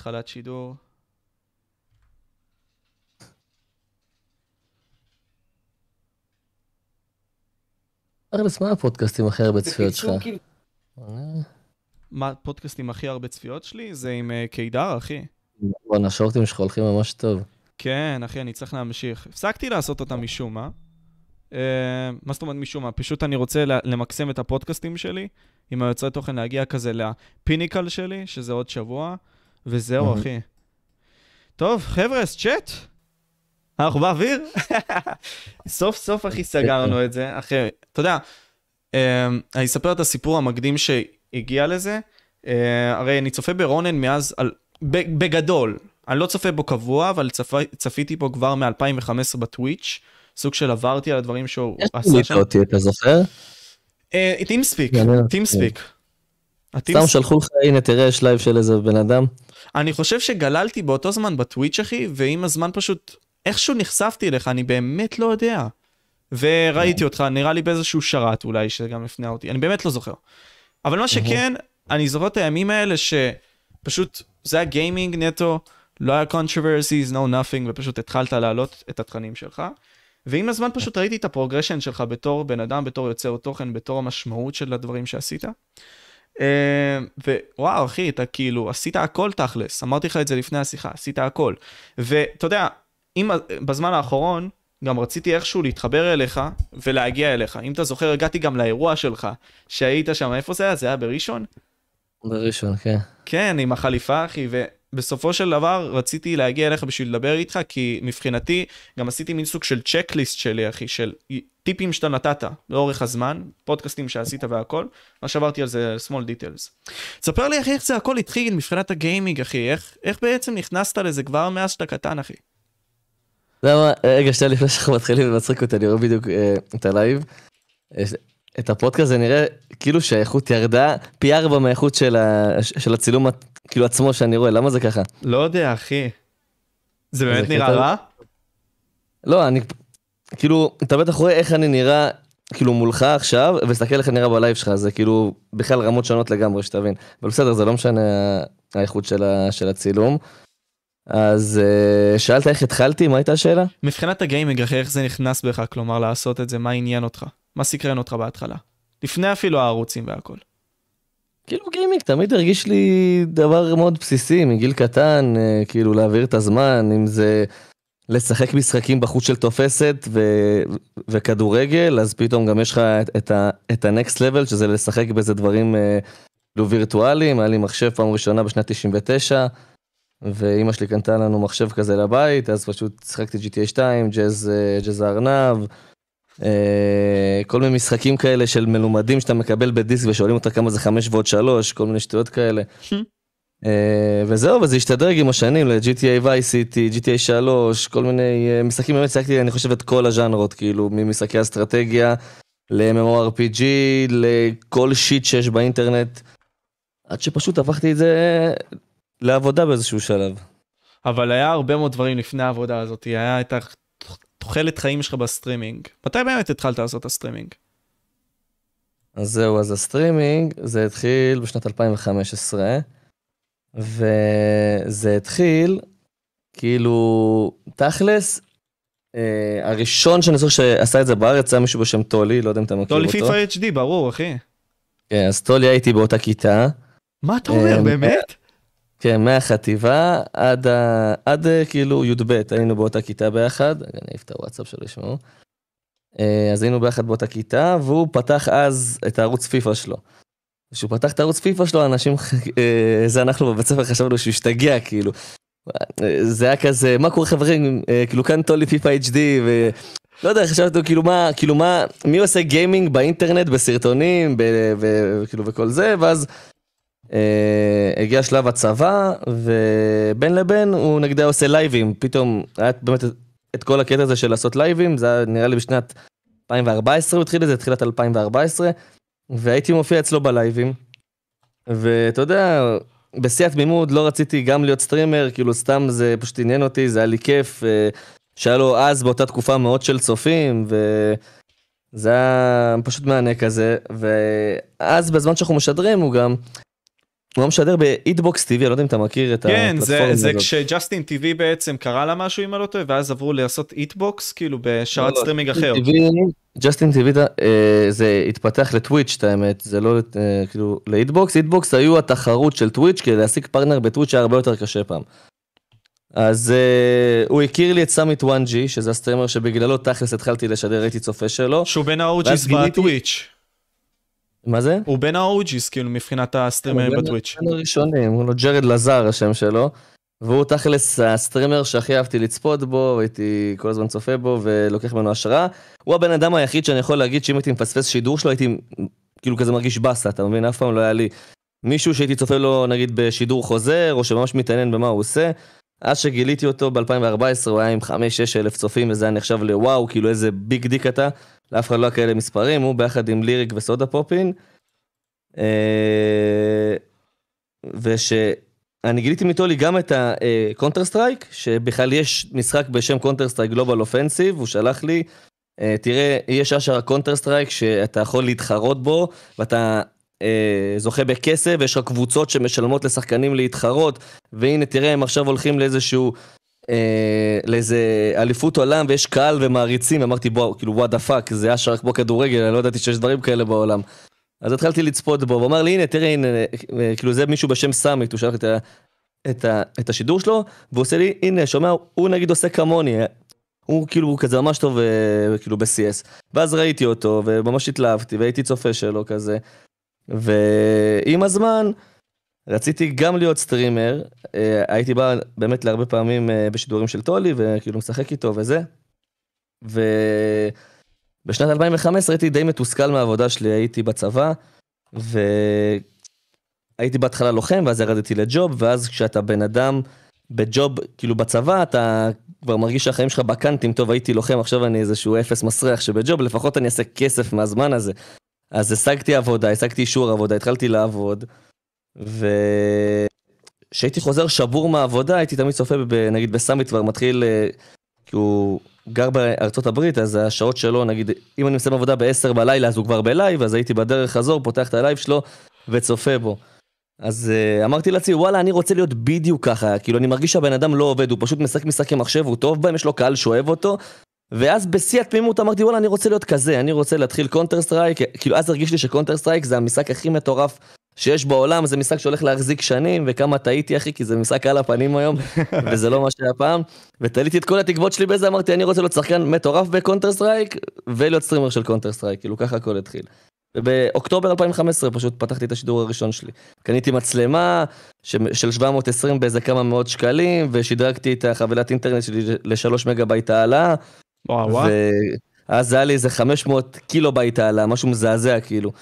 התחלת שידור. ארלס, מה הפודקאסטים הכי הרבה צפיות שלך? כאילו, אה, מה הפודקאסט עם הכי הרבה צפיות שלי? זה עם אה, קידר, אחי. בואנה, השורטים שלך הולכים ממש טוב. כן, אחי, אני צריך להמשיך. הפסקתי לעשות אותם משום מה. Uh, מה זאת אומרת משום מה? פשוט אני רוצה למקסם את הפודקאסטים שלי, עם היוצרי תוכן להגיע כזה לפיניקל שלי, שזה עוד שבוע, וזהו. אחי. טוב, חבר'ה, אז צ'אט. אנחנו באוויר? סוף סוף, אחי, סגרנו את זה. אחי, אתה יודע, uh, אני אספר את הסיפור המקדים שהגיע לזה. Uh, הרי אני צופה ברונן מאז, בגדול, אני לא צופה בו קבוע, אבל צפ... צפיתי בו כבר מ-2015 בטוויץ', סוג של עברתי על הדברים שהוא יש עשה שם. אותי, אתה זוכר? TeamSpeak, מעניין. TeamSpeak. סתם שלחו לך, הנה תראה, יש לייב של איזה בן אדם. אני חושב שגללתי באותו זמן בטוויץ', אחי, ועם הזמן פשוט, איכשהו נחשפתי אליך, אני באמת לא יודע. וראיתי אותך, נראה לי באיזשהו שרת אולי, שגם הפנה אותי, אני באמת לא זוכר. אבל מה שכן, אני זוכר את הימים האלה שפשוט, זה היה gaming נטו, לא היה controversies, no nothing, ופשוט התחלת להעלות את התכנים שלך. ועם הזמן פשוט ראיתי את ה progression שלך בתור בן אדם, בתור יוצר תוכן, בתור המשמעות של הדברים שעשית. אה, ווואו, אחי, אתה כאילו, עשית הכל תכלס, אמרתי לך את זה לפני השיחה, עשית הכל. ואתה יודע, אם בזמן האחרון, גם רציתי איכשהו להתחבר אליך ולהגיע אליך. אם אתה זוכר, הגעתי גם לאירוע שלך, שהיית שם, איפה זה היה? זה היה בראשון? בראשון, כן. כן, עם החליפה, אחי, ובסופו של דבר רציתי להגיע אליך בשביל לדבר איתך, כי מבחינתי גם עשיתי מין סוג של checklist שלי, אחי, של טיפים שאתה נתת לאורך הזמן, פודקאסטים שעשית והכל, מה שעברתי על זה small details. תספר לי, אחי, איך זה הכל התחיל מבחינת ה gaming, אחי, איך, איך בעצם נכנסת לזה כבר מאז שאתה קטן, אחי? אתה יודע מה, רגע, שנייה לפני שאנחנו מתחילים, זה מצחיק אותי, אני רואה בדיוק אה, את הלייב. את הפודקאסט זה נראה כאילו שהאיכות ירדה פי ארבע מהאיכות של ה- של הצילום כאילו עצמו שאני רואה, למה זה ככה? לא יודע, אחי. זה באמת זה נראה קטע- רע? לא, אני כאילו, אתה בטח רואה איך אני נראה כאילו מולך עכשיו, ותסתכל איך אני נראה בלייב שלך, זה כאילו בכלל רמות שונות לגמרי, שתבין. אבל בסדר, זה לא משנה האיכות של ה- של הצילום. אז אה, שאלת איך התחלתי, מה הייתה השאלה? מבחינת ה gaming, אחי, איך זה נכנס בך? כלומר, לעשות את זה, מה עניין אותך? מה סקרן אותך בהתחלה? לפני אפילו הערוצים והכל. כאילו גיימינג תמיד הרגיש לי דבר מאוד בסיסי מגיל קטן, אה, כאילו להעביר את הזמן, אם זה לשחק משחקים בחוץ של תופסת ו... וכדורגל, אז פתאום גם יש לך את, את, ה... את ה-next level, שזה לשחק באיזה דברים אה, כאילו וירטואליים, היה לי מחשב פעם ראשונה בשנת 99, ואימא שלי קנתה לנו מחשב כזה לבית, אז פשוט שיחקתי GTA 2, ג'אז, אה, ג'אז הארנב. כל מיני משחקים כאלה של מלומדים שאתה מקבל בדיסק ושואלים אותך כמה זה חמש ועוד שלוש, כל מיני שטויות כאלה. אה, וזהו, וזה השתדרג עם השנים ל-GTA Vice City, GTA 3, כל מיני אה, משחקים, באמת שיחקתי, אני חושב, את כל הז'אנרות, כאילו, ממשחקי אסטרטגיה ל-MMORPG, לכל שיט שיש באינטרנט, עד שפשוט הפכתי את זה לעבודה באיזשהו שלב. אבל היה הרבה מאוד דברים לפני העבודה הזאת, היה את התוחלת חיים שלך בסטרימינג. מתי באמת התחלת לעשות את הסטרימינג? אז זהו, אז הסטרימינג, זה התחיל בשנת 2015, וזה התחיל, כאילו, תכלס, אה, הראשון שאני זוכר שעשה את זה בארץ היה מישהו בשם טולי, לא יודע אם אתה מכיר לא אותו. לפי פיפה HD, ברור, אחי. כן, אז טולי הייתי באותה כיתה, מה אתה אומר, אה, באמת? כן, מהחטיבה עד, ה... עד אה, כאילו י"ב, היינו באותה כיתה ביחד, אני אעיף את הוואטסאפ שלו, ישמעו. אה, אז היינו ביחד באותה כיתה, והוא פתח אז את הערוץ פיפא שלו. כשהוא פתח את הערוץ פיפא שלו, אנשים, אה, זה אנחנו בבית ספר חשבנו שהוא השתגע, כאילו. זה היה כזה, מה קורה חברים, כאילו כאן טולי פיפא HD, ו... לא יודע, חשבתי כאילו מה, כאילו מה, מי עושה גיימינג באינטרנט, בסרטונים, וכאילו וכל זה, ואז הגיע שלב הצבא, ובין לבין הוא נגדה עושה לייבים, פתאום היה באמת את- כל הקטע הזה של לעשות לייבים, זה היה נראה לי בשנת 2014 הוא התחיל את זה, תחילת 2014, והייתי מופיע אצלו בלייבים, ואתה יודע, בשיא התמימות לא רציתי גם להיות streamer, כאילו סתם זה פשוט עניין אותי, זה היה לי כיף, אה, שהיה לו אז באותה תקופה מאות של צופים, וזה היה פשוט מהנה כזה, ואז בזמן שאנחנו משדרים הוא גם הוא משדר ב Hitbox TV, אני לא יודע אם אתה מכיר את כן, הפלטפורמה הזאת. זה כש Justin TV בעצם קרה לה משהו אם אני לא טועה, ואז עברו לעשות Hitbox, כאילו בשרת לא, סטרימינג אחר. Justin TV זה התפתח לטוויץ' את האמת, זה לא אה, כאילו ל Hitbox, Hitbox היו התחרות של טוויץ', כדי להשיג פרטנר בטוויץ' היה הרבה יותר קשה פעם. אז אה, הוא הכיר לי את Summit1g, שזה ה streamer שבגללו תכלס התחלתי לשדר, הייתי צופה שלו. שהוא בין גיליתי- בטוויץ'. מה זה? הוא בין ה OGs כאילו מבחינת הסטרימרים הוא בטוויץ'. בין הראשונים, הוא לו ג'רד לזר השם שלו. והוא תכלס הסטרימר שהכי אהבתי לצפות בו, הייתי כל הזמן צופה בו ולוקח ממנו השראה. הוא הבן אדם היחיד שאני יכול להגיד שאם הייתי מפספס שידור שלו הייתי כאילו כזה מרגיש באסה, אתה מבין? אף פעם לא היה לי מישהו שהייתי צופה לו נגיד בשידור חוזר, או שממש מתעניין במה הוא עושה. אז שגיליתי אותו ב-2014 הוא היה עם 5-6 אלף צופים וזה היה נחשב לוואו, כאילו איזה big dick אתה. לאף אחד לא היה כאלה מספרים, הוא ביחד עם Lirik ו Sodapoppin. אה, ושאני גיליתי מטולי גם את הקונטר סטרייק, שבכלל יש משחק בשם Counter Strike גלובל אופנסיב, הוא שלח לי, אה, תראה, יש אשכרה Counter Strike שאתה יכול להתחרות בו, ואתה אה, זוכה בכסף, ויש לך קבוצות שמשלמות לשחקנים להתחרות, והנה תראה, הם עכשיו הולכים לאיזשהו... אה, לאיזה אליפות עולם ויש קהל ומעריצים, אמרתי בוא, כאילו what the fuck, זה אשכרה כמו כדורגל, אני לא ידעתי שיש דברים כאלה בעולם. אז התחלתי לצפות בו, והוא אמר לי, הנה, תראה, הנה, אה, כאילו זה מישהו בשם Summit, הוא שלח את, ה, את, ה, את השידור שלו, והוא עושה לי, הנה, שומע, הוא נגיד עושה כמוני, הוא כאילו הוא כזה ממש טוב אה, כאילו ב-CS. ואז ראיתי אותו, וממש התלהבתי, והייתי צופה שלו כזה. ועם הזמן, רציתי גם להיות סטרימר, אה, הייתי בא באמת להרבה פעמים אה, בשידורים של טולי, וכאילו משחק איתו וזה. ובשנת 2015 הייתי די מתוסכל מהעבודה שלי, הייתי בצבא, והייתי בהתחלה לוחם, ואז ירדתי לג'וב, ואז כשאתה בן אדם בג'וב, כאילו בצבא, אתה כבר מרגיש שהחיים שלך בקאנטים, טוב, הייתי לוחם, עכשיו אני איזשהו אפס מסריח שבג'וב, לפחות אני אעשה כסף מהזמן הזה. אז השגתי עבודה, השגתי אישור עבודה, התחלתי לעבוד, וכשהייתי חוזר שבור מהעבודה, הייתי תמיד צופה, ב- נגיד בסאמיט כבר מתחיל, אה, כי הוא גר בארצות הברית, אז השעות שלו, נגיד, אם אני מסיים עבודה ב-10 בלילה, אז הוא כבר בלייב, אז הייתי בדרך חזור, פותח את הלייב שלו וצופה בו. אז אה, אמרתי לעצמי, וואלה, אני רוצה להיות בדיוק ככה, כאילו, אני מרגיש שהבן אדם לא עובד, הוא פשוט משחק משחקי מחשב, הוא טוב בהם, יש לו קהל שאוהב אותו, ואז בשיא התמימות אמרתי, וואלה, אני רוצה להיות כזה, אני רוצה להתחיל Counter Strike, כאילו, אז הרגיש לי ש Counter Strike זה המשחק הכי מטורף שיש בעולם, זה משחק שהולך להחזיק שנים, וכמה טעיתי, אחי, כי זה משחק על הפנים היום, וזה לא מה שהיה פעם, ותליתי את כל התקוות שלי בזה, אמרתי, אני רוצה להיות שחקן מטורף ב Counter Strike, ולהיות סטרימר של Counter Strike, כאילו, ככה הכל התחיל. ובאוקטובר 2015 פשוט פתחתי את השידור הראשון שלי. קניתי מצלמה ש- של 720 באיזה כמה מאות שקלים, ושדרגתי את החבילת אינטרנט שלי ל-3 מגה בייט העלאה, וואו. ואז זה היה לי איזה 500 קילו בייט העלאה, משהו מזעזע כאילו.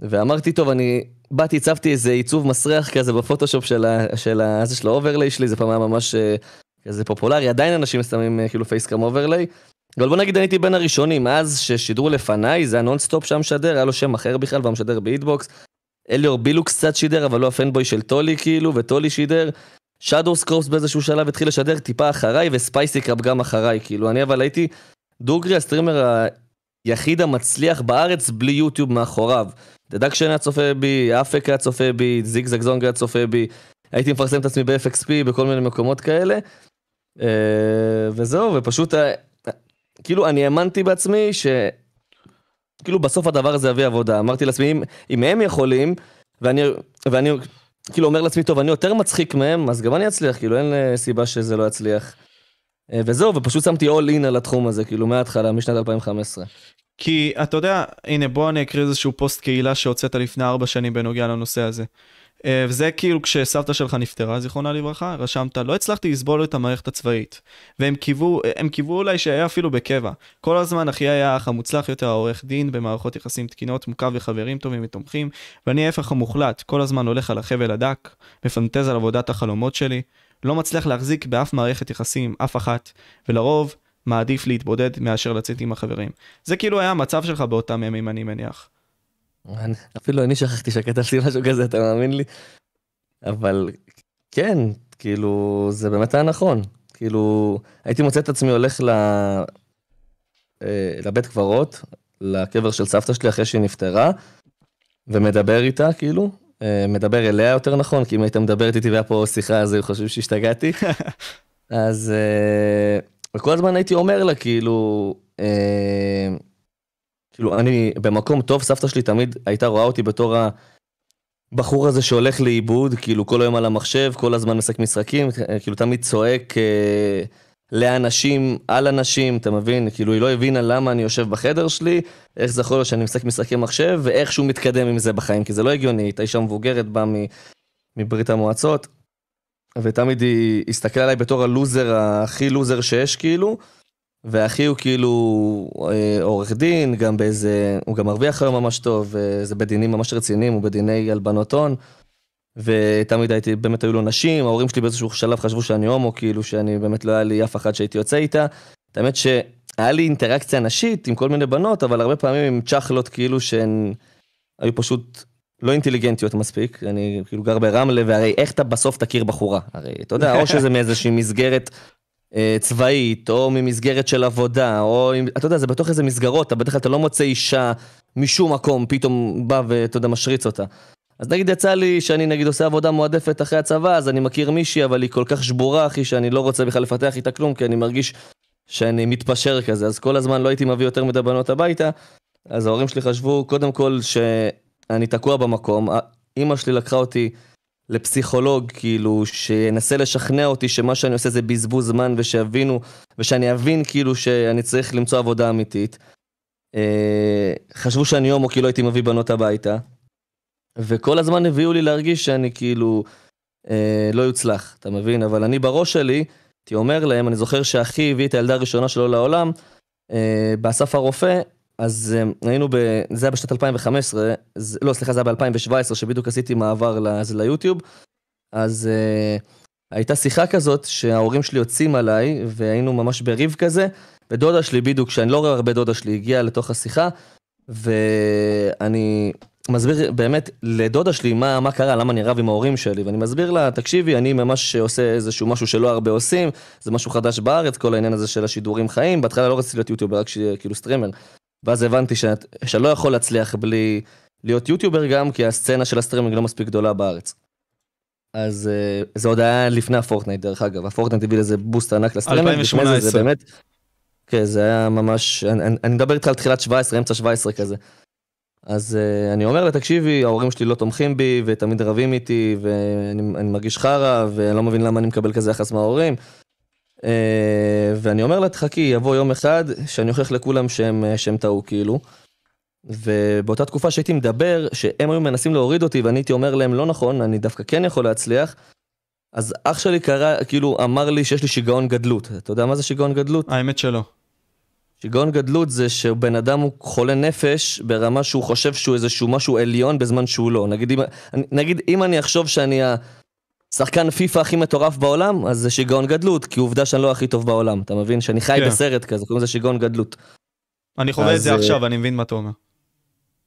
ואמרתי, טוב, אני באתי, הצבתי איזה עיצוב מסריח כזה בפוטושופ של ה... של ה... זה של ה overlay שלי, זה פעם היה ממש אה, כזה פופולרי, עדיין אנשים שמים אה, כאילו facecam overlay. אבל בוא נגיד, אני הייתי בין הראשונים, אז ששידרו לפניי, זה היה נונסטופ שהיה משדר, היה לו שם אחר בכלל, והוא משדר ב Hitbox. אליור בילוקס קצת שידר, אבל לא ה fanboy של טולי כאילו, וטולי שידר. שדו סקרופס באיזשהו שלב התחיל לשדר טיפה אחריי, וספייסי קאפ גם אחריי, כאילו, אני אבל הייתי דוגרי הסטרימר היחיד המצליח בארץ בלי יוטיוב מאחוריו. דדקשן היה צופה בי, אפק היה צופה בי, זיגזג זונג היה צופה בי, הייתי מפרסם את עצמי ב-FXP בכל מיני מקומות כאלה. אה, וזהו, ופשוט, אה, כאילו, אני האמנתי בעצמי ש... כאילו, בסוף הדבר הזה יביא עבודה. אמרתי לעצמי, אם, אם הם יכולים, ואני, ואני כאילו אומר לעצמי, טוב, אני יותר מצחיק מהם, אז גם אני אצליח, כאילו, אין אה, סיבה שזה לא יצליח. אה, וזהו, ופשוט שמתי all in על התחום הזה, כאילו, מההתחלה, משנת 2015. כי אתה יודע, הנה בוא אני אקריא איזשהו פוסט קהילה שהוצאת לפני ארבע שנים בנוגע לנושא הזה. אה, וזה כאילו כשסבתא שלך נפטרה, זיכרונה לברכה, רשמת, לא הצלחתי לסבול את המערכת הצבאית. והם קיוו, הם קיוו אולי שהיה אפילו בקבע. כל הזמן אחי היה האח המוצלח יותר, העורך דין, במערכות יחסים תקינות, מוקף וחברים טובים ותומכים, ואני ההפך המוחלט, כל הזמן הולך על החבל הדק, מפנטז על עבודת החלומות שלי, לא מצליח להחזיק באף מערכת יחסים אף אחת, ולרוב מעדיף להתבודד מאשר לצאת עם החברים. זה כאילו היה המצב שלך באותם ימים, אני מניח. אפילו אני שכחתי שכתבתי משהו כזה, אתה מאמין לי? אבל כן, כאילו, זה באמת היה נכון. כאילו, הייתי מוצא את עצמי הולך ל... אה, לבית קברות, לקבר של סבתא שלי אחרי שהיא נפטרה, ומדבר איתה, כאילו, אה, מדבר אליה יותר נכון, כי אם היית מדברת איתי והיה פה שיחה אז היו חושבים שהשתגעתי. אז אה, וכל הזמן הייתי אומר לה כאילו, כאילו אני במקום טוב, סבתא שלי תמיד הייתה רואה אותי בתור הבחור הזה שהולך לאיבוד, כאילו כל היום על המחשב, כל הזמן משחק משחקים, כאילו תמיד צועק לאנשים, על אנשים, אתה מבין? כאילו היא לא הבינה למה אני יושב בחדר שלי, איך זה יכול להיות שאני משחק משחקי מחשב, ואיך שהוא מתקדם עם זה בחיים, כי זה לא הגיוני, הייתה אישה מבוגרת, באה מברית המועצות, ותמיד היא הסתכלה עליי בתור הלוזר הכי לוזר שיש כאילו, ואחי הוא כאילו אה, עורך דין, גם באיזה, הוא גם מרוויח היום ממש טוב, זה בדינים ממש רציניים, הוא בדיני הלבנות הון. ותמיד הייתי, באמת היו לו נשים, ההורים שלי באיזשהו שלב חשבו שאני הומו, כאילו שאני באמת לא היה לי אף אחד שהייתי יוצא איתה. האמת שהיה לי אינטראקציה נשית עם כל מיני בנות, אבל הרבה פעמים עם צ'חלות כאילו שהן היו פשוט לא אינטליגנטיות מספיק. אני כאילו גר ברמלה, והרי איך אתה בסוף תכיר בחורה? הרי אתה יודע, או שזה מאיזושהי מסגרת צבאית, או ממסגרת של עבודה, או אתה יודע, זה בתוך איזה מסגרות, אתה בדרך כלל אתה לא מוצא אישה משום מקום, פתאום בא ואתה יודע, משריץ אותה. אז נגיד יצא לי שאני נגיד עושה עבודה מועדפת אחרי הצבא, אז אני מכיר מישהי, אבל היא כל כך שבורה, אחי, שאני לא רוצה בכלל לפתח איתה כלום, כי אני מרגיש שאני מתפשר כזה, אז כל הזמן לא הייתי מביא יותר מדי בנות הביתה. אז ההורים שלי חשבו, קודם כל, שאני תקוע במקום. אימא שלי לקחה אותי לפסיכולוג, כאילו, שינסה לשכנע אותי שמה שאני עושה זה בזבוז זמן, ושיבינו, ושאני אבין, כאילו, שאני צריך למצוא עבודה אמיתית. אה, חשבו שאני הומו כי לא הייתי מביא בנות הביתה. וכל הזמן הביאו לי להרגיש שאני כאילו אה, לא יוצלח, אתה מבין? אבל אני בראש שלי, הייתי אומר להם, אני זוכר שאחי הביא את הילדה הראשונה שלו לעולם, אה, באסף הרופא, אז אה, היינו ב... זה היה בשנת 2015, זה, לא, סליחה, זה היה ב-2017, שבדיוק עשיתי מעבר לזה ליוטיוב, אז אה, הייתה שיחה כזאת שההורים שלי יוצאים עליי, והיינו ממש בריב כזה, ודודה שלי בדיוק, שאני לא רואה הרבה דודה שלי, הגיעה לתוך השיחה, ואני מסביר באמת לדודה שלי מה, מה קרה, למה אני רב עם ההורים שלי, ואני מסביר לה, תקשיבי, אני ממש עושה איזשהו משהו שלא הרבה עושים, זה משהו חדש בארץ, כל העניין הזה של השידורים חיים, בהתחלה לא רציתי להיות יוטיובר, רק שיהיה כאילו סטרימר, ואז הבנתי שאת, לא יכול להצליח בלי להיות יוטיובר גם, כי הסצנה של הסטרימינג לא מספיק גדולה בארץ. אז אה, זה עוד היה לפני ה Fortnite דרך אגב, ה Fortnite הביא לזה boost ענק לסטרימינג, 2018. זה, זה באמת, כן, זה היה ממש, אני, אני מדבר איתך על תחילת 17, אמצע 17 כזה. אז uh, אני אומר לה, תקשיבי, ההורים שלי לא תומכים בי, ותמיד רבים איתי, ואני מרגיש חרא, ואני לא מבין למה אני מקבל כזה יחס מההורים. Uh, ואני אומר לה, תחכי, יבוא יום אחד שאני אוכיח לכולם שהם, אה, שהם טעו, כאילו. ובאותה תקופה שהייתי מדבר, שהם היו מנסים להוריד אותי, ואני הייתי אומר להם, לא נכון, אני דווקא כן יכול להצליח. אז אח שלי קרא, כאילו, אמר לי שיש לי שיגעון גדלות. אתה יודע מה זה שיגעון גדלות? האמת שלא. שיגעון גדלות זה שבן אדם הוא חולה נפש ברמה שהוא חושב שהוא איזשהו משהו עליון בזמן שהוא לא. נגיד אם, נגיד, אם אני אחשוב שאני השחקן פיפא הכי מטורף בעולם, אז זה שיגעון גדלות, כי עובדה שאני לא הכי טוב בעולם, אתה מבין? שאני חי כן. בסרט כזה, קוראים לזה שיגעון גדלות. אני חווה את זה עכשיו, אני מבין מה אתה אומר.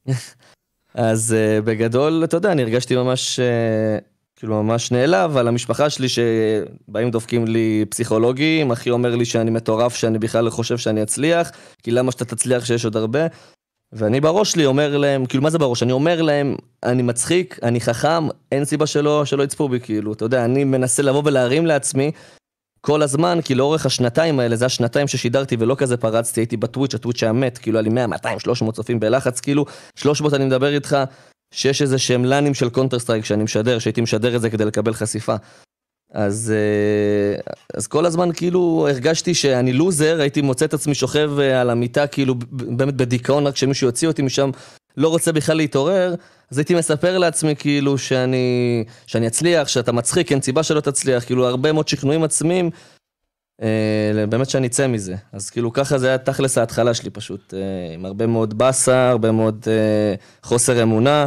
אז uh, בגדול, אתה יודע, אני הרגשתי ממש... Uh, כאילו ממש נעלב על המשפחה שלי שבאים דופקים לי פסיכולוגים, אחי אומר לי שאני מטורף, שאני בכלל חושב שאני אצליח, כי למה שאתה תצליח שיש עוד הרבה? ואני בראש שלי אומר להם, כאילו מה זה בראש? אני אומר להם, אני מצחיק, אני חכם, אין סיבה שלא, שלא יצפו בי, כאילו, אתה יודע, אני מנסה לבוא ולהרים לעצמי כל הזמן, כי לאורך השנתיים האלה, זה השנתיים ששידרתי ולא כזה פרצתי, הייתי ב Twitch, ה Twitch היה מת, כאילו היה לי 100, 200, 300 צופים בלחץ, כאילו, 300 אני מדבר איתך, שיש איזה שהם לאנים של Counter Strike שאני משדר, שהייתי משדר את זה כדי לקבל חשיפה. אז, אה, אז כל הזמן כאילו הרגשתי שאני לוזר, הייתי מוצא את עצמי שוכב אה, על המיטה כאילו באמת בדיכאון רק שמישהו יוציא אותי משם, לא רוצה בכלל להתעורר, אז הייתי מספר לעצמי כאילו שאני, שאני אצליח, שאתה מצחיק, אין סיבה שלא תצליח, כאילו הרבה מאוד שכנועים עצמיים, אה, באמת שאני אצא מזה. אז כאילו ככה זה היה תכלס ההתחלה שלי פשוט, אה, עם הרבה מאוד באסה, הרבה מאוד אה, חוסר אמונה.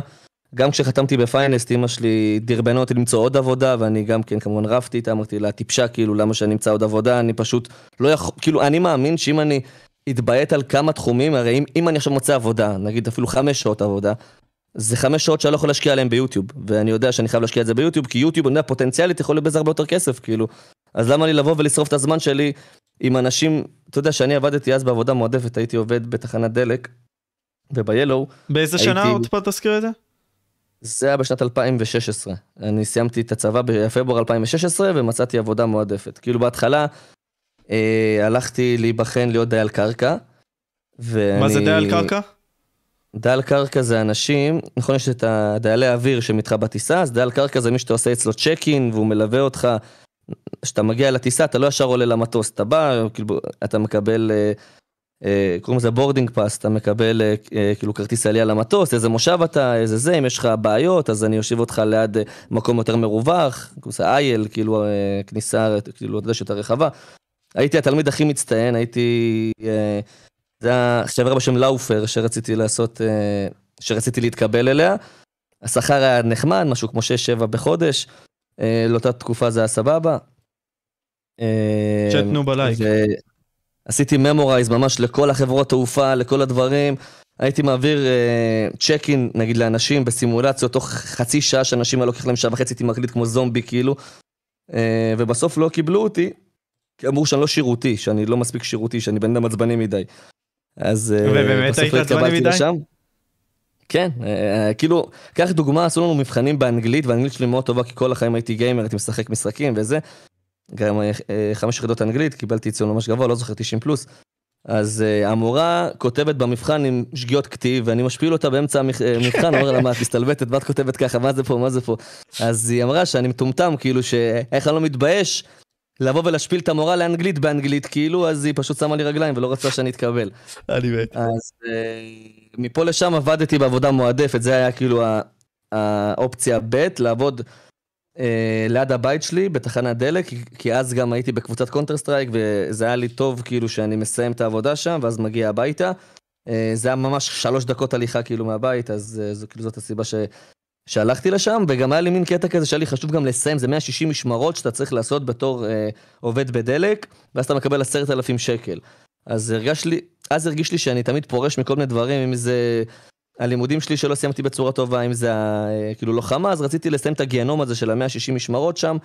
גם כשחתמתי בפיינסט, אמא שלי דרבנה אותי למצוא עוד עבודה, ואני גם כן כמובן רבתי איתה, אמרתי לה, טיפשה, כאילו, למה שאני אמצא עוד עבודה? אני פשוט לא יכול, כאילו, אני מאמין שאם אני אתביית על כמה תחומים, הרי אם, אם אני עכשיו מוצא עבודה, נגיד אפילו חמש שעות עבודה, זה חמש שעות שאני לא יכול להשקיע עליהן ביוטיוב, ואני יודע שאני חייב להשקיע את זה ביוטיוב, כי יוטיוב, אני יודע, פוטנציאלית יכול להיות בזה הרבה יותר כסף, כאילו. אז למה לי לבוא ולשרוף את הזמן שלי עם אנשים, אתה יודע שאני עבדתי אז בעבודה מועדפת, הייתי עובד בתחנת דלק, וב-Yellow. באיזה הייתי... שנה עוד פעם תזכיר את זה? זה היה בשנת 2016. אני סיימתי את הצבא בפברואר 2016 ומצאתי עבודה מועדפת. כאילו בהתחלה אה, הלכתי להיבחן להיות דייל קרקע. ואני... מה זה דייל קרקע? דייל קרקע זה אנשים, נכון יש את הדיילי האוויר שהם איתך בטיסה, אז דייל קרקע זה מי שאתה עושה אצלו check in והוא מלווה אותך. כשאתה מגיע לטיסה אתה לא ישר עולה למטוס, אתה בא, כאילו, אתה מקבל, אה, קוראים לזה boarding pass, אתה מקבל אה, אה, כאילו כרטיס עלייה למטוס, איזה מושב אתה, איזה זה, אם יש לך בעיות, אז אני אושיב אותך ליד אה, מקום יותר מרווח, לזה אייל, כאילו אה, כניסה, כאילו, אתה יודע, יותר רחבה. הייתי התלמיד הכי מצטיין, הייתי... אה, זה היה חברה בשם לאופר שרציתי לעשות, אה, שרציתי להתקבל אליה. השכר היה נחמד, משהו כמו 6-7 בחודש. אה, לאותה תקופה זה היה סבבה. צ'טנו בלייק. עשיתי memorize ממש לכל החברות תעופה, לכל הדברים. הייתי מעביר check in, נגיד, לאנשים בסימולציות, תוך חצי שעה שאנשים היה לוקח להם שעה וחצי, הייתי מקליט כמו זומבי, כאילו. ובסוף לא קיבלו אותי, כי אמרו שאני לא שירותי, שאני לא מספיק שירותי, שאני בן אדם עצבני מדי. אז ובאמת היית עצבני מדי? לשם. כן, אה, כאילו, קח דוגמה, עשו לנו מבחנים באנגלית, והאנגלית שלי מאוד טובה, כי כל החיים הייתי גיימר, הייתי משחק משחקים וזה. גם אה, חמש יחידות אנגלית, קיבלתי ציון ממש גבוה, לא זוכר 90 פלוס. אז uh, המורה כותבת במבחן עם שגיאות כתיב, ואני משפיל אותה באמצע המבחן, אומר לה, מה, את מסתלבטת, ואת כותבת ככה, מה זה פה, מה זה פה? אז היא אמרה שאני מטומטם, כאילו, שאיך אני לא מתבייש לבוא ולהשפיל את המורה לאנגלית באנגלית, כאילו, אז היא פשוט שמה לי רגליים ולא רצה שאני אתקבל. אני מת. אז אה, מפה לשם עבדתי בעבודה מועדפת, זה היה כאילו האופציה ב', לעבוד אה, ליד הבית שלי בתחנת דלק, כי אז גם הייתי בקבוצת Counter Strike, וזה היה לי טוב כאילו שאני מסיים את העבודה שם, ואז מגיע הביתה. אה, זה היה ממש שלוש דקות הליכה כאילו מהבית, אז אה, זו, כאילו זאת הסיבה ש... שהלכתי לשם, וגם היה לי מין קטע כזה שהיה לי חשוב גם לסיים, זה 160 משמרות שאתה צריך לעשות בתור אה, עובד בדלק, ואז אתה מקבל עשרת אלפים שקל. אז הרגש לי, אז הרגיש לי שאני תמיד פורש מכל מיני דברים, אם זה הלימודים שלי שלא סיימתי בצורה טובה, אם זה אה, כאילו לוחמה, אז רציתי לסיים את הגיהנום הזה של ה-160 משמרות שם.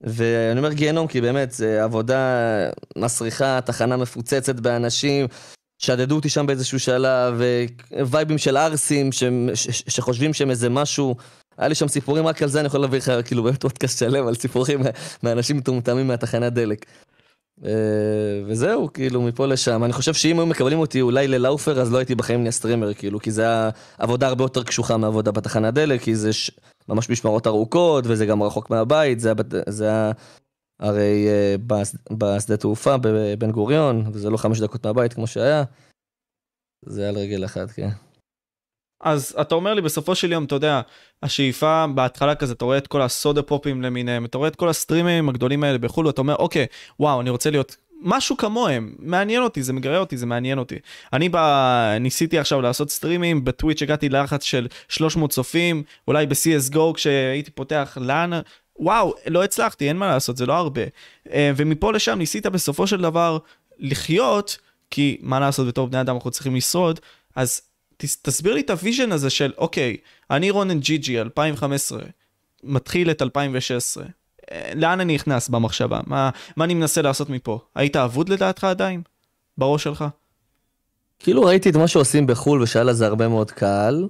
ואני אומר גיהנום כי באמת, זה עבודה מסריחה, תחנה מפוצצת באנשים, שדדו אותי שם באיזשהו שלב, ווייבים של ערסים שחושבים שהם איזה משהו. היה לי שם סיפורים, רק על זה אני יכול להביא לך כאילו באמת פודקאסט שלם על סיפורים מאנשים מטומטמים מהתחנת דלק. אה, וזהו, כאילו, מפה לשם. אני חושב שאם היו מקבלים אותי אולי ללאופר, אז לא הייתי בחיים נהיה סטרימר, כאילו, כי זה היה עבודה הרבה יותר קשוחה מעבודה בתחנת דלק, כי זה ש... ממש משמרות ארוכות, וזה גם רחוק מהבית, זה היה הרי אה, בשדה תעופה בבן גוריון, וזה לא חמש דקות מהבית כמו שהיה, זה היה על רגל אחת, כן. אז אתה אומר לי בסופו של יום, אתה יודע, השאיפה בהתחלה כזה, אתה רואה את כל הסודה פופים למיניהם, אתה רואה את כל הסטרימים הגדולים האלה בחו"ל, ואתה אומר, אוקיי, וואו, אני רוצה להיות משהו כמוהם, מעניין אותי, זה מגרה אותי, זה מעניין אותי. אני בא, ניסיתי עכשיו לעשות סטרימים, בטוויץ' הגעתי ללחץ של 300 צופים, אולי ב-CSGO כשהייתי פותח לאן, וואו, לא הצלחתי, אין מה לעשות, זה לא הרבה. אה, ומפה לשם ניסית בסופו של דבר לחיות, כי מה לעשות בתור בני אדם אנחנו צריכים לשרוד, אז תסביר לי את ה vision הזה של, אוקיי, אני רונן ג'י ג'י 2015, מתחיל את 2016, אה, לאן אני נכנס במחשבה? מה, מה אני מנסה לעשות מפה? היית אבוד לדעתך עדיין? בראש שלך? כאילו ראיתי את מה שעושים בחו"ל ושהיה לזה הרבה מאוד קהל.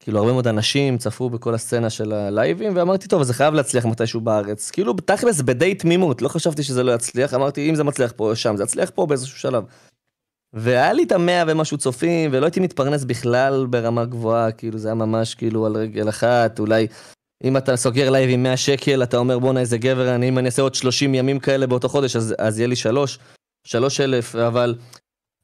כאילו הרבה מאוד אנשים צפו בכל הסצנה של הלייבים, ואמרתי, טוב, זה חייב להצליח מתישהו בארץ. כאילו, בתכלס, בדי תמימות, לא חשבתי שזה לא יצליח, אמרתי, אם זה מצליח פה שם, זה יצליח פה באיזשהו שלב. והיה לי את המאה ומשהו צופים, ולא הייתי מתפרנס בכלל ברמה גבוהה, כאילו, זה היה ממש כאילו על רגל אחת, אולי... אם אתה סוגר לייב עם 100 שקל, אתה אומר בואנה איזה גבר אני, אם אני אעשה עוד 30 ימים כאלה באותו חודש, אז, אז יהיה לי שלוש, שלוש אלף, אבל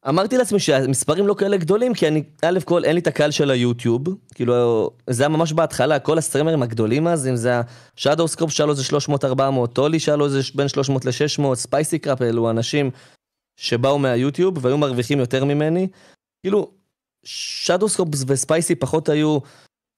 אמרתי לעצמי שהמספרים לא כאלה גדולים, כי אני, א' כל, אין לי את הקהל של היוטיוב, כאילו, זה היה ממש בהתחלה, כל ה streamers הגדולים אז, אם זה ה Shadow Scope שהיה לו איזה 300-400, טולי שהיה לו איזה בין 300 ל-600, ספייסי קראפ, אלו אנשים שבאו מהיוטיוב והיו מרוויחים יותר ממני. כאילו, Shadow Scope וספייסי פחות היו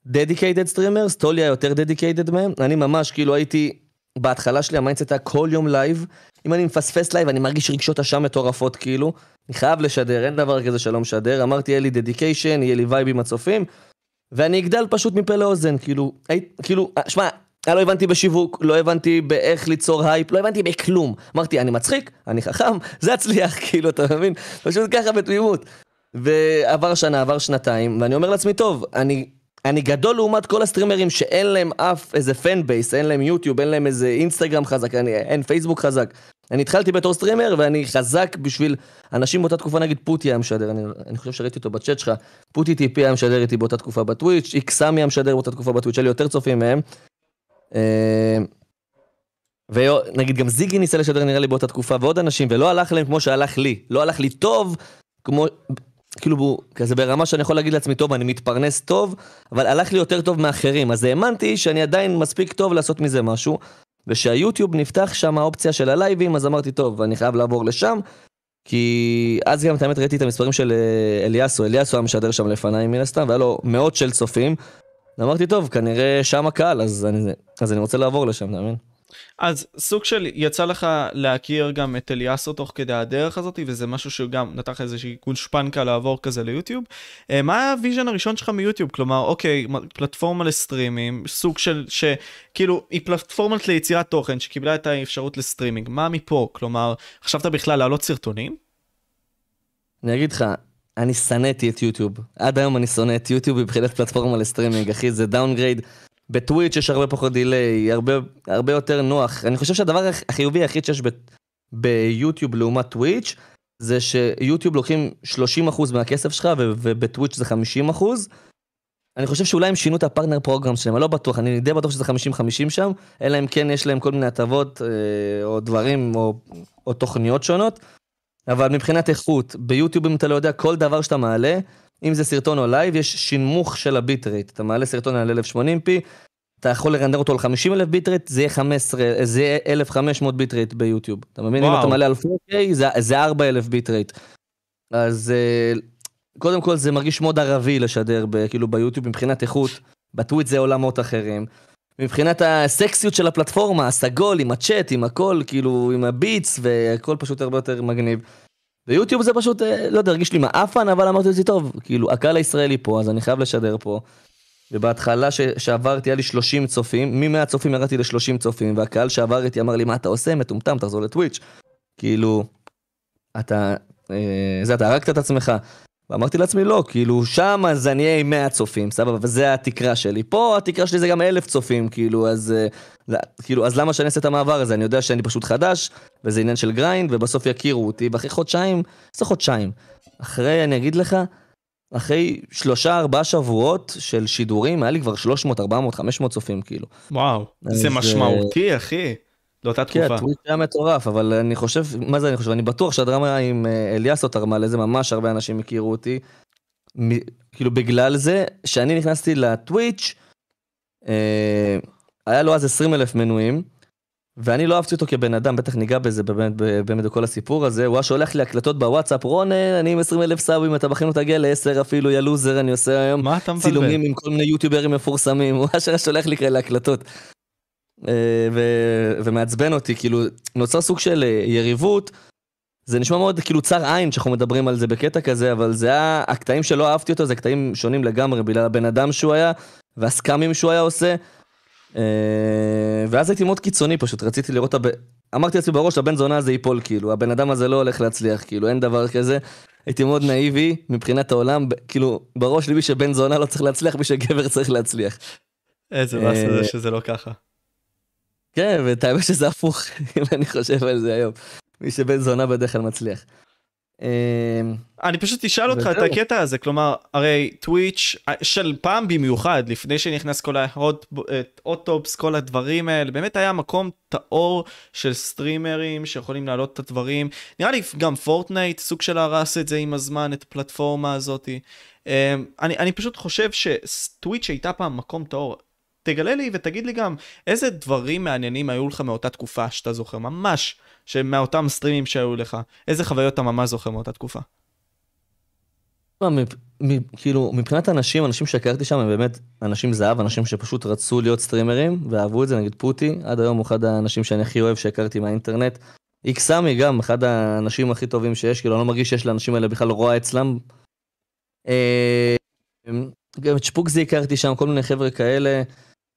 dedicated streamers, טולי היה יותר dedicated מהם, אני ממש כאילו הייתי, בהתחלה שלי ה mindset היה כל יום לייב, אם אני מפספס לייב אני מרגיש רגשות אשם מטורפות כאילו, אני חייב לשדר, אין דבר כזה שלא משדר, אמרתי יהיה לי dedication, יהיה לי vibe עם הצופים, ואני אגדל פשוט מפה לאוזן, כאילו, הי, כאילו, אה, שמע, לא הבנתי בשיווק, לא הבנתי באיך ליצור הייפ, לא הבנתי בכלום. אמרתי, אני מצחיק, אני חכם, זה יצליח, כאילו, אתה מבין? פשוט ככה בתמימות. ועבר שנה, עבר שנתיים, ואני אומר לעצמי, טוב, אני אני גדול לעומת כל ה streamers שאין להם אף איזה fan base, אין להם יוטיוב, אין להם איזה אינסטגרם חזק, אני, אין פייסבוק חזק. אני התחלתי בתור streamer ואני חזק בשביל אנשים באותה תקופה, נגיד פוטי היה משדר, אני, אני חושב שראיתי אותו בצ'אט שלך, פוטי טיפי היה משדר איתי באותה תקופה בטוויץ', איקסמי היה משדר באותה תקופה בטוויץ', היה לי יותר צופים מהם. אה, ונגיד גם זיגי ניסה לשדר נראה לי באותה תקופה ועוד אנשים ולא הלך להם כמו שהלך לי, לא הלך לי טוב כמו כאילו כזה ברמה שאני יכול להגיד לעצמי טוב אני מתפרנס טוב אבל הלך לי יותר טוב מאחרים. אז האמנתי שאני עדיין מספיק טוב לעשות מזה משהו ושהיוטיוב נפתח שם האופציה של הלייבים אז אמרתי טוב אני חייב לעבור לשם כי אז גם את האמת ראיתי את המספרים של אה, אליאסו. אליאסו היה משדר שם לפניי מן הסתם והיה לו מאות של צופים אמרתי טוב כנראה שם הקהל אז אני, אז אני רוצה לעבור לשם אתה מבין? אז סוג של יצא לך להכיר גם את אליאסו תוך כדי הדרך הזאת וזה משהו שגם נתן לך איזושהי גושפנקה לעבור כזה ליוטיוב. אה, מה ה vision הראשון שלך מיוטיוב כלומר אוקיי פלטפורמה ל streamים סוג של שכאילו היא פלטפורמה ליצירת תוכן שקיבלה את האפשרות לסטרימינג מה מפה כלומר חשבת בכלל להעלות סרטונים? אני אגיד לך אני שנאתי את יוטיוב עד היום אני שונא את יוטיוב מבחינת פלטפורמה לסטרימינג אחי זה downgrade. בטוויץ' יש הרבה פחות delay, הרבה, הרבה יותר נוח. אני חושב שהדבר החיובי היחיד שיש ב, ביוטיוב לעומת טוויץ', זה שיוטיוב לוקחים 30% מהכסף שלך ובטוויץ' זה 50%. אני חושב שאולי הם שינו את ה partner program שלהם, אני לא בטוח, אני די בטוח שזה 50-50 שם, אלא אם כן יש להם כל מיני הטבות אה, או דברים או, או תוכניות שונות. אבל מבחינת איכות, ביוטיוב אם אתה לא יודע, כל דבר שאתה מעלה, אם זה סרטון או לייב, יש שינמוך של ה bit rate. אתה מעלה סרטון על 1080p, אתה יכול לרנדר אותו על 50 אלף bit rate, זה יהיה 15, זה יהיה 1500 bit rate ביוטיוב. אתה מבין? וואו. אם אתה מעלה על 4K, זה, זה 4,000 bit rate. אז אה, קודם כל זה מרגיש מאוד ערבי לשדר, ב, כאילו ביוטיוב מבחינת איכות, בטוויץ' זה עולמות אחרים. מבחינת הסקסיות של הפלטפורמה, הסגול, עם הצ'אט, עם הכל, כאילו, עם הביטס, והכל פשוט הרבה יותר מגניב. ויוטיוב זה פשוט, אה, לא יודע, הרגיש לי מעפן, אבל אמרתי לעצמי, טוב, כאילו, הקהל הישראלי פה, אז אני חייב לשדר פה. ובהתחלה ש- שעברתי, היה לי 30 צופים, מ-100 צופים ירדתי ל-30 צופים, והקהל שעבר איתי אמר לי, מה אתה עושה? מטומטם, תחזור לטוויץ'. כאילו, אתה, אה, זה, אתה הרגת את עצמך. ואמרתי לעצמי, לא, כאילו, שם אז אני אהיה עם 100 צופים, סבבה, וזה התקרה שלי. פה התקרה שלי זה גם 1,000 צופים, כאילו, אז, אה, כאילו, אז למה שאני אעשה את המעבר הזה? אני יודע שאני פשוט חדש, וזה עניין של grind, ובסוף יכירו אותי, ואחרי חודשיים, זה חודשיים. אחרי, אני אגיד לך, אחרי שלושה ארבעה שבועות של שידורים, היה לי כבר 300, 400, 500 צופים, כאילו. וואו, זה אה, משמעותי, אחי. לאותה תקופה. כן, הטוויץ' היה מטורף, אבל אני חושב, מה זה אני חושב? אני בטוח שהדרמה עם אה, אליאסו תרמה לזה, ממש הרבה אנשים הכירו אותי. כאילו בגלל זה, שאני נכנסתי לטוויץ', אה, היה לו אז 20 אלף מנויים, ואני לא אהבתי אותו כבן אדם, בטח ניגע בזה באמת, באמת בכל הסיפור הזה, הוא היה שולח לי הקלטות בוואטסאפ, רונן, אני עם 20 אלף סאבים, אתה בחיים לא תגיע ל-10 אפילו, יא לוזר, אני עושה היום צילומים עם כל מיני יוטיוברים מפורסמים, הוא אשר שולח לי כאלה הקלטות. אה, ו- ומעצבן אותי, כאילו, נוצר סוג של אה, יריבות. זה נשמע מאוד כאילו צר עין שאנחנו מדברים על זה בקטע כזה, אבל זה היה, הקטעים שלא אהבתי אותו זה קטעים שונים לגמרי בגלל הבן אדם שהוא היה, והסקאמים שהוא היה עושה. אה, ואז הייתי מאוד קיצוני פשוט, רציתי לראות, הב... אמרתי לעצמי בראש, הבן זונה הזה ייפול כאילו, הבן אדם הזה לא הולך להצליח, כאילו, אין דבר כזה. הייתי מאוד נאיבי מבחינת העולם, כאילו, בראש לי מי שבן זונה לא צריך להצליח, מי שגבר צריך להצליח. איזה באסה זה שזה לא ככה. כן, ואת האמת שזה הפוך, אם אני חושב על זה היום. מי שבן זונה בדרך כלל מצליח. אמ, אני פשוט אשאל אותך את הקטע הזה, כלומר, הרי טוויץ' של פעם במיוחד, לפני שנכנס כל ה hot tubs, כל הדברים האלה, באמת היה מקום טהור של streamers שיכולים להעלות את הדברים. נראה לי גם פורטנייט, סוג של הרס את זה עם הזמן, את הפלטפורמה הזאת. אמ, אני, אני פשוט חושב שטוויץ' הייתה פעם מקום טהור. תגלה לי ותגיד לי גם איזה דברים מעניינים היו לך מאותה תקופה שאתה זוכר, ממש, שמאותם סטרימים שהיו לך, איזה חוויות אתה ממש זוכר מאותה תקופה. כאילו מבחינת אנשים, אנשים שהכרתי שם הם באמת אנשים זהב, אנשים שפשוט רצו להיות סטרימרים ואהבו את זה, נגיד פוטי, עד היום הוא אחד האנשים שאני הכי אוהב שהכרתי מהאינטרנט. איקסמי גם, אחד האנשים הכי טובים שיש, כאילו אני לא מרגיש שיש לאנשים האלה בכלל רוע אצלם. אה, גם את שפוקזי הכרתי שם, כל מיני חבר'ה כאלה.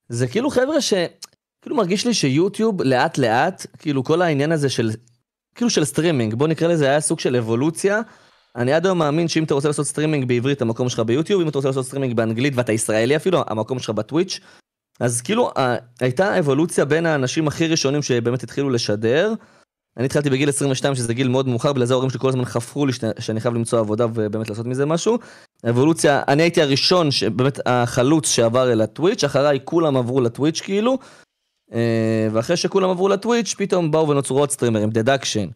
זה כאילו חבר'ה ש... כאילו מרגיש לי שיוטיוב לאט לאט, כאילו כל העניין הזה של, כאילו של סטרימינג, בוא נקרא לזה, היה סוג של אבולוציה, אני עד היום מאמין שאם אתה רוצה לעשות סטרימינג בעברית, המקום שלך ביוטיוב, אם אתה רוצה לעשות סטרימינג באנגלית ואתה ישראלי אפילו, המקום שלך בטוויץ'. אז כאילו, הייתה אבולוציה בין האנשים הכי ראשונים שבאמת התחילו לשדר. אני התחלתי בגיל 22, שזה גיל מאוד מאוחר, בגלל זה ההורים שלי כל הזמן חפרו לי שאני חייב למצוא עבודה ובאמת לעשות מזה משהו. אבולוציה, אני הייתי הראשון, באמת החלוץ שעבר אל הטוויץ', אחריי כולם עברו לטוויץ' כאילו. אה, ואחרי שכולם עברו לטוויץ', פתאום באו ונוצרו עוד סטרימרים, דדקשן.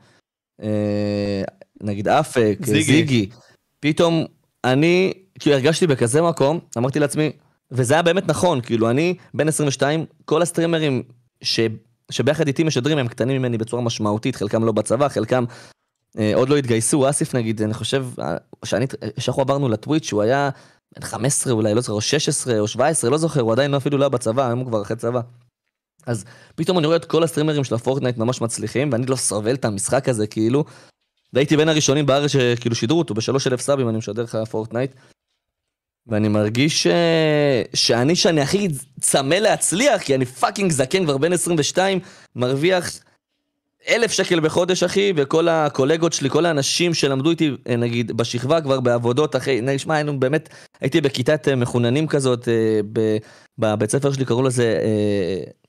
אה, נגיד אפק, זיגי. זיגי. פתאום אני, כאילו הרגשתי בכזה מקום, אמרתי לעצמי, וזה היה באמת נכון, כאילו אני בן 22, כל הסטרימרים ש... שביחד איתי משדרים הם קטנים ממני בצורה משמעותית, חלקם לא בצבא, חלקם עוד לא התגייסו, אסיף נגיד, אני חושב, אה, שאני, שאנחנו עברנו לטוויץ', הוא היה בן 15 אולי, לא זוכר, או 16 או 17, לא זוכר, הוא עדיין אפילו לא היה בצבא, היום הוא כבר אחרי צבא. אז פתאום אני רואה את כל ה streamers של הפורטנייט ממש מצליחים, ואני לא סובל את המשחק הזה, כאילו. והייתי בין הראשונים בארץ שכאילו שידרו אותו, בשלוש אלף subים אני משדר לך פורטנייט. ואני מרגיש ש... שאני שאני הכי צמא להצליח, כי אני fucking זקן כבר בן 22, מרוויח אלף שקל בחודש, אחי, וכל הקולגות שלי, כל האנשים שלמדו איתי, אה, נגיד, בשכבה כבר בעבודות, אחי, נשמע, היינו באמת, הייתי בכיתת אה, מחוננים כזאת, אה, בבית ספר שלי קראו לזה,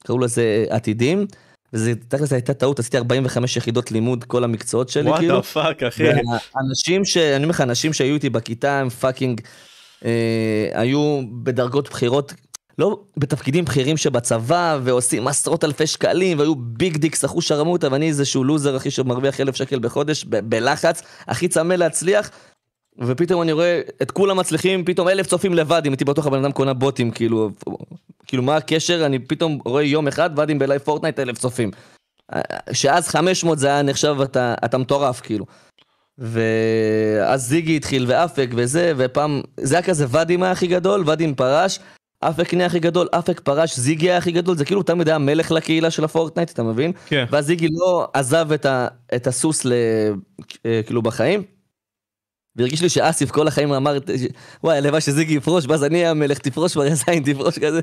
קראו לזה עתידים. וזה תכלס הייתה טעות, עשיתי 45 יחידות לימוד כל המקצועות שלי, כאילו. what the fuck, אחי. אנשים ש... אני אומר לך, אנשים שהיו איתי בכיתה הם fucking, אה, היו בדרגות בכירות, לא בתפקידים בכירים שבצבא, ועושים עשרות אלפי שקלים, והיו big dicks, אחושרמוטה, ואני איזשהו לוזר, אחי, שמרוויח אלף שקל בחודש, ב- בלחץ, הכי צמא להצליח. ופתאום אני רואה את כולם מצליחים, פתאום אלף צופים לבד, אם הייתי בטוח הבן אדם קונה בוטים, כאילו, כאילו מה הקשר, אני פתאום רואה יום אחד ועד עם ב live פורטנייט אלף צופים. שאז 500 זה היה נחשב, אתה, אתה מטורף, כאילו. ואז זיגי התחיל ואפק וזה, ופעם, זה היה כזה ואדים היה הכי גדול, ואדים פרש, אפק נהיה הכי גדול, אפק פרש, זיגי היה הכי גדול, זה כאילו תמיד היה מלך לקהילה של הפורטנייט, אתה מבין? כן. ואז זיגי לא עזב את, ה, את הסוס ל, אה, כאילו בחיים. והרגיש לי שאסיף כל החיים אמר, וואי, הלוואי שזיגי יפרוש, ואז אני המלך, תפרוש כבר יזיין, תפרוש כזה.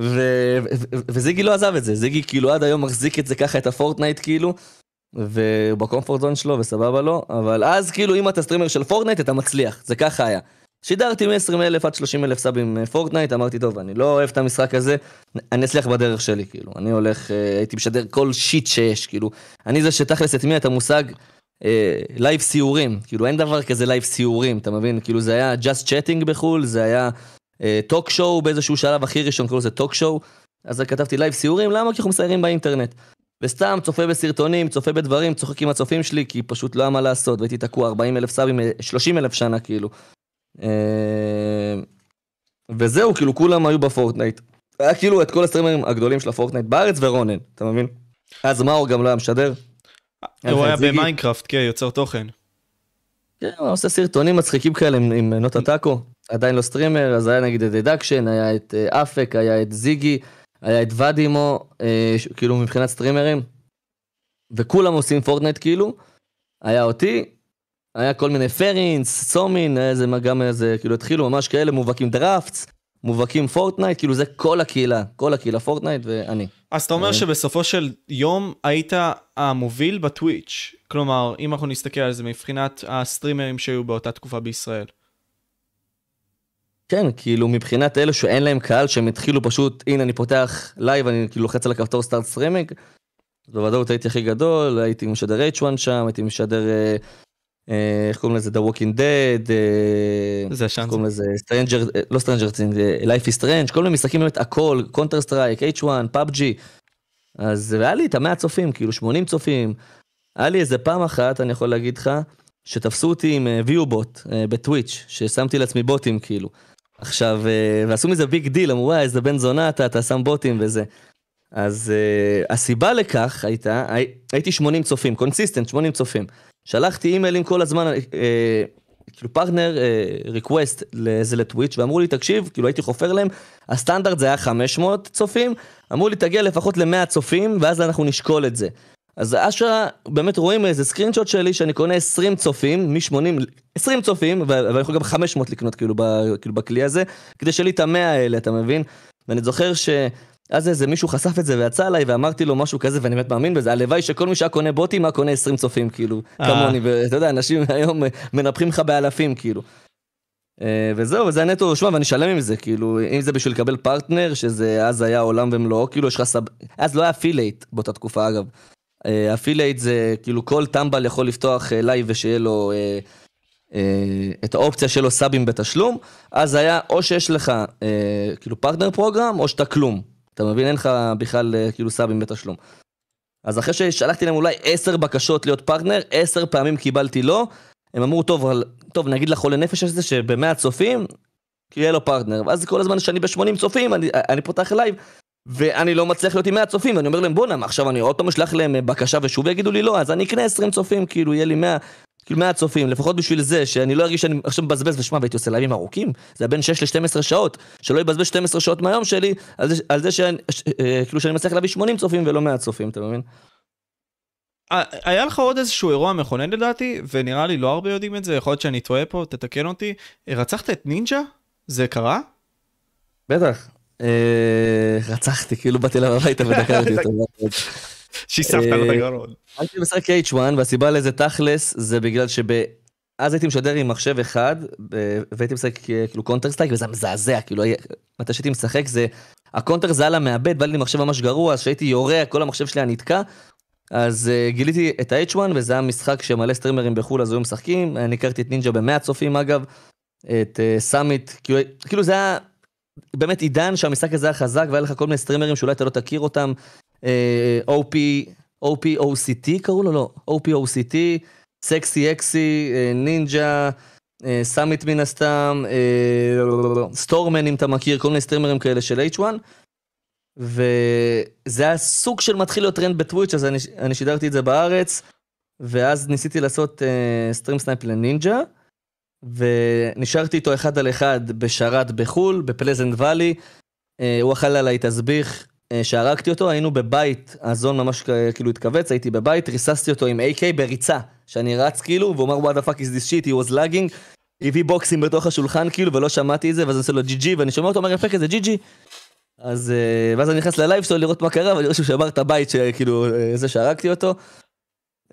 ו- ו- וזיגי לא עזב את זה, זיגי כאילו עד היום מחזיק את זה ככה, את הפורטנייט כאילו, וב comfort zone שלו וסבבה לו, אבל אז כאילו אם אתה streamer של פורטנייט אתה מצליח, זה ככה היה. שידרתי מ-20 אלף עד 30 אלף סאבים פורטנייט, אמרתי טוב, אני לא אוהב את המשחק הזה, אני אצליח בדרך שלי, כאילו, אני הולך, אה, הייתי משדר כל שיט שיש, כאילו, אני זה שתכלס הטמיע את המושג live אה, סיורים, כאילו אין דבר כזה live סיורים, אתה מבין? כאילו זה היה just chatting בחו"ל, זה היה talk uh, show באיזשהו שלב הכי ראשון, קוראים לזה talk show, אז כתבתי live סיורים, למה? כי אנחנו מסיירים באינטרנט. וסתם צופה בסרטונים, צופה בדברים, צוחק עם הצופים שלי, כי פשוט לא היה מה לעשות, והייתי תקוע 40 אלף סאבים, 30 אלף שנה כאילו. Uh, וזהו, כאילו כולם היו בפורטנייט. היה כאילו את כל הסטרימרים הגדולים של הפורטנייט בארץ ורונן, אתה מבין? אז מאור גם לא היה משדר. הוא היה במיינקראפט, כן, יוצר תוכן. כן, הוא עושה סרטונים מצחיקים כאלה עם, עם נוטה טאקו, עדיין לא streamer, אז היה נגיד את דדקשן, היה את אה, אפק, היה את זיגי, היה את ודימו, אה, כאילו מבחינת סטרימרים, וכולם עושים פורטנייט כאילו, היה אותי, היה כל מיני פרינס, סומין, איזה גם איזה, כאילו התחילו ממש כאלה מובהקים דראפטס, מובהקים פורטנייט, כאילו זה כל הקהילה, כל הקהילה פורטנייט ואני. אז אתה אומר אה. שבסופו של יום היית המוביל בטוויץ', כלומר, אם אנחנו נסתכל על זה מבחינת הסטרימרים שהיו באותה תקופה בישראל. כן, כאילו מבחינת אלה שאין להם קהל, שהם התחילו פשוט, הנה אני פותח לייב, אני כאילו לוחץ על הכפתור סטארט סטרימינג, בוודאות הייתי הכי גדול, הייתי משדר H1 שם, הייתי משדר אה, איך קוראים לזה? The Walking Dead, אה, זה שם. קוראים לזה Stranger, אה, לא Stranger Things, Life is Strange, כל מיני משחקים באמת הכל, Counter Strike, H1, PUBG. אז היה לי את המאה צופים, כאילו 80 צופים. היה לי איזה פעם אחת, אני יכול להגיד לך, שתפסו אותי עם viewbot בטוויץ', ששמתי לעצמי בוטים כאילו. עכשיו, ועשו מזה big deal, אמרו וואי איזה בן זונה אתה, אתה שם בוטים וזה. אז הסיבה לכך הייתה, הייתי 80 צופים, consistent 80 צופים. שלחתי אימיילים כל הזמן, אה, כאילו partner request לאיזה לטוויץ' ואמרו לי תקשיב, כאילו הייתי חופר להם, הסטנדרט זה היה 500 צופים, אמרו לי תגיע לפחות ל-100 צופים ואז אנחנו נשקול את זה. אז אשרה, באמת רואים איזה screenshot שלי שאני קונה 20 צופים, מ-80, 20 צופים, ואני יכול גם 500 לקנות כאילו, ב, כאילו בכלי הזה, כדי שיהיה לי את המאה האלה, אתה מבין? ואני זוכר ש... אז איזה מישהו חשף את זה ויצא עליי ואמרתי לו משהו כזה ואני באמת מאמין בזה, הלוואי שכל מי שהיה קונה בוטים היה קונה 20 צופים כאילו, אה. כמוני, ואתה יודע, אנשים היום מנפחים לך באלפים כאילו. אה, וזהו, וזה הנטו, שמע, ואני שלם עם זה, כאילו, אם זה בשביל לקבל פרטנר, שזה אז היה עולם ומלואו, כאילו יש לך סב... אז לא היה affiliate באותה תקופה אגב. affiliate זה כאילו כל טמבל יכול לפתוח אה, live ושיהיה לו אה, אה, את האופציה שלו סאבים בתשלום, אז היה או שיש לך אה, כאילו partner program או שאתה כלום. אתה מבין? אין לך בכלל אה, כאילו סאבים בתשלום. אז אחרי ששלחתי להם אולי עשר בקשות להיות פרטנר, עשר פעמים קיבלתי לא, הם אמרו, טוב, אבל, טוב, נגיד לחולה נפש הזה שבמאה צופים, יהיה לו פרטנר. ואז כל הזמן שאני ב-80 צופים, אני, אני פותח live, ואני לא מצליח להיות עם 100 צופים, ואני אומר להם, בואנה, עכשיו אני עוד פעם אשלח להם אה, בקשה ושוב יגידו לי לא, אז אני אקנה 20 צופים, כאילו, יהיה לי 100, כאילו 100 צופים, לפחות בשביל זה, שאני לא ארגיש שאני עכשיו מבזבז, ושמע, והייתי עושה לייבים ארוכים, זה בין 6 ל-12 שעות, שלא יבזבז 12 שעות מהיום שלי, על זה, על זה שאני, אה, כאילו שאני מצליח להביא 80 צופים ולא 100 צופים, אתה מבין? אה, היה לך עוד איזשהו אירוע מכונן לדעתי, ונראה לי לא הרבה יודעים את זה, יכול להיות שאני טועה פה, תתקן אותי. רצחת את נינג'ה? זה קרה? בטח. אה, רצחתי, כאילו באתי אליו הביתה ודקרתי אותו. שיספת לו את אה, הגרון. הייתי משחק H1 והסיבה לזה תכלס זה בגלל שב... אז הייתי משדר עם מחשב אחד והייתי משחק אה, כאילו Counter Strike וזה מזעזע כאילו מתי שהייתי משחק זה ה Counter זה על המעבד בא לי מחשב ממש גרוע אז כשהייתי יורה כל המחשב שלי היה נתקע. אז uh, גיליתי את ה-H1 וזה היה משחק שמלא סטרימרים בחו"ל אז היו משחקים אני הכרתי את נינג'ה במאה צופים אגב. את uh, סאמיט כאילו, כאילו זה היה באמת עידן שהמשחק הזה היה חזק והיה לך כל מיני סטרימרים שאולי אתה לא תכיר אותם. אה, OP, OPOCT קראו לו? לא, OPOCT, סקסי אקסי, אה, נינג'ה, אה, סאמיט מן הסתם, סטורמן אם אתה מכיר, כל מיני סטרימרים כאלה של H1. וזה היה סוג של מתחיל להיות טרנד בטוויץ', אז אני, אני שידרתי את זה בארץ, ואז ניסיתי לעשות uh, stream snipe לנינג'ה, ונשארתי איתו אחד על אחד בשרת בחו"ל, בפלזנט ואלי. Uh, הוא אכל עליי תסביך שהרגתי אותו, היינו בבית, הזון ממש כאילו התכווץ, הייתי בבית, ריססתי אותו עם AK בריצה, שאני רץ כאילו, והוא אמר what the fuck is this shit, he was lagging. הביא בוקסים בתוך השולחן כאילו, ולא שמעתי את זה, ואז אני עושה לו ג'י ג'י, ואני שומע אותו אומר יפה כזה ג'י ג'י. אז אה, ואז אני נכנס ללייב שלו לראות מה קרה, ואני רואה שהוא שבר את הבית, שכאילו, אה, זה שהרגתי אותו.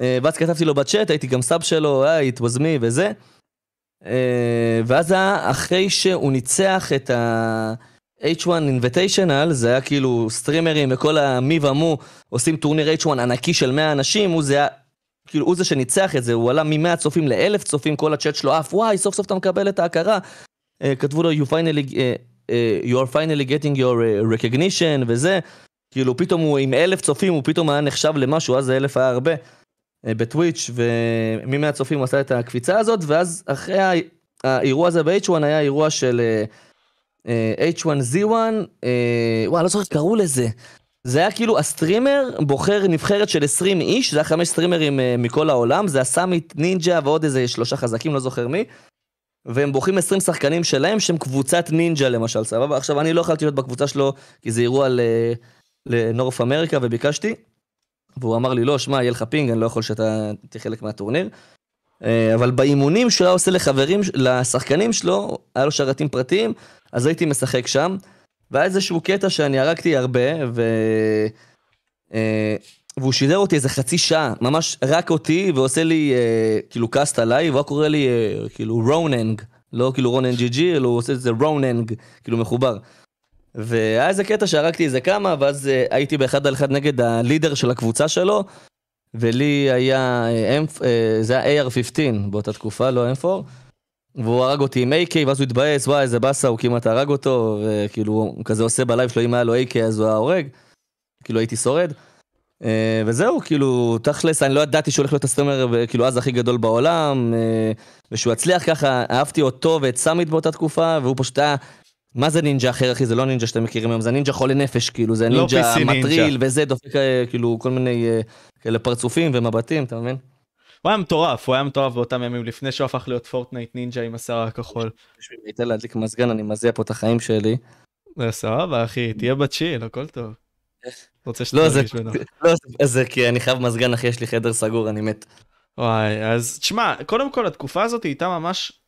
אה, ואז כתבתי לו בצ'אט, הייתי גם סאב שלו, היי, it was me וזה. אה, ואז אחרי שהוא ניצח את ה... H1 Invitational, זה היה כאילו סטרימרים וכל המי ומו עושים טורניר H1 ענקי של 100 אנשים, הוא זה היה, כאילו הוא זה שניצח את זה, הוא עלה מ-100 צופים ל-1000 צופים, כל הצ'אט שלו עף, וואי, סוף סוף אתה מקבל את ההכרה. אה, כתבו לו, you finally, אה, אה, you are finally getting your recognition וזה, כאילו פתאום הוא עם אלף צופים, הוא פתאום היה נחשב למשהו, אז אלף היה הרבה אה, בטוויץ', ומ-100 צופים הוא עשה את הקפיצה הזאת, ואז אחרי האירוע הזה ב-H1 היה אירוע של אה, H1Z1, אה, וואי, לא זוכר איך קראו לזה. זה היה כאילו הסטרימר בוחר נבחרת של 20 איש, זה היה חמש סטרימרים אה, מכל העולם, זה הסאמיט נינג'ה ועוד איזה שלושה חזקים, לא זוכר מי. והם בוחרים 20 שחקנים שלהם שהם קבוצת נינג'ה למשל, סבבה? עכשיו אני לא יכולתי להיות בקבוצה שלו כי זה אירוע ל North America וביקשתי. והוא אמר לי לא, שמע, יהיה לך ping, אני לא יכול שאתה תהיה חלק מהטורניר. אה, אבל באימונים שהוא היה עושה לחברים, לשחקנים שלו, היה לו שרתים פרטיים, אז הייתי משחק שם. והיה איזשהו קטע שאני הרגתי הרבה, ו... אה, והוא שידר אותי איזה חצי שעה, ממש רק אותי, ועושה לי אה, כאילו cast עליי, והוא קורא לי אה, כאילו רוננג, לא כאילו רונן ג'י ג'י, אלא הוא עושה את זה רוננג, כאילו מחובר. והיה איזה קטע שהרגתי איזה כמה, ואז אה, הייתי באחד על אחד נגד ה leader של הקבוצה שלו, ולי היה, אה, אה, זה היה AR-15 באותה תקופה, לא M4, והוא הרג אותי עם AK, ואז הוא התבאס, וואי איזה באסה, הוא כמעט הרג אותו, וכאילו הוא כזה עושה בלייב שלו, אם היה לו AK אז הוא היה הורג, כאילו הייתי שורד. אה, וזהו, כאילו, תכלס, אני לא ידעתי שהוא הולך להיות הסטרימר, כאילו, אז הכי גדול בעולם, ושהוא יצליח ככה, אהבתי אותו ואת סאמיט באותה תקופה, והוא פשוט היה, מה זה נינג'ה אחר, אחי? זה לא נינג'ה שאתם מכירים היום, זה נינג'ה חולה נפש, כאילו, זה לא נינג'ה נינג'ה. מטריל, וזה דופק, אה, כאילו, כל מיני אה, כאלה פרצופים ומבטים, אתה מבין? הוא היה מטורף, הוא היה מטורף באותם ימים לפני שהוא הפך להיות פורטנייט נינג'ה עם השיער הכחול. בשביל לתת להדליק מזגן, אני מזיע פה את החיים שלי. זה סבבה אחי, תהיה בצ'יל, הכל טוב. רוצה לא, שתרגיש בנוח. לא, זה- זה כי אני חייב מזגן, אחי, יש לי חדר סגור, אני מת. וואי, אז תשמע, קודם כל התקופה הזאת הייתה ממש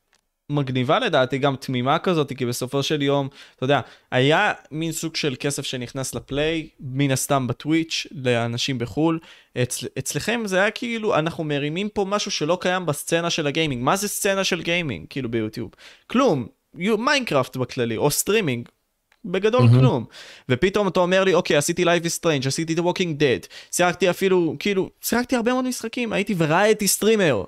מגניבה לדעתי, גם תמימה כזאת, כי בסופו של יום, אתה יודע, היה מין סוג של כסף שנכנס ל play, מן הסתם בטוויץ', לאנשים בחו"ל. אצל, אצלכם זה היה כאילו, אנחנו מרימים פה משהו שלא קיים בסצנה של הגיימינג. מה זה סצנה של גיימינג, כאילו ביוטיוב? כלום. מיינקראפט בכללי, או סטרימינג, בגדול mm-hmm. כלום. ופתאום אתה אומר לי, אוקיי, עשיתי Life is Strange, עשיתי The Walking Dead, שיחקתי אפילו, כאילו, שיחקתי הרבה מאוד משחקים, הייתי וראיתי סטרימר.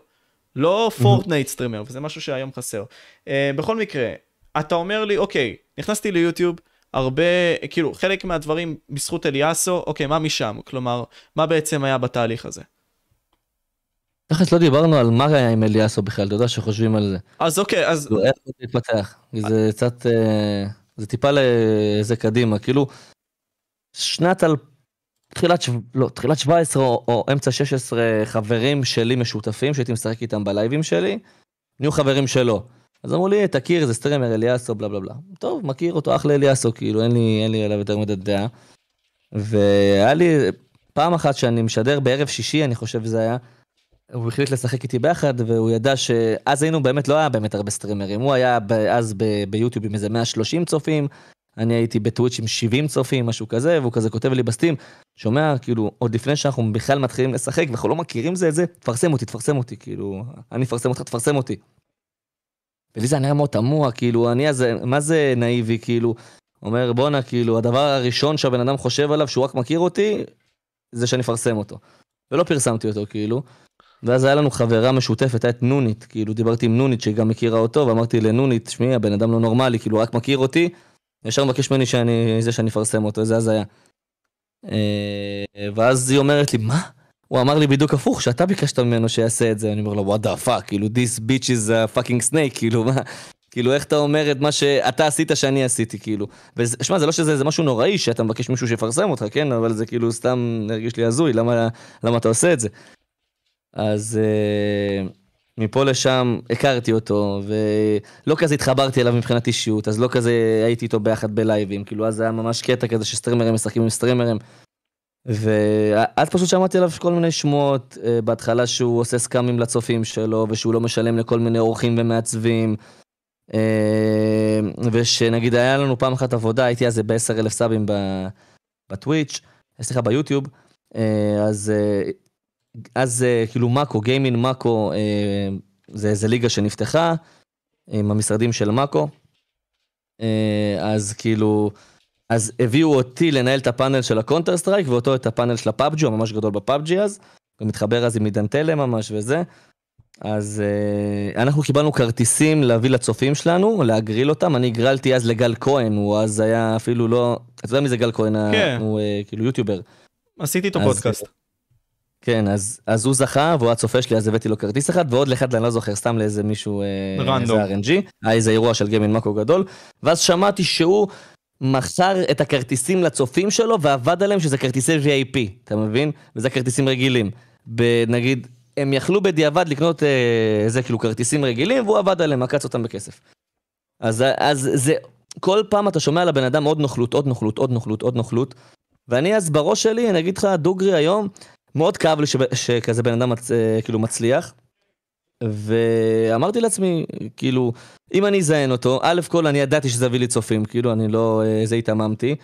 לא פורטנייט סטרימר, וזה משהו שהיום חסר. Uh, בכל מקרה, אתה אומר לי, אוקיי, נכנסתי ליוטיוב, הרבה, כאילו, חלק מהדברים בזכות אליאסו, אוקיי, מה משם? כלומר, מה בעצם היה בתהליך הזה? תכלס לא דיברנו על מה היה עם אליאסו בכלל, אתה יודע שחושבים על זה. אז אוקיי, אז... כאילו, איך זה התפתח? זה קצת, אה, זה טיפה לזה קדימה, כאילו, שנת אל... תחילת, לא, תחילת 17 או, או אמצע 16 חברים שלי משותפים שהייתי משחק איתם בלייבים שלי, נהיו חברים שלו. אז אמרו לי, תכיר, זה סטרימר אליאסו, בלה בלה בלה. טוב, מכיר אותו אחלה אליאסו, כאילו, אין לי, אין לי עליו יותר מדי דעה. והיה לי פעם אחת שאני משדר בערב שישי, אני חושב שזה היה, הוא החליט לשחק איתי ביחד, והוא ידע שאז היינו באמת, לא היה באמת הרבה סטרימרים. הוא היה אז ביוטיוב עם איזה 130 צופים, אני הייתי בטוויץ' עם 70 צופים, משהו כזה, והוא כזה כותב לי בסטים, שומע, כאילו, עוד לפני שאנחנו בכלל מתחילים לשחק, ואנחנו לא מכירים זה את זה, תפרסם אותי, תפרסם אותי, כאילו, אני אפרסם אותך, תפרסם אותי. ולי זה נראה מאוד תמוה, כאילו, אני אז, מה זה נאיבי, כאילו, אומר, בואנה, כאילו, הדבר הראשון שהבן אדם חושב עליו, שהוא רק מכיר אותי, זה שאני אפרסם אותו. ולא פרסמתי אותו, כאילו. ואז היה לנו חברה משותפת, הייתה את נונית, כאילו, דיברתי עם נונית שהיא גם מכירה אותו, ואמרתי לנונית, שמעי, הבן אדם לא נורמלי, כאילו, רק מכיר אותי, ישר מבקש ממני שאני, זה שאני אפרסם אותו, זה הזיה. אה, ואז היא אומרת לי, מה? הוא אמר לי בדיוק הפוך, שאתה ביקשת ממנו שיעשה את זה, אני אומר לו, what the fuck, כאילו, this bitch is a fucking snake, כאילו, מה? כאילו, איך אתה אומר את מה שאתה עשית שאני עשיתי, כאילו. ושמע, זה לא שזה זה משהו נוראי שאתה מבקש מישהו שיפרסם אותך, כן? אבל זה כאילו סתם הרגיש לי הזוי, למה, למה אתה עושה את זה? אז... Uh... מפה לשם הכרתי אותו, ולא כזה התחברתי אליו מבחינת אישיות, אז לא כזה הייתי איתו ביחד בלייבים, כאילו אז היה ממש קטע כזה שסטרימרים משחקים עם סטרימרים. ואז פשוט שמעתי עליו כל מיני שמועות, אה, בהתחלה שהוא עושה סקאמים לצופים שלו, ושהוא לא משלם לכל מיני אורחים ומעצבים. אה, ושנגיד היה לנו פעם אחת עבודה, הייתי אז ב-10 אלף סאבים בטוויץ', סליחה ביוטיוב, אה, אז אז אה, כאילו מאקו, גיימין מאקו, אה, זה איזה ליגה שנפתחה עם המשרדים של מאקו. אה, אז כאילו, אז הביאו אותי לנהל את הפאנל של הקונטר סטרייק ואותו את הפאנל של הפאבג'י, הוא ממש גדול בפאבג'י אז. הוא מתחבר אז עם עידן תלם ממש וזה. אז uh, אנחנו קיבלנו כרטיסים להביא לצופים שלנו, להגריל אותם, אני הגרלתי אז לגל כהן, הוא אז היה אפילו לא, אתה יודע מי זה גל כהן, כן. הוא uh, כאילו יוטיובר. עשיתי איתו פודקאסט. כן, אז, אז הוא זכה, והוא הצופה שלי, אז הבאתי לו כרטיס אחד, ועוד לאחד, אני לא זוכר, סתם לאיזה מישהו, random. איזה RNG, היה איזה אירוע של גיימין מאקו גדול, ואז שמעתי שהוא מכר את הכרטיסים לצופים שלו, ועבד עליהם שזה כרטיסי VIP, אתה מבין? וזה כרטיסים רגילים. נגיד, הם יכלו בדיעבד לקנות איזה אה, כאילו כרטיסים רגילים, והוא עבד עליהם, עקץ אותם בכסף. אז, אז זה, כל פעם אתה שומע לבן אדם עוד נוכלות, עוד נוכלות, עוד נוכלות, עוד נוכלות, ואני אז בראש שלי, אני אגיד לך, דוגרי היום, מאוד כאב לי שכזה בן אדם מצ, אה, כאילו מצליח. ואמרתי לעצמי, כאילו, אם אני אזיין אותו, א' כל אני ידעתי שזה יביא לי צופים, כאילו, אני לא, אה, זה התעממתי.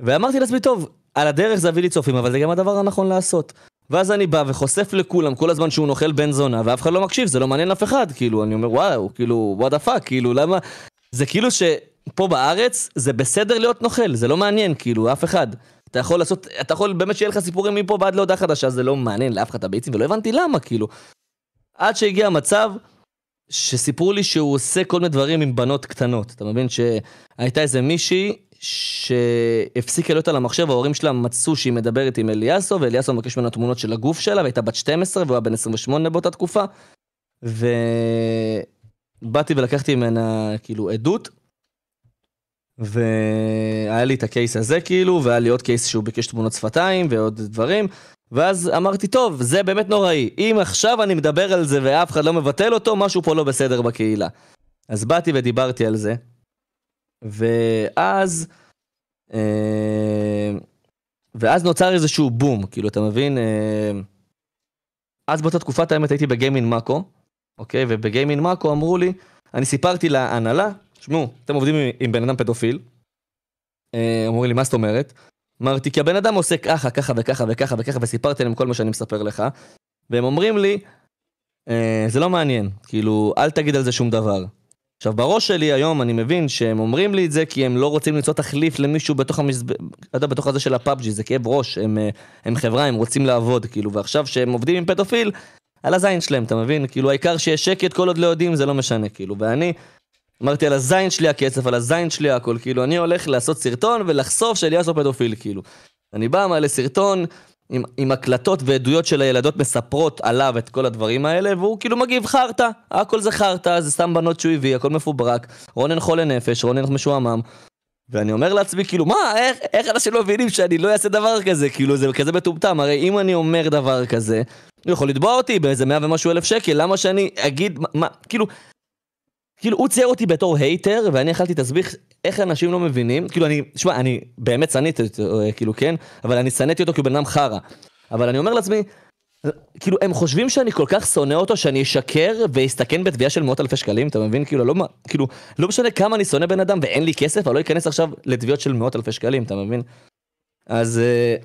ואמרתי לעצמי, טוב, על הדרך זה יביא לי צופים, אבל זה גם הדבר הנכון לעשות. ואז אני בא וחושף לכולם כל הזמן שהוא נוכל בן זונה, ואף אחד לא מקשיב, זה לא מעניין אף אחד, כאילו, אני אומר, וואו, כאילו, what the fuck, כאילו, למה... זה כאילו שפה בארץ, זה בסדר להיות נוכל, זה לא מעניין, כאילו, אף אחד. אתה יכול לעשות, אתה יכול באמת שיהיה לך סיפורים מפה ועד להודעה חדשה, זה לא מעניין לאף אחד את הביצים, ולא הבנתי למה, כאילו. עד שהגיע מצב שסיפרו לי שהוא עושה כל מיני דברים עם בנות קטנות. אתה מבין שהייתה איזה מישהי שהפסיקה להיות על המחשב, ההורים שלה מצאו שהיא מדברת עם אליאסו, ואליאסו מבקש ממנה תמונות של הגוף שלה, והייתה בת 12 והוא היה בן 28 באותה תקופה. ובאתי ולקחתי ממנה כאילו עדות, והיה לי את הקייס הזה כאילו, והיה לי עוד קייס שהוא ביקש תמונות שפתיים ועוד דברים, ואז אמרתי, טוב, זה באמת נוראי. אם עכשיו אני מדבר על זה ואף אחד לא מבטל אותו, משהו פה לא בסדר בקהילה. אז באתי ודיברתי על זה, ואז... אה, ואז נוצר איזשהו בום, כאילו, אתה מבין? אה, אז באותה תקופת האמת הייתי בגיימין מאקו, אוקיי? ובגיימין מאקו אמרו לי, אני סיפרתי להנהלה, שמעו, אתם עובדים עם בן אדם פדופיל. אה, אמרו לי, מה זאת אומרת? אמרתי, כי הבן אדם עושה ככה, ככה וככה וככה וככה, וסיפרתי להם כל מה שאני מספר לך. והם אומרים לי, אה, זה לא מעניין, כאילו, אל תגיד על זה שום דבר. עכשיו, בראש שלי היום אני מבין שהם אומרים לי את זה כי הם לא רוצים למצוא תחליף למישהו בתוך המזב... אתה יודע, בתוך הזה של הפאבג'י, זה כאב ראש, הם, אה, הם חברה, הם רוצים לעבוד, כאילו, ועכשיו שהם עובדים עם פדופיל, על הזין שלהם, אתה מבין? כאילו, העיקר שיש שקט, כל עוד לא יודעים, זה לא משנה, כאילו, ואני... אמרתי על הזין שלי הכסף, על הזין שלי הכל, כאילו, אני הולך לעשות סרטון ולחשוף שאליאסו פדופיל, כאילו. אני בא, מעלה סרטון, עם, עם הקלטות ועדויות של הילדות מספרות עליו את כל הדברים האלה, והוא כאילו מגיב חרטא, הכל זה חרטא, זה סתם בנות שהוא הביא, הכל מפוברק, רונן חולה נפש, רונן משועמם. ואני אומר לעצמי, כאילו, מה, איך, איך אנשים לא מבינים שאני לא אעשה דבר כזה? כאילו, זה כזה מטומטם, הרי אם אני אומר דבר כזה, הוא יכול לתבוע אותי באיזה מאה ומשהו אלף שקל, למה שאני אגיד, מה כאילו, כאילו, הוא צייר אותי בתור הייטר, ואני יכלתי להסביך איך אנשים לא מבינים. כאילו, אני, שמע, אני באמת שנאתי אותו, אה, כאילו, כן, אבל אני שנאתי אותו כי הוא בן אדם חרא. אבל אני אומר לעצמי, כאילו, הם חושבים שאני כל כך שונא אותו, שאני אשקר ואסתכן בתביעה של מאות אלפי שקלים, אתה מבין? כאילו, לא, כאילו, לא משנה כמה אני שונא בן אדם ואין לי כסף, אני לא אכנס עכשיו לתביעות של מאות אלפי שקלים, אתה מבין? אז אה,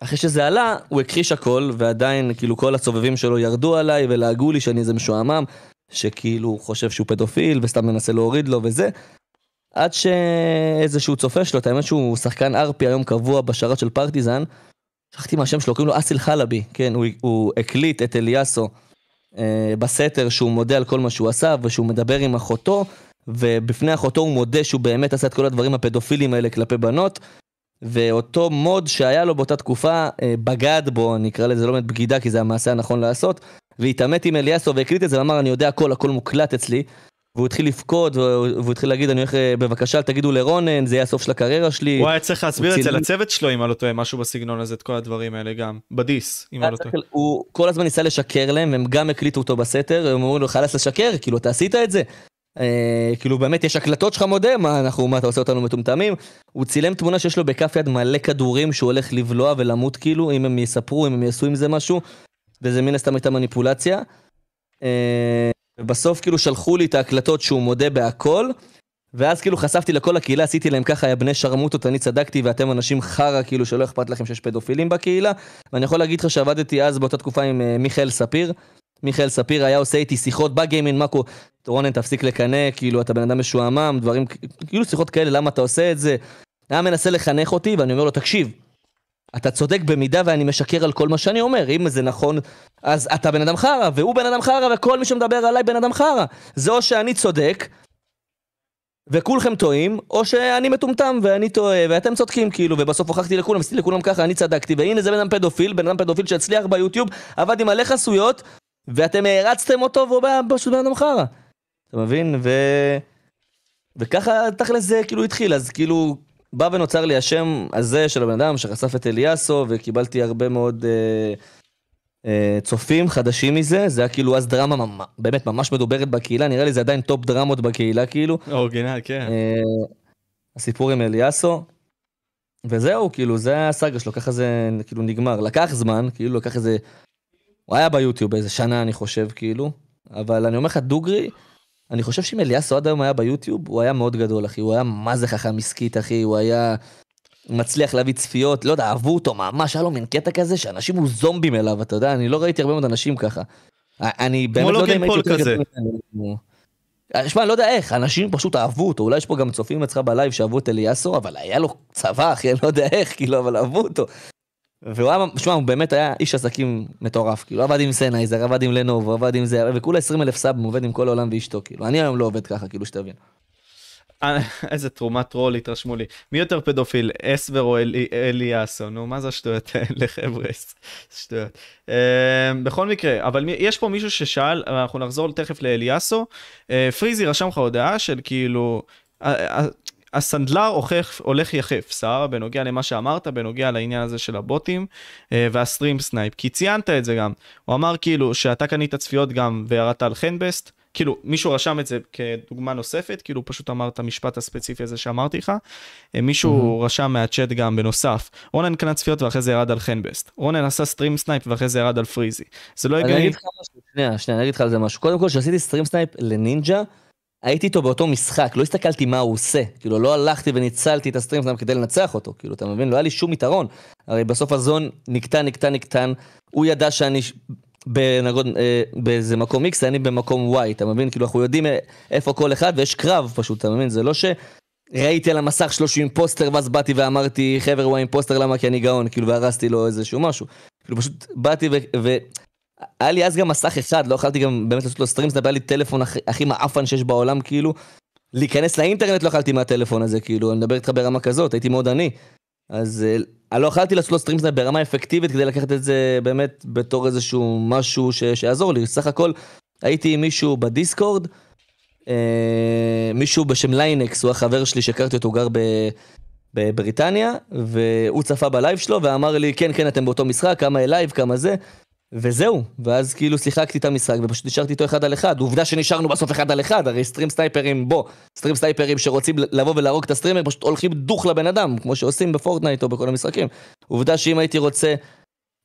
אחרי שזה עלה, הוא הכחיש הכל, ועדיין, כאילו, כל הסובבים שלו ירדו עליי ולעגו לי שאני איזה משועמם. שכאילו הוא חושב שהוא פדופיל וסתם מנסה להוריד לו וזה. עד שאיזשהו צופה שלו, את האמת שהוא שחקן ארפי היום קבוע בשרת של פרטיזן, שכחתי מהשם שלו, קוראים לו אסיל חלבי, כן, הוא, הוא הקליט את אליאסו אה, בסתר שהוא מודה על כל מה שהוא עשה ושהוא מדבר עם אחותו, ובפני אחותו הוא מודה שהוא באמת עשה את כל הדברים הפדופילים האלה כלפי בנות, ואותו מוד שהיה לו באותה תקופה אה, בגד בו, נקרא לזה לא באמת בגידה כי זה המעשה הנכון לעשות, והתעמת עם אליאסו והקליט את זה ואמר אני יודע הכל, הכל מוקלט אצלי. והוא התחיל לבכות והוא התחיל להגיד אני הולך אה, בבקשה תגידו לרונן זה יהיה הסוף של הקריירה שלי. הוא היה צריך להסביר את זה לצוות שלו אם אני לא טועה משהו בסגנון הזה את כל הדברים האלה גם בדיס אם אני לא טועה. הוא כל הזמן ניסה לשקר להם הם גם הקליטו אותו בסתר הם אמרו לו חלאס לשקר כאילו אתה עשית את זה. אה, כאילו באמת יש הקלטות שלך מודה מה אנחנו מה אתה עושה אותנו מטומטמים. הוא צילם תמונה שיש לו בכף יד מלא כדורים שהוא הולך לבלוע ולמות כאילו אם הם יספרו אם הם יעשו עם זה משהו. וזה מן הסתם הייתה מניפולציה. אה, ובסוף כאילו שלחו לי את ההקלטות שהוא מודה בהכל, ואז כאילו חשפתי לכל הקהילה, עשיתי להם ככה, יא בני שרמוטות, אני צדקתי ואתם אנשים חרא, כאילו שלא אכפת לכם שיש פדופילים בקהילה. ואני יכול להגיד לך שעבדתי אז באותה תקופה עם uh, מיכאל ספיר. מיכאל ספיר היה עושה איתי שיחות בגיימין מאקו, רונן תפסיק לקנא, כאילו אתה בן אדם משועמם, דברים, כאילו שיחות כאלה, למה אתה עושה את זה? היה מנסה לחנך אותי ואני אומר לו, תקשיב, אתה צודק במידה ואני משקר על כל מה שאני אומר, אם זה נכון, אז אתה בן אדם חרא, והוא בן אדם חרא, וכל מי שמדבר עליי בן אדם חרא. זה או שאני צודק, וכולכם טועים, או שאני מטומטם ואני טועה, ואתם צודקים כאילו, ובסוף הוכחתי לכולם, עשיתי לכולם ככה, אני צדקתי, והנה זה בן אדם פדופיל, בן אדם פדופיל שהצליח ביוטיוב, עבד עם מלא חסויות, ואתם הערצתם אותו והוא פשוט בן אדם חרא. אתה מבין? ו... וככה תכל'ס זה כאילו התחיל, אז כאילו בא ונוצר לי השם הזה של הבן אדם שחשף את אליאסו, וקיבלתי הרבה מאוד אה, אה, צופים חדשים מזה, זה היה כאילו אז דרמה ממ... באמת ממש מדוברת בקהילה, נראה לי זה עדיין טופ דרמות בקהילה כאילו. original, כן. אה, הסיפור עם אליאסו. וזהו, כאילו, זה הסאגה שלו, ככה זה כאילו נגמר. לקח זמן, כאילו, לקח איזה... הוא היה ביוטיוב איזה שנה, אני חושב, כאילו. אבל אני אומר לך, דוגרי, אני חושב שאם אליאסו עד היום היה ביוטיוב, הוא היה מאוד גדול, אחי. הוא היה מה זה חכם עסקית, אחי. הוא היה מצליח להביא צפיות, לא יודע, אהבו אותו ממש, היה לו מין קטע כזה שאנשים היו זומבים אליו, אתה יודע, אני לא ראיתי הרבה מאוד אנשים ככה. אני באמת לא יודע אם הייתי יותר גדול. שמע, אני לא יודע איך, אנשים פשוט אהבו אותו, אולי יש פה גם צופים אצלך בלייב שאהבו את אליאסו, אבל היה לו צבא, אחי, אני לא יודע איך, כאילו, אבל אהבו אותו. והוא היה, שמע, הוא באמת היה איש עסקים מטורף, כאילו, עבד עם סנייזר, עבד עם לנובו, עבד עם זה, וכולה 20 אלף sub, עובד עם כל העולם ואשתו, כאילו, אני היום לא עובד ככה, כאילו, שתבין. אה, איזה תרומת טרול התרשמו לי. מי יותר פדופיל, אסבר או אליאסו? נו, מה זה השטויות האלה, חבר'ה? שטויות. אה, בכל מקרה, אבל יש פה מישהו ששאל, אנחנו נחזור תכף לאליאסו. אה, פריזי רשם לך הודעה של כאילו, הסנדלר הוכח, הולך יחף, שר, בנוגע למה שאמרת, בנוגע לעניין הזה של הבוטים אה, וה stream snipe, כי ציינת את זה גם. הוא אמר כאילו שאתה קנית צפיות גם וירדת על חנבסט, כאילו, מישהו רשם את זה כדוגמה נוספת, כאילו, פשוט אמר את המשפט הספציפי הזה שאמרתי לך. אה, מישהו רשם מהצ'אט גם בנוסף, רונן קנה צפיות ואחרי זה ירד על חנבסט. רונן עשה stream snipe ואחרי זה ירד על פריזי. זה לא אני הגיוני. אגיד לך משהו, שנייה, שנייה, אני אגיד לך על זה משהו. קודם כל, כשעשיתי stream snipe לנינג'ה, הייתי איתו באותו משחק, לא הסתכלתי מה הוא עושה. כאילו, לא הלכתי וניצלתי את ה stream snipe כדי לנצח אותו, כאילו, אתה מבין? לא היה לי שום יתרון. הרי בסוף ה zone נקטע, נקטע, נקטן, הוא ידע שאני בנגוד, אה, באיזה מקום X, אני במקום Y, אתה מבין? כאילו, אנחנו יודעים אה, איפה כל אחד, ויש קרב פשוט, אתה מבין? זה לא ש... ראיתי על המסך שלו שהוא אימפוסטר, ואז באתי ואמרתי, חבר'ה, הוא האימפוסטר, למה? כי אני גאון, כאילו, והרסתי לו איזשהו משהו. כאילו, פשוט באתי ו... ו... היה לי אז גם מסך אחד, לא יכלתי גם באמת לעשות לו סטרים, זה היה לי טלפון הכי, מעפן שיש בעולם, כאילו. להיכנס לאינטרנט לא יכלתי מהטלפון הזה, כאילו, אני מדבר איתך ברמה כזאת, הייתי מאוד עני. אז אה, אני לא יכלתי לעשות לו סטרים ברמה אפקטיבית כדי לקחת את זה באמת בתור איזשהו משהו ש... שיעזור לי. סך הכל הייתי עם מישהו בדיסקורד, אה, מישהו בשם ליינקס, הוא החבר שלי שהכרתי אותו, הוא גר. בבריטניה, והוא צפה בלייב שלו ואמר לי, כן, כן, אתם באותו משחק, כמה לייב, כמה זה, וזהו. ואז כאילו שיחקתי את המשחק ופשוט נשארתי איתו אחד על אחד. עובדה שנשארנו בסוף אחד על אחד, הרי stream sniper ים, בוא, stream sniper ים שרוצים לבוא ולהרוג את הסטרימר, פשוט הולכים דוך לבן אדם, כמו שעושים בפורטנייט או בכל המשחקים. עובדה שאם הייתי רוצה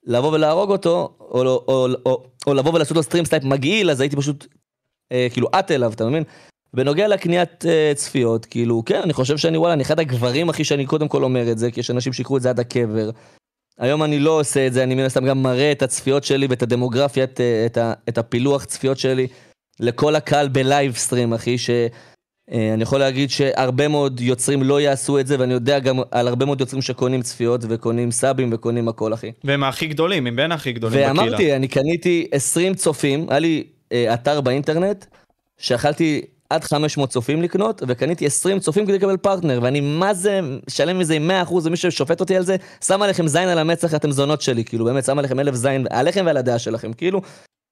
לבוא ולהרוג אותו, או, או, או, או, או לבוא ולעשות לו stream snipe מגעיל, אז הייתי פשוט אה, כאילו עט אליו, אתה מבין? בנוגע לקניית אה, צפיות, כאילו, כן, אני חושב שאני וואלה, אני אחד הגברים הכי שאני קודם כל אומר את זה, כי יש אנשים שיקחו את זה עד הקבר. היום אני לא עושה את זה, אני מן הסתם גם מראה את הצפיות שלי ואת הדמוגרפיה, את, אה, את, את הפילוח צפיות שלי לכל הקהל ב live stream, אחי, שאני יכול להגיד שהרבה מאוד יוצרים לא יעשו את זה, ואני יודע גם על הרבה מאוד יוצרים שקונים צפיות וקונים sub ים וקונים הכל, אחי. והם הכי גדולים, הם בין הכי גדולים בקהילה. ואמרתי, אני קניתי 20 צופים, היה לי אה, אתר באינטרנט, שיכלתי עד 500 צופים לקנות, וקניתי 20 צופים כדי לקבל פרטנר, ואני מה זה, שלם מזה עם 100% ומי ששופט אותי על זה, שם עליכם זין על המצח, אתם זונות שלי, כאילו, באמת, שם עליכם אלף זין, עליכם ועל הדעה שלכם, כאילו,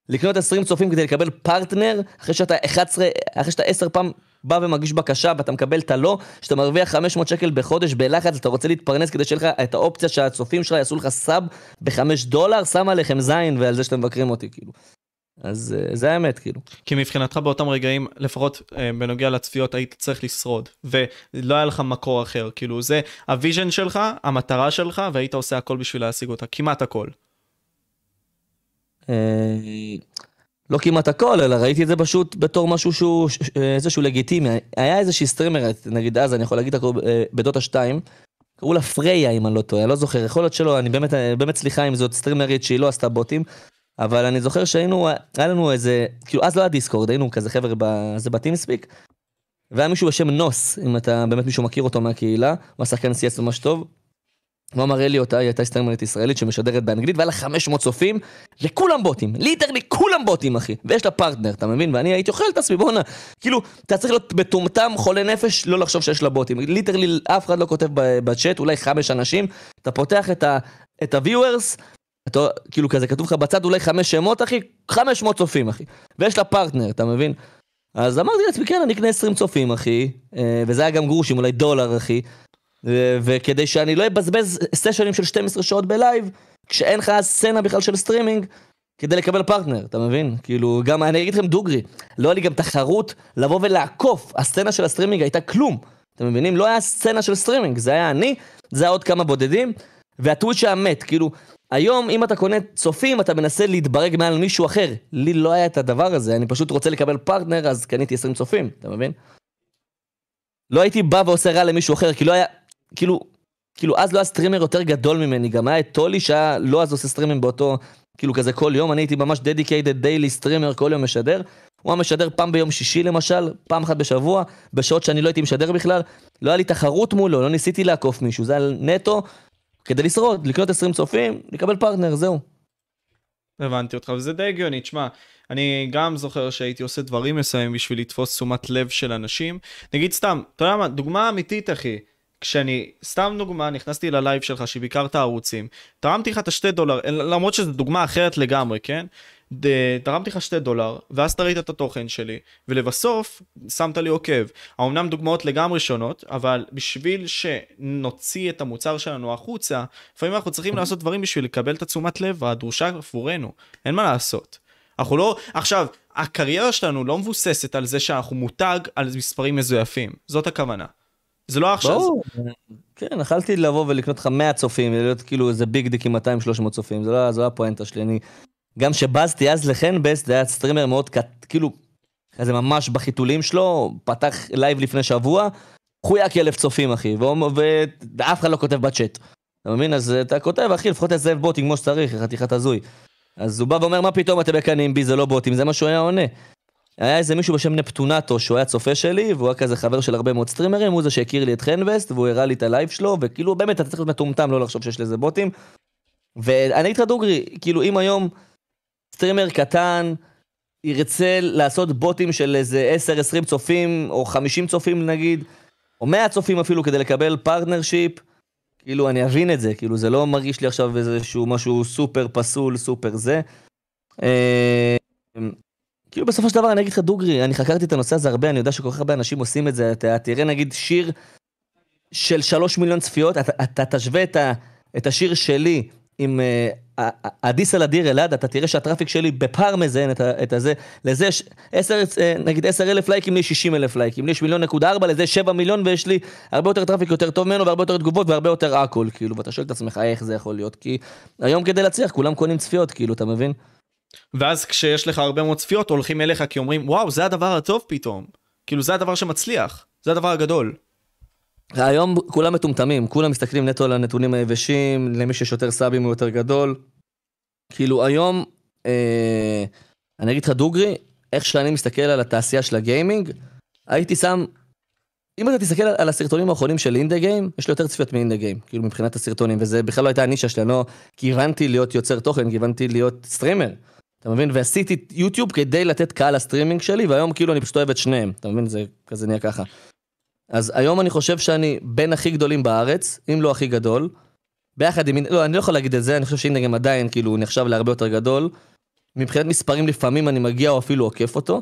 לקנות 20 צופים כדי לקבל פרטנר, אחרי שאתה 11, אחרי שאתה 10 פעם בא ומגיש בקשה ואתה מקבל את הלא, שאתה מרוויח 500 שקל בחודש בלחץ, אתה רוצה להתפרנס כדי שיהיה לך את האופציה שהצופים שלך יעשו לך sub בחמש דולר, שם עליכם זין ועל זה שאתם מבקרים אותי, כאילו. אז אה, זה האמת, כאילו. כי מבחינתך באותם רגעים, לפחות אה, בנוגע לצפיות, היית צריך לשרוד, ולא היה לך מקור אחר, כאילו זה ה vision שלך, המטרה שלך, והיית עושה הכל בשביל להשיג אותה, כמעט הכל. אה, לא כמעט הכל, אלא ראיתי את זה פשוט בתור משהו שהוא איזשהו לגיטימי. היה איזושהי סטרימרית, נגיד אז, אני יכול להגיד הכל, בדוטה 2, קראו לה פריה אם אני לא טועה, אני לא זוכר, יכול להיות שלא, אני באמת, באמת סליחה אם זאת סטרימרית שהיא לא עשתה בוטים, אבל אני זוכר שהיינו, היה לנו איזה, כאילו אז לא היה דיסקורד, היינו כזה חבר'ה בזה בטימספיק, והיה מישהו בשם נוס, אם אתה באמת מישהו מכיר אותו מהקהילה, הוא השחקן CS ממש טוב. הוא אמר לי אותה, היא הייתה סטרימרית ישראלית שמשדרת באנגלית, והיה לה 500 צופים, וכולם בוטים, literally כולם בוטים אחי, ויש לה פרטנר, אתה מבין? ואני הייתי אוכל את עצמי, בואנה, כאילו, אתה צריך להיות מטומטם, חולה נפש, לא לחשוב שיש לה בוטים, literally אף אחד לא כותב בצ'אט, אולי חמש אנשים, אתה פותח את ה- את ה-viewers, אתה, כאילו כזה כתוב לך בצד אולי חמש שמות אחי, 500 צופים אחי, ויש לה פרטנר, אתה מבין? אז אמרתי לעצמי, כן, אני אקנה 20 צופים, אחי, אה, וזה היה גם גרושים, אולי דולר, אחי. וכדי שאני לא אבזבז סשנים של 12 שעות בלייב, כשאין לך סצנה בכלל של סטרימינג, כדי לקבל פרטנר, אתה מבין? כאילו, גם, אני אגיד לכם דוגרי, לא היה לי גם תחרות לבוא ולעקוף, הסצנה של הסטרימינג הייתה כלום. אתם מבינים? לא היה סצנה של סטרימינג, זה היה אני, זה היה עוד כמה בודדים, והטוויץ' היה מת, כאילו, היום אם אתה קונה צופים, אתה מנסה להתברג מעל מישהו אחר. לי לא היה את הדבר הזה, אני פשוט רוצה לקבל פרטנר, אז קניתי 20 צופים, אתה מבין? לא הייתי בא ועושה רע למישהו אחר, כי לא היה, כאילו, כאילו אז לא היה סטרימר יותר גדול ממני, גם היה את טולי שהיה לא אז עושה סטרימים באותו, כאילו כזה כל יום, אני הייתי ממש dedicated daily streamer, כל יום משדר. הוא היה משדר פעם ביום שישי למשל, פעם אחת בשבוע, בשעות שאני לא הייתי משדר בכלל. לא היה לי תחרות מולו, לא ניסיתי לעקוף מישהו, זה היה נטו כדי לשרוד, לקנות 20 צופים, לקבל פרטנר, זהו. הבנתי אותך, וזה די הגיוני, תשמע, אני גם זוכר שהייתי עושה דברים מסוימים בשביל לתפוס תשומת לב של אנשים. נגיד סתם, אתה יודע מה, דוגמה אמיתית, אחי. כשאני, סתם דוגמה, נכנסתי ללייב שלך שביקרת ערוצים, תרמתי לך את השתי דולר, למרות שזו דוגמה אחרת לגמרי, כן? ד- תרמתי לך שתי דולר, ואז אתה ראית את התוכן שלי, ולבסוף שמת לי עוקב. האמנם דוגמאות לגמרי שונות, אבל בשביל שנוציא את המוצר שלנו החוצה, לפעמים אנחנו צריכים לעשות דברים בשביל לקבל את התשומת לב הדרושה עבורנו. אין מה לעשות. אנחנו לא, עכשיו, הקריירה שלנו לא מבוססת על זה שאנחנו מותג על מספרים מזויפים, זאת הכוונה. זה לא עכשיו... ברור. כן, יכלתי לבוא ולקנות לך 100 צופים, ולהיות כאילו איזה big dick עם 200-300 צופים, זה לא, זו הפואנטה שלי. אני, גם שבזתי אז לחנבסט, זה היה סטרימר מאוד, קט, כאילו, כזה ממש בחיתולים שלו, פתח לייב לפני שבוע, חויק אלף צופים, אחי, ואף אחד לא כותב בצ'אט. אתה מבין? אז אתה כותב, אחי, לפחות תזאב בוטים כמו שצריך, חתיכת הזוי. אז הוא בא ואומר, מה פתאום אתם מקנאים בי, זה לא בוטים, זה מה שהוא היה עונה. היה איזה מישהו בשם נפטונטו, שהוא היה צופה שלי, והוא היה כזה חבר של הרבה מאוד סטרימרים, הוא זה שהכיר לי את חנבסט, והוא הראה לי את הלייב שלו, וכאילו באמת אתה צריך להיות מטומטם לא לחשוב שיש לזה בוטים. ואני אגיד לך דוגרי, כאילו אם היום סטרימר קטן ירצה לעשות בוטים של איזה 10-20 צופים, או 50 צופים נגיד, או 100 צופים אפילו כדי לקבל partnership, כאילו אני אבין את זה, כאילו זה לא מרגיש לי עכשיו איזשהו משהו סופר פסול, סופר זה. אה, כאילו בסופו של דבר אני אגיד לך דוגרי, אני חקרתי את הנושא הזה הרבה, אני יודע שכל כך הרבה אנשים עושים את זה, אתה תראה נגיד שיר של שלוש מיליון צפיות, אתה, אתה תשווה את, ה, את השיר שלי עם uh, הדיס על אדיר אלעד, אתה תראה שה traffic שלי בפער מזיין את, את הזה, לזה יש עשר, אה, נגיד עשר אלף לייקים, לי יש שישים אלף לייקים, לי יש מיליון נקודה ארבע, לזה שבע מיליון ויש לי הרבה יותר traffic יותר טוב ממנו והרבה יותר תגובות והרבה יותר הכל, כאילו, ואתה שואל את עצמך איך זה יכול להיות, כי היום כדי להצליח כולם קונים צפיות, כאילו, אתה מבין? ואז כשיש לך הרבה מאוד צפיות הולכים אליך כי אומרים וואו זה הדבר הטוב פתאום. כאילו זה הדבר שמצליח. זה הדבר הגדול. היום כולם מטומטמים כולם מסתכלים נטו על הנתונים היבשים למי שיש יותר סאבים הוא יותר גדול. כאילו היום אה, אני אגיד לך דוגרי איך שאני מסתכל על התעשייה של הגיימינג הייתי שם. אם אתה תסתכל על הסרטונים האחרונים של אינדה גיים, יש לי יותר צפיות מאינדה גיים, כאילו מבחינת הסרטונים, וזה בכלל לא הייתה הנישה שלי, אני לא כיוונתי להיות יוצר תוכן, כיוונתי להיות streamer. אתה מבין? ועשיתי יוטיוב כדי לתת קהל לסטרימינג שלי, והיום כאילו אני פשוט אוהב את שניהם, אתה מבין? זה כזה נהיה ככה. אז היום אני חושב שאני בין הכי גדולים בארץ, אם לא הכי גדול, ביחד עם... לא, אני לא יכול להגיד את זה, אני חושב שהנה גם עדיין כאילו נחשב להרבה יותר גדול. מבחינת מספרים לפעמים אני מגיע או אפילו עוקף אותו.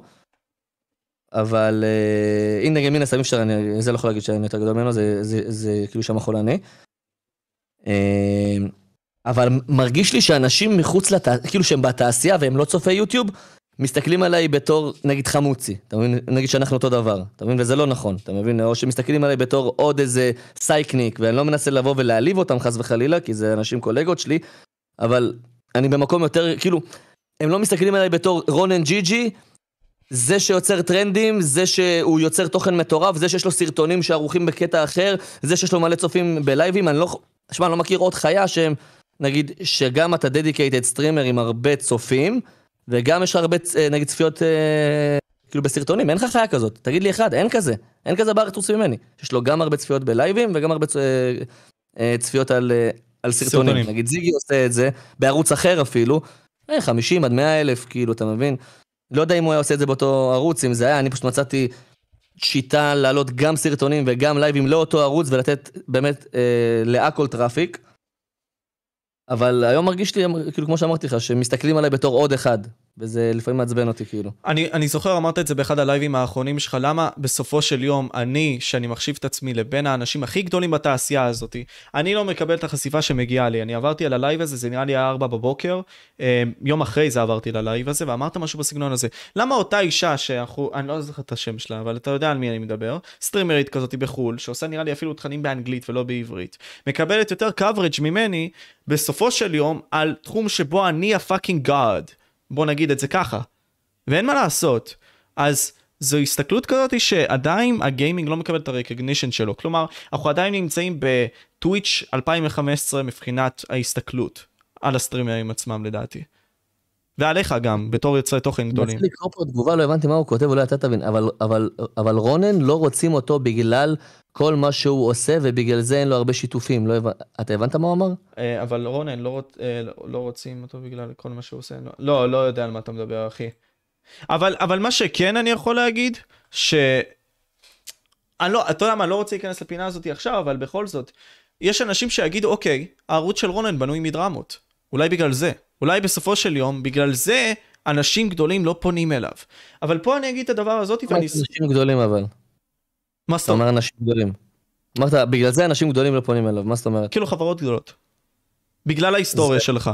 אבל אה, הנה גם מן הסמים אפשר, אני זה לא יכול להגיד שאני יותר גדול ממנו, זה, זה, זה, זה כאילו שם חולני. אה, אבל מרגיש לי שאנשים מחוץ לת... כאילו שהם בתעשייה והם לא צופי יוטיוב, מסתכלים עליי בתור נגיד חמוצי, אתה מבין? נגיד שאנחנו אותו דבר, אתה מבין? וזה לא נכון, אתה מבין? או שמסתכלים עליי בתור עוד איזה סייקניק, ואני לא מנסה לבוא ולהעליב אותם חס וחלילה, כי זה אנשים קולגות שלי, אבל אני במקום יותר, כאילו, הם לא מסתכלים עליי בתור רונן ג'י זה שיוצר טרנדים, זה שהוא יוצר תוכן מטורף, זה שיש לו סרטונים שערוכים בקטע אחר, זה שיש לו מלא צופים בלייבים, אני לא, שמע, אני לא מכיר עוד חיה שהם נגיד, שגם אתה dedicated streamer עם הרבה צופים, וגם יש לך הרבה, אה, נגיד, צפיות, אה, כאילו בסרטונים, אין לך חיה כזאת. תגיד לי אחד, אין כזה. אין כזה בארץ חוץ ממני. יש לו גם הרבה צפיות בלייבים, וגם הרבה אה, צפיות על, על סרטונים. סרטונים. נגיד, זיגי עושה את זה, בערוץ אחר אפילו, אה, 50 עד 100 אלף, כאילו, אתה מבין? לא יודע אם הוא היה עושה את זה באותו ערוץ, אם זה היה, אני פשוט מצאתי שיטה להעלות גם סרטונים וגם לייבים לאותו ערוץ ולתת באמת אה, להכל traffic. אבל היום מרגיש לי, כאילו כמו שאמרתי לך, שמסתכלים עליי בתור עוד אחד, וזה לפעמים מעצבן אותי כאילו. אני, אני זוכר, אמרת את זה באחד הלייבים האחרונים שלך, למה בסופו של יום, אני, שאני מחשיב את עצמי לבין האנשים הכי גדולים בתעשייה הזאת, אני לא מקבל את החשיפה שמגיעה לי. אני עברתי על הלייב הזה, זה נראה לי היה 4 בבוקר, אה, יום אחרי זה עברתי ללייב הזה, ואמרת משהו בסגנון הזה. למה אותה אישה שאנחנו, אני לא זוכר את השם שלה, אבל אתה יודע על מי אני מדבר, סטרימרית כזאת בחו"ל, שעושה נראה לי אפילו תכנים באנגלית ולא בעברית, מקבלת יותר coverage ממני, בסופו של יום, על תחום שבו אני הפאקינג גאד. בוא נגיד את זה ככה. ואין מה לעשות. אז זו הסתכלות כזאת שעדיין הגיימינג לא מקבל את הרקגנישן שלו. כלומר, אנחנו עדיין נמצאים בטוויץ' 2015 מבחינת ההסתכלות על הסטרימרים עצמם לדעתי. ועליך גם, בתור יוצרי תוכן גדולים. אני רוצה לקרוא פה תגובה, לא הבנתי מה הוא כותב, אולי אתה תבין, אבל, אבל, אבל רונן לא רוצים אותו בגלל כל מה שהוא עושה, ובגלל זה אין לו הרבה שיתופים. לא הבנ... אתה הבנת מה הוא אמר? אה, אבל רונן, לא, רוצ... אה, לא רוצים אותו בגלל כל מה שהוא עושה. לא, לא, לא יודע על מה אתה מדבר, אחי. אבל, אבל מה שכן אני יכול להגיד, ש... אני לא, אתה יודע מה, אני לא רוצה להיכנס לפינה הזאת עכשיו, אבל בכל זאת, יש אנשים שיגידו, אוקיי, הערוץ של רונן בנוי מדרמות. אולי בגלל זה. אולי בסופו של יום, בגלל זה אנשים גדולים לא פונים אליו. אבל פה אני אגיד את הדבר הזאת ואני... אנשים גדולים אבל. מה זאת אומרת? אתה אומר אנשים גדולים. אמרת, בגלל זה אנשים גדולים לא פונים אליו, מה זאת אומרת? כאילו חברות גדולות. בגלל ההיסטוריה שלך.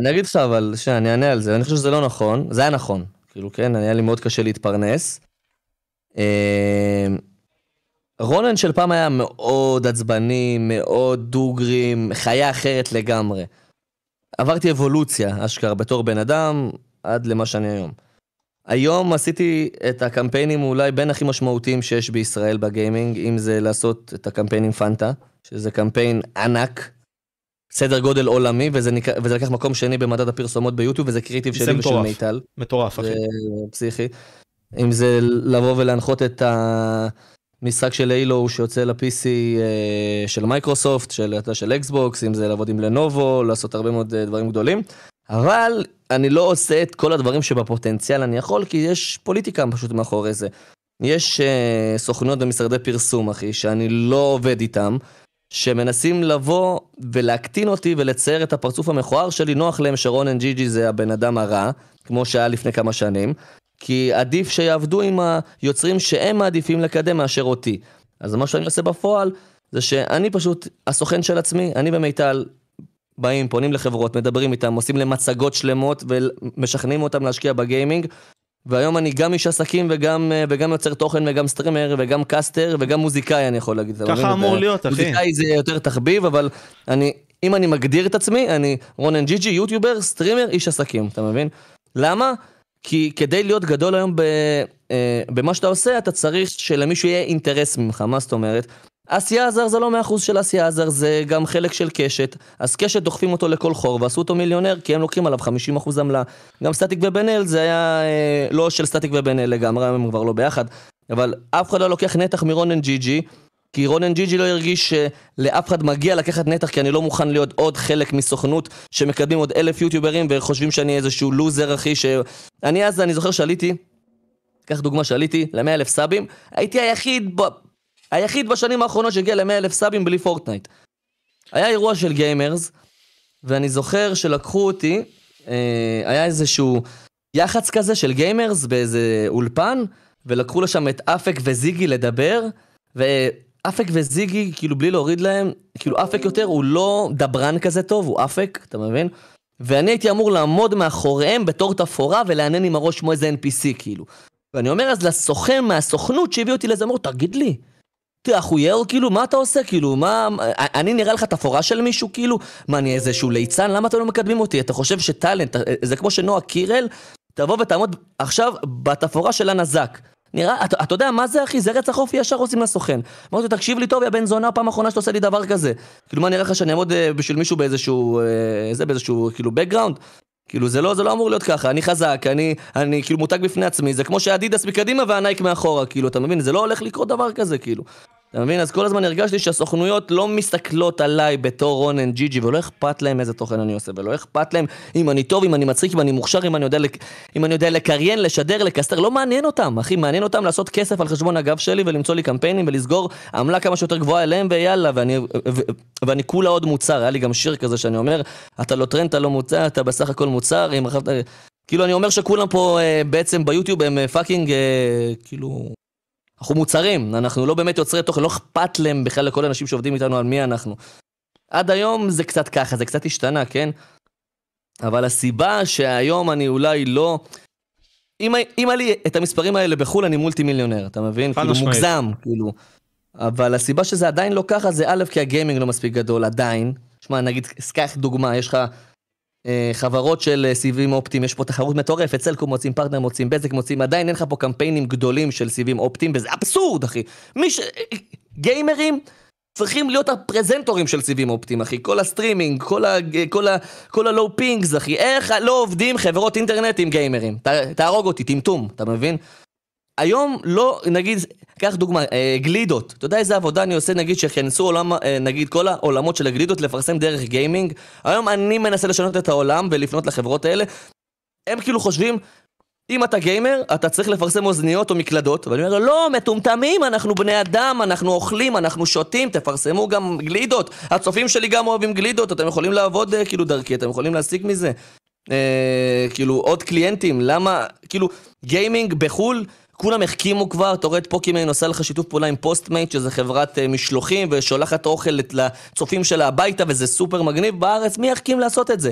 אני אגיד לך אבל, שאני אענה על זה, אני חושב שזה לא נכון, זה היה נכון. כאילו, כן, היה לי מאוד קשה להתפרנס. אה, רונן של פעם היה מאוד עצבני, מאוד דוגרי, חיה אחרת לגמרי. עברתי אבולוציה, אשכרה, בתור בן אדם, עד למה שאני היום. היום עשיתי את הקמפיינים אולי בין הכי משמעותיים שיש בישראל בגיימינג, אם זה לעשות את הקמפיין עם פנטה, שזה קמפיין ענק, סדר גודל עולמי, וזה, נק... וזה לקח מקום שני במדד הפרסומות ביוטיוב, וזה קריאיטיב שלי ושל מיטל. מטורף, אחי. זה פסיכי. אם זה לבוא ולהנחות את המשחק של Halo שיוצא ל-PC אה, של מייקרוסופט, של, של אקסבוקס, אם זה לעבוד עם לנובו, לעשות הרבה מאוד אה, דברים גדולים. אבל אני לא עושה את כל הדברים שבפוטנציאל אני יכול, כי יש פוליטיקה פשוט מאחורי זה. יש uh, סוכנויות ומשרדי פרסום, אחי, שאני לא עובד איתם, שמנסים לבוא ולהקטין אותי ולצייר את הפרצוף המכוער שלי, נוח להם שרונן ג'י זה הבן אדם הרע, כמו שהיה לפני כמה שנים, כי עדיף שיעבדו עם היוצרים שהם מעדיפים לקדם מאשר אותי. אז מה שאני עושה בפועל, זה שאני פשוט הסוכן של עצמי, אני ומיטל באים, פונים לחברות, מדברים איתם, עושים להם מצגות שלמות ומשכנעים אותם להשקיע ב gaming. והיום אני גם איש עסקים וגם, וגם יוצר תוכן וגם streamer וגם caster וגם מוזיקאי אני יכול להגיד. ככה אמור להיות אחי. מוזיקאי זה יותר תחביב אבל אני, אם אני מגדיר את עצמי, אני רונן ג'י ג'י, יוטיובר, streamer, איש עסקים, אתה מבין? למה? כי כדי להיות גדול היום ב, אה, במה שאתה עושה, אתה צריך שלמישהו יהיה אינטרס ממך, מה זאת אומרת? אסי עזר זה לא מאה אחוז של אסי עזר, זה גם חלק של קשת. אז קשת דוחפים אותו לכל חור ועשו אותו מיליונר כי הם לוקחים עליו 50 אחוז עמלה. גם סטטיק ובן אל זה היה אה, לא של סטטיק ובן אל לגמרי, הם כבר לא ביחד. אבל אף אחד לא לוקח נתח מרונן ג'י ג'י. כי רונן ג'י ג'י לא הרגיש שלאף אחד מגיע לקחת נתח כי אני לא מוכן להיות עוד חלק מסוכנות שמקדמים עוד אלף יוטיוברים וחושבים שאני איזשהו לוזר אחי ש... אני אז, אני זוכר שעליתי, קח דוגמה שעליתי ל-100 אלף subים, הייתי היחיד היחיד בשנים האחרונות שהגיע ל-100 אלף subים בלי פורטנייט. היה אירוע של gamers, ואני זוכר שלקחו אותי, אה, היה איזשהו יח"צ כזה של gamers באיזה אולפן, ולקחו לשם את אפק וזיגי לדבר, ואפק וזיגי, כאילו בלי להוריד להם, כאילו אפק יותר, הוא לא דברן כזה טוב, הוא אפק, אתה מבין? ואני הייתי אמור לעמוד מאחוריהם בתור תפאורה ולענן עם הראש כמו איזה NPC, כאילו. ואני אומר אז לסוכן מהסוכנות שהביא אותי לזה, אמרו, תגיד לי, תחוייר, כאילו, מה אתה עושה? כאילו, מה... אני נראה לך תפאורה של מישהו, כאילו? מה, אני איזשהו ליצן? למה אתם לא מקדמים אותי? אתה חושב שטאלנט, זה כמו שנועה קירל, תבוא ותעמוד עכשיו בתפאורה של הנזק. נראה, אתה, אתה יודע מה זה אחי? זה רצח אופי ישר עושים לסוכן. אמרתי לו, תקשיב לי טוב, יא בן זונה, פעם אחרונה שאתה עושה לי דבר כזה. כאילו, מה נראה לך שאני אעמוד אה, בשביל מישהו באיזשהו, אה, זה, באיזשהו, כאילו, background? כאילו זה לא, זה לא אמור להיות ככה, אני חזק, אני, אני כאילו מותג בפני עצמי, זה כמו שאדידס מקדימה והנייק מאחורה, כאילו, אתה מבין? זה לא הולך לקרות דבר כזה, כאילו. אתה מבין? אז כל הזמן הרגשתי שהסוכנויות לא מסתכלות עליי בתור רונן ג'י ג'י ולא אכפת להם איזה תוכן אני עושה ולא אכפת להם אם אני טוב, אם אני מצחיק, אם אני מוכשר, אם אני יודע, לק... אם אני יודע לקריין, לשדר, לקסטר, לא מעניין אותם, אחי, מעניין אותם לעשות כסף על חשבון הגב שלי ולמצוא לי קמפיינים ולסגור עמלה כמה שיותר גבוהה אליהם ויאללה, ואני, ו... ו... ואני כולה עוד מוצר, היה לי גם שיר כזה שאני אומר, אתה לא טרנד, אתה לא מוצר, אתה בסך הכל מוצר, אם אחת... כאילו אני אומר שכולם פה אה, בעצם ביוטיוב הם אה, fucking, אה, כאילו, אנחנו מוצרים, אנחנו לא באמת יוצרי תוכן, לא אכפת להם בכלל לכל האנשים שעובדים איתנו על מי אנחנו. עד היום זה קצת ככה, זה קצת השתנה, כן? אבל הסיבה שהיום אני אולי לא... אם היה לי את המספרים האלה בחו"ל, אני מולטי מיליונר, אתה מבין? כאילו משמעית. מוגזם, כאילו. אבל הסיבה שזה עדיין לא ככה זה א', כי הגיימינג לא מספיק גדול, עדיין. שמע, נגיד, קח דוגמה, יש לך חברות של אה, סיבים אופטיים, יש פה תחרות מטורפת, סלקום מוצאים, פרטנר מוצאים, בזק מוצאים, עדיין אין לך פה קמפיינים גדולים של סיבים אופטיים, וזה אבסורד, אחי. מי ש... גיימרים צריכים להיות הפרזנטורים של סיבים אופטיים, אחי. כל הסטרימינג, כל, ה... כל, ה... כל ה low pings, אחי. איך לא עובדים חברות אינטרנט עם גיימרים? ת... תהרוג אותי, טמטום, אתה מבין? היום לא, נגיד, קח דוגמה, אה, גלידות. אתה יודע איזה עבודה אני עושה, נגיד, שיכנסו עולם, אה, נגיד, כל העולמות של הגלידות לפרסם דרך gaming? היום אני מנסה לשנות את העולם ולפנות לחברות האלה. הם כאילו חושבים, אם אתה גיימר, אתה צריך לפרסם אוזניות או מקלדות, ואני אומר, לא, מטומטמים, אנחנו בני אדם, אנחנו אוכלים, אנחנו שותים, תפרסמו גם גלידות. הצופים שלי גם אוהבים גלידות, אתם יכולים לעבוד אה, כאילו דרכי, אתם יכולים להשיג מזה. אה, כאילו, עוד clientים, למה, כאילו, gaming בחו"ל, כולם החכימו כבר, אתה רואה את פוקימן עושה לך שיתוף פעולה עם Postmates, שזה חברת uh, משלוחים, ושולחת אוכל לצופים שלה הביתה, וזה סופר מגניב. בארץ, מי יחכים לעשות את זה?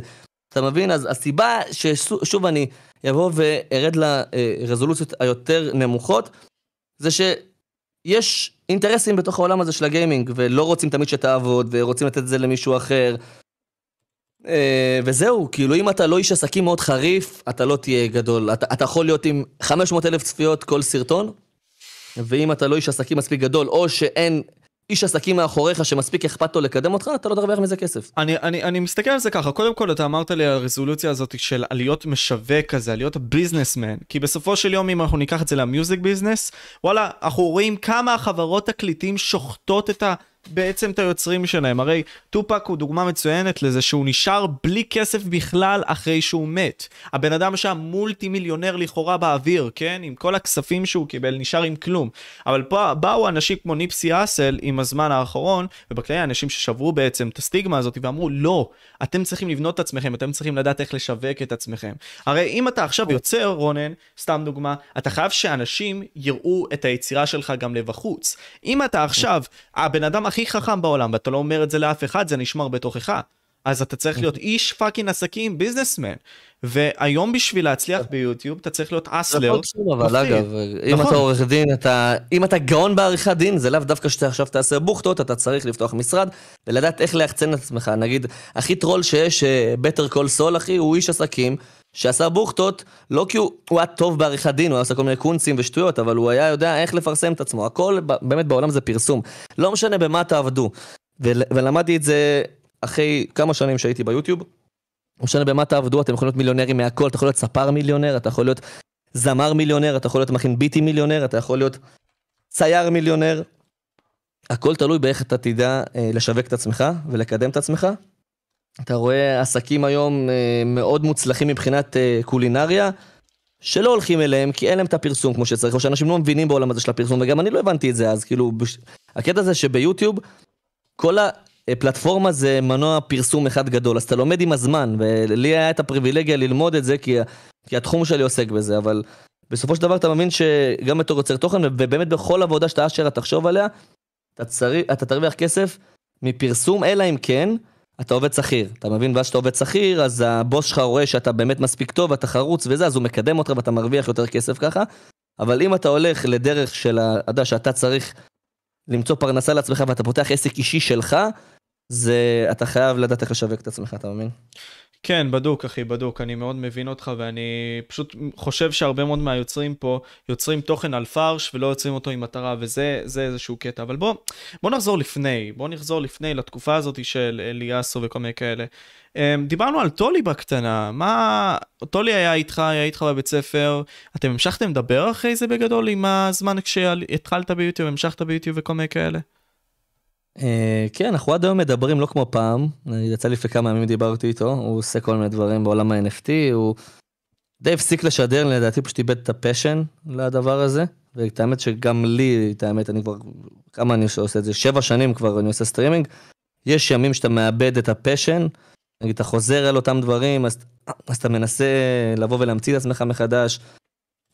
אתה מבין? אז הסיבה ששוב אני אבוא וארד לרזולוציות היותר נמוכות, זה שיש אינטרסים בתוך העולם הזה של הגיימינג, ולא רוצים תמיד שתעבוד, ורוצים לתת את זה למישהו אחר. אה, וזהו, כאילו אם אתה לא איש עסקים מאוד חריף, אתה לא תהיה גדול. אתה, אתה יכול להיות עם 500 אלף צפיות כל סרטון, ואם אתה לא איש עסקים מספיק גדול, או שאין איש עסקים מאחוריך שמספיק אכפת לו לקדם אותך, אתה לא תרוויח מזה כסף. אני, אני, אני מסתכל על זה ככה, קודם כל אתה אמרת לי על הרזולוציה הזאת של עליות משווק כזה, עליות ביזנסמן, כי בסופו של יום אם אנחנו ניקח את זה למיוזיק ביזנס, וואלה, אנחנו רואים כמה החברות תקליטים שוחטות את ה... בעצם את היוצרים שלהם. הרי טופק הוא דוגמה מצוינת לזה שהוא נשאר בלי כסף בכלל אחרי שהוא מת. הבן אדם שם מולטי מיליונר לכאורה באוויר, כן? עם כל הכספים שהוא קיבל, נשאר עם כלום. אבל פה באו אנשים כמו ניפסי אסל עם הזמן האחרון, ובכלל אנשים ששברו בעצם את הסטיגמה הזאת ואמרו, לא, אתם צריכים לבנות את עצמכם, אתם צריכים לדעת איך לשווק את עצמכם. הרי אם אתה עכשיו יוצר, רונן, סתם דוגמה, אתה חייב שאנשים יראו את היצירה שלך גם לבחוץ. אם אתה עכשיו, הבן אדם הכי חכם בעולם, ואתה לא אומר את זה לאף אחד, זה נשמר בתוכך. אז אתה צריך להיות איש fucking עסקים, businessman. והיום בשביל להצליח ביוטיוב, אתה צריך להיות hustler. אבל אגב, אם אתה עורך דין, אתה, אם אתה גאון בעריכת דין, זה לאו דווקא שאתה עכשיו תעשה בוכטות, אתה צריך לפתוח משרד, ולדעת איך ליחצן את עצמך. נגיד, הכי טרול שיש, Better Call Saul, אחי, הוא איש עסקים. שעשה בוכטות, לא כי הוא, הוא היה טוב בעריכת דין, הוא עשה כל מיני קונצים ושטויות, אבל הוא היה יודע איך לפרסם את עצמו. הכל באמת בעולם זה פרסום. לא משנה במה תעבדו. ולמדתי את זה אחרי כמה שנים שהייתי ביוטיוב. לא משנה במה תעבדו, אתם יכולים להיות מיליונרים מהכל, אתה יכול להיות ספר מיליונר, אתה יכול להיות זמר מיליונר, אתה יכול להיות מכין ביטים מיליונר, אתה יכול להיות צייר מיליונר. הכל תלוי באיך אתה תדע אה, לשווק את עצמך ולקדם את עצמך. אתה רואה עסקים היום אה, מאוד מוצלחים מבחינת אה, קולינריה, שלא הולכים אליהם כי אין להם את הפרסום כמו שצריך, או שאנשים לא מבינים בעולם הזה של הפרסום, וגם אני לא הבנתי את זה אז, כאילו, בש... הקטע הזה שביוטיוב, כל הפלטפורמה זה מנוע פרסום אחד גדול, אז אתה לומד עם הזמן, ולי היה את הפריבילגיה ללמוד את זה, כי, כי התחום שלי עוסק בזה, אבל בסופו של דבר אתה מבין שגם בתור יוצר תוכן, ובאמת בכל עבודה שאתה אשר תחשוב עליה, אתה, צריך, אתה תרוויח כסף מפרסום, אלא אם כן, אתה עובד שכיר, אתה מבין? ואז שאתה עובד שכיר, אז הבוס שלך רואה שאתה באמת מספיק טוב, ואתה חרוץ וזה, אז הוא מקדם אותך ואתה מרוויח יותר כסף ככה. אבל אם אתה הולך לדרך של, אתה יודע, שאתה צריך למצוא פרנסה לעצמך ואתה פותח עסק אישי שלך, זה, אתה חייב לדעת איך לשווק את עצמך, אתה מבין? כן, בדוק, אחי, בדוק. אני מאוד מבין אותך, ואני פשוט חושב שהרבה מאוד מהיוצרים פה יוצרים תוכן על פרש ולא יוצרים אותו עם מטרה, וזה איזשהו קטע. אבל בוא, בוא נחזור לפני, בוא נחזור לפני, לתקופה הזאת של אליאסו וכל מיני כאלה. אמ, דיברנו על טולי בקטנה, מה... טולי היה איתך, היה איתך בבית ספר, אתם המשכתם לדבר אחרי זה בגדול עם הזמן כשהתחלת ביוטיוב, המשכת ביוטיוב וכל מיני כאלה? אה, כן, אנחנו עד היום מדברים לא כמו פעם, יצא לי לפני כמה ימים דיברתי איתו, הוא עושה כל מיני דברים בעולם ה- NFT, הוא די הפסיק לשדר, לדעתי פשוט איבד את ה passion לדבר הזה, ואת האמת שגם לי, את האמת, אני כבר, כמה אני עושה את זה, שבע שנים כבר אני עושה סטרימינג, יש ימים שאתה מאבד את ה passion, נגיד אתה חוזר על אותם דברים, אז, אז אתה מנסה לבוא ולהמציא את עצמך מחדש,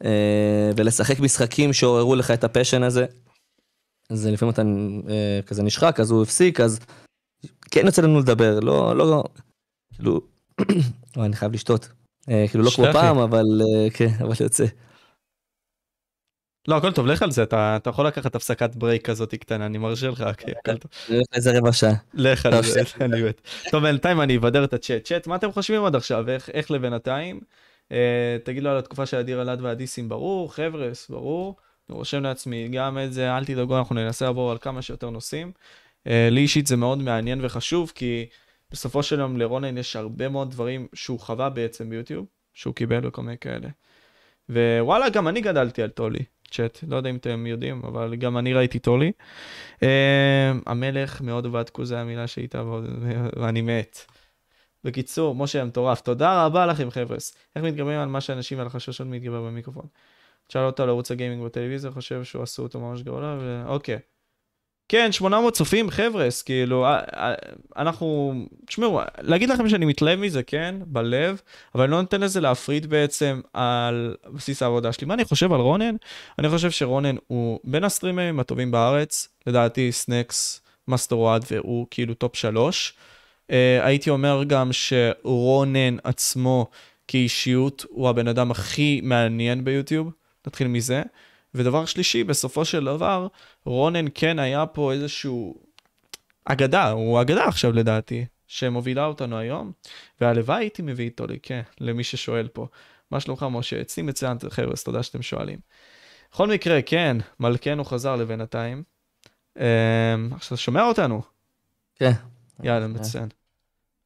אה, ולשחק משחקים שעוררו לך את ה passion הזה. אז לפעמים אתה אה, כזה נשחק, אז הוא הפסיק, אז כן יוצא לנו לדבר, לא, לא, כאילו, אני חייב לשתות. אה, כאילו לא כמו פעם, אבל אה, כן, אבל יוצא. לא, הכל טוב, לך על זה, אתה, אתה יכול לקחת הפסקת ברייק כזאת קטנה, אני מרשה לך, הכל טוב. איזה רבע שעה. לך על זה, אני מת. טוב, בינתיים אני אבדר את הצ'אט. צ'אט, מה אתם חושבים עד עכשיו? איך, איך לבינתיים? אה, תגיד לו על התקופה של אדיר אלעד והדיסים, ברור, חבר'ס, ברור. רושם לעצמי גם את זה, אל תדאגו, אנחנו ננסה לעבור על כמה שיותר נושאים. Uh, לי אישית זה מאוד מעניין וחשוב, כי בסופו של יום לרונן יש הרבה מאוד דברים שהוא חווה בעצם ביוטיוב, שהוא קיבל וכל מיני כאלה. ווואלה, גם אני גדלתי על טולי, צ'אט, לא יודע אם אתם יודעים, אבל גם אני ראיתי טולי. Uh, המלך מאוד ועדקו זה המילה שאיתה, ואני מת. בקיצור, משה המטורף, תודה רבה לכם חבר'ס. איך מתגברים על מה שאנשים ועל החששות מתגבר במיקרופון? תשאל אותו על ערוץ ה gaming בטלוויזיה, חושב שהוא עשו אותו ממש גדולה, ואוקיי. כן, 800 צופים, חבר'ס, כאילו, אנחנו, תשמעו, להגיד לכם שאני מתלהב מזה, כן, בלב, אבל אני לא נותן לזה להפריד בעצם על בסיס העבודה שלי. מה אני חושב על רונן? אני חושב שרונן הוא בין ה streamers הטובים בארץ, לדעתי סנקס, מאסטר וואד, והוא כאילו top שלוש. אה, הייתי אומר גם שרונן עצמו כאישיות הוא הבן אדם הכי מעניין ביוטיוב, נתחיל מזה. ודבר שלישי, בסופו של דבר, רונן כן היה פה איזשהו אגדה, הוא אגדה עכשיו לדעתי, שמובילה אותנו היום, והלוואי הייתי מביא איתו לי, כן, למי ששואל פה. מה שלומך משה? אצלי מצוין, חבר'ה, אז תודה שאתם שואלים. בכל מקרה, כן, מלכנו חזר לבינתיים. אמ, עכשיו, אתה שומע אותנו? כן. יאללה, מצוין.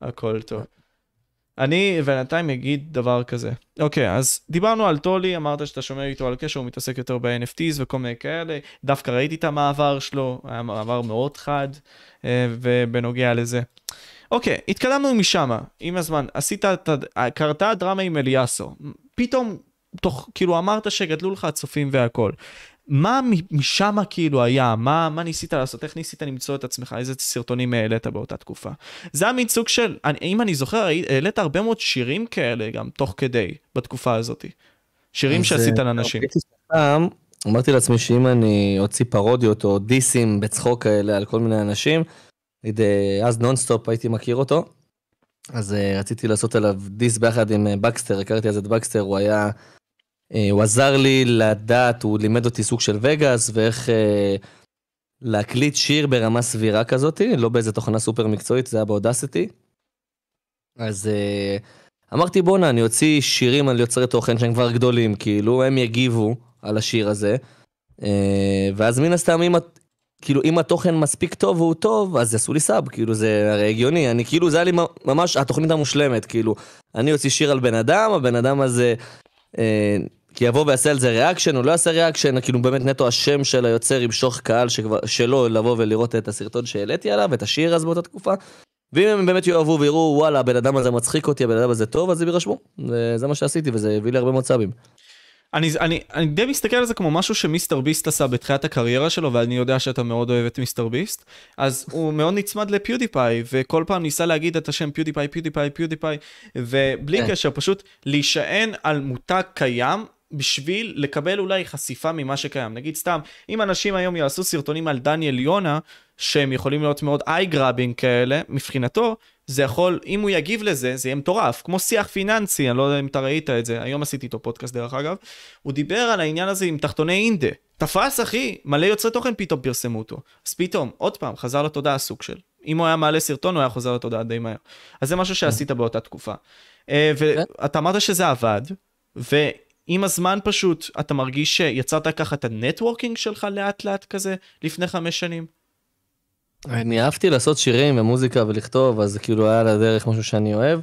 הכל טוב. אני בינתיים אגיד דבר כזה. אוקיי, אז דיברנו על טולי, אמרת שאתה שומע איתו על קשר, הוא מתעסק יותר ב-NFTs וכל מיני כאלה. דווקא ראיתי את המעבר שלו, היה מעבר מאוד חד, אה, ובנוגע לזה. אוקיי, התקדמנו משם, עם הזמן. עשית, קרתה הדרמה עם אליאסו. פתאום, תוך, כאילו אמרת שגדלו לך הצופים והכל. מה משם כאילו היה? מה, מה ניסית לעשות? איך ניסית למצוא את עצמך? איזה סרטונים העלית באותה תקופה? זה היה מין סוג של, אם אני זוכר, העלית הרבה מאוד שירים כאלה גם תוך כדי, בתקופה הזאת. שירים שעשית אה, לאנשים. אמרתי לעצמי שאם אני אוציא פרודיות או diss ים בצחוק כאלה על כל מיני אנשים, אה, אז נונסטופ הייתי מכיר אותו, אז אה, רציתי לעשות עליו diss ביחד עם בקסטר, הכרתי אז את בקסטר, הוא היה הוא עזר לי לדעת, הוא לימד אותי סוג של Vegas ואיך אה, להקליט שיר ברמה סבירה כזאת, לא באיזה תוכנה סופר מקצועית, זה היה באודסיטי. אז אה, אמרתי בואנה, אני אוציא שירים על יוצרי תוכן שהם כבר גדולים, כאילו, הם יגיבו על השיר הזה. אה, ואז מן הסתם, אם, כאילו, אם התוכן מספיק טוב והוא טוב, אז יעשו לי סאב, כאילו, זה הרי הגיוני. אני כאילו, זה היה לי ממש התוכנית המושלמת, כאילו, אני אוציא שיר על בן אדם, הבן אדם הזה... אה, כי יבוא ויעשה על זה reaction, הוא לא יעשה reaction, כאילו באמת נטו השם של היוצר ימשוך קהל שכבר, שלו לבוא ולראות את הסרטון שהעליתי עליו, את השיר אז באותה תקופה. ואם הם באמת יאהבו ויראו, וואלה, הבן אדם הזה מצחיק אותי, הבן אדם הזה טוב, אז הם יירשמו. וזה מה שעשיתי, וזה הביא לי הרבה מאוד sub ים. אני, אני, אני די מסתכל על זה כמו משהו ש MrBeast עשה בתחילת הקריירה שלו, ואני יודע שאתה מאוד אוהב את MrBeast, אז הוא מאוד נצמד לפיודיפיי, וכל פעם ניסה להגיד את השם PewDiePie, פיודיפיי, פיודיפיי, ובלי כן. קשר, פשוט להישען על מותג קיים, בשביל לקבל אולי חשיפה ממה שקיים. נגיד סתם, אם אנשים היום יעשו סרטונים על דניאל יונה, שהם יכולים להיות מאוד eye grabbing כאלה, מבחינתו, זה יכול, אם הוא יגיב לזה, זה יהיה מטורף. כמו שיח פיננסי, אני לא יודע אם אתה ראית את זה, היום עשיתי איתו פודקאסט דרך אגב, הוא דיבר על העניין הזה עם תחתוני אינדה. תפס אחי, מלא יוצרי תוכן פתאום פרסמו אותו. אז פתאום, עוד פעם, חזר לתודעה סוג של. אם הוא היה מעלה סרטון, הוא היה חוזר לתודעה די מהר. אז זה משהו שעשית באותה תקופה. אה, ואתה אמרת שזה עבד, עם הזמן פשוט אתה מרגיש שיצרת ככה את הנטוורקינג שלך לאט לאט כזה לפני חמש שנים? אני אהבתי לעשות שירים ומוזיקה ולכתוב, אז זה כאילו היה לדרך משהו שאני אוהב.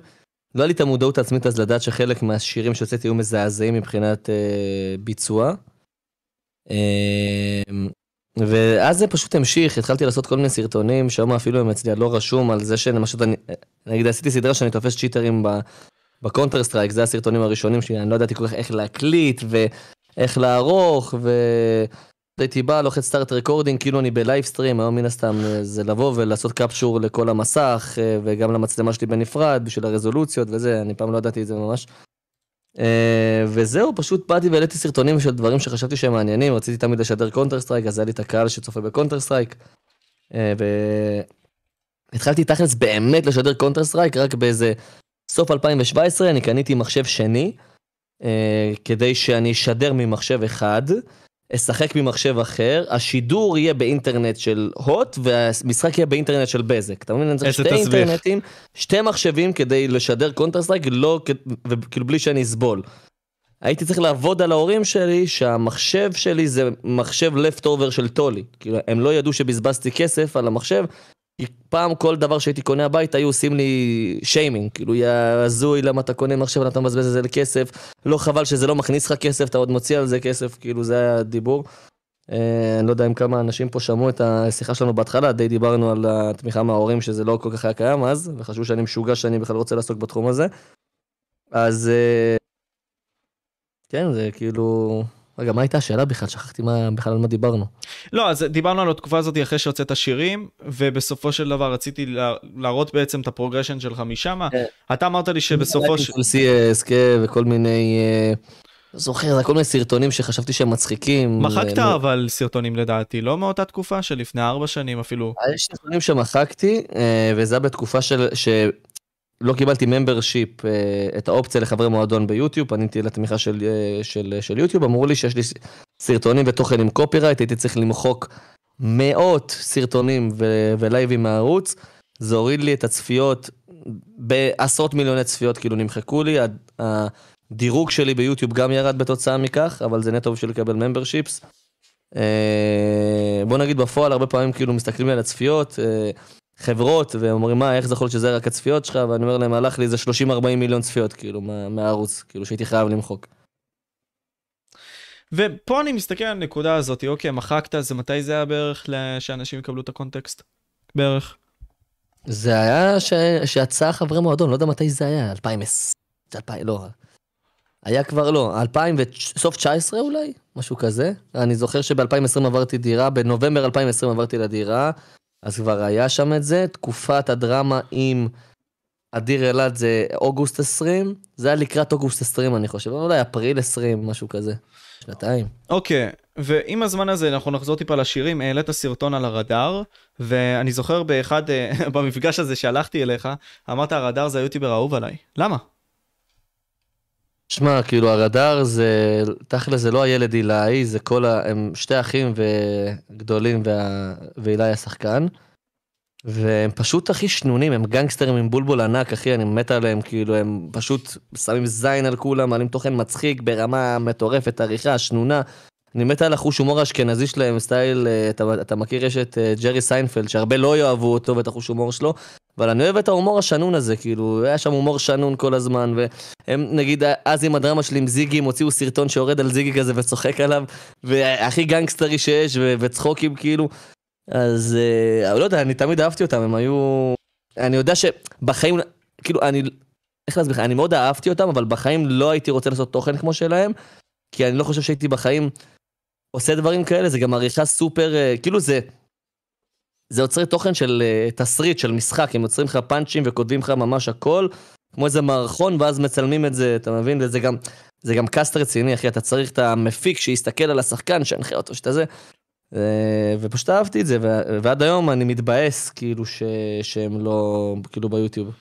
לא היה לי את המודעות העצמית אז לדעת שחלק מהשירים שהוצאתי היו מזעזעים מבחינת אה, ביצוע. אה, ואז זה פשוט המשיך, התחלתי לעשות כל מיני סרטונים, שם אפילו אם אצלי לא רשום על זה שלמשל, נגיד עשיתי סדרה שאני תופס cheaters ב Counter Strike, זה הסרטונים הראשונים שלי, אני לא ידעתי כל כך איך להקליט ואיך לערוך, והייתי בא, לוחץ start recording, כאילו אני ב live stream, היום מן הסתם זה לבוא ולעשות capture לכל המסך, וגם למצלמה שלי בנפרד, בשביל הרזולוציות וזה, אני פעם לא ידעתי את זה ממש. וזהו, פשוט באתי והעליתי סרטונים של דברים שחשבתי שהם מעניינים, רציתי תמיד לשדר Counter Strike, אז היה לי את הקהל שצופה ב Counter Strike. והתחלתי תכלס באמת לשדר Counter Strike רק באיזה סוף 2017 אני קניתי מחשב שני, אה, כדי שאני אשדר ממחשב אחד, אשחק ממחשב אחר, השידור יהיה באינטרנט של הוט, והמשחק יהיה באינטרנט של בזק. אתה מבין? אני צריך שתי תסביך. אינטרנטים, שתי מחשבים כדי לשדר Counter Strike, לא, וכאילו בלי שאני אסבול. הייתי צריך לעבוד על ההורים שלי שהמחשב שלי זה מחשב לפט של טולי. כאילו, הם לא ידעו שבזבזתי כסף על המחשב, פעם כל דבר שהייתי קונה הביתה היו עושים לי שיימינג, כאילו יא הזוי למה אתה קונה מחשב ואתה מבזבז את זה לכסף, לא חבל שזה לא מכניס לך כסף, אתה עוד מוציא על זה כסף, כאילו זה היה הדיבור. אה, אני לא יודע אם כמה אנשים פה שמעו את השיחה שלנו בהתחלה, די דיברנו על התמיכה מההורים שזה לא כל כך היה קיים אז, וחשבו שאני משוגע שאני בכלל רוצה לעסוק בתחום הזה. אז אה, כן, זה כאילו, רגע, מה הייתה השאלה בכלל? שכחתי מה, בכלל על מה דיברנו. לא, אז דיברנו על התקופה הזאת אחרי שהוצאת שירים, ובסופו של דבר רציתי לה, להראות בעצם את ה progression שלך משם. כן. אתה אמרת לי שבסופו של... CSK וכל מיני... זוכר, זה כל מיני סרטונים שחשבתי שהם מצחיקים. מחקת אה, אבל סרטונים לדעתי, לא מאותה תקופה של לפני ארבע שנים אפילו. יש סרטונים שמחקתי, אה, וזה היה בתקופה של... שלא קיבלתי membership, את האופציה לחברי מועדון ביוטיוב, פניתי לתמיכה של, אה, של, של יוטיוב, אמרו לי שיש לי סרטונים ותוכן עם copyright, הייתי צריך למחוק מאות סרטונים ו- ולייבים מהערוץ, זה הוריד לי את הצפיות בעשרות מיליוני צפיות, כאילו נמחקו לי, הדירוג שלי ביוטיוב גם ירד בתוצאה מכך, אבל זה נטו בשביל לקבל memberships. בוא נגיד בפועל הרבה פעמים כאילו מסתכלים לי על הצפיות, אה, חברות, ואומרים מה, איך זה יכול להיות שזה רק הצפיות שלך, ואני אומר להם, הלך לי איזה 30-40 מיליון צפיות כאילו מה, מהערוץ, כאילו שהייתי חייב למחוק. ופה אני מסתכל על הנקודה הזאת, אוקיי, מחקת, זה מתי זה היה בערך שאנשים יקבלו את הקונטקסט? בערך. זה היה ש... שיצא חברי מועדון, לא יודע מתי זה היה, 2010, 2000, לא. היה כבר לא, 2000 וסוף 19 אולי, משהו כזה. אני זוכר שב-2020 עברתי דירה, בנובמבר 2020 עברתי לדירה, אז כבר היה שם את זה. תקופת הדרמה עם אדיר אלעד זה אוגוסט 20, זה היה לקראת אוגוסט 20 אני חושב, אולי אפריל 20, משהו כזה. שנתיים. אוקיי, okay, ועם הזמן הזה אנחנו נחזור טיפה לשירים, העלית סרטון על הרדאר, ואני זוכר באחד, אה, במפגש הזה שהלכתי אליך, אמרת הרדאר זה היוטיובר האהוב עליי. למה? שמע, כאילו הרדאר זה, תכל'ס זה לא הילד אילי, זה כל ה... הם שתי אחים וגדולים וה... ואילי השחקן. והם פשוט הכי שנונים, הם גנגסטרים עם בולבול ענק, אחי, אני מת עליהם, כאילו, הם פשוט שמים זין על כולם, מעלים תוכן מצחיק ברמה מטורפת, עריכה, שנונה. אני מת על החוש הומור האשכנזי שלהם, style, אה, אתה, אתה מכיר, יש את אה, ג'רי סיינפלד, שהרבה לא יאהבו אותו ואת החוש הומור שלו, אבל אני אוהב את ההומור השנון הזה, כאילו, היה שם הומור שנון כל הזמן, והם, נגיד, אז עם הדרמה שלי עם זיגי, הם הוציאו סרטון שיורד על זיגי כזה וצוחק עליו, והכי גנגסטרי שיש, וצחוקים, כאילו, אז אה, לא יודע, אני תמיד אהבתי אותם, הם היו... אני יודע שבחיים, כאילו, אני... איך להסביר לך? אני מאוד אהבתי אותם, אבל בחיים לא הייתי רוצה לעשות תוכן כמו שלהם, כי אני לא חושב שהייתי בחיים עושה דברים כאלה, זה גם עריכה סופר, אה, כאילו זה... זה יוצרי תוכן של uh, תסריט, של משחק, הם יוצרים לך פאנצ'ים וכותבים לך ממש הכל, כמו איזה מערכון, ואז מצלמים את זה, אתה מבין? וזה גם, זה גם קאסט רציני, אחי, אתה צריך את המפיק שיסתכל על השחקן, שינחה אותו, שאתה זה. אה, ופשוט אהבתי את זה, ועד היום אני מתבאס כאילו ש... שהם לא כאילו ביוטיוב.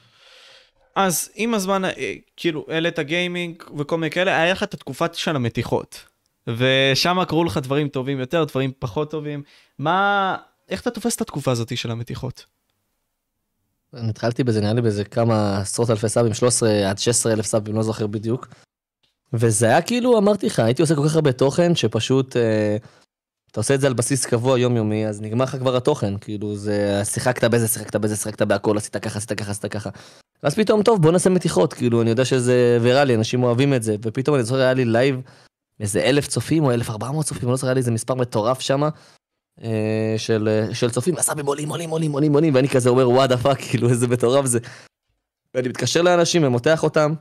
אז עם הזמן, אה, כאילו, העלית גיימינג וכל מיני כאלה, היה לך את התקופה של המתיחות. ושם קרו לך דברים טובים יותר, דברים פחות טובים. מה, איך אתה תופס את התקופה הזאת של המתיחות? אני התחלתי בזה, נראה לי באיזה כמה עשרות אלפי סאבים, 13 עד 16 אלף סאבים, לא זוכר בדיוק. וזה היה כאילו, אמרתי לך, הייתי עושה כל כך הרבה תוכן, שפשוט... אה, אתה עושה את זה על בסיס קבוע יומיומי, אז נגמר לך כבר התוכן, כאילו זה, שיחקת בזה, שיחקת בזה, שיחקת בהכל, עשית ככה, עשית ככה, עשית ככה. ואז פתאום, טוב, בוא נעשה מתיחות, כאילו, אני יודע שזה ויראלי, אנשים אוהבים את זה, ופתאום אני זוכר, היה לי live, איזה אלף צופים או אלף ארבע מאות צופים, אני לא זוכר, היה לי איזה מספר מטורף שם, אה, של, של צופים, ה subs עולים, עולים, עולים, עולים, עולים, ואני כזה אומר, what the fuck, כאילו, איזה מטורף זה. ואני מתקשר לאנשים ומותח אותם,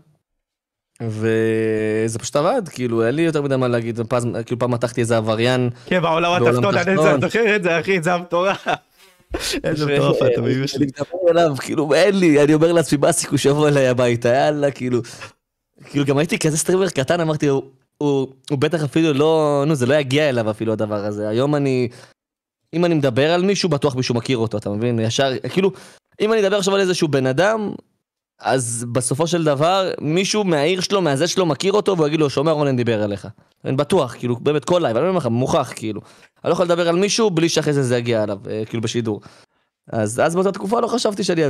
וזה פשוט עבד, כאילו, אין לי יותר מדי מה להגיד, ופעם, כאילו פעם מתחתי איזה עבריין. כן, בעולם התחתון, אני זוכר את זה, אחי, זה המטורף. איזה מטורף אתה מבין? אני מדבר אליו, כאילו, אין לי, אני אומר לעצמי, מה הסיכוי שיבוא אליי הביתה, יאללה, כאילו. כאילו, גם הייתי כזה סטרימר קטן, אמרתי, הוא בטח אפילו לא, נו, זה לא יגיע אליו אפילו הדבר הזה. היום אני, אם אני מדבר על מישהו, בטוח מישהו מכיר אותו, אתה מבין? ישר, כאילו, אם אני אדבר עכשיו על איזשהו בן אדם, אז בסופו של דבר, מישהו מהעיר שלו, מהזה שלו, מכיר אותו, והוא יגיד לו, שומע רונן דיבר עליך. אני בטוח, כאילו, באמת כל live, אני אומר לך, מוכח, כאילו. אני לא יכול לדבר על מישהו בלי שאחרי זה זה יגיע אליו, אה, כאילו בשידור. אז אז באותה תקופה לא חשבתי שאני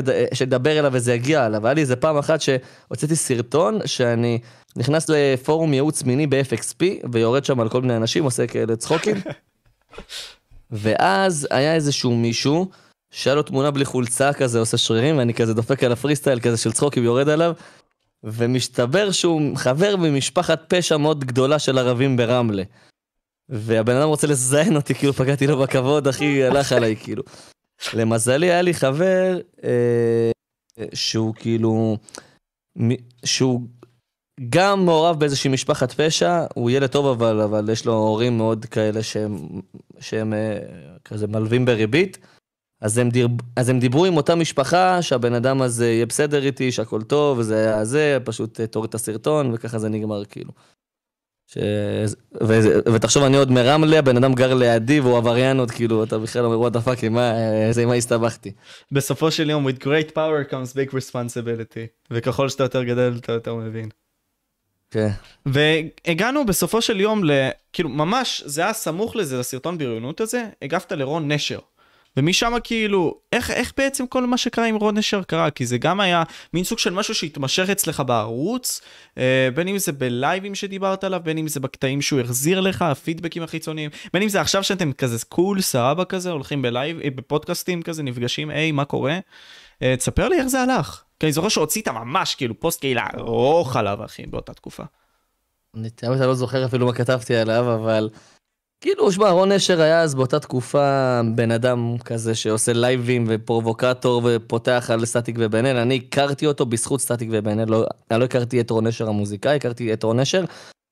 אדבר אליו וזה יגיע אליו. היה לי איזה פעם אחת שהוצאתי סרטון שאני נכנס לפורום ייעוץ מיני ב-FXP ויורד שם על כל מיני אנשים, עושה כאלה צחוקים. ואז היה איזשהו מישהו שהיה לו תמונה בלי חולצה כזה, עושה שרירים, ואני כזה דופק על הפרי סטייל כזה של צחוקים יורד עליו, ומסתבר שהוא חבר במשפחת פשע מאוד גדולה של ערבים ברמלה. והבן אדם רוצה לזיין אותי, כאילו פגעתי לו בכבוד, אחי, הלך עליי, כאילו. למזלי היה לי חבר אה, שהוא כאילו, שהוא גם מעורב באיזושהי משפחת פשע, הוא ילד טוב אבל, אבל יש לו הורים מאוד כאלה שהם, שהם אה, כזה מלווים בריבית. אז הם, דיר... אז הם דיברו עם אותה משפחה שהבן אדם הזה יהיה בסדר איתי, שהכל טוב, וזה היה זה, פשוט אה, תוריד את הסרטון, וככה זה נגמר כאילו. ש... ו... ותחשוב, אני עוד מרמלה, הבן אדם גר לידי והוא עבריין עוד, כאילו, אתה בכלל אומר, what the fuck, עם מה הסתבכתי? בסופו של יום, with great power comes big responsibility, וככל שאתה יותר גדל, אתה יותר מבין. כן. והגענו בסופו של יום ל... כאילו, ממש, זה היה סמוך לזה, לסרטון בריונות הזה, הגבת לרון נשר. ומשם כאילו, איך, איך בעצם כל מה שקרה עם רון נשר קרה? כי זה גם היה מין סוג של משהו שהתמשך אצלך בערוץ, אה, בין אם זה ב lives שדיברת עליו, בין אם זה בקטעים שהוא החזיר לך, הפידבקים החיצוניים, בין אם זה עכשיו שאתם כזה cool, סבבה כזה, הולכים ב live, אה, בפודקאסטים כזה, נפגשים, היי, מה קורה? אה, תספר לי איך זה הלך. כי אני זוכר שהוצאת ממש כאילו פוסט קהילה ארוך עליו, אחי, באותה תקופה. אני תאמת לא זוכר אפילו מה כתבתי עליו, אבל... כאילו, שמע, רון נשר היה אז באותה תקופה בן אדם כזה שעושה lives ופרובוקטור ופותח על סטטיק ובן אל. אני הכרתי אותו בזכות סטטיק ובן אל, לא, אני לא הכרתי את רון נשר המוזיקאי, הכרתי את רון נשר,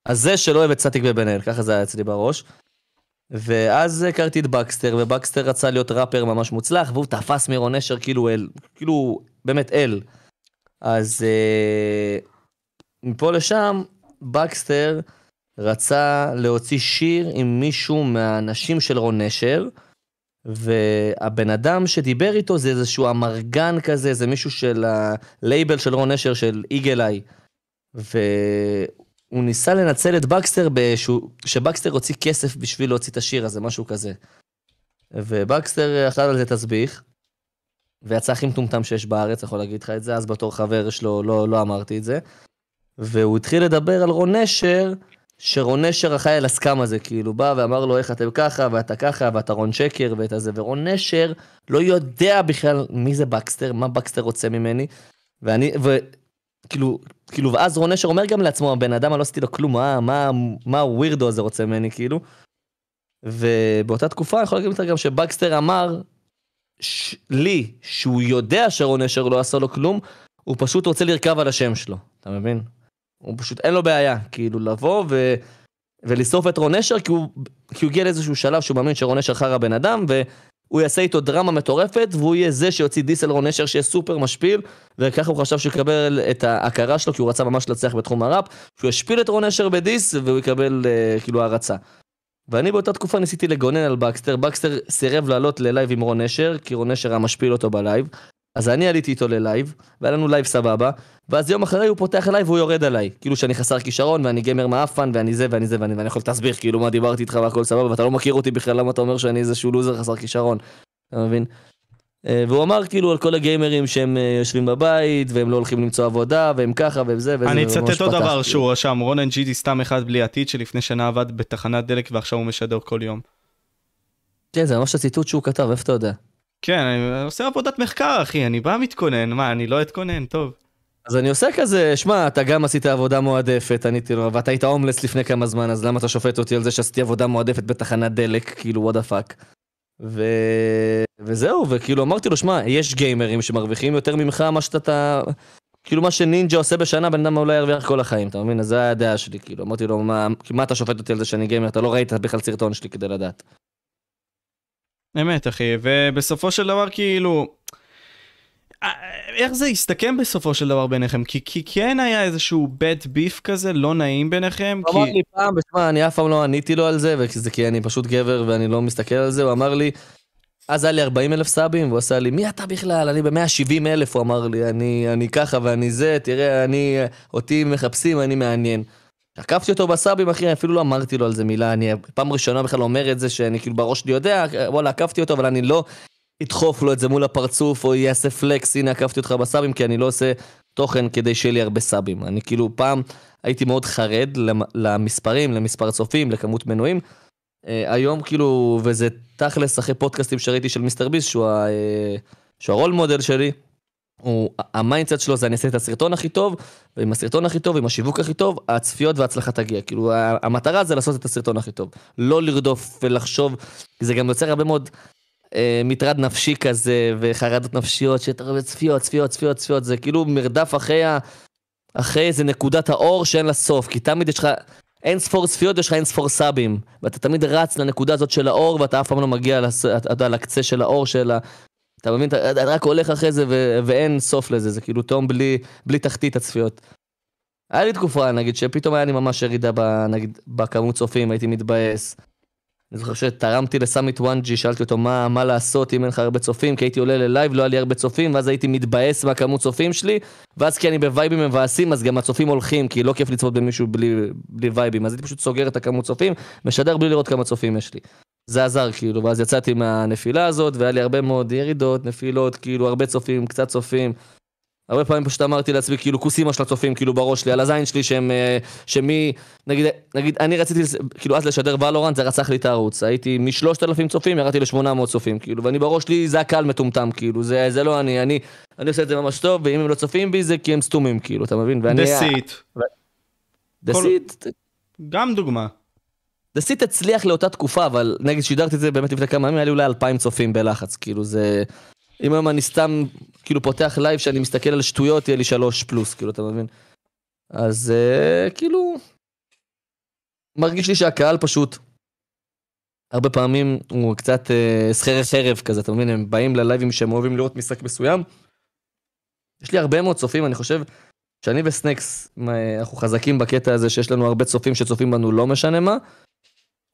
הזה שלא אוהב את סטטיק ובן אל, ככה זה היה אצלי בראש. ואז הכרתי את בקסטר, ובקסטר רצה להיות ראפר ממש מוצלח, והוא תפס מרון נשר כאילו אל, כאילו באמת אל. אז אה, מפה לשם, בקסטר רצה להוציא שיר עם מישהו מהאנשים של רון נשר, והבן אדם שדיבר איתו זה איזשהו אמרגן כזה, זה מישהו של הלייבל של רון נשר, של Eagle Eye. והוא ניסה לנצל את בקסטר, באיזשהו, שבקסטר הוציא כסף בשביל להוציא את השיר הזה, משהו כזה. ובקסטר אכל על זה תסביך, ויצא הכי מטומטם שיש בארץ, יכול להגיד לך את זה, אז בתור חבר שלו לא, לא אמרתי את זה. והוא התחיל לדבר על רון נשר, שרון נשר אחראי על הסכם הזה, כאילו בא ואמר לו איך אתם ככה ואתה ככה ואתה רון שקר ואת הזה, ורון נשר לא יודע בכלל מי זה בקסטר, מה בקסטר רוצה ממני, ואני, וכאילו, כאילו, ואז רון נשר אומר גם לעצמו, הבן אדם, אני לא עשיתי לו כלום, מה, מה, מה הווירדו הזה רוצה ממני, כאילו. ובאותה תקופה אני יכול להגיד גם שבקסטר אמר ש... לי שהוא יודע שרון נשר לא עשה לו כלום, הוא פשוט רוצה לרכב על השם שלו, אתה מבין? הוא פשוט, אין לו בעיה, כאילו, לבוא ו... ולשרוף את רון נשר, כי הוא, כי הוא הגיע לאיזשהו שלב שהוא מאמין שרון נשר חרא בן אדם, והוא יעשה איתו דרמה מטורפת, והוא יהיה זה שיוציא דיס על רון נשר שיהיה סופר משפיל, וככה הוא חשב שהוא יקבל את ההכרה שלו, כי הוא רצה ממש להצליח בתחום הראפ, שהוא ישפיל את רון נשר בדיס, והוא יקבל uh, כאילו הערצה. ואני באותה תקופה ניסיתי לגונן על בקסטר, בקסטר סירב לעלות ל live עם רון נשר, כי רון נשר היה משפיל אותו ב live. אז אני עליתי איתו ל live, והיה לנו live סבבה, ואז יום אחרי הוא פותח live והוא יורד עליי. כאילו שאני חסר כישרון, ואני גמר מעפן, ואני זה ואני זה ואני, ואני יכול להסביר כאילו מה דיברתי איתך והכל סבבה, ואתה לא מכיר אותי בכלל, למה אתה אומר שאני איזשהו לוזר חסר כישרון, אתה מבין? אה, והוא אמר כאילו על כל הגיימרים שהם אה, יושבים בבית, והם לא הולכים למצוא עבודה, והם ככה וזה וזה. אני אצטט עוד דבר שהוא רשם, רונן ג'יג'י סתם אחד בלי עתיד, שלפני שנה עבד בתחנת דלק ועכשיו הוא משדר כל יום. כן, זה ממש הציטוט שהוא כתב, איפה אתה יודע? כן, אני עושה עבודת מחקר, אחי, אני בא מתכונן, מה, אני לא אתכונן, טוב. אז אני עושה כזה, שמע, אתה גם עשית עבודה מועדפת, עניתי לו, ואתה היית הומלס לפני כמה זמן, אז למה אתה שופט אותי על זה שעשיתי עבודה מועדפת בתחנת דלק, כאילו, what the fuck. ו... וזהו, וכאילו אמרתי לו, שמע, יש גיימרים שמרוויחים יותר ממך מה שאתה... כאילו מה שנינג'ה עושה בשנה, בן אדם אולי ירוויח כל החיים, אתה מבין? אז זו הדעה שלי, כאילו, אמרתי לו, מה, מה אתה שופט אותי על זה שאני גיימר? אתה לא ראית בכלל סרטון שלי כדי לדעת. אמת, אחי, ובסופו של דבר, כאילו... אה, איך זה הסתכם בסופו של דבר ביניכם? כי, כי כן היה איזשהו bad beef כזה, לא נעים ביניכם, הוא כי... אמר לי פעם, ושמע, אני אף פעם לא עניתי לו על זה, וזה כי אני פשוט גבר ואני לא מסתכל על זה, הוא אמר לי, אז היה לי 40 אלף סאבים, והוא עשה לי, מי אתה בכלל? אני ב-170 אלף, הוא אמר לי, אני, אני ככה ואני זה, תראה, אני, אותי מחפשים, אני מעניין. עקפתי אותו בסאבים, אחי, אפילו לא אמרתי לו על זה מילה, אני פעם ראשונה בכלל אומר את זה, שאני כאילו בראש שלי יודע, וואלה, עקפתי אותו, אבל אני לא אדחוף לו את זה מול הפרצוף, או יעשה פלקס, הנה עקפתי אותך בסאבים, כי אני לא עושה תוכן כדי שיהיה לי הרבה סאבים. אני כאילו פעם הייתי מאוד חרד למספרים, למספר צופים, לכמות מנויים. Uh, היום כאילו, וזה תכלס אחרי פודקאסטים שראיתי של מיסטר ביס, שהוא, ה, uh, שהוא ה role model שלי, ה mindset שלו זה אני אעשה את הסרטון הכי טוב, ועם הסרטון הכי טוב, עם השיווק הכי טוב, הצפיות וההצלחה תגיע. כאילו, המטרה זה לעשות את הסרטון הכי טוב. לא לרדוף ולחשוב, זה גם יוצר הרבה מאוד אה, מטרד נפשי כזה, וחרדות נפשיות, שאתה רואה צפיות, צפיות, צפיות, צפיות, זה כאילו מרדף אחרי, ה, אחרי איזה נקודת האור שאין לה סוף, כי תמיד יש לך... אין ספור צפיות, יש לך אין ספור subs. ואתה תמיד רץ לנקודה הזאת של האור, ואתה אף פעם לא מגיע לס... אתה, לקצה של האור של. אתה מבין? אתה רק הולך אחרי זה ו- ואין סוף לזה, זה כאילו תהום בלי, בלי תחתית הצפיות. היה לי תקופה, נגיד, שפתאום היה לי ממש ירידה, ב, נגיד, בכמות צופים, הייתי מתבאס. אני זוכר שתרמתי לסאמיט וואנג'י, שאלתי אותו מה, מה לעשות אם אין לך הרבה צופים, כי הייתי עולה ל live, לא היה לי הרבה צופים, ואז הייתי מתבאס מהכמות צופים שלי, ואז כי אני ב vibes מבאסים, אז גם הצופים הולכים, כי לא כיף לצפות במישהו בלי, בלי vibes, אז הייתי פשוט סוגר את הכמות צופים, משדר בלי לראות כמה צופים יש לי. זה עזר כאילו, ואז יצאתי מהנפילה הזאת, והיה לי הרבה מאוד ירידות, נפילות, כאילו הרבה צופים, קצת צופים. הרבה פעמים פשוט אמרתי לעצמי, כאילו, כוס אימא של הצופים, כאילו, בראש שלי, על הזין שלי, שהם, אה, שמי, נגיד, נגיד, אני רציתי, כאילו, אז לשדר ולורנט, זה רצח לי את הערוץ. הייתי משלושת אלפים צופים, ירדתי לשמונה מאות צופים, כאילו, ואני בראש שלי, זה הקהל מטומטם, כאילו, זה, זה לא אני, אני, אני עושה את זה ממש טוב, ואם הם לא צופים בי, זה כי הם סתומים, כאילו, אתה מבין? ואני... דסיט. דסיט. גם דוגמה. דסיט הצליח לאותה תקופה, אבל נגיד שידרתי את זה באמת לפני כמה ימים, היה לי אולי אלפיים צופים בלחץ, כאילו, זה... אם היום אני סתם כאילו פותח live שאני מסתכל על שטויות, יהיה לי שלוש פלוס, כאילו, אתה מבין? אז uh, כאילו, מרגיש לי שהקהל פשוט, הרבה פעמים הוא קצת שכיר חרב כזה, אתה מבין? הם באים ל lives שהם אוהבים לראות משחק מסוים. יש לי הרבה מאוד צופים, אני חושב שאני וסנקס, אנחנו חזקים בקטע הזה שיש לנו הרבה צופים שצופים בנו לא משנה מה.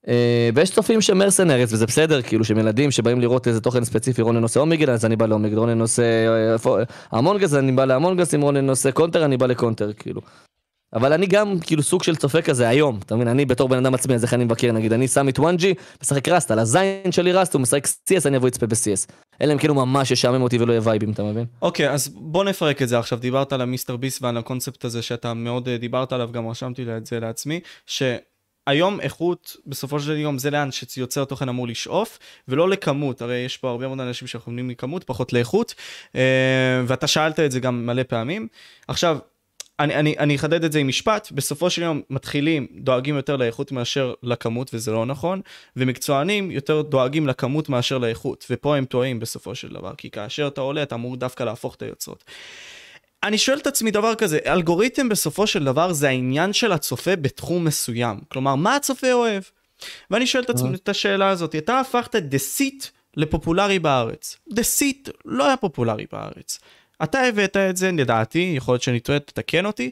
אה, ויש צופים שהם mercenaries וזה בסדר כאילו שהם ילדים שבאים לראות איזה תוכן ספציפי רונן עושה Omegle אז אני בא ל Omegle רונן עושה Among Us אני בא ל Among Us אם רונן עושה קונטר אני בא לקונטר כאילו. אבל אני גם כאילו סוג של צופה כזה היום אתה מבין אני בתור בן אדם עצמי אז איך אני מבקר נגיד אני שם את וואנג'י משחק Rust על הזין שלי Rust הוא משחק CS אני אבוא לצפה ב-CS. אלא אם כאילו ממש ישעמם אותי ולא יהיה וייבים אתה מבין? אוקיי אז בוא נפרק את זה עכשיו דיברת על המיסטר ביס ועל הקונספט הזה שאתה מאוד אה, דיברת עליו גם רשמתי את זה לעצמי. ש... היום איכות בסופו של יום זה לאן שיוצר תוכן אמור לשאוף ולא לכמות הרי יש פה הרבה מאוד אנשים שאנחנו שאוכלים לכמות פחות לאיכות אה, ואתה שאלת את זה גם מלא פעמים עכשיו אני, אני, אני אחדד את זה עם משפט בסופו של יום מתחילים דואגים יותר לאיכות מאשר לכמות וזה לא נכון ומקצוענים יותר דואגים לכמות מאשר לאיכות ופה הם טועים בסופו של דבר כי כאשר אתה עולה אתה אמור דווקא להפוך את היוצרות. אני שואל את עצמי דבר כזה, אלגוריתם בסופו של דבר זה העניין של הצופה בתחום מסוים. כלומר, מה הצופה אוהב? ואני שואל את עצמי אה. את השאלה הזאת, אתה הפכת Deceit לפופולרי בארץ. Deceit לא היה פופולרי בארץ. אתה הבאת את זה, לדעתי, יכול להיות שאני טועה, תתקן אותי,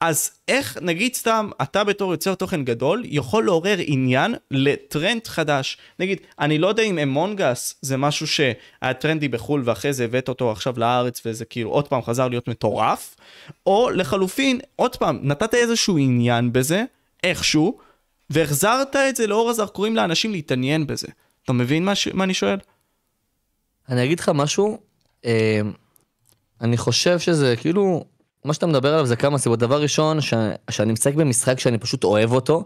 אז איך, נגיד סתם, אתה בתור יוצר תוכן גדול, יכול לעורר עניין לטרנד חדש. נגיד, אני לא יודע אם אמונג אס זה משהו שהיה טרנדי בחו"ל ואחרי זה הבאת אותו עכשיו לארץ וזה כאילו עוד פעם חזר להיות מטורף, או לחלופין, עוד פעם, נתת איזשהו עניין בזה, איכשהו, והחזרת את זה לאור הזרקורים לאנשים להתעניין בזה. אתה מבין מה, ש... מה אני שואל? אני אגיד לך משהו, אה, אני חושב שזה כאילו... מה שאתה מדבר עליו זה כמה סיבות. דבר ראשון, ש... שאני משחק במשחק שאני פשוט אוהב אותו,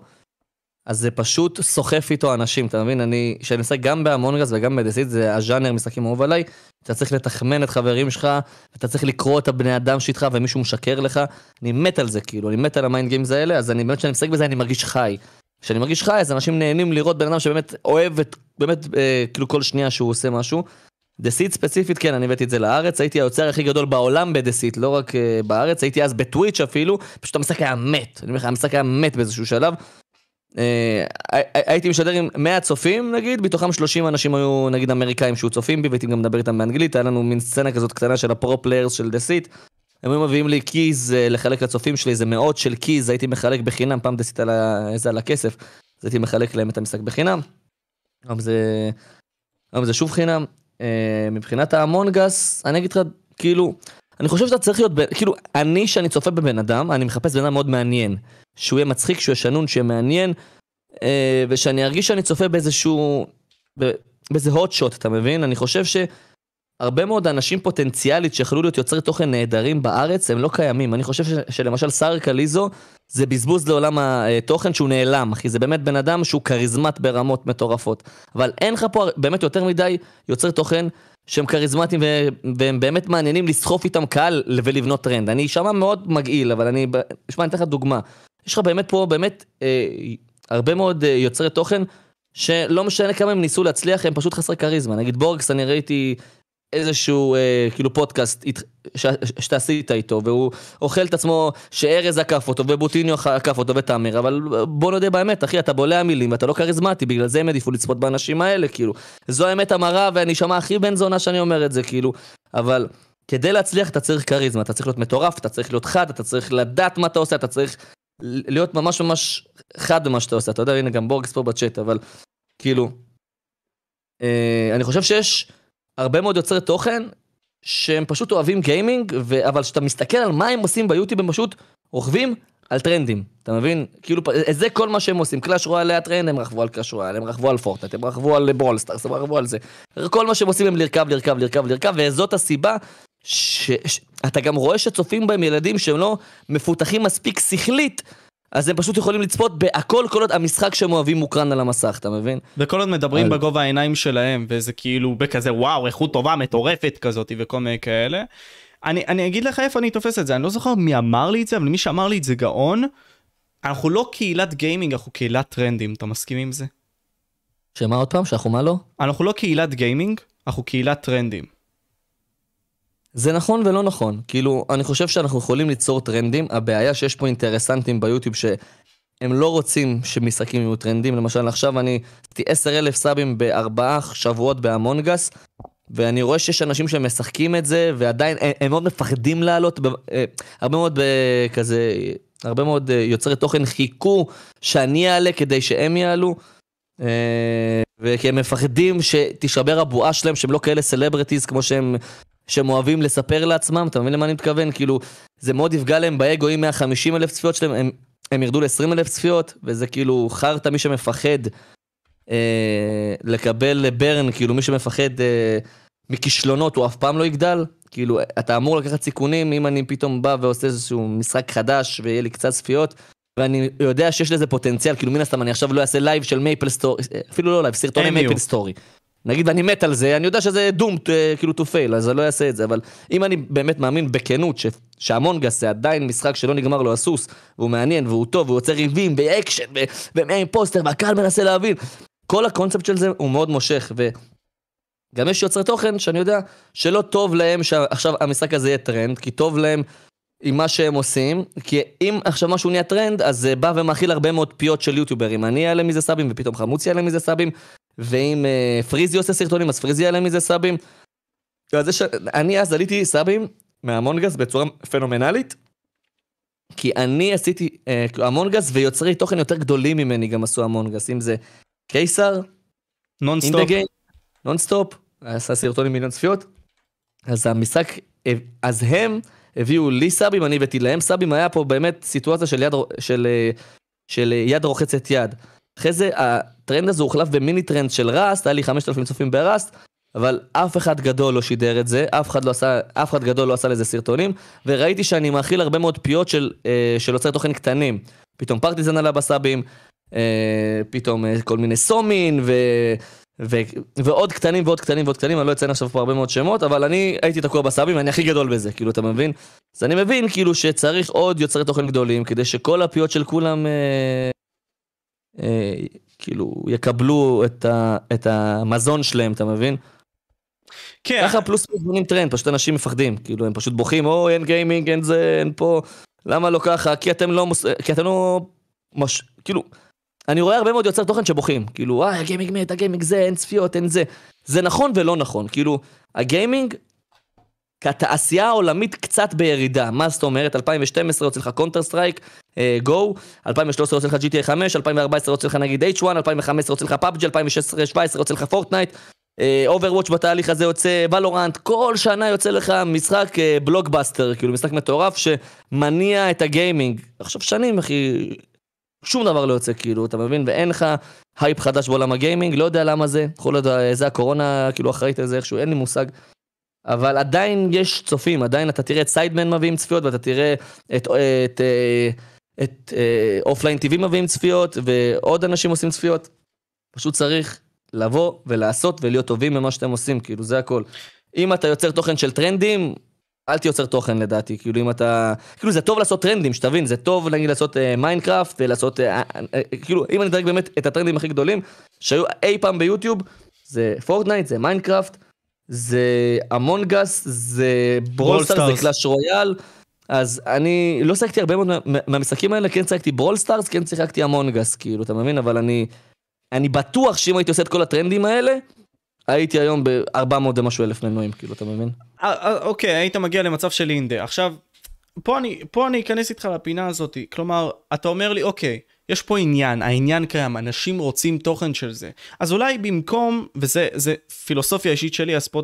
אז זה פשוט סוחף איתו אנשים, אתה מבין? אני, כשאני משחק גם בהמונגס וגם בדסיט, זה הז'אנר משחקים אהוב עליי, אתה צריך לתחמן את חברים שלך, אתה צריך לקרוא את הבני אדם שאיתך ומישהו משקר לך, אני מת על זה כאילו, אני מת על ה mind games האלה, אז אני באמת, כשאני משחק בזה אני מרגיש חי. כשאני מרגיש חי, אז אנשים נהנים לראות בן אדם שבאמת אוהב את, באמת, אה, כאילו כל שנייה שהוא עושה משהו. Deceit ספציפית, כן, אני הבאתי את זה לארץ, הייתי היוצר הכי גדול בעולם ב Deceit, לא רק אה, בארץ, הייתי אז בטוויץ' אפילו, פשוט המשחק היה מת, אני אומר לך, המשחק היה מת באיזשהו שלב. אה, הייתי משדר עם 100 צופים נגיד, בתוכם 30 אנשים היו נגיד אמריקאים שהיו צופים בי, והייתי גם מדבר איתם באנגלית, היה לנו מין סצנה כזאת קטנה של ה pro players של Deceit. הם היו מביאים לי קיז uh, לחלק לצופים שלי, איזה מאות של קיז, הייתי מחלק בחינם, פעם דה סיט על, איזה על הכסף, אז הייתי מחלק להם את המשחק בחינם. היום זה, היום זה שוב חינם. אה, מבחינת האמונגס, אני אגיד לך, כאילו, אני חושב שאתה צריך להיות, כאילו, אני, שאני צופה בבן אדם, אני מחפש בן אדם מאוד מעניין. שהוא יהיה מצחיק, שהוא יהיה שנון, שיהיה מעניין, אה, ושאני ארגיש שאני צופה באיזשהו, באיזה hot shot, אתה מבין? אני חושב ש... הרבה מאוד אנשים פוטנציאלית שיכולו להיות יוצרי תוכן נהדרים בארץ, הם לא קיימים. אני חושב ש, שלמשל שר קליזו זה בזבוז לעולם התוכן שהוא נעלם, אחי. זה באמת בן אדם שהוא כריזמט ברמות מטורפות. אבל אין לך פה באמת יותר מדי יוצרי תוכן שהם כריזמטיים והם באמת מעניינים לסחוף איתם קהל ולבנות טרנד. אני אשמע מאוד מגעיל, אבל אני... שמע, אני אתן לך דוגמה. יש לך באמת פה, באמת, אה, הרבה מאוד אה, יוצרי תוכן שלא משנה כמה הם ניסו להצליח, הם פשוט חסרי כריזמה. נגיד בורגס, אני ראיתי... איזשהו אה, כאילו פודקאסט ש, שאתה עשית איתו והוא אוכל את עצמו שארז עקף אותו ובוטיניו עקף אותו ותאמר אבל בוא נודה באמת אחי אתה בולע מילים ואתה לא כריזמטי בגלל זה הם העדיפו לצפות באנשים האלה כאילו זו האמת המרה ואני אשמע הכי בן זונה שאני אומר את זה כאילו אבל כדי להצליח אתה צריך כריזמה, אתה צריך להיות מטורף, אתה צריך להיות חד, אתה צריך לדעת מה אתה עושה, אתה צריך להיות ממש ממש חד במה שאתה עושה. אתה יודע, הנה גם בורגס פה בצ'אט, אבל כאילו, אה, אני חושב שיש הרבה מאוד יוצרי תוכן שהם פשוט אוהבים gaming, ו... אבל כשאתה מסתכל על מה הם עושים ביוטיוב, הם פשוט רוכבים על טרנדים, אתה מבין? כאילו, זה כל מה שהם עושים. קלאש רויאל היה טרנד, הם רכבו על קלאש רויאל, הם רכבו על פורטנייט, הם רכבו על ברולסטארס, הם רכבו על זה. כל מה שהם עושים הם לרכב, לרכב, לרכב, לרכב, וזאת הסיבה שאתה גם רואה שצופים בהם ילדים שהם לא מפותחים מספיק שכלית, אז הם פשוט יכולים לצפות בהכל כל עוד המשחק שהם אוהבים מוקרן על המסך, אתה מבין? וכל עוד מדברים על... בגובה העיניים שלהם, וזה כאילו בכזה וואו, איכות טובה, מטורפת כזאת, וכל מיני כאלה. אני, אני אגיד לך איפה אני תופס את זה, אני לא זוכר מי אמר לי את זה, אבל מי שאמר לי את זה גאון. אנחנו לא קהילת גיימינג, אנחנו קהילת טרנדים, אתה מסכים עם זה? שמה עוד פעם? שאנחנו מה לא? אנחנו לא קהילת גיימינג, אנחנו קהילת טרנדים. זה נכון ולא נכון. כאילו, אני חושב שאנחנו יכולים ליצור טרנדים, הבעיה שיש פה אינטרסנטים ביוטיוב שהם לא רוצים שמשחקים יהיו טרנדים. למשל, עכשיו אני עשיתי 10 אלף סאבים בארבעה שבועות בהמונגס, ואני רואה שיש אנשים שמשחקים את זה, ועדיין הם, מאוד מפחדים לעלות, אה, הרבה מאוד אה, כזה, הרבה מאוד אה, יוצרי תוכן חיכו שאני אעלה כדי שהם יעלו. וכי הם מפחדים שתישבר הבועה שלהם, שהם לא כאלה סלבריטיז כמו שהם שהם אוהבים לספר לעצמם, אתה מבין למה אני מתכוון? כאילו, זה מאוד יפגע להם באגו אם 150 אלף צפיות שלהם, הם, הם ירדו ל-20 אלף צפיות, וזה כאילו חרטא מי שמפחד אה, לקבל ברן, כאילו מי שמפחד אה, מכישלונות הוא אף פעם לא יגדל. כאילו, אתה אמור לקחת סיכונים אם אני פתאום בא ועושה איזשהו משחק חדש ויהיה לי קצת צפיות. ואני יודע שיש לזה פוטנציאל, כאילו מן הסתם אני עכשיו לא אעשה לייב של מייפל סטורי, אפילו לא לייב, סרטוני מייפל סטורי. נגיד ואני מת על זה, אני יודע שזה דום אה, כאילו to fail, אז אני לא אעשה את זה, אבל אם אני באמת מאמין בכנות ש... שאמונג אס זה עדיין משחק שלא נגמר לו הסוס, והוא מעניין, והוא טוב, והוא יוצא ריבים, באקשן, אימפוסטר, והקהל מנסה להבין, כל הקונספט של זה הוא מאוד מושך, וגם יש יוצרי תוכן שאני יודע שלא טוב להם שעכשיו המשחק הזה יהיה טרנד, כי טוב להם עם מה שהם עושים, כי אם עכשיו משהו נהיה טרנד, אז זה בא ומכיל הרבה מאוד פיות של יוטיוברים. אני אעלה מזה סאבים, ופתאום חמוץ יעלה מזה סאבים, ואם אה, פריזי עושה סרטונים, אז פריזי יעלה מזה סאבים. אז ש... אני אז עליתי סאבים מאמונג אס בצורה פנומנלית, כי אני עשיתי אה, אמונג אס ויוצרי תוכן יותר גדולים ממני גם עשו אמונג אס, אם זה קיסר, נונסטופ, נונסטופ, עשה סרטון עם מיליון צפיות, אז המשחק, אה, אז הם הביאו לי סאבים, אני הבאתי להם סאבים, היה פה באמת סיטואציה של יד, של, של יד רוחצת יד. אחרי זה הטרנד הזה הוחלף במיני טרנד של ראסט, היה לי 5,000 צופים בראסט, אבל אף אחד גדול לא שידר את זה, אף אחד, לא עשה, אף אחד גדול לא עשה לזה סרטונים, וראיתי שאני מאכיל הרבה מאוד פיות של, אה, של יוצרי תוכן קטנים. פתאום פרטיזן עלה בסאבים, אה, פתאום אה, כל מיני סומין, ו, ו, ועוד קטנים ועוד קטנים ועוד קטנים, אני לא אציין עכשיו פה הרבה מאוד שמות, אבל אני הייתי תקוע בסאבים, ואני הכי גדול בזה, כאילו, אתה מבין? אז אני מבין, כאילו, שצריך עוד יוצרי תוכן גדולים, כדי שכל הפיות של כולם... אה, כאילו יקבלו את, ה, את המזון שלהם, אתה מבין? כן. ככה פלוס בונים טרנד, פשוט אנשים מפחדים, כאילו הם פשוט בוכים, או אין gaming, אין זה, אין פה, למה לא ככה? כי אתם לא, מוס... כי אתם לא, מש... כאילו, אני רואה הרבה מאוד יוצרי תוכן שבוכים, כאילו, אה, ה gaming מת, ה gaming זה, אין צפיות, אין זה. זה נכון ולא נכון, כאילו, ה gaming כתעשייה העולמית קצת בירידה. מה זאת אומרת? 2012 יוצא לך קונטר סטרייק, Go, 2013 יוצא לך GTA 5, 2014 יוצא לך נגיד H1, 2015 יוצא לך PUBG, 2016-2017 יוצא לך פורטנייט, אוברוואץ' בתהליך הזה יוצא Valorant, כל שנה יוצא לך משחק בלוקבאסטר, כאילו משחק מטורף שמניע את ה gaming. עכשיו שנים, אחי, שום דבר לא יוצא, כאילו, אתה מבין? ואין לך הייפ חדש בעולם ה gaming, לא יודע למה זה, יכול להיות, זה הקורונה, כאילו, אחראית על זה איכשהו, אין לי מושג. אבל עדיין יש צופים, עדיין אתה תראה את סיידמן מביאים צפיות, ואתה תראה את, את, את, את אופליין TV מביאים צפיות, ועוד אנשים עושים צפיות. פשוט צריך לבוא ולעשות ולהיות טובים במה שאתם עושים, כאילו זה הכל. אם אתה יוצר תוכן של טרנדים, אל תיוצר תוכן לדעתי, כאילו אם אתה, כאילו זה טוב לעשות טרנדים, שתבין, זה טוב נגיד לעשות מיינקראפט אה, ולעשות, אה, אה, אה, כאילו אם אני אדרג באמת את הטרנדים הכי גדולים שהיו אי פעם ביוטיוב, זה פורטנייט, זה מיינקראפט, זה אמונג אס, זה ברולסטארס, זה קלאש רויאל. אז אני לא שיחקתי הרבה מאוד מהמשחקים האלה, כן שיחקתי ברול סטארס, כן שיחקתי אמונג אס, כאילו, אתה מבין? אבל אני, אני בטוח שאם הייתי עושה את כל הטרנדים האלה, הייתי היום ב-400 ומשהו אלף מנויים, כאילו, אתה מבין? אה, אה, אוקיי, היית מגיע למצב של אינדה. עכשיו, פה אני, פה אני אכנס איתך לפינה הזאת. כלומר, אתה אומר לי, אוקיי, יש פה עניין, העניין קיים, אנשים רוצים תוכן של זה. אז אולי במקום, וזה פילוסופיה אישית שלי, אז פה,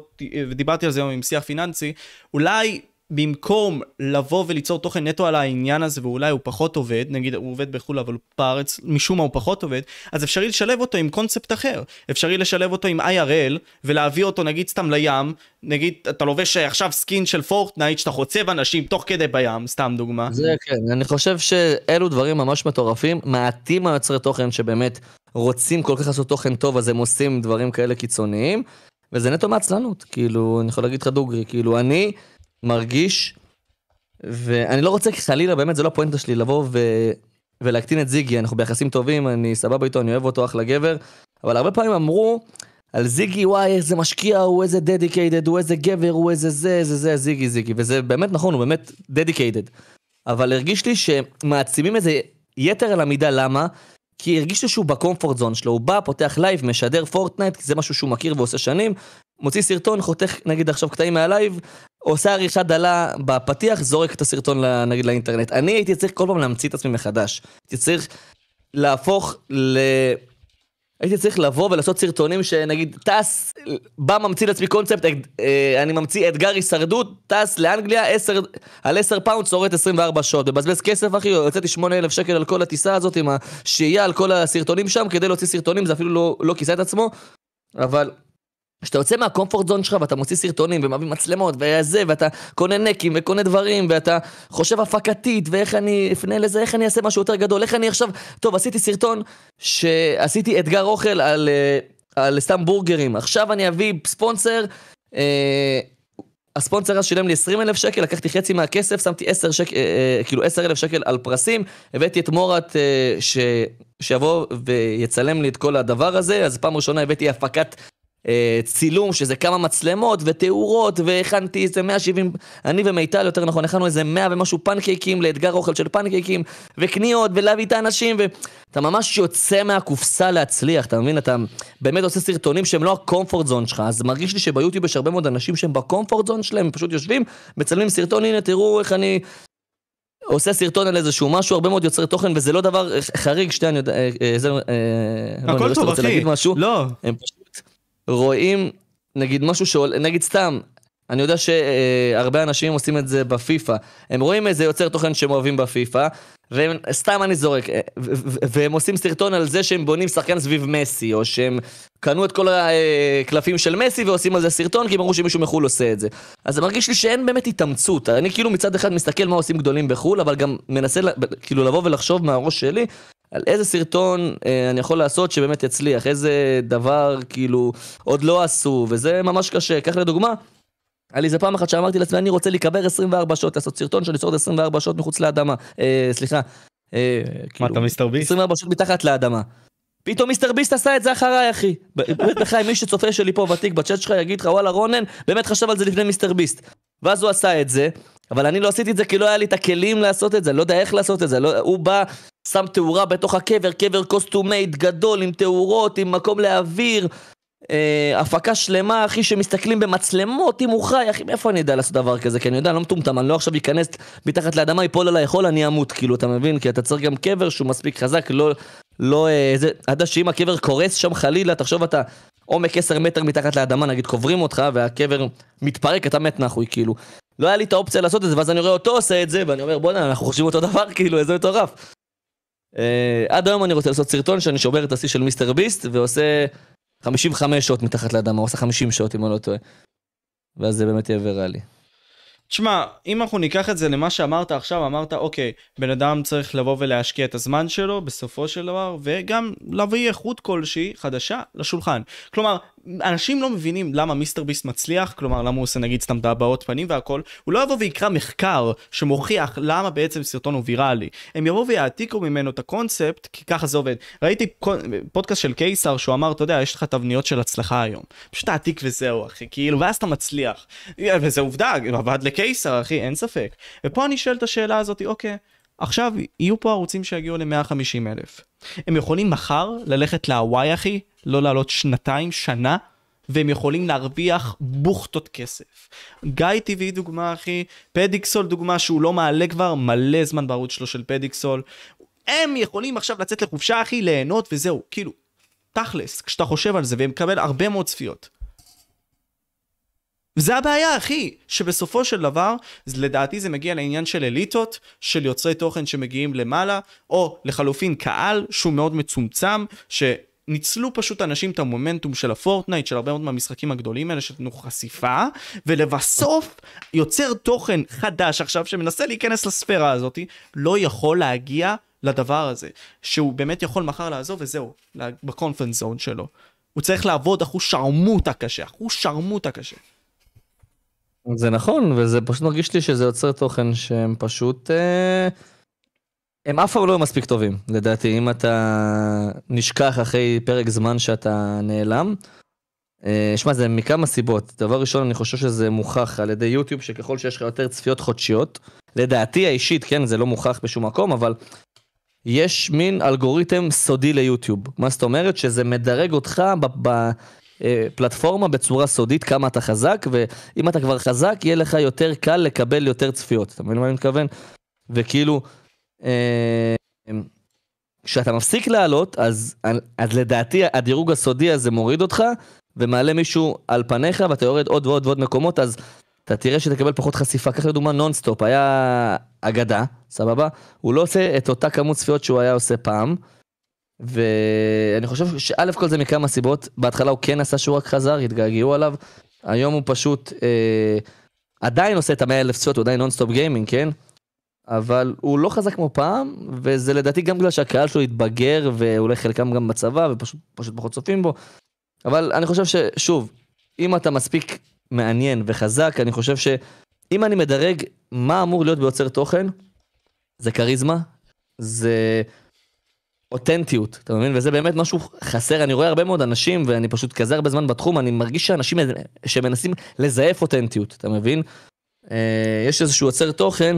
ודיברתי על זה היום עם שיח פיננסי, אולי במקום לבוא וליצור תוכן נטו על העניין הזה ואולי הוא פחות עובד, נגיד הוא עובד בחו"ל אבל בארץ משום מה הוא פחות עובד, אז אפשרי לשלב אותו עם קונספט אחר. אפשרי לשלב אותו עם IRL ולהביא אותו נגיד סתם לים, נגיד אתה לובש עכשיו סקין של פורטנייט שאתה חוצב אנשים תוך כדי בים, סתם דוגמה. זה כן, אני חושב שאלו דברים ממש מטורפים, מעטים היוצרי תוכן שבאמת רוצים כל כך לעשות תוכן טוב אז הם עושים דברים כאלה קיצוניים, וזה נטו מעצלנות, כאילו אני יכול להגיד לך דוגרי, כאילו אני... מרגיש, ואני לא רוצה חלילה, באמת זה לא הפואנטה שלי, לבוא ו... ולהקטין את זיגי, אנחנו ביחסים טובים, אני סבבה איתו, אני אוהב אותו, אחלה גבר, אבל הרבה פעמים אמרו על זיגי, וואי, איזה משקיע, הוא איזה דדיקיידד, הוא איזה גבר, הוא איזה זה, איזה זה, זיגי, זיגי, וזה באמת נכון, הוא באמת דדיקיידד. אבל הרגיש לי שמעצימים איזה יתר על המידה, למה? כי הרגיש לי שהוא ב comfort zone שלו, הוא בא, פותח live, משדר Fortnite, כי זה משהו שהוא מכיר ועושה שנים, מוציא סרטון, חותך נגיד עכשיו קטעים מה live, עושה עריכה דלה בפתיח, זורק את הסרטון נגיד לאינטרנט. אני הייתי צריך כל פעם להמציא את עצמי מחדש. הייתי צריך להפוך ל... הייתי צריך לבוא ולעשות סרטונים שנגיד טס, בא ממציא לעצמי קונספט, אה, אני ממציא אתגר הישרדות, טס לאנגליה 10, על 10 פאונד שורד 24 שעות, מבזבז כסף אחי, הוצאתי 8,000 שקל על כל הטיסה הזאת עם השהייה על כל הסרטונים שם, כדי להוציא סרטונים, זה אפילו לא, לא כיסה את עצמו, אבל כשאתה יוצא מה comfort zone שלך ואתה מוציא סרטונים ומביא מצלמות וזה ואתה קונה snacks וקונה דברים ואתה חושב הפקתית ואיך אני אפנה לזה, איך אני אעשה משהו יותר גדול, איך אני עכשיו, טוב עשיתי סרטון שעשיתי אתגר אוכל על, אה, על סתם בורגרים, עכשיו אני אביא ספונסר, אה, הספונסר אז שילם לי 20 אלף שקל, לקחתי חצי מהכסף, שמתי 10 שקל, אה, אה, כאילו 10 אלף שקל על פרסים, הבאתי את מורת אה, ש... שיבוא ויצלם לי את כל הדבר הזה, אז פעם ראשונה הבאתי הפקת צילום, שזה כמה מצלמות ותאורות, והכנתי איזה 170, אני ומיטל יותר נכון, הכנו איזה 100 ומשהו פנקייקים לאתגר אוכל של פנקייקים, וקניות, ולהביא את האנשים, ואתה ממש יוצא מהקופסה להצליח, אתה מבין? אתה באמת עושה סרטונים שהם לא הקומפורט זון שלך, אז מרגיש לי שביוטיוב יש הרבה מאוד אנשים שהם בקומפורט זון שלהם, פשוט יושבים, מצלמים סרטון, הנה תראו איך אני... עושה סרטון על איזשהו משהו, הרבה מאוד יוצרי תוכן, וזה לא דבר חריג, שתי, אני יודע, אה, אה, זה, לא, הכל טוב, אחי, לא. הם פשוט רואים, נגיד משהו שעולה, נגיד סתם, אני יודע שהרבה אנשים עושים את זה בפיפא. הם רואים איזה יוצר תוכן שהם אוהבים בפיפא, וסתם אני זורק, והם עושים סרטון על זה שהם בונים שחקן סביב מסי, או שהם קנו את כל הקלפים של מסי ועושים על זה סרטון, כי הם אמרו שמישהו מחו"ל עושה את זה. אז זה מרגיש לי שאין באמת התאמצות. אני כאילו מצד אחד מסתכל מה עושים גדולים בחו"ל, אבל גם מנסה כאילו לבוא ולחשוב מהראש שלי, על איזה סרטון אה, אני יכול לעשות שבאמת יצליח, איזה דבר כאילו עוד לא עשו, וזה ממש קשה. קח לדוגמה, היה לי איזה פעם אחת שאמרתי לעצמי, אני רוצה להיקבר 24 שעות, לעשות סרטון של לשרוד 24 שעות מחוץ לאדמה. אה, סליחה. אה, מה, כאילו, אתה MrBeast? 24 שעות מתחת לאדמה. פתאום MrBeast עשה את זה אחריי, אחי. באמת לך, מי שצופה שלי פה ותיק בצ'אט שלך יגיד לך, וואלה, רונן, באמת חשב על זה לפני MrBeast. ואז הוא עשה את זה, אבל אני לא עשיתי את זה כי לא היה לי את הכלים לעשות את זה, לא יודע איך לעשות את זה. לא, הוא בא, שם תאורה בתוך הקבר, קבר custom made גדול עם תאורות, עם מקום להעביר. אה, הפקה שלמה, אחי, שמסתכלים במצלמות, אם הוא חי, אחי, מאיפה אני יודע לעשות דבר כזה? כי אני יודע, אני לא מטומטם, אני לא עכשיו אכנס מתחת לאדמה, ייפול עליי יכול, אני אמות, כאילו, אתה מבין? כי אתה צריך גם קבר שהוא מספיק חזק, לא, לא, אה, זה, אתה יודע שאם הקבר קורס שם חלילה, תחשוב אתה עומק 10 מטר מתחת לאדמה, נגיד קוברים אותך, והקבר מתפרק, אתה מת נחוי, כאילו. לא היה לי את האופציה לעשות את זה, ואז אני רואה אותו עושה את זה, ואני אומר, בוא'נה, אנחנו חושבים אותו דבר, כאילו, איזה מטורף. אה, עד היום אני רוצה לעשות סרטון שאני שובר את השיא של מיסטר ביסט, ועושה 55 שעות מתחת לאדמה, עושה 50 שעות אם אני לא טועה. ואז זה באמת יהיה ויראלי. תשמע, אם אנחנו ניקח את זה למה שאמרת עכשיו, אמרת, אוקיי, בן אדם צריך לבוא ולהשקיע את הזמן שלו בסופו של דבר, וגם להביא איכות כלשהי חדשה לשולחן. כלומר, אנשים לא מבינים למה מיסטר ביסט מצליח, כלומר למה הוא עושה נגיד סתם הבעות פנים והכל, הוא לא יבוא ויקרא מחקר שמוכיח למה בעצם סרטון הוא ויראלי. הם יבואו ויעתיקו ממנו את הקונספט, כי ככה זה עובד. ראיתי פודקאסט של קיסר שהוא אמר, אתה יודע, יש לך תבניות של הצלחה היום. פשוט תעתיק וזהו אחי, כאילו, ואז אתה מצליח. וזה עובדה, עבד לקיסר אחי, אין ספק. ופה אני שואל את השאלה הזאת, אוקיי. עכשיו יהיו פה ערוצים שיגיעו ל-150 אלף. הם יכולים מחר ללכת להוואי אחי, לא לעלות שנתיים, שנה, והם יכולים להרוויח בוכטות כסף. גיא טבעי דוגמה, אחי, פדיקסול דוגמה שהוא לא מעלה כבר מלא זמן בערוץ שלו של פדיקסול. הם יכולים עכשיו לצאת לחופשה, אחי, ליהנות וזהו. כאילו, תכלס, כשאתה חושב על זה, והם מקבל הרבה מאוד צפיות. וזה הבעיה, אחי, שבסופו של דבר, לדעתי זה מגיע לעניין של אליטות, של יוצרי תוכן שמגיעים למעלה, או לחלופין קהל שהוא מאוד מצומצם, שניצלו פשוט אנשים את המומנטום של הפורטנייט, של הרבה מאוד מהמשחקים הגדולים האלה, שנתנו חשיפה, ולבסוף, יוצר תוכן חדש עכשיו, שמנסה להיכנס לספירה הזאת, לא יכול להגיע לדבר הזה, שהוא באמת יכול מחר לעזוב וזהו, בקונפרנס זון שלו. הוא צריך לעבוד אחוז שרמוטה קשה, אחוז שרמוטה קשה. זה נכון, וזה פשוט מרגיש לי שזה יוצר תוכן שהם פשוט... אה, הם אף פעם לא מספיק טובים, לדעתי. אם אתה נשכח אחרי פרק זמן שאתה נעלם, אה, שמע, זה מכמה סיבות. דבר ראשון, אני חושב שזה מוכח על ידי יוטיוב, שככל שיש לך יותר צפיות חודשיות, לדעתי האישית, כן, זה לא מוכח בשום מקום, אבל יש מין אלגוריתם סודי ליוטיוב. מה זאת אומרת? שזה מדרג אותך בפלטפורמה בצורה סודית כמה אתה חזק, ואם אתה כבר חזק, יהיה לך יותר קל לקבל יותר צפיות. אתה מבין מה אני מתכוון? וכאילו, אה, כשאתה מפסיק לעלות, אז, אז לדעתי הדירוג הסודי הזה מוריד אותך, ומעלה מישהו על פניך, ואתה יורד עוד ועוד ועוד מקומות, אז אתה תראה שתקבל פחות חשיפה. קח לדוגמה נונסטופ, היה אגדה, סבבה? הוא לא עושה את אותה כמות צפיות שהוא היה עושה פעם. ואני חושב שא' כל זה מכמה סיבות, בהתחלה הוא כן עשה שהוא רק חזר, התגעגעו עליו, היום הוא פשוט אה, עדיין עושה את המאה אלף צפיות, הוא עדיין NonStop Gaming, כן? אבל הוא לא חזק כמו פעם, וזה לדעתי גם בגלל שהקהל שלו התבגר, ואולי חלקם גם בצבא, ופשוט פחות צופים בו. אבל אני חושב ששוב, אם אתה מספיק מעניין וחזק, אני חושב שאם אני מדרג מה אמור להיות ביוצר תוכן, זה כריזמה, זה אותנטיות, אתה מבין? וזה באמת משהו חסר, אני רואה הרבה מאוד אנשים, ואני פשוט כזה הרבה זמן בתחום, אני מרגיש שאנשים שמנסים לזייף אותנטיות, אתה מבין? אה, יש איזשהו יוצר תוכן,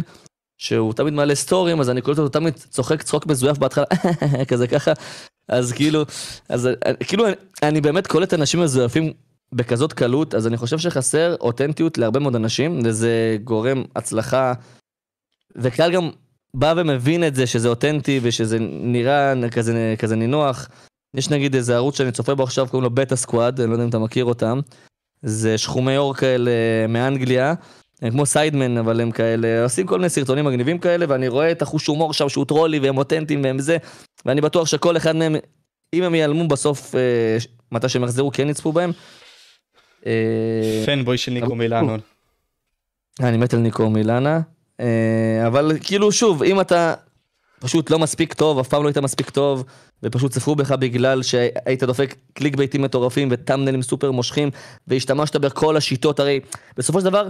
שהוא תמיד מעלה סטורים, אז אני קולט אותו תמיד צוחק צחוק מזויף בהתחלה, כזה ככה, אז כאילו, אז אה, כאילו, אני באמת קולט אנשים מזויפים בכזאת קלות, אז אני חושב שחסר אותנטיות להרבה מאוד אנשים, וזה גורם הצלחה, וקהל גם בא ומבין את זה שזה אותנטי ושזה נראה כזה, כזה נינוח. יש נגיד איזה ערוץ שאני צופה בו עכשיו, קוראים לו Beta Squad, אני לא יודע אם אתה מכיר אותם. זה שחומי עור כאלה מאנגליה, הם כמו Sidemen, אבל הם כאלה, עושים כל מיני סרטונים מגניבים כאלה, ואני רואה את החוש הומור שם שהוא טרולי והם אותנטיים והם זה, ואני בטוח שכל אחד מהם, אם הם ייעלמו בסוף, אה, מתי שהם יחזרו, כן יצפו בהם. אה, פנבוי של ניקו מילאנו. אני מת על ניקו מילאנה, אה, אבל כאילו שוב, אם אתה פשוט לא מספיק טוב, אף פעם לא היית מספיק טוב, ופשוט צפו בך בגלל שהיית דופק קליק ביתים מטורפים וטאמנלים סופר מושכים, והשתמשת בכל השיטות, הרי בסופו של דבר,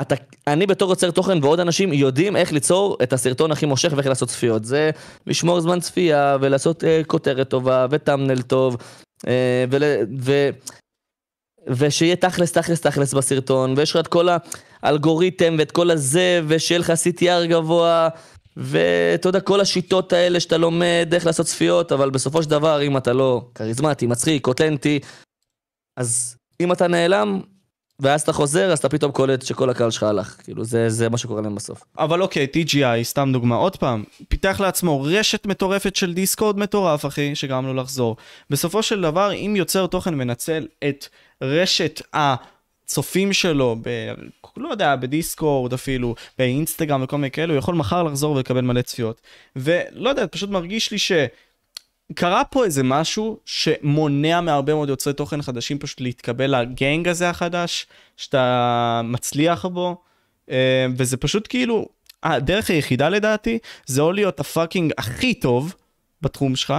אתה, אני בתור יוצר תוכן ועוד אנשים יודעים איך ליצור את הסרטון הכי מושך ואיך לעשות צפיות. זה לשמור זמן צפייה ולעשות אה, כותרת טובה וטאמנל טוב. אה, ול, ו, ושיהיה תכלס תכלס תכלס בסרטון, ויש לך את כל האלגוריתם ואת כל הזה, ושיהיה לך CTR גבוה, ואתה יודע, כל השיטות האלה שאתה לומד איך לעשות צפיות, אבל בסופו של דבר, אם אתה לא כריזמטי, מצחיק, אותנטי, אז אם אתה נעלם, ואז אתה חוזר, אז אתה פתאום קולט שכל הקהל שלך הלך. כאילו, זה, זה מה שקורה להם בסוף. אבל אוקיי, TGI, סתם דוגמה, עוד פעם, פיתח לעצמו רשת מטורפת של דיסקורד מטורף, אחי, שגרם לו לחזור. בסופו של דבר, אם יוצר תוכן מנצל את רשת הצופים שלו, ב... לא יודע, בדיסקורד אפילו, באינסטגרם וכל מיני כאלו, הוא יכול מחר לחזור ולקבל מלא צפיות. ולא יודע, פשוט מרגיש לי ש... קרה פה איזה משהו שמונע מהרבה מאוד יוצרי תוכן חדשים פשוט להתקבל לגנג הזה החדש, שאתה מצליח בו, אה, וזה פשוט כאילו, הדרך היחידה לדעתי, זה או להיות הפאקינג הכי טוב בתחום שלך,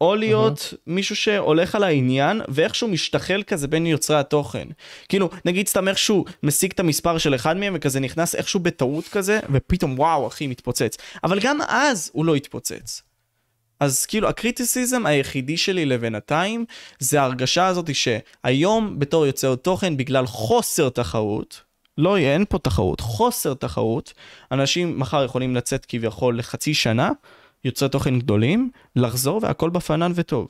או להיות uh-huh. מישהו שהולך על העניין ואיכשהו משתחל כזה בין יוצרי התוכן. כאילו, נגיד סתם איכשהו משיג את המספר של אחד מהם וכזה נכנס איכשהו בטעות כזה, ופתאום וואו אחי מתפוצץ. אבל גם אז הוא לא התפוצץ. אז כאילו הקריטיסיזם היחידי שלי לבינתיים זה ההרגשה הזאת שהיום בתור יוצר תוכן בגלל חוסר תחרות, לא יהיה, אין פה תחרות, חוסר תחרות, אנשים מחר יכולים לצאת כביכול לחצי שנה, יוצרי תוכן גדולים, לחזור והכל בפנן וטוב.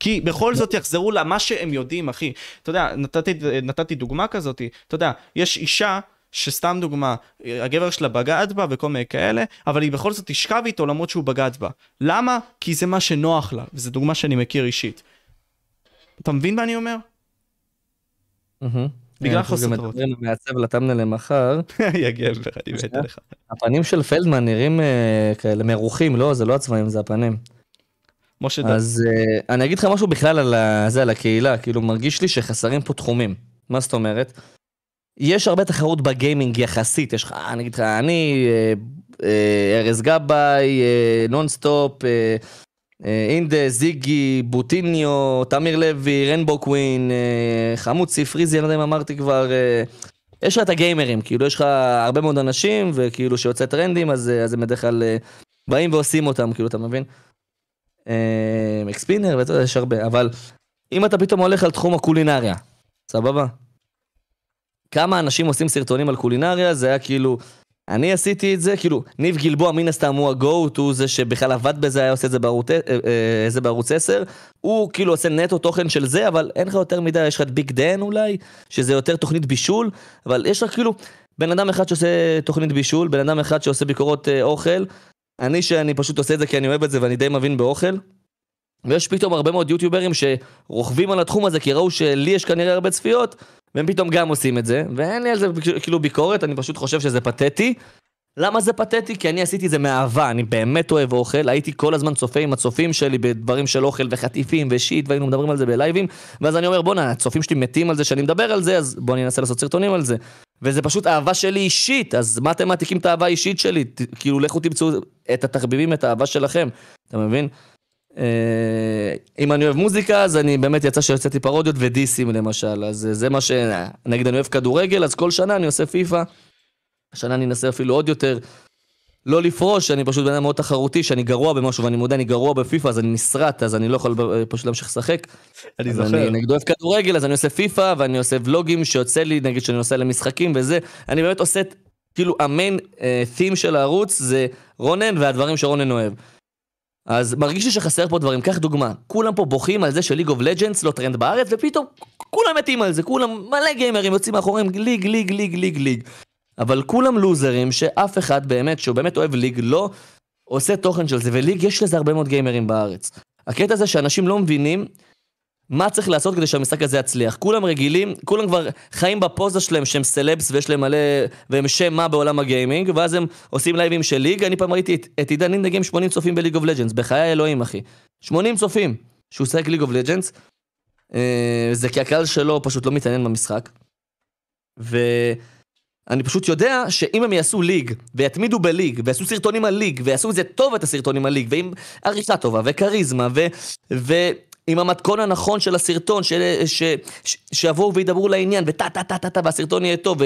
כי בכל זאת יחזרו למה שהם יודעים, אחי. אתה יודע, נתתי, נתתי דוגמה כזאת, אתה יודע, יש אישה שסתם דוגמה, הגבר שלה בגד בה וכל מיני כאלה, אבל היא בכל זאת תשכב איתו למרות שהוא בגד בה. למה? כי זה מה שנוח לה, וזו דוגמה שאני מכיר אישית. אתה מבין מה אני אומר? בגלל חוסר תרבות. מעצב לטמנה למחר. יא גבר, אני מת עליך. הפנים של פלדמן נראים אה, כאלה מרוחים, לא, זה לא הצבעים, זה הפנים. משה דן. אז uh, אני אגיד לך משהו בכלל על, זה, על הקהילה, כאילו מרגיש לי שחסרים פה תחומים. מה זאת אומרת? יש הרבה תחרות בגיימינג יחסית, יש לך, אני אגיד לך, אני, אה, אה, ארז גבאי, נונסטופ, אינדה, זיגי, בוטיניו, תמיר לוי, רנבו קווין, חמוד ספריזי, אני לא יודע אם אמרתי כבר, יש לך את הגיימרים, כאילו יש לך הרבה מאוד אנשים, וכאילו שיוצא טרנדים, אז, אז הם בדרך כלל באים ועושים אותם, כאילו, אתה מבין? אקספינר, ואתה יודע, יש הרבה, אבל אם אתה פתאום הולך על תחום הקולינריה, סבבה? כמה אנשים עושים סרטונים על קולינריה, זה היה כאילו, אני עשיתי את זה, כאילו, ניב גלבוע מן הסתם הוא הגוט, הוא זה שבכלל עבד בזה, היה עושה את זה בערוץ, אה, אה, זה בערוץ 10, הוא כאילו עושה נטו תוכן של זה, אבל אין לך יותר מדי, יש לך את ביג דן אולי, שזה יותר תוכנית בישול, אבל יש לך כאילו בן אדם אחד שעושה תוכנית בישול, בן אדם אחד שעושה ביקורות אה, אוכל, אני שאני פשוט עושה את זה כי אני אוהב את זה ואני די מבין באוכל. ויש פתאום הרבה מאוד יוטיוברים שרוכבים על התחום הזה כי ראו שלי יש כנראה הרבה צפיות והם פתאום גם עושים את זה ואין לי על זה כאילו ביקורת אני פשוט חושב שזה פתטי. למה זה פתטי? כי אני עשיתי את זה מאהבה, אני באמת אוהב אוכל, הייתי כל הזמן צופה עם הצופים שלי בדברים של אוכל וחטיפים ושיט והיינו מדברים על זה בלייבים ואז אני אומר בואנה הצופים שלי מתים על זה שאני מדבר על זה אז בוא אני אנסה לעשות סרטונים על זה וזה פשוט אהבה שלי אישית, אז מה אתם מעתיקים את האהבה האישית שלי? כאילו, לכו תמצאו את התחביבים, את האהבה שלכם, אתה מבין? אה, אם אני אוהב מוזיקה, אז אני באמת יצא שיוצאתי פרודיות ודיסים למשל, אז זה מה ש... נגיד אני אוהב כדורגל, אז כל שנה אני עושה פיפא. השנה אני אנסה אפילו עוד יותר. לא לפרוש, אני פשוט בן אדם מאוד תחרותי, שאני גרוע במשהו, ואני מודה, אני גרוע בפיפא, אז אני נשרט, אז אני לא יכול פשוט להמשיך לשחק. אני זוכר. אני נגיד אוהב כדורגל, אז אני עושה פיפא, ואני עושה ולוגים שיוצא לי, נגיד שאני נוסע למשחקים וזה, אני באמת עושה, כאילו, ה main theme של הערוץ זה רונן והדברים שרונן אוהב. אז מרגיש לי שחסר פה דברים, קח דוגמה, כולם פה בוכים על זה ש League of Legends לא טרנד בארץ, ופתאום כולם מתים על זה, כולם מלא גיימרים יוצאים מאחוריהם League, League, League, League, League. אבל כולם losers שאף אחד באמת, שהוא באמת אוהב League, לא עושה תוכן של זה, ו League יש לזה הרבה מאוד גיימרים בארץ. הקטע זה שאנשים לא מבינים מה צריך לעשות כדי שהמשחק הזה יצליח. כולם רגילים, כולם כבר חיים בפוזה שלהם שהם סלבס ויש להם מלא, והם שם מה בעולם הגיימינג, ואז הם עושים לייבים של League. אני פעם ראיתי את, עידן אינדה, עם 80 צופים ב League of Legends, בחיי האלוהים אחי. 80 צופים שהוא שחק ליג אוף לג'אנס. זה כי הקהל שלו פשוט לא מתעניין במשחק. ו... אני פשוט יודע שאם הם יעשו ליג, ויתמידו בליג, ויעשו סרטונים על ליג, ויעשו את זה טוב את הסרטונים על ליג, ועם עריכה טובה, וכריזמה, ו... ועם המתכון הנכון של הסרטון, של... ש... ש... שיבואו וידברו לעניין, וטה טה טה טה טה, והסרטון יהיה טוב,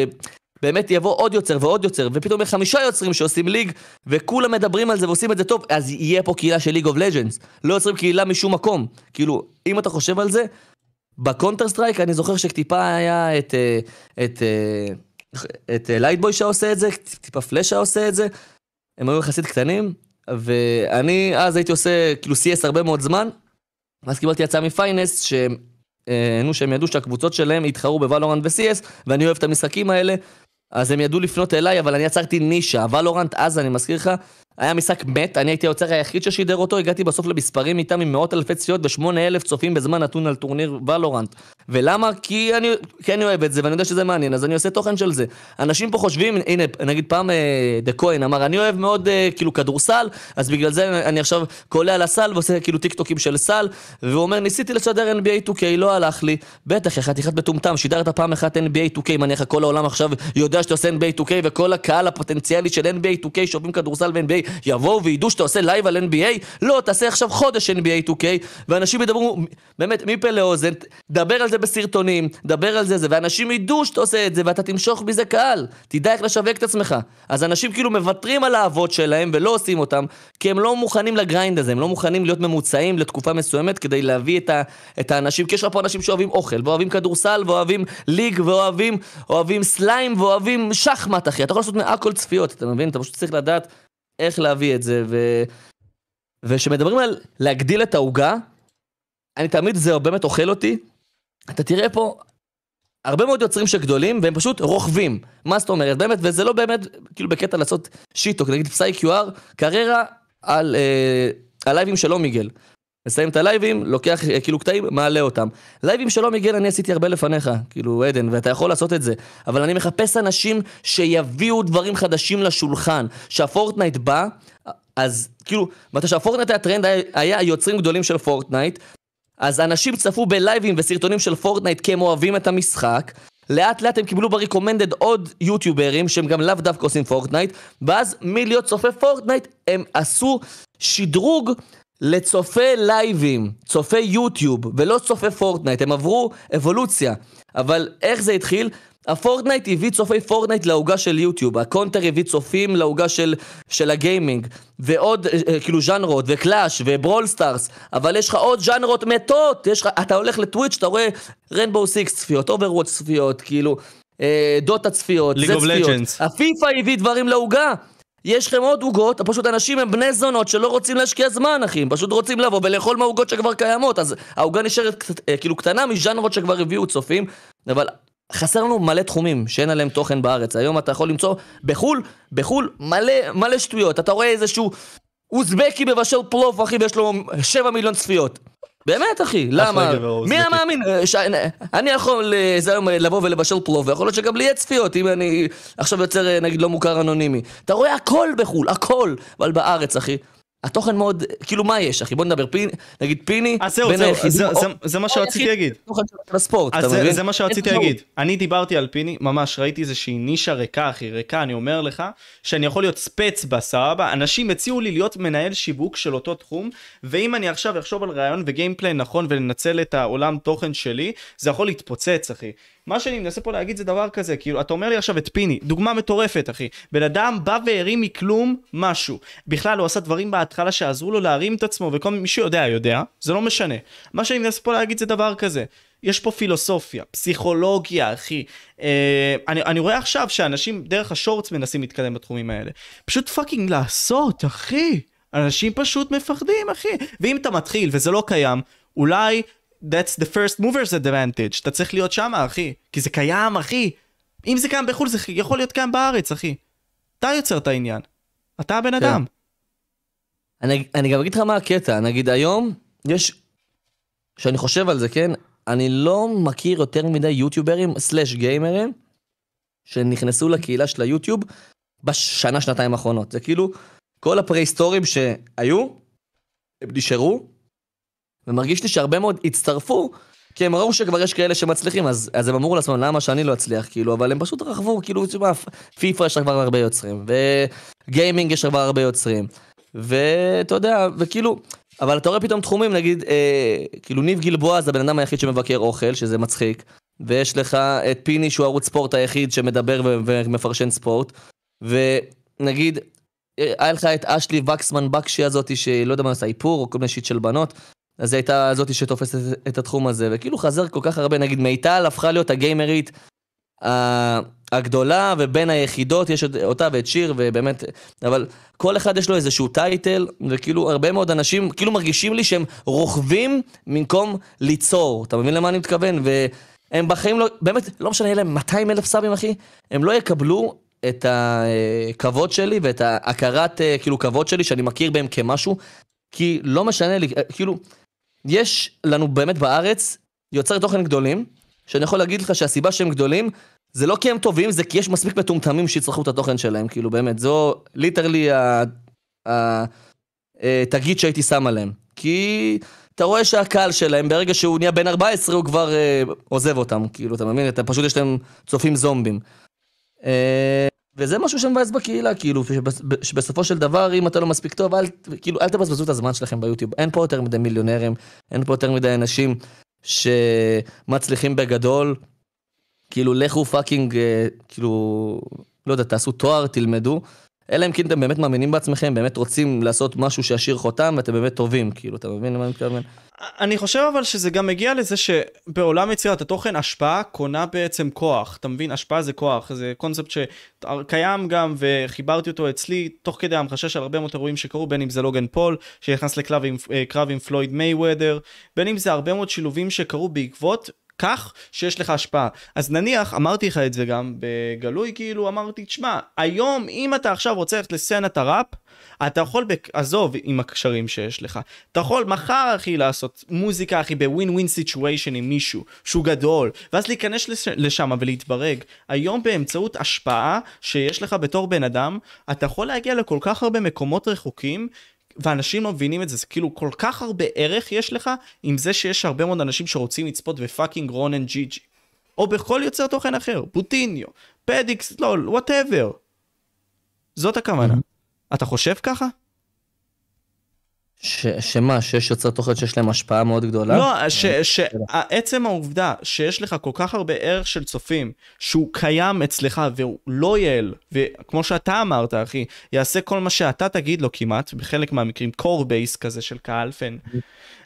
ובאמת יבוא עוד יוצר ועוד יוצר, ופתאום יהיה חמישה יוצרים שעושים ליג, וכולם מדברים על זה ועושים את זה טוב, אז יהיה פה קהילה של League of Legends. לא יוצרים קהילה משום מקום. כאילו, אם אתה חושב על זה, ב Counter Strike אני זוכר שטיפה היה את... אה, את, את אה, את Lightboy שעושה את זה, טיפה פלאש שעושה את זה, הם היו יחסית קטנים, ואני אז הייתי עושה כאילו CS הרבה מאוד זמן, ואז קיבלתי הצעה מפיינסט, שהם, אה, נו, שהם ידעו שהקבוצות שלהם יתחרו ב Valorant ו-CS, ואני אוהב את המשחקים האלה, אז הם ידעו לפנות אליי, אבל אני יצרתי נישה. Valorant, אז אני מזכיר לך, היה משחק מת, אני הייתי היוצר היחיד ששידר אותו, הגעתי בסוף למספרים איתם עם מאות אלפי צפיות ושמונה אלף צופים בזמן נתון על טורניר ולורנט. ולמה? כי אני, כי אני אוהב את זה ואני יודע שזה מעניין, אז אני עושה תוכן של זה. אנשים פה חושבים, הנה, נגיד פעם דה כהן אמר, אני אוהב מאוד אה, כאילו כדורסל, אז בגלל זה אני עכשיו קולע לסל ועושה כאילו טיק טוקים של סל, והוא אומר, ניסיתי לשדר NBA 2K, לא הלך לי. בטח, חתיכת מטומטם, שידרת פעם אחת NBA 2K, מניח כל העולם עכשיו יודע שאתה עושה NBA 2K וכל הקהל הפוטנציאלי של NBA 2K שאוהבים כדורסל ו-NBA יבואו וידעו שאתה עושה live על NBA, לא, תעשה עכשיו חודש NBA 2K, ואנשים ידברו, באמת, מפה לאוזן, דבר על זה בסרטונים, דבר על זה, זה, ואנשים ידעו שאתה עושה את זה, ואתה תמשוך מזה קהל, תדע איך לשווק את עצמך. אז אנשים כאילו מוותרים על האהבות שלהם ולא עושים אותם, כי הם לא מוכנים ל grind הזה, הם לא מוכנים להיות ממוצעים לתקופה מסוימת כדי להביא את, ה, את האנשים, כי יש לך פה אנשים שאוהבים אוכל, ואוהבים כדורסל, ואוהבים ליג, ואוהבים אוהבים סליים, ואוהבים שחמט, אחי. אתה יכול לעשות מהכל צפיות, אתה מבין? אתה פשוט צריך לדעת איך להביא את זה, ו... ושמדברים על להגדיל את העוגה, אני תמיד, זה באמת אוכל אותי. אתה תראה פה הרבה מאוד יוצרים שגדולים, והם פשוט רוכבים. מה זאת אומרת? באמת, וזה לא באמת, כאילו בקטע לעשות שיטו, נגיד פסאי QR, קריירה על אה, הלייבים של Omegle. מסיים את הלייבים, לוקח אה, כאילו קטעים, מעלה אותם. לייבים של Omegle אני עשיתי הרבה לפניך, כאילו עדן, ואתה יכול לעשות את זה. אבל אני מחפש אנשים שיביאו דברים חדשים לשולחן. שה Fortnite בא, אז כאילו, מתי שה Fortnite היה טרנד, היה יוצרים גדולים של Fortnite, אז אנשים צפו בלייבים וסרטונים של Fortnite כי הם אוהבים את המשחק. לאט לאט הם קיבלו ב recommended עוד יוטיוברים שהם גם לאו דווקא עושים Fortnite, ואז מלהיות צופה פורטנייט הם עשו שדרוג לצופי לייבים, צופי יוטיוב, ולא צופי פורטנייט, הם עברו אבולוציה. אבל איך זה התחיל? הפורטנייט הביא צופי פורטנייט לעוגה של יוטיוב, הקונטר הביא צופים לעוגה של, של הגיימינג, ועוד אה, אה, כאילו ז'אנרות, וקלאש, וברול סטארס, אבל יש לך עוד ז'אנרות מתות, יש לך, אתה הולך לטוויץ', אתה רואה רנבו סיקס צפיות, אוברוואץ' צפיות, כאילו, אה, דוטה צפיות, זה צפיות. הפיפא הביא דברים לעוגה. יש לכם עוד עוגות, פשוט אנשים הם בני זונות שלא רוצים להשקיע זמן, אחי, הם פשוט רוצים לבוא ולאכול מהעוגות שכבר קיימות, אז העוגה נשארת אה, כאילו קטנה מז'אנרות שכבר הביאו צופים, אבל חסר לנו מלא תחומים שאין עליהם תוכן בארץ. היום אתה יכול למצוא בחו"ל, בחו"ל מלא, מלא שטויות. אתה רואה איזשהו אוזבקי מבשל פלוף, אחי, ויש לו 7 מיליון צפיות. באמת, אחי, למה? מי היה מאמין? אה, אני יכול אה, לבוא ולבשל פלוף, ויכול להיות שגם לי יהיה צפיות, אם אני עכשיו יוצר, אה, נגיד, לא מוכר אנונימי. אתה רואה הכל בחו"ל, הכל. אבל בארץ, אחי, התוכן מאוד, כאילו מה יש אחי? בוא נדבר, פיני, נגיד פיני, אז זהו, זהו, זה, זה, זה מה שרציתי להגיד. בספורט, אז זה, זה מה שרציתי להגיד. אני דיברתי על פיני, ממש ראיתי איזושהי נישה ריקה אחי, ריקה, אני אומר לך, שאני יכול להיות ספץ בה, סבבה? אנשים הציעו לי להיות מנהל שיווק של אותו תחום, ואם אני עכשיו אחשוב על רעיון וגיימפליי נכון ולנצל את העולם תוכן שלי, זה יכול להתפוצץ אחי. מה שאני מנסה פה להגיד זה דבר כזה, כאילו, אתה אומר לי עכשיו את פיני, דוגמה מטורפת, אחי. בן אדם בא והרים מכלום משהו. בכלל, הוא עשה דברים בהתחלה שעזרו לו להרים את עצמו, וכל מי שיודע, יודע, זה לא משנה. מה שאני מנסה פה להגיד זה דבר כזה. יש פה פילוסופיה, פסיכולוגיה, אחי. אה, אני, אני רואה עכשיו שאנשים דרך השורטס מנסים להתקדם בתחומים האלה. פשוט fucking לעשות, אחי. אנשים פשוט מפחדים, אחי. ואם אתה מתחיל וזה לא קיים, אולי that's the first movers advantage, אתה צריך להיות שם אחי, כי זה קיים אחי. אם זה קיים בחו"ל זה יכול להיות קיים בארץ אחי. אתה יוצר את העניין, אתה הבן כן. אדם. אני, אני גם אגיד לך מה הקטע, נגיד היום יש, כשאני חושב על זה כן, אני לא מכיר יותר מדי יוטיוברים slash גיימרים שנכנסו לקהילה של היוטיוב בשנה שנתיים האחרונות, זה כאילו כל הפרה-היסטורים שהיו, הם נשארו, ומרגיש לי שהרבה מאוד הצטרפו, כי הם ראו שכבר יש כאלה שמצליחים, אז, אז הם אמרו לעצמם, למה שאני לא אצליח, כאילו, אבל הם פשוט רכבו, כאילו, תשמע, פיפא יש כבר הרבה יוצרים, וגיימינג יש כבר הרבה יוצרים, ואתה יודע, וכאילו, אבל אתה רואה פתאום תחומים, נגיד, אה, כאילו, ניב גלבוע זה הבן אדם היחיד שמבקר אוכל, שזה מצחיק, ויש לך את פיני, שהוא ערוץ ספורט היחיד שמדבר ומפרשן ספורט, ונגיד, אה, היה לך את אשלי וקסמן בקשי הזאתי, שלא יודע מה זה, איפור, או כל מיני shit של בנות, אז היא הייתה זאתי שתופסת את התחום הזה, וכאילו חזר כל כך הרבה, נגיד מיטל הפכה להיות הגיימרית הגדולה, ובין היחידות יש אותה ואת שיר, ובאמת, אבל כל אחד יש לו איזשהו title, וכאילו הרבה מאוד אנשים כאילו מרגישים לי שהם רוכבים במקום ליצור, אתה מבין למה אני מתכוון? והם בחיים לא, באמת, לא משנה, יהיה להם 200 אלף סאבים אחי, הם לא יקבלו את הכבוד שלי ואת ההכרת כאילו כבוד שלי שאני מכיר בהם כמשהו, כי לא משנה לי, כאילו, יש לנו באמת בארץ יוצרי תוכן גדולים, שאני יכול להגיד לך שהסיבה שהם גדולים, זה לא כי הם טובים, זה כי יש מספיק מטומטמים שיצרכו את התוכן שלהם, כאילו באמת, זו ליטרלי התגית אה, שהייתי שם עליהם. כי אתה רואה שהקהל שלהם, ברגע שהוא נהיה בן 14, הוא כבר אה, עוזב אותם, כאילו, אתה מבין? אתה פשוט יש להם צופים זומבים. אה, וזה משהו שמבאס בקהילה, כאילו, שבסופו של דבר, אם אתה לא מספיק טוב, אל, כאילו, אל תבזבזו את הזמן שלכם ביוטיוב. אין פה יותר מדי מיליונרים, אין פה יותר מדי אנשים שמצליחים בגדול. כאילו, לכו fucking, אה, כאילו, לא יודע, תעשו תואר, תלמדו. אלא אם כן אתם באמת מאמינים בעצמכם, באמת רוצים לעשות משהו שישאיר חותם, ואתם באמת טובים, כאילו, אתה מבין למה אני מתכוון? אני חושב אבל שזה גם מגיע לזה שבעולם יצירת התוכן השפעה קונה בעצם כוח, אתה מבין? השפעה זה כוח, זה קונספט שקיים גם וחיברתי אותו אצלי תוך כדי המחשה של הרבה מאוד אירועים שקרו, בין אם זה לוגן פול שנכנס לקרב עם, אה, עם פלויד מייוודר, בין אם זה הרבה מאוד שילובים שקרו בעקבות כך שיש לך השפעה. אז נניח, אמרתי לך את זה גם בגלוי, כאילו אמרתי, תשמע, היום אם אתה עכשיו רוצה ללכת לסצנת הראפ, אתה יכול, בק... עזוב עם הקשרים שיש לך, אתה יכול מחר אחי לעשות מוזיקה אחי ב win-win situation עם מישהו שהוא גדול, ואז להיכנס לש... לשם ולהתברג. היום באמצעות השפעה שיש לך בתור בן אדם, אתה יכול להגיע לכל כך הרבה מקומות רחוקים, ואנשים לא מבינים את זה, זה כאילו כל כך הרבה ערך יש לך עם זה שיש הרבה מאוד אנשים שרוצים לצפות ב fucking רונן ג'י ג'י. או בכל יוצר תוכן אחר, פוטיניו, פדיקס, לא, וואטאבר. זאת הכוונה. אתה חושב ככה? ש, שמה, שיש יוצר תוכן שיש להם השפעה מאוד גדולה? לא, שעצם העובדה שיש לך כל כך הרבה ערך של צופים, שהוא קיים אצלך והוא לא יעל, וכמו שאתה אמרת, אחי, יעשה כל מה שאתה תגיד לו כמעט, בחלק מהמקרים, core base כזה של קהל פן.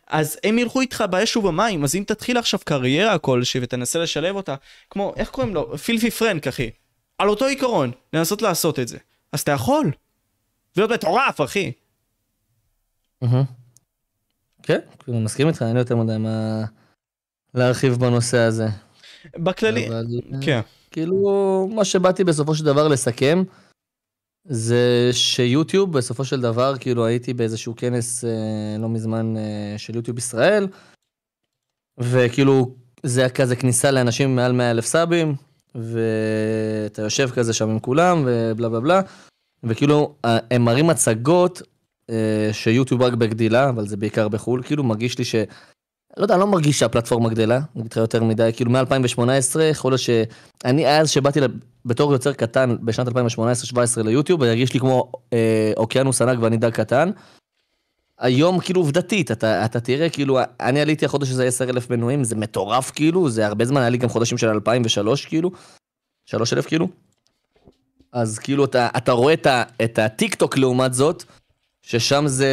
אז הם ילכו איתך באש ובמים, אז אם תתחיל עכשיו קריירה כלשהי ותנסה לשלב אותה, כמו, איך קוראים לו? פילפי פרנק, אחי. על אותו עיקרון, לנסות לעשות את זה. אז אתה יכול. להיות מטורף, אחי. כן, כאילו מסכים איתך, אין לי יותר מדי מה להרחיב בנושא הזה. בכללי, כן. כאילו, מה שבאתי בסופו של דבר לסכם, זה שיוטיוב בסופו של דבר, כאילו הייתי באיזשהו כנס אה, לא מזמן אה, של יוטיוב ישראל, וכאילו זה היה כזה כניסה לאנשים מעל 100 אלף סאבים, ואתה יושב כזה שם עם כולם, ובלה בלה בלה, וכאילו הם מראים הצגות אה, שיוטיוב רק בגדילה, אבל זה בעיקר בחו"ל, כאילו מרגיש לי ש... לא יודע, אני לא מרגיש שהפלטפורמה גדלה, אני אגיד לך יותר מדי, כאילו מ-2018, יכול להיות שאני אז שבאתי בתור יוצר קטן בשנת 2018-2017 ליוטיוב, זה הרגיש לי כמו אה, אוקיינוס ענק ואני דג קטן. היום כאילו עובדתית, אתה, אתה תראה כאילו, אני עליתי החודש הזה 10 אלף מנויים, זה מטורף כאילו, זה הרבה זמן, היה לי גם חודשים של 2003 כאילו, 3 אלף כאילו. אז כאילו אתה, אתה רואה את הטיק טוק לעומת זאת, ששם זה,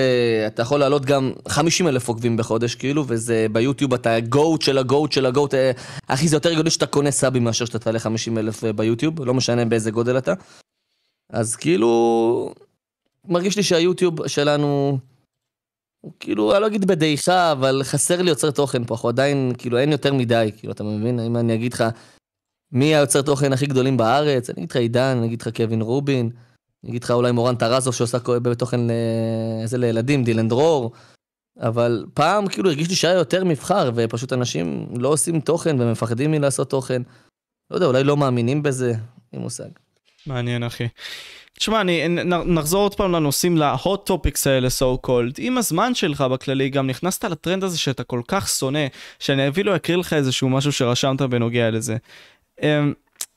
אתה יכול לעלות גם 50 אלף עוקבים בחודש, כאילו, וזה ביוטיוב אתה גוט של הגוט של הגוט, אה, אחי, זה יותר גדול שאתה קונה סאבים מאשר שאתה תעלה 50 אלף אה, ביוטיוב, לא משנה באיזה גודל אתה. אז כאילו, מרגיש לי שהיוטיוב שלנו, הוא כאילו, אני לא אגיד בדעיכה, אבל חסר לי יוצר תוכן פה, אנחנו עדיין, כאילו, אין יותר מדי, כאילו, אתה מבין? אם אני אגיד לך, מי היוצר תוכן הכי גדולים בארץ, אני אגיד לך עידן, אני אגיד לך קווין רובין. אני אגיד לך אולי מורן טרזוב שעושה בתוכן איזה לילדים, דילן דרור. אבל פעם כאילו הרגיש לי שהיה יותר מבחר, ופשוט אנשים לא עושים תוכן ומפחדים מלעשות תוכן. לא יודע, אולי לא מאמינים בזה, אין מושג. מעניין, אחי. תשמע, אני, נחזור עוד פעם לנושאים, ל-hot topics האלה, so called. עם הזמן שלך בכללי, גם נכנסת לטרנד הזה שאתה כל כך שונא, שאני אפילו אקריא לך איזשהו משהו שרשמת בנוגע לזה. אמ,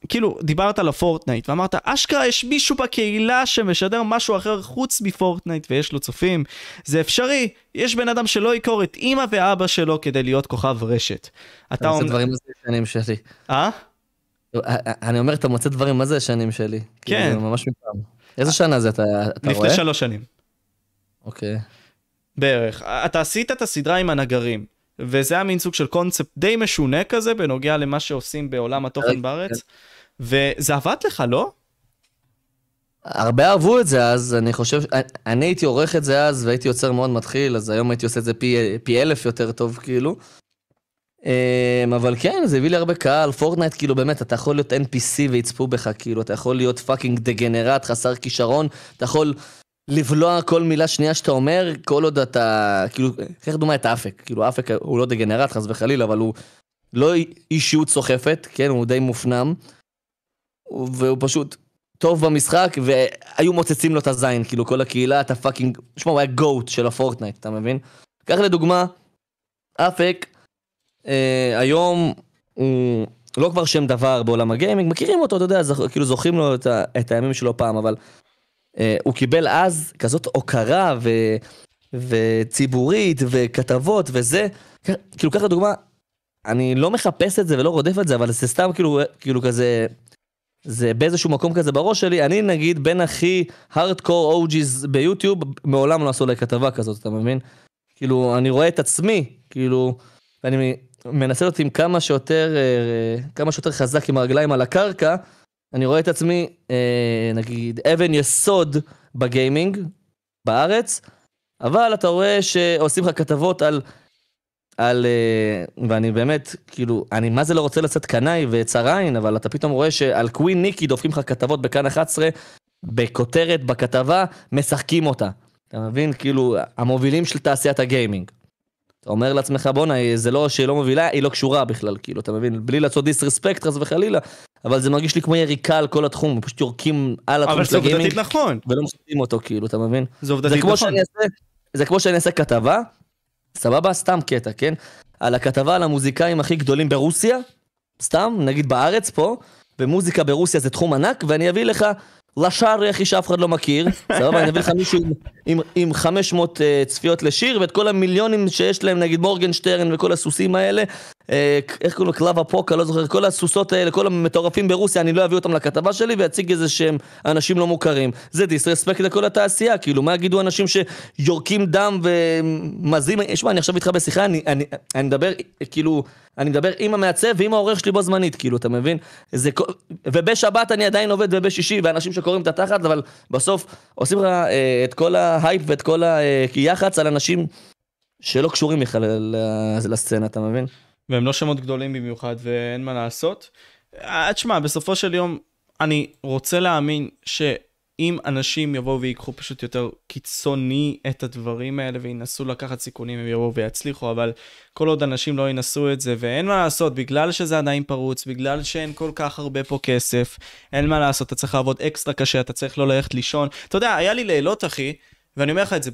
כאילו, דיברת על הפורטנייט, ואמרת, אשכרה יש מישהו בקהילה שמשדר משהו אחר חוץ מפורטנייט ויש לו צופים, זה אפשרי, יש בן אדם שלא ימכור את אימא ואבא שלו כדי להיות כוכב רשת. אתה אומר... זה דברים זה שנים שלי. אה? אני אומר, אתה מוצא דברים מה זה שנים שלי. כן. כאילו, ממש מפעם. איזה שנה זה אתה, אתה רואה? לפני שלוש שנים. אוקיי. בערך. אתה עשית את הסדרה עם הנגרים. וזה היה מין סוג של קונספט די משונה כזה בנוגע למה שעושים בעולם התוכן כן. וזה עבד לך, לא? הרבה אהבו את זה אז, אני חושב, אני הייתי עורך את זה אז והייתי יוצר מאוד מתחיל, אז היום הייתי עושה את זה פי, פי אלף יותר טוב כאילו. אמ, אבל כן, זה הביא לי הרבה קהל, פורטנייט כאילו באמת, אתה יכול להיות NPC ויצפו בך, כאילו, אתה יכול להיות fucking degenerate, חסר כישרון, אתה יכול לבלוע כל מילה שנייה שאתה אומר, כל עוד אתה, כאילו, קח דוגמא את האפק, כאילו האפק הוא לא degenerate חס וחלילה, אבל הוא לא אישיות סוחפת, כן, הוא די מופנם. והוא פשוט טוב במשחק, והיו מוצצים לו את הזין, כאילו כל הקהילה, אתה fucking, שמע, הוא היה GOAT של הפורטנייט, אתה מבין? קח לדוגמה, אפק, אה, היום הוא לא כבר שם דבר בעולם הגיימינג, מכירים אותו, אתה יודע, זכ, כאילו זוכרים לו את, ה, את הימים שלו פעם, אבל אה, הוא קיבל אז כזאת הוקרה ו, וציבורית וכתבות וזה, כאילו קח לדוגמה, אני לא מחפש את זה ולא רודף את זה, אבל זה סתם כאילו, כאילו כזה... זה באיזשהו מקום כזה בראש שלי, אני נגיד בין הכי הארדקור אוג'יז ביוטיוב, מעולם לא עשו לי כתבה כזאת, אתה מבין? כאילו, אני רואה את עצמי, כאילו, ואני מנסה להיות עם כמה שיותר, אה, כמה שיותר חזק עם הרגליים על הקרקע, אני רואה את עצמי, אה, נגיד, אבן יסוד בגיימינג, בארץ, אבל אתה רואה שעושים לך כתבות על, על, אה, ואני באמת, כאילו, אני מה זה לא רוצה לצאת קנאי וצר עין, אבל אתה פתאום רואה שעל קווין ניקי דופקים לך כתבות בכאן 11, בכותרת, בכתבה, משחקים אותה. אתה מבין? כאילו, המובילים של תעשיית הגיימינג. אתה אומר לעצמך, בואנה, זה לא שהיא לא מובילה, היא לא קשורה בכלל, כאילו, אתה מבין? בלי לעשות דיסרספקט, חס וחלילה, אבל זה מרגיש לי כמו יריקה על כל התחום, פשוט יורקים על התחום של הגיימינג. אבל זה עובדתית נכון. ולא משחקים אותו, כאילו, אתה מבין? זה עובדתית נכון. אעשה, זה כמו שאני אעשה כתבה, סבבה? סתם קטע, כן? על הכתבה על המוזיקאים הכי גדולים ברוסיה, סתם, נגיד בארץ פה, ומוזיקה ברוסיה זה תחום ענק, ואני אביא לך לשער יחי שאף אחד לא מכיר, סבבה, אני אביא לך מישהו עם, עם 500 uh, אה, צפיות לשיר, ואת כל המיליונים שיש להם, נגיד מורגנשטרן וכל הסוסים האלה, איך קוראים לו, קלאבה פוקה, לא זוכר, כל הסוסות האלה, כל המטורפים ברוסיה, אני לא אביא אותם לכתבה שלי ואציג איזה שהם אנשים לא מוכרים. זה דיסרספקט לכל התעשייה, כאילו, מה יגידו אנשים שיורקים דם ומזים, שמע, אני עכשיו איתך בשיחה, אני, אני, אני מדבר, כאילו... אני מדבר עם המעצב ועם העורך שלי בו זמנית, כאילו, אתה מבין? זה, ובשבת אני עדיין עובד ובשישי, ואנשים שקוראים את התחת, אבל בסוף עושים לך אה, את כל ההייפ ואת כל היח"צ על אנשים שלא קשורים בכלל לסצנה, אתה מבין? והם לא שמות גדולים במיוחד, ואין מה לעשות. אה, תשמע, בסופו של יום, אני רוצה להאמין ש... אם אנשים יבואו ויקחו פשוט יותר קיצוני את הדברים האלה וינסו לקחת סיכונים, הם יבואו ויצליחו, אבל כל עוד אנשים לא ינסו את זה, ואין מה לעשות, בגלל שזה עדיין פרוץ, בגלל שאין כל כך הרבה פה כסף, אין מה לעשות, אתה צריך לעבוד אקסטרה קשה, אתה צריך לא ללכת לישון. אתה יודע, היה לי לילות, אחי, ואני אומר לך את זה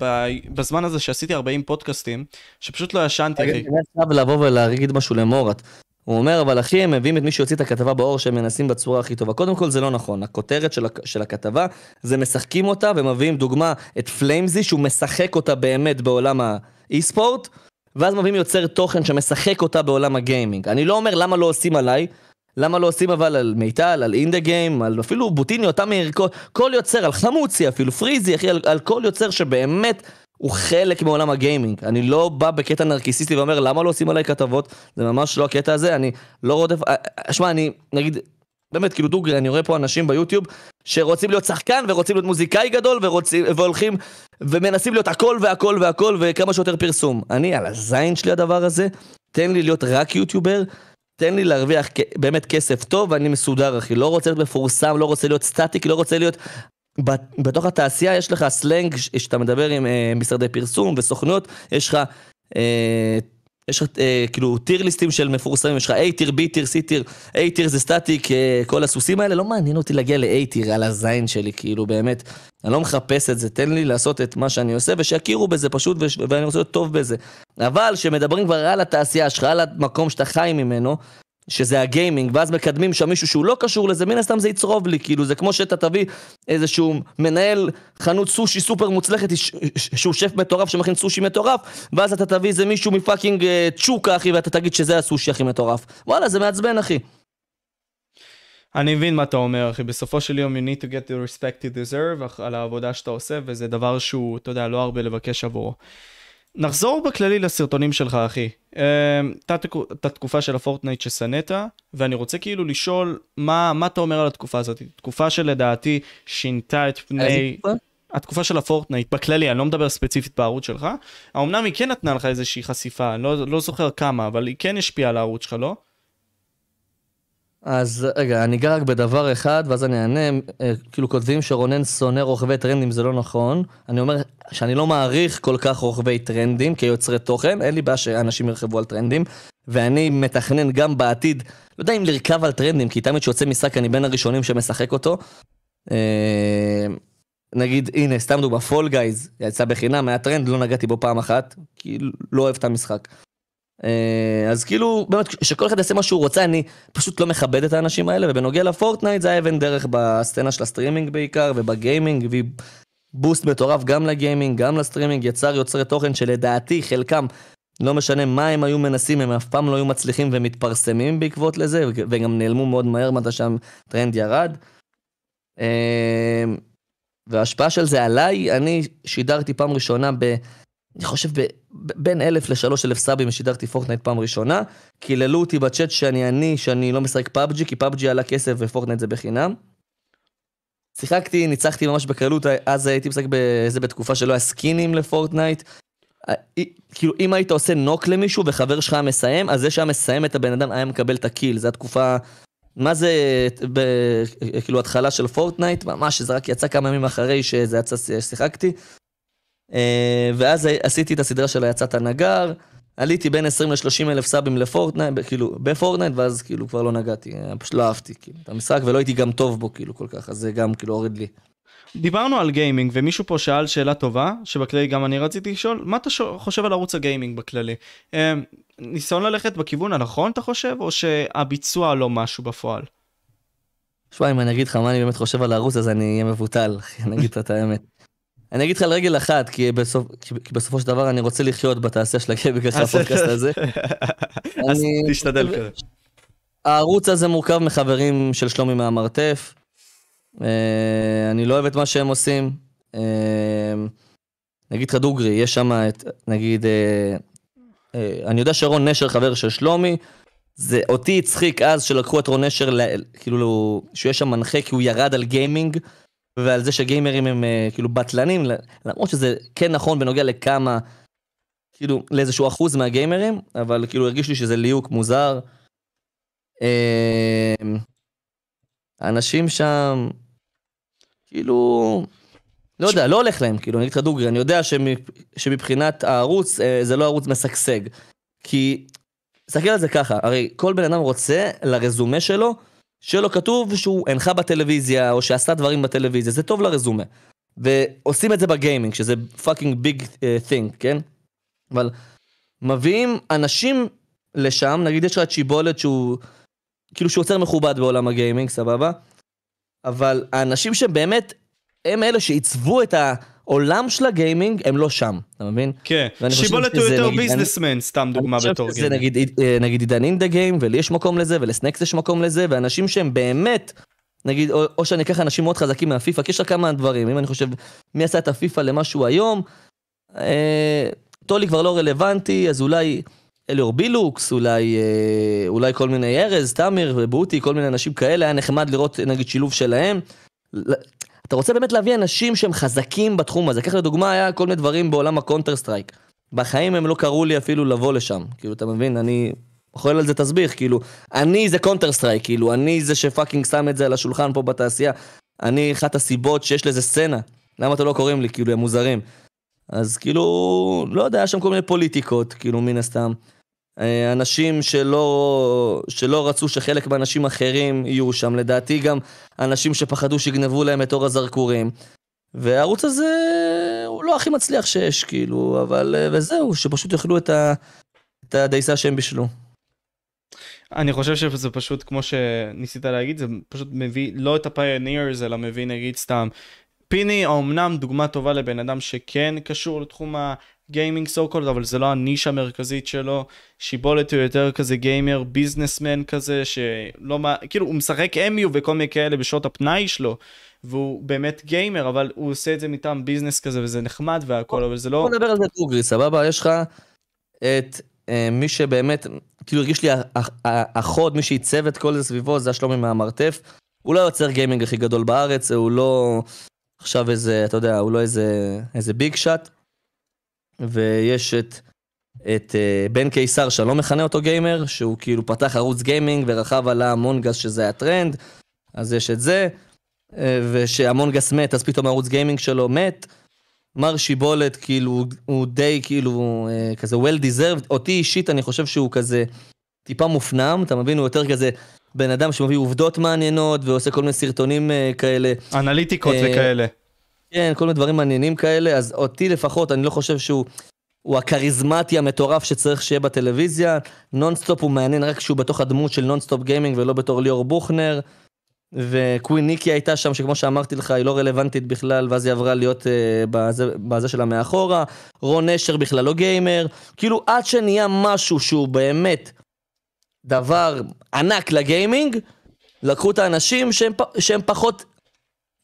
בזמן הזה שעשיתי 40 פודקאסטים, שפשוט לא ישנתי, אחי. אני חייב לבוא ולהגיד משהו למורת. הוא אומר, אבל אחי, הם מביאים את מי שיוציא את הכתבה באור שהם מנסים בצורה הכי טובה. קודם כל זה לא נכון, הכותרת של, של הכתבה, זה משחקים אותה ומביאים דוגמה את פליימזי, שהוא משחק אותה באמת בעולם ה esports, ואז מביאים יוצר תוכן שמשחק אותה בעולם הגיימינג. אני לא אומר למה לא עושים עליי, למה לא עושים על מיטל, על אינדה גיים, על אפילו פוטיניו, מאיר, כל, כל יוצר, על חמוצי אפילו, פריזי, אחי, על, על כל יוצר שבאמת הוא חלק מעולם הגיימינג. אני לא בא בקטע נרקיסיסטי ואומר, למה לא עושים עליי כתבות? זה ממש לא הקטע הזה, אני לא רודף... אה, אה, שמע, אני, נגיד, באמת, כאילו דוגרי, אני רואה פה אנשים ביוטיוב שרוצים להיות שחקן ורוצים להיות מוזיקאי גדול ורוצים, והולכים ומנסים להיות הכל והכל והכל וכמה שיותר פרסום. אני, על הזין שלי הדבר הזה, תן לי להיות רק יוטיובר, תן לי להרוויח באמת כסף. טוב ואני מסודר, אחי. לא רוצה להיות מפורסם, לא רוצה להיות סטטיק, לא רוצה להיות בתוך התעשייה יש לך סלנג שאתה מדבר עם אה, משרדי פרסום וסוכנויות, יש לך, אה, יש לך אה, כאילו tier ליסטים של מפורסמים, יש לך A tier, B tier, C tier, A tier זה סטטיק, אה, כל הסוסים האלה, לא מעניין אותי להגיע ל-A tier על הזין שלי, כאילו באמת, אני לא מחפש את זה, תן לי לעשות את מה שאני עושה ושיכירו בזה פשוט ואני רוצה להיות טוב בזה. אבל כשמדברים כבר על התעשייה שלך, על המקום שאתה חי ממנו, שזה הגיימינג, ואז מקדמים שם מישהו שהוא לא קשור לזה, מן הסתם זה יצרוב לי, כאילו זה כמו שאתה תביא איזשהו מנהל חנות סושי סופר מוצלחת, שהוא שף מטורף שמכין סושי מטורף, ואז אתה תביא איזה מישהו מ fucking אה, צ'וקה אחי, ואתה תגיד שזה הסושי הכי מטורף. וואלה, זה מעצבן אחי. אני מבין מה אתה אומר, אחי. בסופו של יום, you need to get the respect you deserve על העבודה שאתה עושה, וזה דבר שהוא, אתה יודע, לא הרבה לבקש עבורו. נחזור בכללי לסרטונים שלך, אחי. הייתה תקופה של הפורטנייט ששנאת, ואני רוצה כאילו לשאול, מה, מה אתה אומר על התקופה הזאת? תקופה שלדעתי שינתה את פני... התקופה של הפורטנייט בכללי, אני לא מדבר ספציפית בערוץ שלך, האמנם היא כן נתנה לך איזושהי חשיפה, אני לא, לא זוכר כמה, אבל היא כן השפיעה על הערוץ שלך, לא? אז רגע, אני אגע רק בדבר אחד, ואז אני אענה, אה, כאילו כותבים שרונן שונא רוכבי טרנדים, זה לא נכון. אני אומר שאני לא מעריך כל כך רוכבי טרנדים כיוצרי תוכן, אין לי בעיה שאנשים ירחבו על טרנדים, ואני מתכנן גם בעתיד, לא יודע אם לרכב על טרנדים, כי תמיד שיוצא משחק אני בין הראשונים שמשחק אותו. אה, נגיד, הנה, סתם דוגמא, Fall Guys, יצא בחינם, היה טרנד, לא נגעתי בו פעם אחת, כי לא אוהב את המשחק. אה, אז כאילו, באמת, שכל אחד יעשה מה שהוא רוצה, אני פשוט לא מכבד את האנשים האלה, ובנוגע ל Fortnite זה היה אבן דרך בסצנה של הסטרימינג בעיקר, ובגיימינג, והיה boost מטורף גם לגיימינג, גם לסטרימינג, יצר יוצרי תוכן שלדעתי חלקם לא משנה מה הם היו מנסים, הם אף פעם לא היו מצליחים ומתפרסמים בעקבות לזה, וגם נעלמו מאוד מהר מתי שהטרנד ירד. אמ, וההשפעה של זה עליי, אני שידרתי פעם ראשונה ב... אני חושב ב, בין אלף לשלוש אלף סאבים שידרתי Fortnite פעם ראשונה. קיללו אותי בצ'אט שאני אני, שאני לא משחק PUBG, כי PUBG עלה כסף ו Fortnite זה בחינם. שיחקתי, ניצחתי ממש בקלות, אז הייתי משחק בזה בתקופה שלא היה סקינים ל Fortnite. כאילו, אם היית עושה נוק למישהו וחבר שלך היה מסיים, אז זה שהיה מסיים את הבן אדם היה מקבל את ה kill, זו התקופה... מה זה, ב, כאילו, התחלה של Fortnite, ממש, זה רק יצא כמה ימים אחרי שזה יצא, שיחקתי. אה, ואז עשיתי את הסדרה של היצאת הנגר, עליתי בין 20 ל-30 אלף סאבים ל Fortnite, כאילו, ב Fortnite, ואז כאילו כבר לא נגעתי, פשוט לא אהבתי, כאילו, את המשחק, ולא הייתי גם טוב בו, כאילו, כל כך, אז זה גם, כאילו, הוריד לי. דיברנו על גיימינג, ומישהו פה שאל שאלה טובה, שבכללי גם אני רציתי לשאול, מה אתה חושב על ערוץ הגיימינג בכללי? אה, ניסיון ללכת בכיוון הנכון, אתה חושב, או שהביצוע לא משהו בפועל? שמע, אם אני אגיד לך מה אני באמת חושב על הערוץ, אז אני אהיה מבוטל, אני אגיד את האמת. אני אגיד לך על רגל אחת, כי, בסופ... כי בסופו של דבר אני רוצה לחיות בתעשייה של הגיימינג אחרי הפודקאסט הזה. אז תשתדל כזה. הערוץ הזה מורכב מחברים של שלומי מהמרתף. אה, אני לא אוהב את מה שהם עושים. אה, נגיד לך דוגרי, יש שם את, נגיד, אה, אני יודע שרון נשר חבר של שלומי, זה אותי הצחיק אז שלקחו את רון נשר, כאילו, שיש שם מנחה כי הוא ירד על גיימינג. ועל זה שגיימרים הם uh, כאילו בטלנים, למרות שזה כן נכון בנוגע לכמה, כאילו לאיזשהו אחוז מהגיימרים, אבל כאילו הרגיש לי שזה ליהוק מוזר. Uh, האנשים שם, כאילו, לא יודע, לא הולך להם, כאילו, אני אגיד לך דוגרי, אני יודע שמבחינת הערוץ, uh, זה לא ערוץ משגשג. כי, תסתכל על זה ככה, הרי כל בן אדם רוצה לרזומה שלו, שלו כתוב שהוא הנחה בטלוויזיה, או שעשה דברים בטלוויזיה, זה טוב לרזומה. ועושים את זה בגיימינג, שזה fucking big thing, כן? אבל מביאים אנשים לשם, נגיד יש לך את שיבולת שהוא, כאילו שהוא יוצר מכובד בעולם הגיימינג, סבבה? אבל האנשים שבאמת, הם אלה שעיצבו את ה... עולם של הגיימינג הם לא שם, אתה מבין? כן, שיבולת הוא יותר ביזנסמן, סתם דוגמה בתור גיימינג. נגיד, אה, נגיד עידן אינדה גיים, ולי יש מקום לזה, ולסנקס יש מקום לזה, ואנשים שהם באמת, נגיד, או, או שאני אקח אנשים מאוד חזקים מהפיפא, כי יש לך כמה דברים, אם אני חושב, מי עשה את הפיפא למשהו היום, אה, טולי כבר לא רלוונטי, אז אולי אליאור בילוקס, אולי, אה, אולי כל מיני ארז, תמיר, בוטי, כל מיני אנשים כאלה, היה נחמד לראות נגיד שילוב שלהם. אתה רוצה באמת להביא אנשים שהם חזקים בתחום הזה. קח לדוגמה, היה כל מיני דברים בעולם ה Counter Strike. בחיים הם לא קראו לי אפילו לבוא לשם. כאילו, אתה מבין? אני אוכל על זה תסביך, כאילו, אני זה Counter Strike, כאילו, אני זה ש fucking שם את זה על השולחן פה בתעשייה. אני אחת הסיבות שיש לזה סצנה. למה אתם לא קוראים לי? כאילו, הם מוזרים. אז כאילו, לא יודע, היה שם כל מיני פוליטיקות, כאילו, מן הסתם. אה, אנשים שלא, שלא רצו שחלק מהאנשים אחרים יהיו שם, לדעתי גם אנשים שפחדו שיגנבו להם את אור הזרקורים. והערוץ הזה הוא לא הכי מצליח שיש, כאילו, אבל, אה, וזהו, שפשוט יאכלו את, את הדייסה שהם בישלו. אני חושב שזה פשוט, כמו שניסית להגיד, זה פשוט מביא לא את הפיונירס, אלא מביא נגיד סתם. פיני אמנם דוגמה טובה לבן אדם שכן קשור לתחום גיימינג so called, אבל זה לא הנישה המרכזית שלו. שיבולת הוא יותר כזה גיימר, businessman כזה, שלא מה, כאילו הוא משחק MU וכל מיני כאלה בשעות הפנאי שלו, והוא באמת גיימר, אבל הוא עושה את זה מטעם business כזה, וזה נחמד והכל, אבל זה לא... בוא נדבר על זה דוגרי, סבבה? יש לך את אה, מי שבאמת, כאילו הרגיש לי החוד, מי שעיצב את כל זה סביבו, זה השלומי מהמרתף. הוא לא יוצר גיימינג הכי גדול בארץ, הוא לא עכשיו איזה, אתה יודע, הוא לא איזה, איזה big shot. ויש את, את uh, בן קיסר, שאני לא מכנה אותו גיימר, שהוא כאילו פתח ערוץ גיימינג ורכב על Among Us שזה הטרנד, אז יש את זה, uh, וש Among Us מת, אז פתאום הערוץ גיימינג שלו מת. מר שיבולת, כאילו, הוא די כאילו, uh, כזה well deserved. אותי אישית, אני חושב שהוא כזה טיפה מופנם, אתה מבין? הוא יותר כזה בן אדם שמביא עובדות מעניינות ועושה כל מיני סרטונים uh, כאלה. אנליטיקות uh, וכאלה. כן, כל מיני דברים מעניינים כאלה, אז אותי לפחות, אני לא חושב שהוא... הוא הכריזמטי המטורף שצריך שיהיה בטלוויזיה. נונסטופ הוא מעניין רק כשהוא בתוך הדמות של נונסטופ גיימינג ולא בתור ליאור בוכנר. וקווין ניקי הייתה שם, שכמו שאמרתי לך, היא לא רלוונטית בכלל, ואז היא עברה להיות uh, בזה, בזה שלה מאחורה. רון נשר בכלל לא גיימר. כאילו, עד שנהיה משהו שהוא באמת דבר ענק לגיימינג, לקחו את האנשים שהם, שהם פחות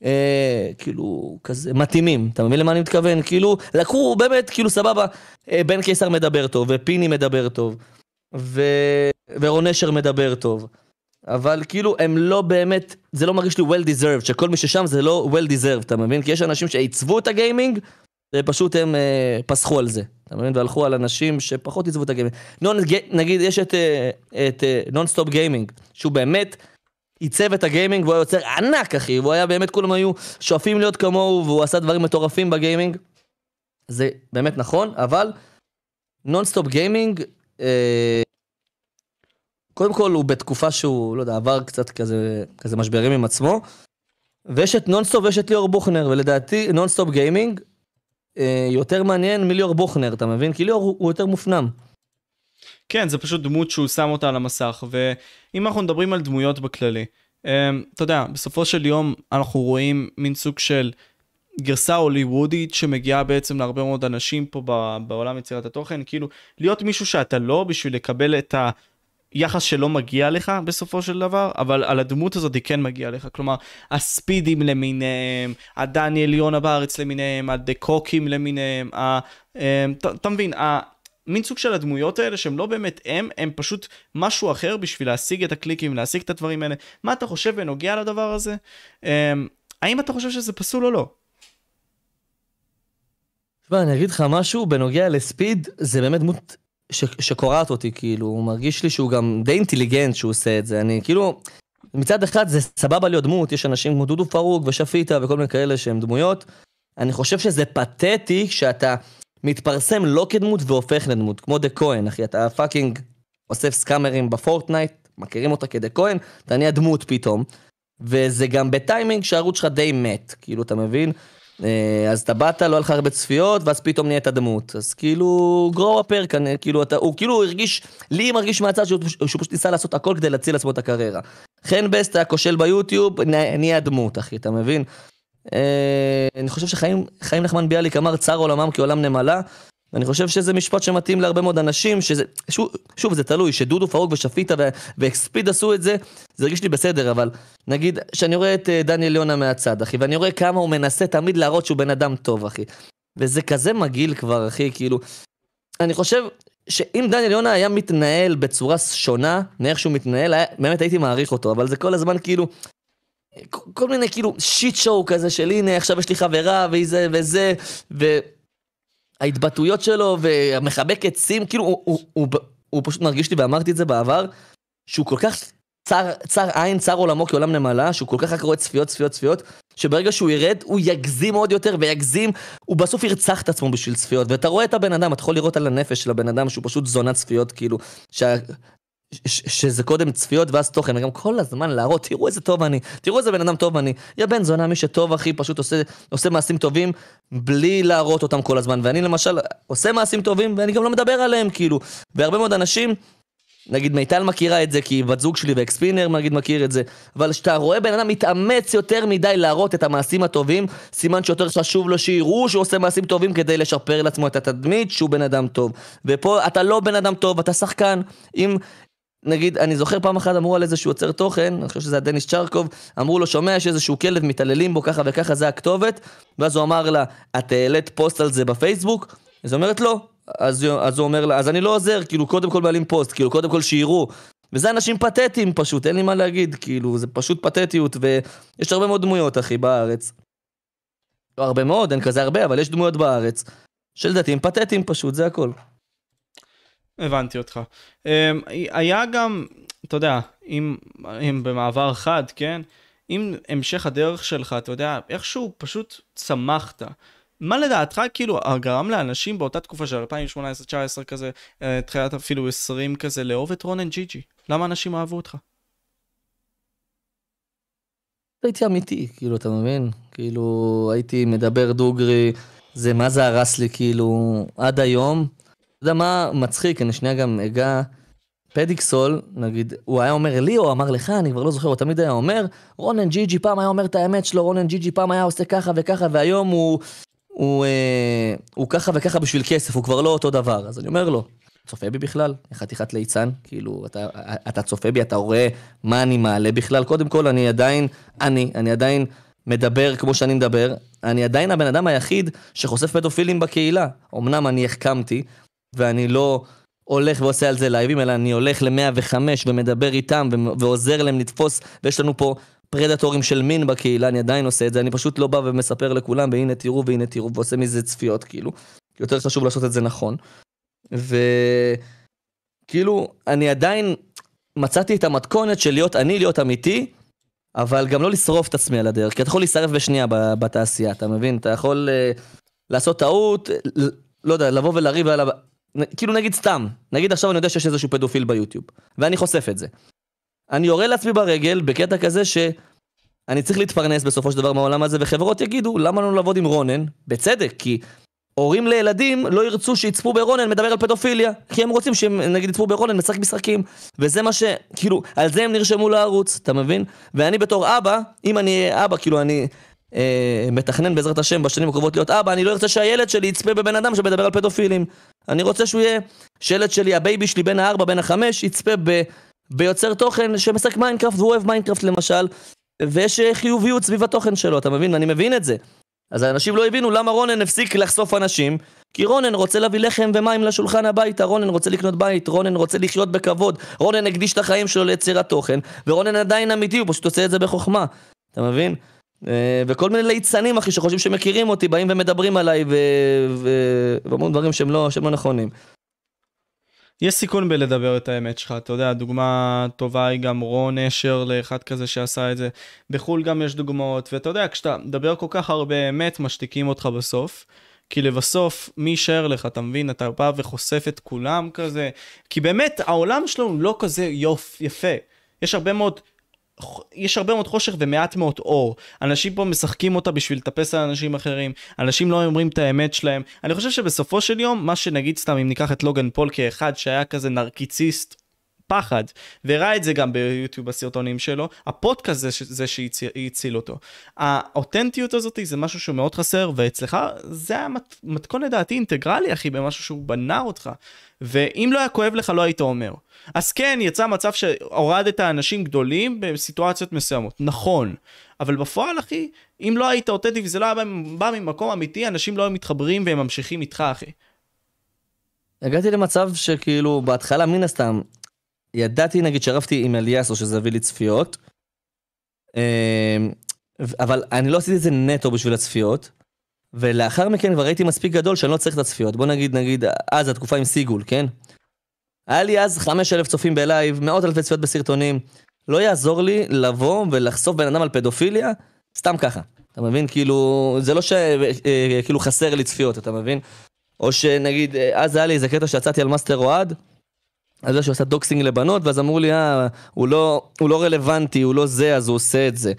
אה, כאילו, כזה מתאימים, אתה מבין למה אני מתכוון? כאילו, לקחו באמת, כאילו, סבבה, אה, בן קיסר מדבר טוב, ופיני מדבר טוב, ו... ורון נשר מדבר טוב. אבל כאילו, הם לא באמת, זה לא מרגיש לי well deserved, שכל מי ששם זה לא well deserved, אתה מבין? כי יש אנשים שעיצבו את הגיימינג, ופשוט הם אה, פסחו על זה, אתה מבין? והלכו על אנשים שפחות עיצבו את הגיימינג. נגיד, יש את, אה, את נונסטופ גיימינג, שהוא באמת... עיצב את הגיימינג והוא היה יוצר ענק אחי, והוא היה באמת כולם היו שואפים להיות כמוהו והוא עשה דברים מטורפים בגיימינג. זה באמת נכון, אבל נונסטופ גיימינג, אה, קודם כל הוא בתקופה שהוא, לא יודע, עבר קצת כזה, כזה משברים עם עצמו. ויש את נונסטופ ויש את ליאור בוכנר, ולדעתי נונסטופ גיימינג אה, יותר מעניין מליאור בוכנר, אתה מבין? כי ליאור הוא, יותר מופנם. כן, זה פשוט דמות שהוא שם אותה על המסך, ואם אנחנו מדברים על דמויות בכללי, אמ, אתה יודע, בסופו של יום אנחנו רואים מין סוג של גרסה הוליוודית שמגיעה בעצם להרבה מאוד אנשים פה בעולם יצירת התוכן, כאילו להיות מישהו שאתה לא בשביל לקבל את היחס שלא מגיע לך בסופו של דבר, אבל על הדמות הזאת היא כן מגיעה לך, כלומר הספידים למיניהם, הדניאל יונה בארץ למיניהם, הדקוקים למיניהם, אמ, אתה מבין, מין סוג של הדמויות האלה שהם לא באמת הם, הם פשוט משהו אחר בשביל להשיג את הקליקים, להשיג את הדברים האלה. מה אתה חושב בנוגע לדבר הזה? Um, האם אתה חושב שזה פסול או לא? תשמע, אני אגיד לך משהו, בנוגע לספיד, זה באמת דמות ש- שקורעת אותי, כאילו, הוא מרגיש לי שהוא גם די אינטליגנט שהוא עושה את זה. אני כאילו, מצד אחד זה סבבה להיות דמות, יש אנשים כמו דודו פרוק ושפיטה וכל מיני כאלה שהם דמויות. אני חושב שזה פתטי שאתה מתפרסם לא כדמות והופך לדמות, כמו דה כהן, אחי, אתה fucking אוסף סקאמרים ב Fortnite, מכירים אותה כדה כהן, אתה נהיה דמות פתאום. וזה גם בטיימינג שהערוץ שלך די מת, כאילו, אתה מבין? אה, אז אתה באת, לא היה לך הרבה צפיות, ואז פתאום נהיית דמות. אז כאילו, grow up כאילו, אתה, הוא כאילו הרגיש, לי מרגיש מהצד שהוא, שהוא פשוט ניסה לעשות הכל כדי להציל לעצמו את הקריירה. חן בסט היה כושל ביוטיוב, נהיה דמות, אחי, אתה מבין? אה, אני חושב שחיים נחמן ביאליק אמר צר עולמם כעולם נמלה. ואני חושב שזה משפט שמתאים להרבה מאוד אנשים, שזה, שוב, שוב זה תלוי, שדודו פרוק ושפיטה ואקספיד עשו את זה, זה הרגיש לי בסדר, אבל נגיד שאני רואה את אה, דניאל יונה מהצד, אחי, ואני רואה כמה הוא מנסה תמיד להראות שהוא בן אדם טוב, אחי. וזה כזה מגעיל כבר, אחי, כאילו, אני חושב שאם דניאל יונה היה מתנהל בצורה שונה מאיך שהוא מתנהל, היה, באמת הייתי מעריך אותו, אבל זה כל הזמן כאילו, כל מיני כאילו שיט שואו כזה של הנה עכשיו יש לי חברה והיא זה וזה וההתבטאויות שלו והמחבק עצים כאילו הוא, הוא, הוא, הוא פשוט מרגיש לי ואמרתי את זה בעבר שהוא כל כך צר, צר עין צר עולמו כעולם נמלה שהוא כל כך רק רואה צפיות צפיות צפיות שברגע שהוא ירד הוא יגזים עוד יותר ויגזים הוא בסוף ירצח את עצמו בשביל צפיות. ואתה רואה את הבן אדם אתה יכול לראות על הנפש של הבן אדם שהוא פשוט זונת צפיות כאילו שה... שזה קודם צפיות ואז תוכן, וגם כל הזמן להראות, תראו איזה טוב אני, תראו איזה בן אדם טוב אני. יא בן זונה, מי שטוב אחי, פשוט עושה, עושה מעשים טובים בלי להראות אותם כל הזמן. ואני למשל עושה מעשים טובים ואני גם לא מדבר עליהם, כאילו. והרבה מאוד אנשים, נגיד מיטל מכירה את זה כי בת זוג שלי ואקספינר נגיד מכיר את זה, אבל כשאתה רואה בן אדם מתאמץ יותר מדי להראות את המעשים הטובים, סימן שיותר חשוב לו שיראו שהוא עושה מעשים טובים כדי לשפר לעצמו את התדמית שהוא בן אדם טוב. ופה אתה לא בן אדם טוב, אתה שחקן. אם, נגיד, אני זוכר פעם אחת אמרו על איזשהו יוצר תוכן, אני חושב שזה היה דניס צ'רקוב, אמרו לו, שומע, יש איזשהו כלב, מתעללים בו ככה וככה, זה הכתובת, ואז הוא אמר לה, את העלית פוסט על זה בפייסבוק? אז אומרת, לא. אז, אז הוא אומר לה, אז אני לא עוזר, כאילו, קודם כל מעלים פוסט, כאילו, קודם כל שיראו. וזה אנשים פתטיים פשוט, אין לי מה להגיד, כאילו, זה פשוט פתטיות, ויש הרבה מאוד דמויות, אחי, בארץ. לא הרבה מאוד, אין כזה הרבה, אבל יש דמויות בארץ, שלדעתי הם פתטיים פשוט, זה הכל. הבנתי אותך. Um, היה גם, אתה יודע, אם, אם במעבר חד, כן? אם המשך הדרך שלך, אתה יודע, איכשהו פשוט צמחת. מה לדעתך כאילו גרם לאנשים באותה תקופה של 2018-2019 כזה, אה, תחילת אפילו 20 כזה, לאהוב את רונן ג'י ג'י? למה אנשים אהבו אותך? הייתי אמיתי, כאילו, אתה מבין? כאילו, הייתי מדבר דוגרי, זה מה זה הרס לי, כאילו, עד היום. אתה יודע מה מצחיק, אני שנייה גם אגע פדיקסול, נגיד, הוא היה אומר לי או אמר לך, אני כבר לא זוכר, הוא תמיד היה אומר, רונן ג'י ג'י פעם היה אומר את האמת שלו, רונן ג'י ג'י פעם היה עושה ככה וככה, והיום הוא, הוא, אה, הוא ככה וככה בשביל כסף, הוא כבר לא אותו דבר. אז אני אומר לו, צופה בי בכלל? חתיכת ליצן? כאילו, אתה, אתה צופה בי, אתה רואה מה אני מעלה בכלל? קודם כל, אני עדיין, אני, אני עדיין מדבר כמו שאני מדבר, אני עדיין הבן אדם היחיד שחושף פדופילים בקהילה. אמנם אני החכמתי, ואני לא הולך ועושה על זה לייבים, אלא אני הולך ל-105 ומדבר איתם ועוזר להם לתפוס, ויש לנו פה פרדטורים של מין בקהילה, אני עדיין עושה את זה, אני פשוט לא בא ומספר לכולם, והנה תראו והנה תראו, ועושה מזה צפיות, כאילו. יותר חשוב לעשות את זה נכון. וכאילו, אני עדיין מצאתי את המתכונת של להיות אני, להיות אמיתי, אבל גם לא לשרוף את עצמי על הדרך, כי אתה יכול להישרף בשנייה בתעשייה, אתה מבין? אתה יכול uh, לעשות טעות, לא יודע, לבוא ולריב על... כאילו נגיד סתם, נגיד עכשיו אני יודע שיש איזשהו פדופיל ביוטיוב, ואני חושף את זה. אני יורה לעצמי ברגל בקטע כזה שאני צריך להתפרנס בסופו של דבר מהעולם הזה, וחברות יגידו, למה לא לעבוד עם רונן? בצדק, כי הורים לילדים לא ירצו שיצפו ברונן מדבר על פדופיליה, כי הם רוצים שהם נגיד יצפו ברונן משחק משחקים, וזה מה ש... כאילו, על זה הם נרשמו לערוץ, אתה מבין? ואני בתור אבא, אם אני אבא, כאילו אני אה, מתכנן בעזרת השם בשנים הקרובות להיות אבא, אני לא ארצה שהילד שלי יצפה בבן אדם שמדבר על פדופילים. אני רוצה שהוא יהיה, שילד שלי, הבייבי שלי בן הארבע, בן החמש, יצפה ב... ביוצר תוכן שמשחק מיינקראפט והוא אוהב מיינקראפט למשל, ויש חיוביות סביב התוכן שלו, אתה מבין? אני מבין את זה. אז האנשים לא הבינו למה רונן הפסיק לחשוף אנשים, כי רונן רוצה להביא לחם ומים לשולחן הביתה, רונן רוצה לקנות בית, רונן רוצה לחיות בכבוד, רונן הקדיש את החיים שלו ליצירת תוכן, ורונן עדיין אמיתי, הוא פשוט עושה את זה בחוכמה, אתה מבין? אה, וכל מיני ליצנים, אחי, שחושבים שמכירים אותי, באים ומדברים עליי ואומרים דברים שהם לא, שהם לא נכונים. יש סיכון בלדבר את האמת שלך, אתה יודע, דוגמה טובה היא גם רון אשר לאחד כזה שעשה את זה. בחו"ל גם יש דוגמאות, ואתה יודע, כשאתה מדבר כל כך הרבה אמת, משתיקים אותך בסוף. כי לבסוף, מי יישאר לך, אתה מבין? אתה בא וחושף את כולם כזה. כי באמת, העולם שלנו לא כזה יופ, יפה. יש הרבה מאוד יש הרבה מאוד חושך ומעט מאוד אור. אנשים פה משחקים אותה בשביל לטפס על אנשים אחרים, אנשים לא אומרים את האמת שלהם. אני חושב שבסופו של יום, מה שנגיד סתם, אם ניקח את לוגן פול כאחד שהיה כזה נרקיציסט פחד, והראה את זה גם ביוטיוב בסרטונים שלו, הפודקאסט זה, זה שהציל אותו. האותנטיות הזאת זה משהו שהוא מאוד חסר, ואצלך זה היה מתכון לדעתי אינטגרלי, אחי, במשהו שהוא בנה אותך. ואם לא היה כואב לך, לא היית אומר. אז כן, יצא מצב שהורדת אנשים גדולים בסיטואציות מסוימות, נכון. אבל בפועל, אחי, אם לא היית אותנטי וזה לא היה בא ממקום אמיתי, אנשים לא היו מתחברים והם ממשיכים איתך, אחי. הגעתי למצב שכאילו, בהתחלה, מן הסתם, ידעתי, נגיד, שרבתי עם אליאסו שזה הביא לי צפיות, אמ, אבל אני לא עשיתי את זה נטו בשביל הצפיות, ולאחר מכן כבר הייתי מספיק גדול שאני לא צריך את הצפיות. בוא נגיד, נגיד, אז התקופה עם סיגול, כן? היה לי אז 5,000 צופים בלייב, מאות אלפי צפיות בסרטונים. לא יעזור לי לבוא ולחשוף בן אדם על פדופיליה, סתם ככה. אתה מבין? כאילו, זה לא שכאילו אה, חסר לי צפיות, אתה מבין? או שנגיד, אה, אז היה לי איזה קטע שיצאתי על מאסטר אוהד, על זה שהוא עשה doxxing לבנות, ואז אמרו לי, אה, הוא לא, הוא לא רלוונטי, הוא לא זה, אז הוא עושה את זה.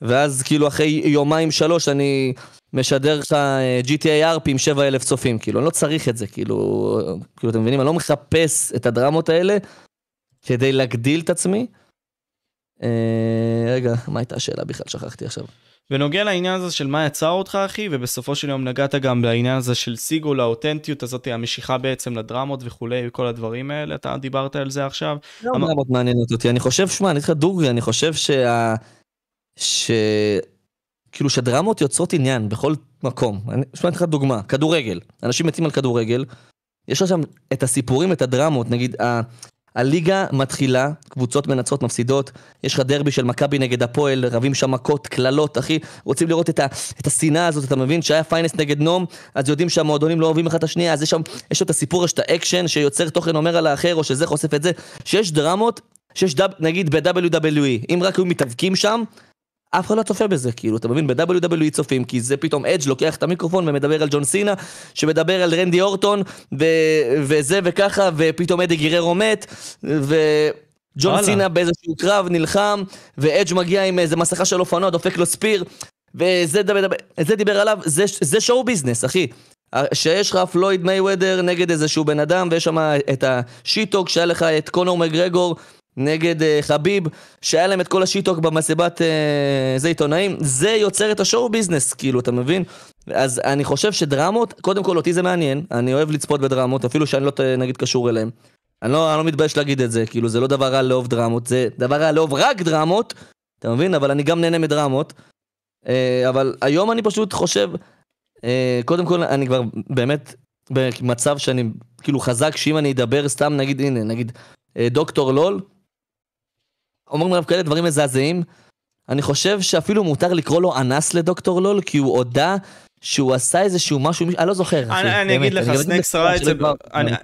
ואז כאילו אחרי יומיים שלוש אני משדר לך אה, GTA RP עם 7 אלף צופים, כאילו, אני לא צריך את זה, כאילו, כאילו, אתם מבינים? אני לא מחפש את הדרמות האלה כדי להגדיל את עצמי. אה, רגע, מה הייתה השאלה בכלל? שכחתי עכשיו. בנוגע לעניין הזה של מה יצר אותך אחי ובסופו של יום נגעת גם בעניין הזה של סיגול האותנטיות הזאת המשיכה בעצם לדרמות וכולי וכל הדברים האלה אתה דיברת על זה עכשיו. לא אמר... דרמות מעניינות אותי אני חושב שמע אני אתחיל דוגרי אני חושב שה... ש... כאילו שדרמות יוצרות עניין בכל מקום. אני אשמע לך דוגמה, כדורגל. אנשים מתים על כדורגל, יש שם את הסיפורים, את הדרמות, נגיד. הליגה מתחילה, קבוצות מנצחות, מפסידות, יש לך דרבי של מכבי נגד הפועל, רבים שם מכות, קללות, אחי, רוצים לראות את, ה, את השנאה הזאת, אתה מבין? שהיה פיינס נגד נום, אז יודעים שהמועדונים לא אוהבים אחד את השנייה, אז יש שם, יש את הסיפור, יש את האקשן שיוצר תוכן אומר על האחר, או שזה חושף את זה, שיש דרמות, שיש דב, נגיד ב-WWE, אם רק היו מתאבקים שם, אף אחד לא צופה בזה, כאילו, אתה מבין? ב-WWE צופים, כי זה פתאום אדג' לוקח את המיקרופון ומדבר על ג'ון סינה, שמדבר על רנדי אורטון, ו- וזה וככה, ופתאום אדי גיררו מת, וג'ון וואלה. סינה באיזשהו קרב נלחם, ואדג' מגיע עם איזה מסכה של אופנוע, דופק לו ספיר, וזה דבר, זה דיבר עליו, זה, זה שואו ביזנס, אחי. שיש לך פלויד מייוודר נגד איזשהו בן אדם, ויש שם את השיטוק, שהיה לך את קונור מגרגור נגד uh, חביב, שהיה להם את כל השיטוק במסיבת uh, זה עיתונאים, זה יוצר את השואו ביזנס, כאילו, אתה מבין? אז אני חושב שדרמות, קודם כל אותי זה מעניין, אני אוהב לצפות בדרמות, אפילו שאני לא נגיד קשור אליהם. אני לא, אני לא מתבייש להגיד את זה, כאילו, זה לא דבר רע לאהוב דרמות, זה דבר רע לאהוב רק דרמות, אתה מבין? אבל אני גם נהנה מדרמות. Uh, אבל היום אני פשוט חושב, uh, קודם כל, אני כבר באמת במצב שאני כאילו חזק, שאם אני אדבר סתם, נגיד, הנה, נגיד, uh, דוקטור לול, אומרים עליו כאלה דברים מזעזעים. אני חושב שאפילו מותר לקרוא לו אנס לדוקטור לול, כי הוא הודה שהוא עשה איזשהו משהו, אני לא זוכר. אני, אגיד לך, סנקס ראה את זה,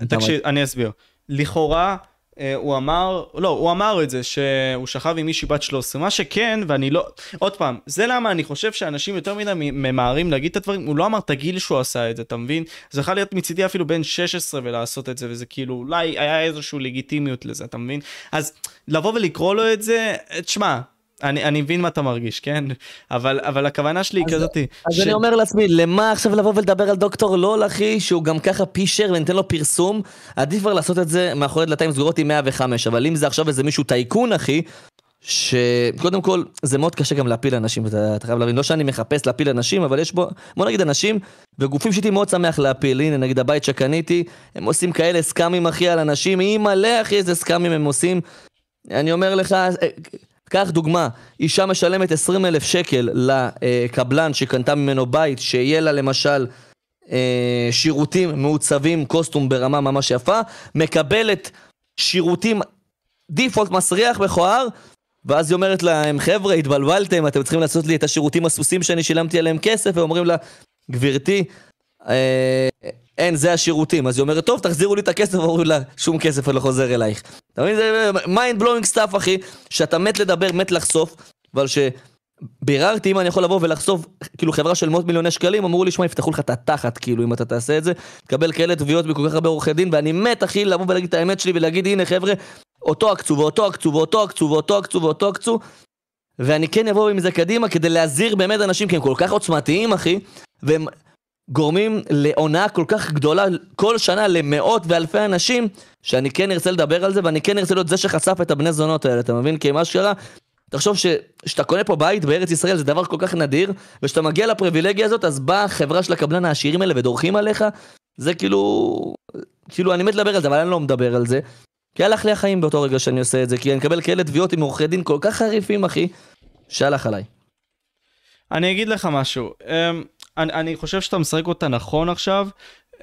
תקשיב, אני אסביר. לכאורה, הוא אמר, לא, הוא אמר את זה, שהוא שכב עם מישהי בת 13, מה שכן, ואני לא, עוד פעם, זה למה אני חושב שאנשים יותר מדי ממהרים להגיד את הדברים, הוא לא אמר את הגיל שהוא עשה את זה, אתה מבין? זה יכול להיות מצידי אפילו בן 16 ולעשות את זה, וזה כאילו, אולי היה איזושהי לגיטימיות לזה, אתה מבין? אז לבוא ולקרוא לו את זה, תשמע, אני, אני מבין מה אתה מרגיש, כן? אבל, אבל הכוונה שלי היא כזאתי. אז ש... אני אומר לעצמי, למה עכשיו לבוא ולדבר על דוקטור לול, אחי, שהוא גם ככה פישר וניתן לו פרסום? עדיף כבר לעשות את זה מאחורי דלתיים סגורות עם 105, אבל אם זה עכשיו איזה מישהו טייקון, אחי, שקודם כל, זה מאוד קשה גם להפיל אנשים, אתה, אתה חייב להבין, לא שאני מחפש להפיל אנשים, אבל יש בו, בוא נגיד אנשים, וגופים שהייתי מאוד שמח להפיל, הנה נגיד הבית שקניתי, הם עושים כאלה סקאמים אחי על אנשים, אי מלא אחי איזה סקאמים הם עושים. אני אומר לך, קח דוגמה, אישה משלמת 20 אלף שקל לקבלן שקנתה ממנו בית, שיהיה לה למשל אה, שירותים מעוצבים, קוסטום ברמה ממש יפה, מקבלת שירותים דיפולט מסריח מכוער, ואז היא אומרת להם, חבר'ה, התבלבלתם, אתם צריכים לעשות לי את השירותים הסוסים שאני שילמתי עליהם כסף, ואומרים לה, גברתי, אין, זה השירותים. אז היא אומרת, טוב, תחזירו לי את הכסף, ואומרים לה, שום כסף לא חוזר אלייך. אתה מבין? זה mind blowing stuff, אחי, שאתה מת לדבר, מת לחשוף, אבל שביררתי אם אני יכול לבוא ולחשוף, כאילו חברה של מאות מיליוני שקלים, אמרו לי, שמע, יפתחו לך את התחת, כאילו, אם אתה תעשה את זה, תקבל כאלה תביעות מכל כך הרבה עורכי דין, ואני מת, אחי, לבוא ולהגיד את האמת שלי ולהגיד, הנה, חבר'ה, אותו עקצו, ואותו עקצו, ואותו עקצו, ואותו עקצו, ואותו עקצו, ואני כן אבוא עם זה קדימה כדי להזהיר באמת אנשים, כי הם כל כך עוצמתיים, אחי, והם גורמים לעונה כל כך גדולה כל שנה למאות ואלפי אנשים, שאני כן ארצה לדבר על זה, ואני כן ארצה להיות זה שחשף את הבני זונות האלה, אתה מבין? כי מה שקרה, תחשוב שכשאתה קונה פה בית בארץ ישראל זה דבר כל כך נדיר, וכשאתה מגיע לפריבילגיה הזאת, אז באה חברה של הקבלן העשירים האלה ודורכים עליך, זה כאילו... כאילו, אני מת לדבר על זה, אבל אני לא מדבר על זה. כי הלך לי החיים באותו רגע שאני עושה את זה, כי אני מקבל כאלה תביעות עם עורכי דין כל כך חריפים, אחי, שהלך עליי. אני אגיד לך משהו. אמ, אני, אני חושב שאתה משחק אותה נכון עכשיו. Uh,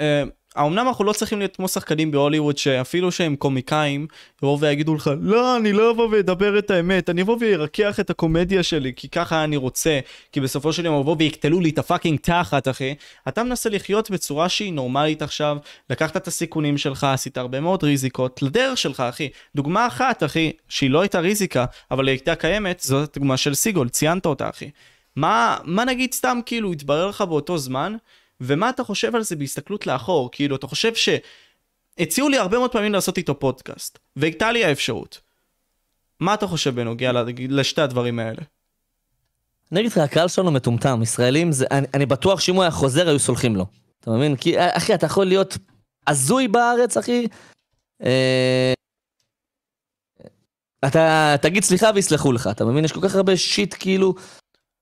האמנם אנחנו לא צריכים להיות כמו שחקנים בהוליווד שאפילו שהם קומיקאים יבואו ויגידו לך לא אני לא אבוא ואדבר את האמת אני אבוא וירקח את הקומדיה שלי כי ככה אני רוצה כי בסופו של יום יבואו ויקטלו לי את הפאקינג תחת אחי אתה מנסה לחיות בצורה שהיא נורמלית עכשיו לקחת את הסיכונים שלך עשית הרבה מאוד ריזיקות לדרך שלך אחי דוגמה אחת אחי שהיא לא הייתה ריזיקה אבל היא הייתה קיימת זאת דוגמה של סיגול ציינת אותה אחי מה, מה נגיד סתם כאילו התברר לך באותו זמן, ומה אתה חושב על זה בהסתכלות לאחור? כאילו, אתה חושב שהציעו לי הרבה מאוד פעמים לעשות איתו פודקאסט, והייתה לי האפשרות. מה אתה חושב בנוגע לשתי הדברים האלה? אני אגיד לך, הקהל שלנו מטומטם, ישראלים, זה, אני, אני בטוח שאם הוא היה חוזר היו סולחים לו. אתה מבין? כי אחי, אתה יכול להיות הזוי בארץ, אחי. אה, אתה תגיד סליחה ויסלחו לך, אתה מבין? יש כל כך הרבה שיט כאילו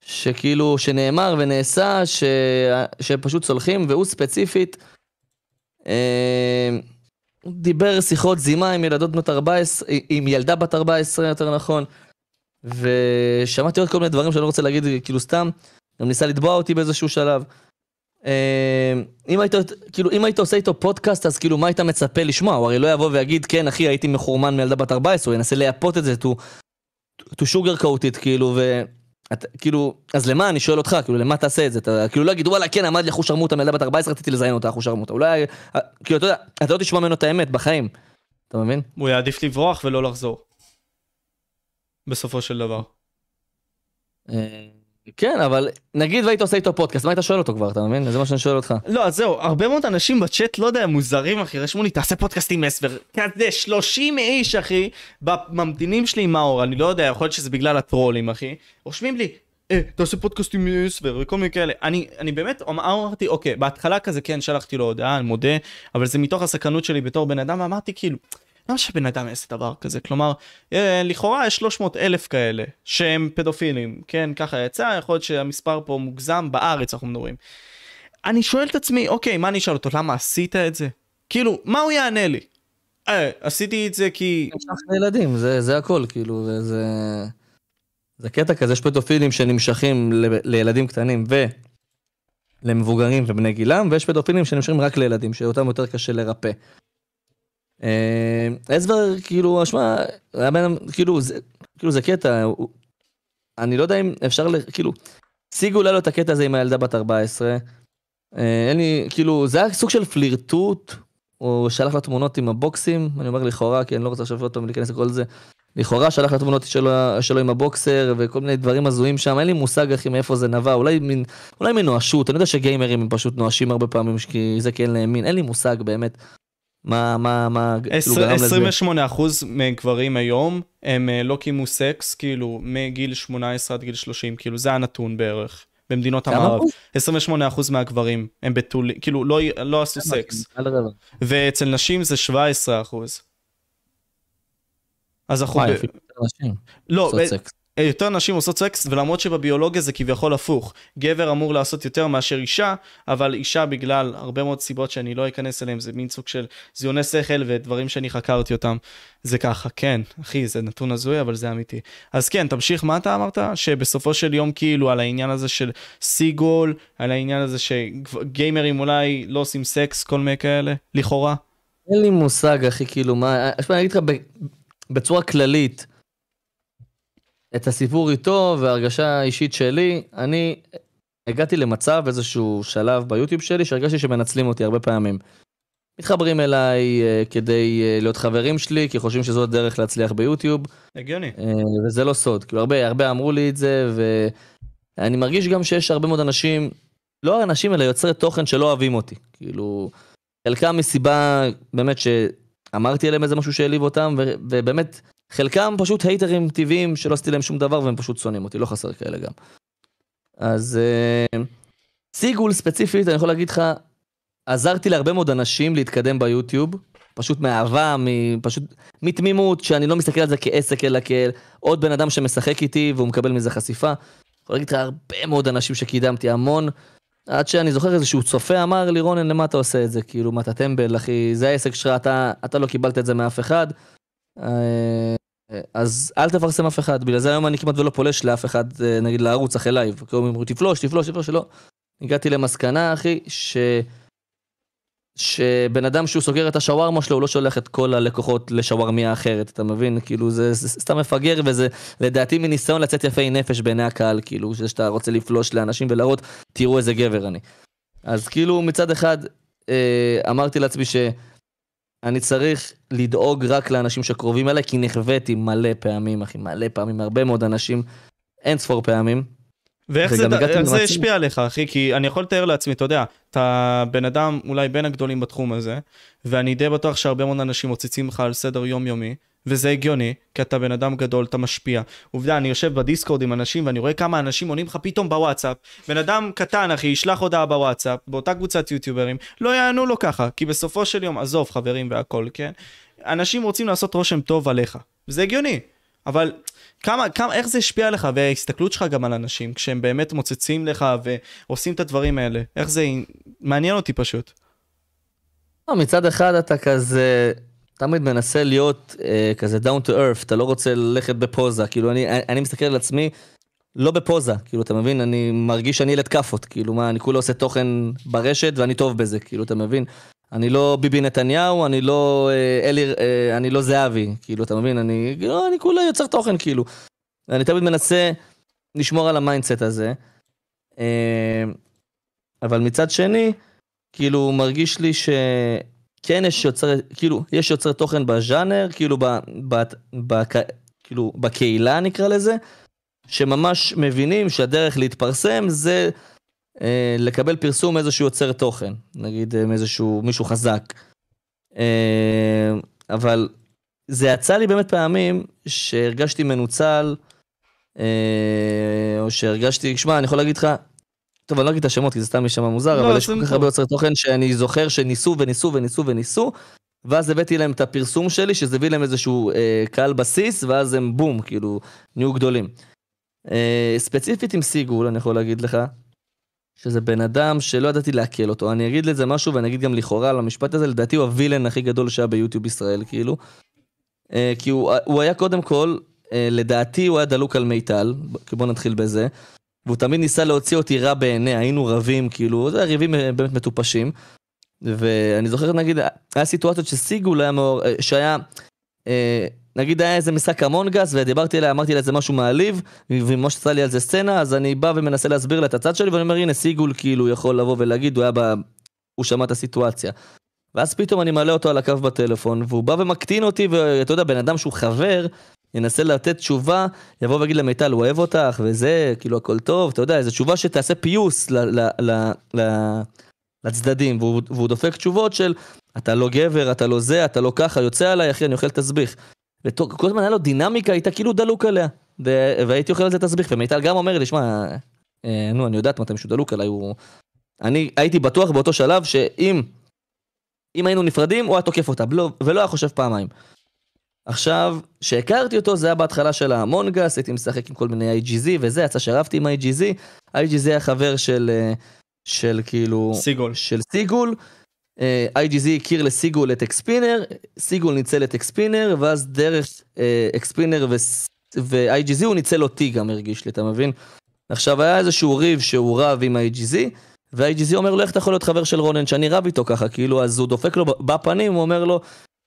שכאילו, שנאמר ונעשה, ש... שפשוט סולחים, והוא ספציפית, אה, דיבר שיחות זימה עם ילדות בנות 14, עם ילדה בת 14 יותר נכון, ושמעתי עוד כל מיני דברים שאני לא רוצה להגיד כאילו סתם, גם ניסה לתבוע אותי באיזשהו שלב. אה, אם היית, כאילו, אם היית עושה איתו פודקאסט, אז כאילו, מה היית מצפה לשמוע? הוא הרי לא יבוא ויגיד, כן, אחי, הייתי מחורמן מילדה בת 14, הוא ינסה לייפות את זה, to, to sugar coat it, כאילו, ו... אתה, כאילו, אז למה, אני שואל אותך, כאילו, למה תעשה את זה? אתה, כאילו, לא יגיד, וואלה, כן, עמד לי אחוז שרמוטה מילדה בת 14, רציתי לזיין אותה אחוז שרמוטה. אולי, אה, כאילו, אתה יודע, אתה לא תשמע ממנו את האמת בחיים. אתה מבין? הוא יעדיף לברוח ולא לחזור. בסופו של דבר. כן, אבל נגיד והיית עושה איתו פודקאסט, מה היית שואל אותו כבר, אתה מבין? זה מה שאני שואל אותך. לא, אז זהו, הרבה מאוד אנשים בצ'אט, לא יודע, מוזרים, אחי, רשמו לי, תעשה פודקאסט עם מסבר. כזה, 30 איש, אחי, בממתינים שלי עם מאור, אני לא יודע, יכול להיות שזה בגלל הטרולים, אחי. רושמים לי, אה, תעשה פודקאסט עם אה, סבר וכל מיני כאלה. אני, אני באמת אמרתי, אוקיי, בהתחלה כזה כן שלחתי לו הודעה, אני מודה, אבל זה מתוך הסכנות שלי בתור בן אדם, אמרתי כאילו, למה שבן אדם יעשה דבר כזה? כלומר, אה, לכאורה יש 300 אלף כאלה שהם פדופילים, כן, ככה יצא, יכול להיות שהמספר פה מוגזם, בארץ אנחנו מדברים. אני שואל את עצמי, אוקיי, מה אני אשאל אותו, למה עשית את זה? כאילו, מה הוא יענה לי? אה, עשיתי את זה כי... נמשך לילדים, זה, זה הכל, כאילו, זה... זה קטע כזה, יש פדופילים שנמשכים ל, לילדים קטנים ולמבוגרים ובני גילם, ויש פדופילים שנמשכים רק לילדים, שאותם יותר קשה לרפא. אסבר, כאילו, אשמה, כאילו, זה, כאילו זה קטע, הוא, אני לא יודע אם אפשר, כאילו, השיגו לו את הקטע הזה עם הילדה בת 14. אין לי, כאילו, זה היה סוג של פלירטוט, הוא שלח לה תמונות עם הבוקסים, אני אומר לכאורה, כי אני לא רוצה לשבת אותו ולהיכנס לכל זה. לכאורה שלח לה תמונות שלו, שלו עם הבוקסר וכל מיני דברים הזויים שם, אין לי מושג אחי מאיפה זה נבע, אולי מין, אולי מנואשות, אני יודע שגיימרים הם פשוט נואשים הרבה פעמים, כי זה כן להם מין, אין לי מושג באמת. מה, מה, מה, 28 כאילו אחוז מגברים היום הם אה, לא קיימו סקס, כאילו, מגיל 18 עד גיל 30, כאילו, זה הנתון בערך. במדינות המערב. 28 אחוז מהגברים הם בתולים, כאילו, לא, לא עשו סקס. ואצל נשים זה 17 אחוז. אז אנחנו... לא, יותר נשים עושות סקס, ולמרות שבביולוגיה זה כביכול הפוך. גבר אמור לעשות יותר מאשר אישה, אבל אישה בגלל הרבה מאוד סיבות שאני לא אכנס אליהן, זה מין סוג של זיוני שכל ודברים שאני חקרתי אותם. זה ככה, כן, אחי, זה נתון הזוי, אבל זה אמיתי. אז כן, תמשיך, מה אתה אמרת? שבסופו של יום, כאילו, על העניין הזה של סיגול, על העניין הזה שגיימרים אולי לא עושים סקס, כל מיני כאלה, לכאורה. אין לי מושג, אחי, כאילו, מה... אני אגיד לך בצורה כללית, את הסיפור איתו והרגשה אישית שלי, אני הגעתי למצב, איזשהו שלב ביוטיוב שלי, שהרגשתי שמנצלים אותי הרבה פעמים. מתחברים אליי uh, כדי uh, להיות חברים שלי, כי חושבים שזו הדרך להצליח ביוטיוב. הגיוני. Uh, וזה לא סוד, כאילו הרבה, הרבה אמרו לי את זה, ואני מרגיש גם שיש הרבה מאוד אנשים, לא אנשים אלא יוצרי תוכן שלא אוהבים אותי. כאילו, חלקם מסיבה באמת שאמרתי עליהם איזה משהו שהעליב אותם, ובאמת חלקם פשוט הייטרים טבעיים שלא עשיתי להם שום דבר והם פשוט שונאים אותי, לא חסר כאלה גם. אז uh, סיגול ספציפית, אני יכול להגיד לך, עזרתי להרבה מאוד אנשים להתקדם ביוטיוב, פשוט מאהבה, פשוט מתמימות, שאני לא מסתכל על זה כעסק, אלא כעוד בן אדם שמשחק איתי והוא מקבל מזה חשיפה. יכול להגיד לך הרבה מאוד אנשים שקידמתי, המון. עד שאני זוכר איזשהו צופה אמר לי, רונן, למה אתה עושה את זה? כאילו, מה אתה טמבל, אחי? זה העסק שלך, אתה, אתה לא קיבלת את זה מאף אחד. אה, אז אל תפרסם אף אחד, בגלל זה היום אני כמעט ולא פולש לאף אחד, אה, נגיד לערוץ אחרי לייב, כי אומרים, תפלוש, תפלוש, תפלוש, שלא. הגעתי למסקנה, אחי, ש... שבן אדם שהוא סוגר את השווארמה שלו, הוא לא שולח את כל הלקוחות לשווארמיה אחרת, אתה מבין? כאילו, זה, זה סתם מפגר, וזה לדעתי מניסיון לצאת יפי נפש בעיני הקהל, כאילו, שאתה רוצה לפלוש לאנשים ולהראות, תראו איזה גבר אני. אז כאילו, מצד אחד, אה, אמרתי לעצמי ש... אני צריך לדאוג רק לאנשים שקרובים אליי, כי נכוויתי מלא פעמים, אחי, מלא פעמים, הרבה מאוד אנשים, אין ספור פעמים. ואיך זה, איך זה השפיע עליך, אחי? כי אני יכול לתאר לעצמי, אתה יודע, אתה בן אדם אולי בין הגדולים בתחום הזה, ואני די בטוח שהרבה מאוד אנשים מוצצים לך על סדר יומיומי, וזה הגיוני, כי אתה בן אדם גדול, אתה משפיע. עובדה, אני יושב בדיסקורד עם אנשים ואני רואה כמה אנשים עונים לך פתאום בוואטסאפ. בן אדם קטן, אחי, ישלח הודעה בוואטסאפ, באותה קבוצת יוטיוברים, לא יענו לו ככה, כי בסופו של יום, עזוב, חברים והכל, כן? אנשים רוצים לעשות רושם טוב עליך, זה הגיוני. אבל כמה, כמה, איך זה השפיע עליך וההסתכלות שלך גם על אנשים, כשהם באמת מוצצים לך ועושים את הדברים האלה, איך זה, מעניין אותי פשוט. לא, מצד אחד אתה כזה, תמיד מנסה להיות אה, כזה down to earth, אתה לא רוצה ללכת בפוזה, כאילו אני, אני מסתכל על עצמי לא בפוזה, כאילו אתה מבין, אני מרגיש שאני ילד כאפות, כאילו מה, אני כולה עושה תוכן ברשת ואני טוב בזה, כאילו אתה מבין? אני לא ביבי נתניהו, אני לא אה, אלי, אה, אני לא זהבי, כאילו אתה מבין, אני, לא, אני כולה יוצר תוכן כאילו. אני תמיד מנסה לשמור על ה mindset הזה. אה, אבל מצד שני, כאילו מרגיש לי ש... כן יש יוצר, כאילו, יש יוצר תוכן בז'אנר, כאילו, ב, ב, ב, כאילו, בקהילה נקרא לזה, שממש מבינים שהדרך להתפרסם זה אה, לקבל פרסום מאיזשהו יוצר תוכן, נגיד אה, מאיזשהו מישהו חזק. אה, אבל זה יצא לי באמת פעמים שהרגשתי מנוצל אה, או שהרגשתי, שמע, אני יכול להגיד לך, טוב, אני לא אגיד את השמות כי זה סתם יישמע מוזר, לא, אבל יש כל כך. הרבה יוצרי תוכן שאני זוכר שניסו וניסו וניסו וניסו, ואז הבאתי להם את הפרסום שלי, שזה הביא להם איזשהו אה, קהל בסיס, ואז הם בום, כאילו, נהיו גדולים. אה, ספציפית עם סיגול, אני יכול להגיד לך, שזה בן אדם שלא ידעתי לעכל אותו. אני אגיד לזה משהו ואני אגיד גם לכאורה על המשפט הזה, לדעתי הוא הווילן הכי גדול שהיה ביוטיוב ישראל, כאילו. אה, כי הוא, הוא היה קודם כל, אה, לדעתי הוא היה דלוק על מיטל, בוא נתחיל בזה. והוא תמיד ניסה להוציא אותי רע בעיניה, היינו רבים, כאילו, זה ריבים אה, באמת מטופשים. ואני זוכר, נגיד, היה סיטואציות שסיגול היה מאור, אה, שהיה, אה, נגיד היה איזה משחק המונגס, ודיברתי אליה, אמרתי לה איזה משהו מעליב, וממש עשה לי על זה סצנה, אז אני בא ומנסה להסביר לה את הצד שלי, ואני אומר, הנה, סיגול כאילו יכול לבוא ולהגיד, הוא היה ב... הוא שמע את הסיטואציה. ואז פתאום אני מעלה אותו על הקו בטלפון, והוא בא ומקטין אותי, ואתה יודע, בן אדם שהוא חבר, ינסה לתת תשובה, יבוא ויגיד למיטל, הוא אוהב אותך, וזה, כאילו הכל טוב, אתה יודע, איזו תשובה שתעשה פיוס ל, ל, ל, ל, לצדדים, והוא, והוא דופק תשובות של, אתה לא גבר, אתה לא זה, אתה לא ככה, יוצא עליי, אחי, אני אוכל תסביך. וכל הזמן היה לו דינמיקה, הייתה כאילו דלוק עליה. ו- והייתי אוכל על זה תסביך, ומיטל גם אומר לי, שמע, אה, נו, אני יודעת מתי מישהו דלוק עליי, הוא... אני הייתי בטוח באותו שלב שאם אם היינו נפרדים, הוא היה תוקף אותה, ולא, ולא היה חושב פעמיים. עכשיו, כשהכרתי אותו, זה היה בהתחלה של המונגס, הייתי משחק עם כל מיני IGZ וזה, יצא שרבתי עם IGZ. IGZ היה חבר של, אה, של כאילו... סיגול. של סיגול. אה, IGZ הכיר לסיגול את אקספינר, סיגול ניצל את אקספינר, ואז דרך אה, אקספינר ו-IGZ הוא ניצל אותי גם הרגיש לי, אתה מבין? עכשיו היה איזשהו ריב שהוא רב עם ה-IGZ, וה-IGZ אומר לו איך אתה יכול להיות חבר של רונן שאני רב איתו ככה, כאילו אז הוא דופק לו בפנים, הוא אומר לו,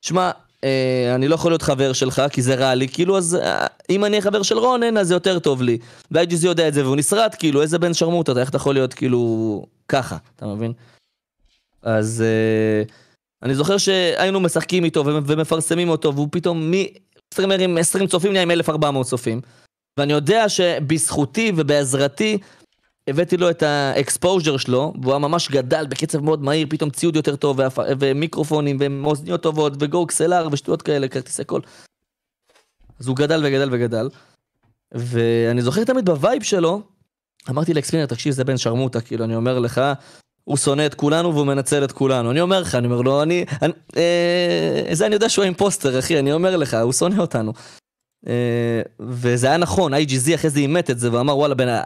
שמע, אה, אני לא יכול להיות חבר שלך כי זה רע לי, כאילו אז אה, אם אני חבר של רונן אז זה יותר טוב לי. וה-IGZ יודע את זה והוא נסרט, כאילו איזה בן שרמוטה, אתה, איך אתה יכול להיות כאילו ככה, אתה מבין? אז אה, אני זוכר שהיינו משחקים איתו ומפרסמים אותו, והוא פתאום מ streamer עם 20 צופים נהיה עם 1400 צופים. ואני יודע שבזכותי ובעזרתי הבאתי לו את ה exposure שלו, והוא היה ממש גדל בקצב מאוד מהיר, פתאום ציוד יותר טוב. ומיקרופונים, ואוזניות טובות, ו GoXLR, ושטויות כאלה, כרטיסי קול. אז הוא גדל וגדל וגדל. ואני זוכר תמיד ב vibe שלו, אמרתי לאקספינר, תקשיב, זה בן שרמוטה, כאילו, אני אומר לך, הוא שונא את כולנו והוא מנצל את כולנו. אני אומר לך, אני אומר לו, אני... אני אה, זה אני יודע שהוא impostor, אחי, אני אומר לך, הוא שונא אותנו. אה, וזה היה נכון, IGZ אחרי זה אימת את זה ואמר, וואלה, בן, ה-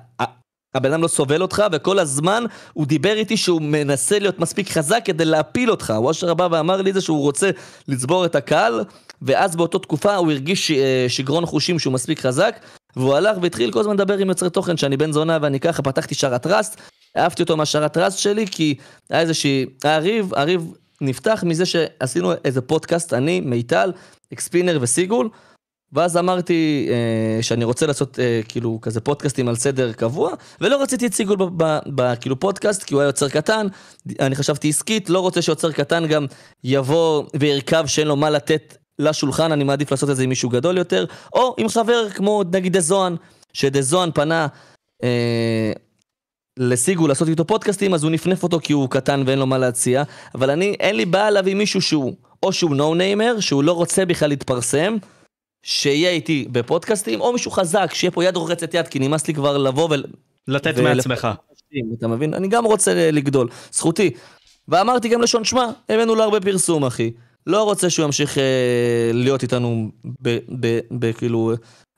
הבן אדם לא סובל אותך, וכל הזמן הוא דיבר איתי שהוא מנסה להיות מספיק חזק כדי להפיל אותך. הוא אשר בא ואמר לי זה שהוא רוצה לצבור את הקהל, ואז באותה תקופה הוא הרגיש ש- אה, שיגרון חושים שהוא מספיק חזק, והוא הלך והתחיל כל הזמן לדבר עם יוצרי תוכן שאני בן זונה ואני ככה פתחתי שרת ראסט, העפתי אותו מהשרת ראסט שלי כי היה איזושהי, היה ריב, הריב נפתח מזה שעשינו איזה פודקאסט, אני, מיטל, אקספינר וסיגול, ואז אמרתי אה, שאני רוצה לעשות אה, כאילו כזה פודקאסטים על סדר קבוע, ולא רציתי את סיגול ב- ב- ב- כאילו פודקאסט, כי הוא היה יוצר קטן, אני חשבתי עסקית, לא רוצה שיוצר קטן גם יבוא וירכב שאין לו מה לתת לשולחן, אני מעדיף לעשות את זה עם מישהו גדול יותר, או עם חבר כמו נגיד דזוהן, שדזוהן פנה אה, לסיגול לעשות איתו פודקאסטים, אז הוא נפנף אותו כי הוא קטן ואין לו מה להציע, אבל אני, אין לי בעיה להביא מישהו שהוא, או שהוא נו ניימר, שהוא לא רוצה בכלל להתפרסם, שיהיה איתי בפודקאסטים, או מישהו חזק, שיהיה פה יד רוחצת יד, כי נמאס לי כבר לבוא ול... לתת ול- מעצמך. אתה מבין? אני גם רוצה לגדול, זכותי. ואמרתי גם לשון, שמע, הבאנו לו הרבה פרסום, אחי. לא רוצה שהוא ימשיך אה, להיות איתנו ב- ב- ב- כאילו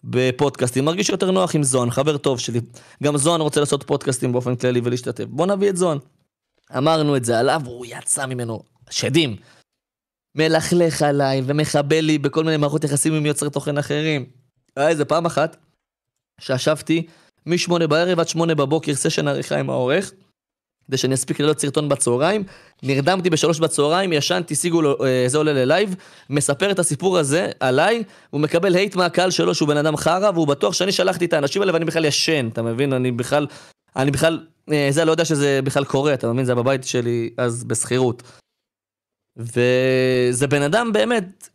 בפודקאסטים. מרגיש יותר נוח עם זוהן, חבר טוב שלי. גם זוהן רוצה לעשות פודקאסטים באופן כללי ולהשתתף. בוא נביא את זוהן. אמרנו את זה עליו, והוא יצא ממנו שדים. מלכלך עליי ומחבל לי בכל מיני מערכות יחסים עם יוצרי תוכן אחרים. היה איזה פעם אחת שישבתי משמונה בערב עד שמונה בבוקר סשן עריכה עם העורך, כדי שאני אספיק לעלות סרטון בצהריים. נרדמתי בשלוש בצהריים, ישנתי, סיגו, לו, אה, זה עולה ללייב, מספר את הסיפור הזה עליי, הוא מקבל hate מהקהל שלו שהוא בן אדם חרא, והוא בטוח שאני שלחתי את האנשים האלה ואני בכלל ישן, אתה מבין? אני בכלל, אני בכלל, אה, זה לא יודע שזה בכלל קורה, אתה מבין? זה בבית שלי אז בשכירות. וזה בן אדם באמת,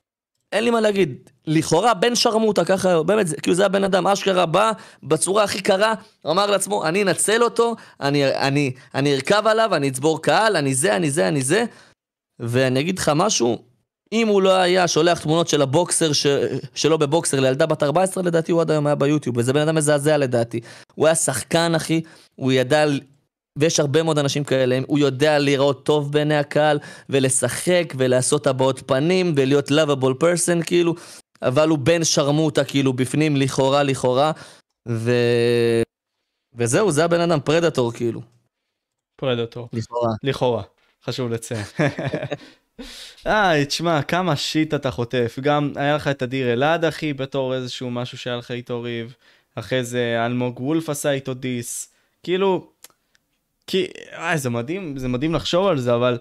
אין לי מה להגיד, לכאורה בן שרמוטה, ככה, באמת, זה- כאילו זה הבן אדם, אשכרה בא בצורה הכי קרה, אמר לעצמו, אני אנצל אותו, אני, אני, אני ארכב עליו, אני אצבור קהל, אני זה, אני זה, אני זה, ואני אגיד לך משהו, אם הוא לא היה שולח תמונות של הבוקסר ש... שלו בבוקסר לילדה בת 14, לדעתי הוא עד היום היה ביוטיוב, וזה בן אדם מזעזע לדעתי. הוא היה שחקן, אחי, הוא ידע, ויש הרבה מאוד אנשים כאלה, הוא יודע לראות טוב בעיני הקהל, ולשחק, ולעשות הבעות פנים, ולהיות lovable person, כאילו, אבל הוא בן שרמוטה, כאילו, בפנים, לכאורה, לכאורה, ו... וזהו, זה הבן אדם, פרדטור, כאילו. פרדטור. לכאורה. לכאורה, חשוב לציין. אה, תשמע, כמה שיט אתה חוטף. גם היה לך את אדיר אלעד, אחי, בתור איזשהו משהו שהיה לך איתו ריב. אחרי זה אלמוג וולף עשה איתו דיס. כאילו, כי, אה, זה מדהים, זה מדהים לחשוב על זה, אבל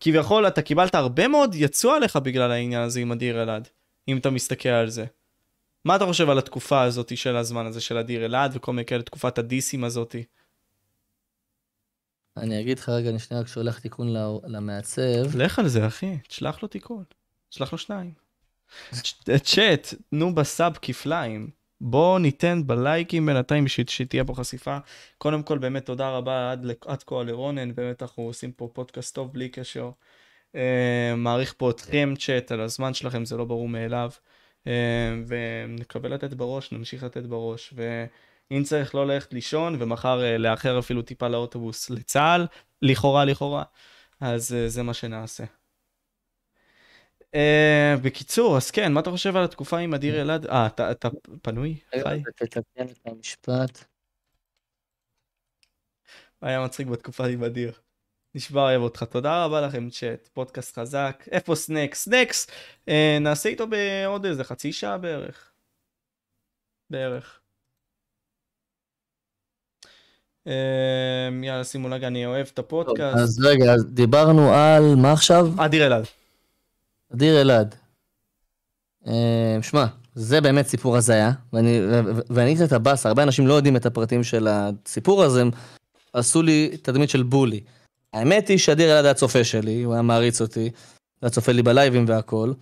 כביכול אתה קיבלת הרבה מאוד יצוא עליך בגלל העניין הזה עם אדיר אלעד, אם אתה מסתכל על זה. מה אתה חושב על התקופה הזאת של הזמן הזה של אדיר אלעד וכל מיני כאלה, תקופת הדיסים הזאתי? אני אגיד לך רגע, אני שנייה רק שולח תיקון למעצב. לך על זה, אחי, תשלח לו תיקון. תשלח לו שניים. צ'אט, תנו בסאב כפליים. בואו ניתן בלייקים בינתיים בשביל שתהיה פה חשיפה. קודם כל, באמת תודה רבה עד, עד כה לרונן, באמת אנחנו עושים פה פודקאסט טוב בלי קשר. Uh, מעריך פה אתכם צ'אט על הזמן שלכם, זה לא ברור מאליו. Uh, ונקבל לתת בראש, נמשיך לתת בראש. ו... אם צריך לא ללכת לישון ומחר uh, לאחר אפילו טיפה לאוטובוס לצה"ל, לכאורה לכאורה, אז uh, זה מה שנעשה. Uh, בקיצור, אז כן, מה אתה חושב על התקופה עם אדיר אלעד? אה, אתה, אתה פנוי? חי? תתקן את המשפט. היה מצחיק בתקופה עם אדיר. נשבע אוהב אותך. תודה רבה לכם צ'אט, פודקאסט חזק. איפה סנקס? סנקס! אה, נעשה איתו בעוד איזה חצי שעה בערך. בערך. יאללה שימו לג, אני אוהב את הפודקאסט. אז רגע, אז דיברנו על מה עכשיו? אדיר אלעד. אדיר אלעד. שמע, זה באמת סיפור הזיה, ואני אגיד את הבאסה, הרבה אנשים לא יודעים את הפרטים של הסיפור הזה, הם עשו לי תדמית של בולי. האמת היא שאדיר אלעד היה צופה שלי, הוא היה מעריץ אותי, היה צופה לי בלייבים והכל.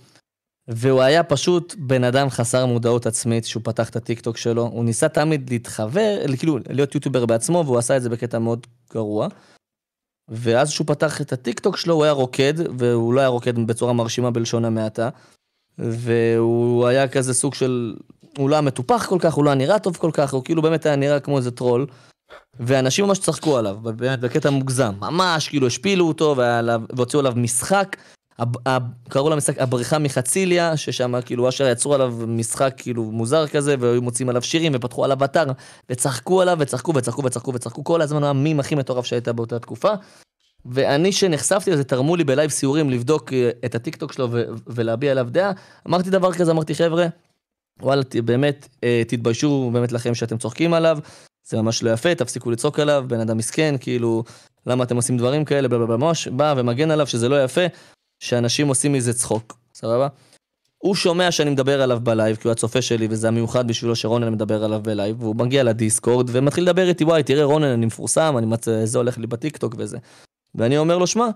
והוא היה פשוט בן אדם חסר מודעות עצמית, שהוא פתח את הטיקטוק שלו, הוא ניסה תמיד להתחבר, כאילו להיות יוטיובר בעצמו, והוא עשה את זה בקטע מאוד גרוע. ואז שהוא פתח את הטיקטוק שלו, הוא היה רוקד, והוא לא היה רוקד בצורה מרשימה בלשון המעטה. והוא היה כזה סוג של, הוא לא היה מטופח כל כך, הוא לא היה נראה טוב כל כך, הוא כאילו באמת היה נראה כמו איזה טרול. ואנשים ממש צחקו עליו, באמת בקטע מוגזם, ממש כאילו השפילו אותו והוציאו עליו משחק קראו למשחק הבריחה מחציליה, ששם כאילו אשר יצרו עליו משחק כאילו מוזר כזה, והיו מוצאים עליו שירים ופתחו עליו אתר, וצחקו עליו וצחקו וצחקו וצחקו וצחקו, כל הזמן המים הכי מטורף שהייתה באותה תקופה. ואני שנחשפתי לזה, תרמו לי בלייב סיורים לבדוק אה, את הטיקטוק שלו ולהביע עליו דעה. אמרתי דבר כזה, אמרתי חבר'ה, וואלה, באמת, אה, תתביישו באמת לכם שאתם צוחקים עליו, זה ממש לא יפה, תפסיקו לצעוק עליו, בן אדם מסכן, כאילו, למה אתם עושים דברים כאלה, בלה בלה בלה, בא ומגן עליו שזה לא יפה. שאנשים עושים מזה צחוק, סבבה? הוא שומע שאני מדבר עליו בלייב, כי הוא הצופה שלי, וזה המיוחד בשבילו שרונן מדבר עליו בלייב, והוא מגיע לדיסקורד, ומתחיל לדבר איתי, וואי, תראה רונן, אני מפורסם, אני מצ... זה הולך לי בטיקטוק וזה. ואני אומר לו, שמע,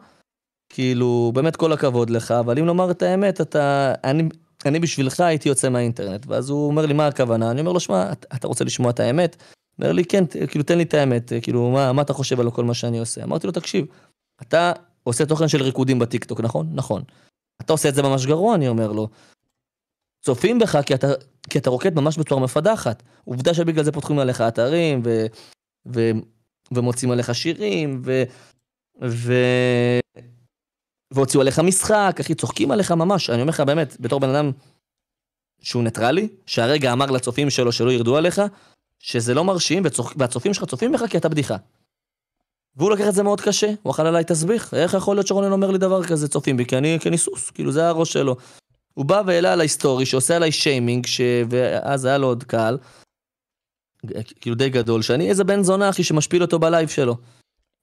כאילו, באמת כל הכבוד לך, אבל אם לומר את האמת, אתה... אני, אני בשבילך הייתי יוצא מהאינטרנט. ואז הוא אומר לי, מה הכוונה? אני אומר לו, שמע, אתה רוצה לשמוע את האמת? אומר לי, כן, כאילו, תן לי את האמת, כאילו, מה, מה אתה חושב על כל מה שאני עושה? אמרתי לו, תקשיב, אתה עושה תוכן של ריקודים בטיקטוק, נכון? נכון. אתה עושה את זה ממש גרוע, אני אומר לו. צופים בך כי אתה, כי אתה רוקד ממש בצורה מפדחת. עובדה שבגלל זה פותחים עליך אתרים, ו, ו, ומוצאים עליך שירים, ו, ו, והוציאו עליך משחק, אחי, צוחקים עליך ממש. אני אומר לך באמת, בתור בן אדם שהוא ניטרלי, שהרגע אמר לצופים שלו שלא ירדו עליך, שזה לא מרשים, והצופים שלך צופים בך כי אתה בדיחה. והוא לקח את זה מאוד קשה, הוא אכל עליי תסביך, איך יכול להיות שרונן אומר לי דבר כזה, צופים בי, כי אני, כי אני סוס, כאילו זה הראש שלו. הוא בא והעלה עליי סטורי שעושה עליי שיימינג, ש... ואז היה לו עוד קהל, כאילו די גדול, שאני איזה בן זונה אחי שמשפיל אותו בלייב שלו.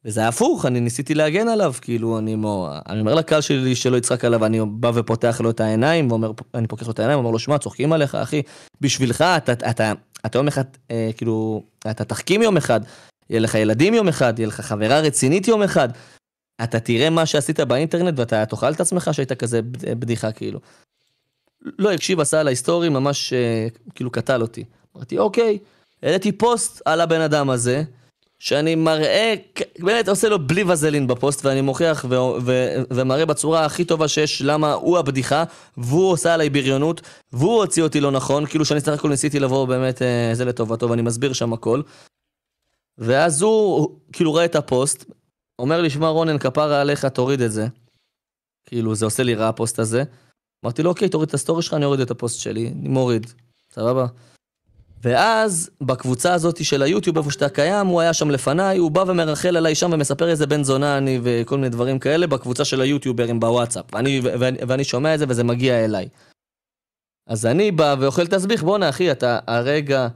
וזה היה הפוך, אני ניסיתי להגן עליו, כאילו אני מו... אני אומר לקהל שלי שלא יצחק עליו, אני בא ופותח לו את העיניים, ואומר, אני פוקח לו את העיניים, אומר לו, שמע, צוחקים עליך, אחי, בשבילך, אתה, אתה, אתה, אתה יום אחד, אה, כאילו, אתה תחכים יום אחד, יהיה לך ילדים יום אחד, יהיה לך חברה רצינית יום אחד. אתה תראה מה שעשית באינטרנט ואתה תאכל את עצמך שהיית כזה בדיחה כאילו. לא הקשיב, עשה עליי סטורי, ממש כאילו קטל אותי. אמרתי, אוקיי, העליתי פוסט על הבן אדם הזה, שאני מראה, באמת עושה לו בלי וזלין בפוסט, ואני מוכיח ו- ו- ומראה בצורה הכי טובה שיש למה הוא הבדיחה, והוא עושה עליי בריונות, והוא הוציא אותי לא נכון, כאילו שאני סך הכל ניסיתי לבוא באמת, אה, זה לטובתו, ואני מסביר שם הכל. ואז הוא, כאילו רואה את הפוסט, אומר לי, שמע רונן, כפרה עליך, תוריד את זה. כאילו, זה עושה לי רע הפוסט הזה. אמרתי לו, אוקיי, תוריד את הסטורי שלך, אני אוריד את הפוסט שלי, אני מוריד. סבבה? ואז, בקבוצה הזאת של היוטיוב, איפה שאתה קיים, הוא היה שם לפניי, הוא בא ומרחל עליי שם ומספר איזה בן זונה אני וכל מיני דברים כאלה, בקבוצה של היוטיוברים בוואטסאפ. ואני, ואני, ואני שומע את זה וזה מגיע אליי. אז אני בא ואוכל תסביך, בואנה אחי, אתה הרגע...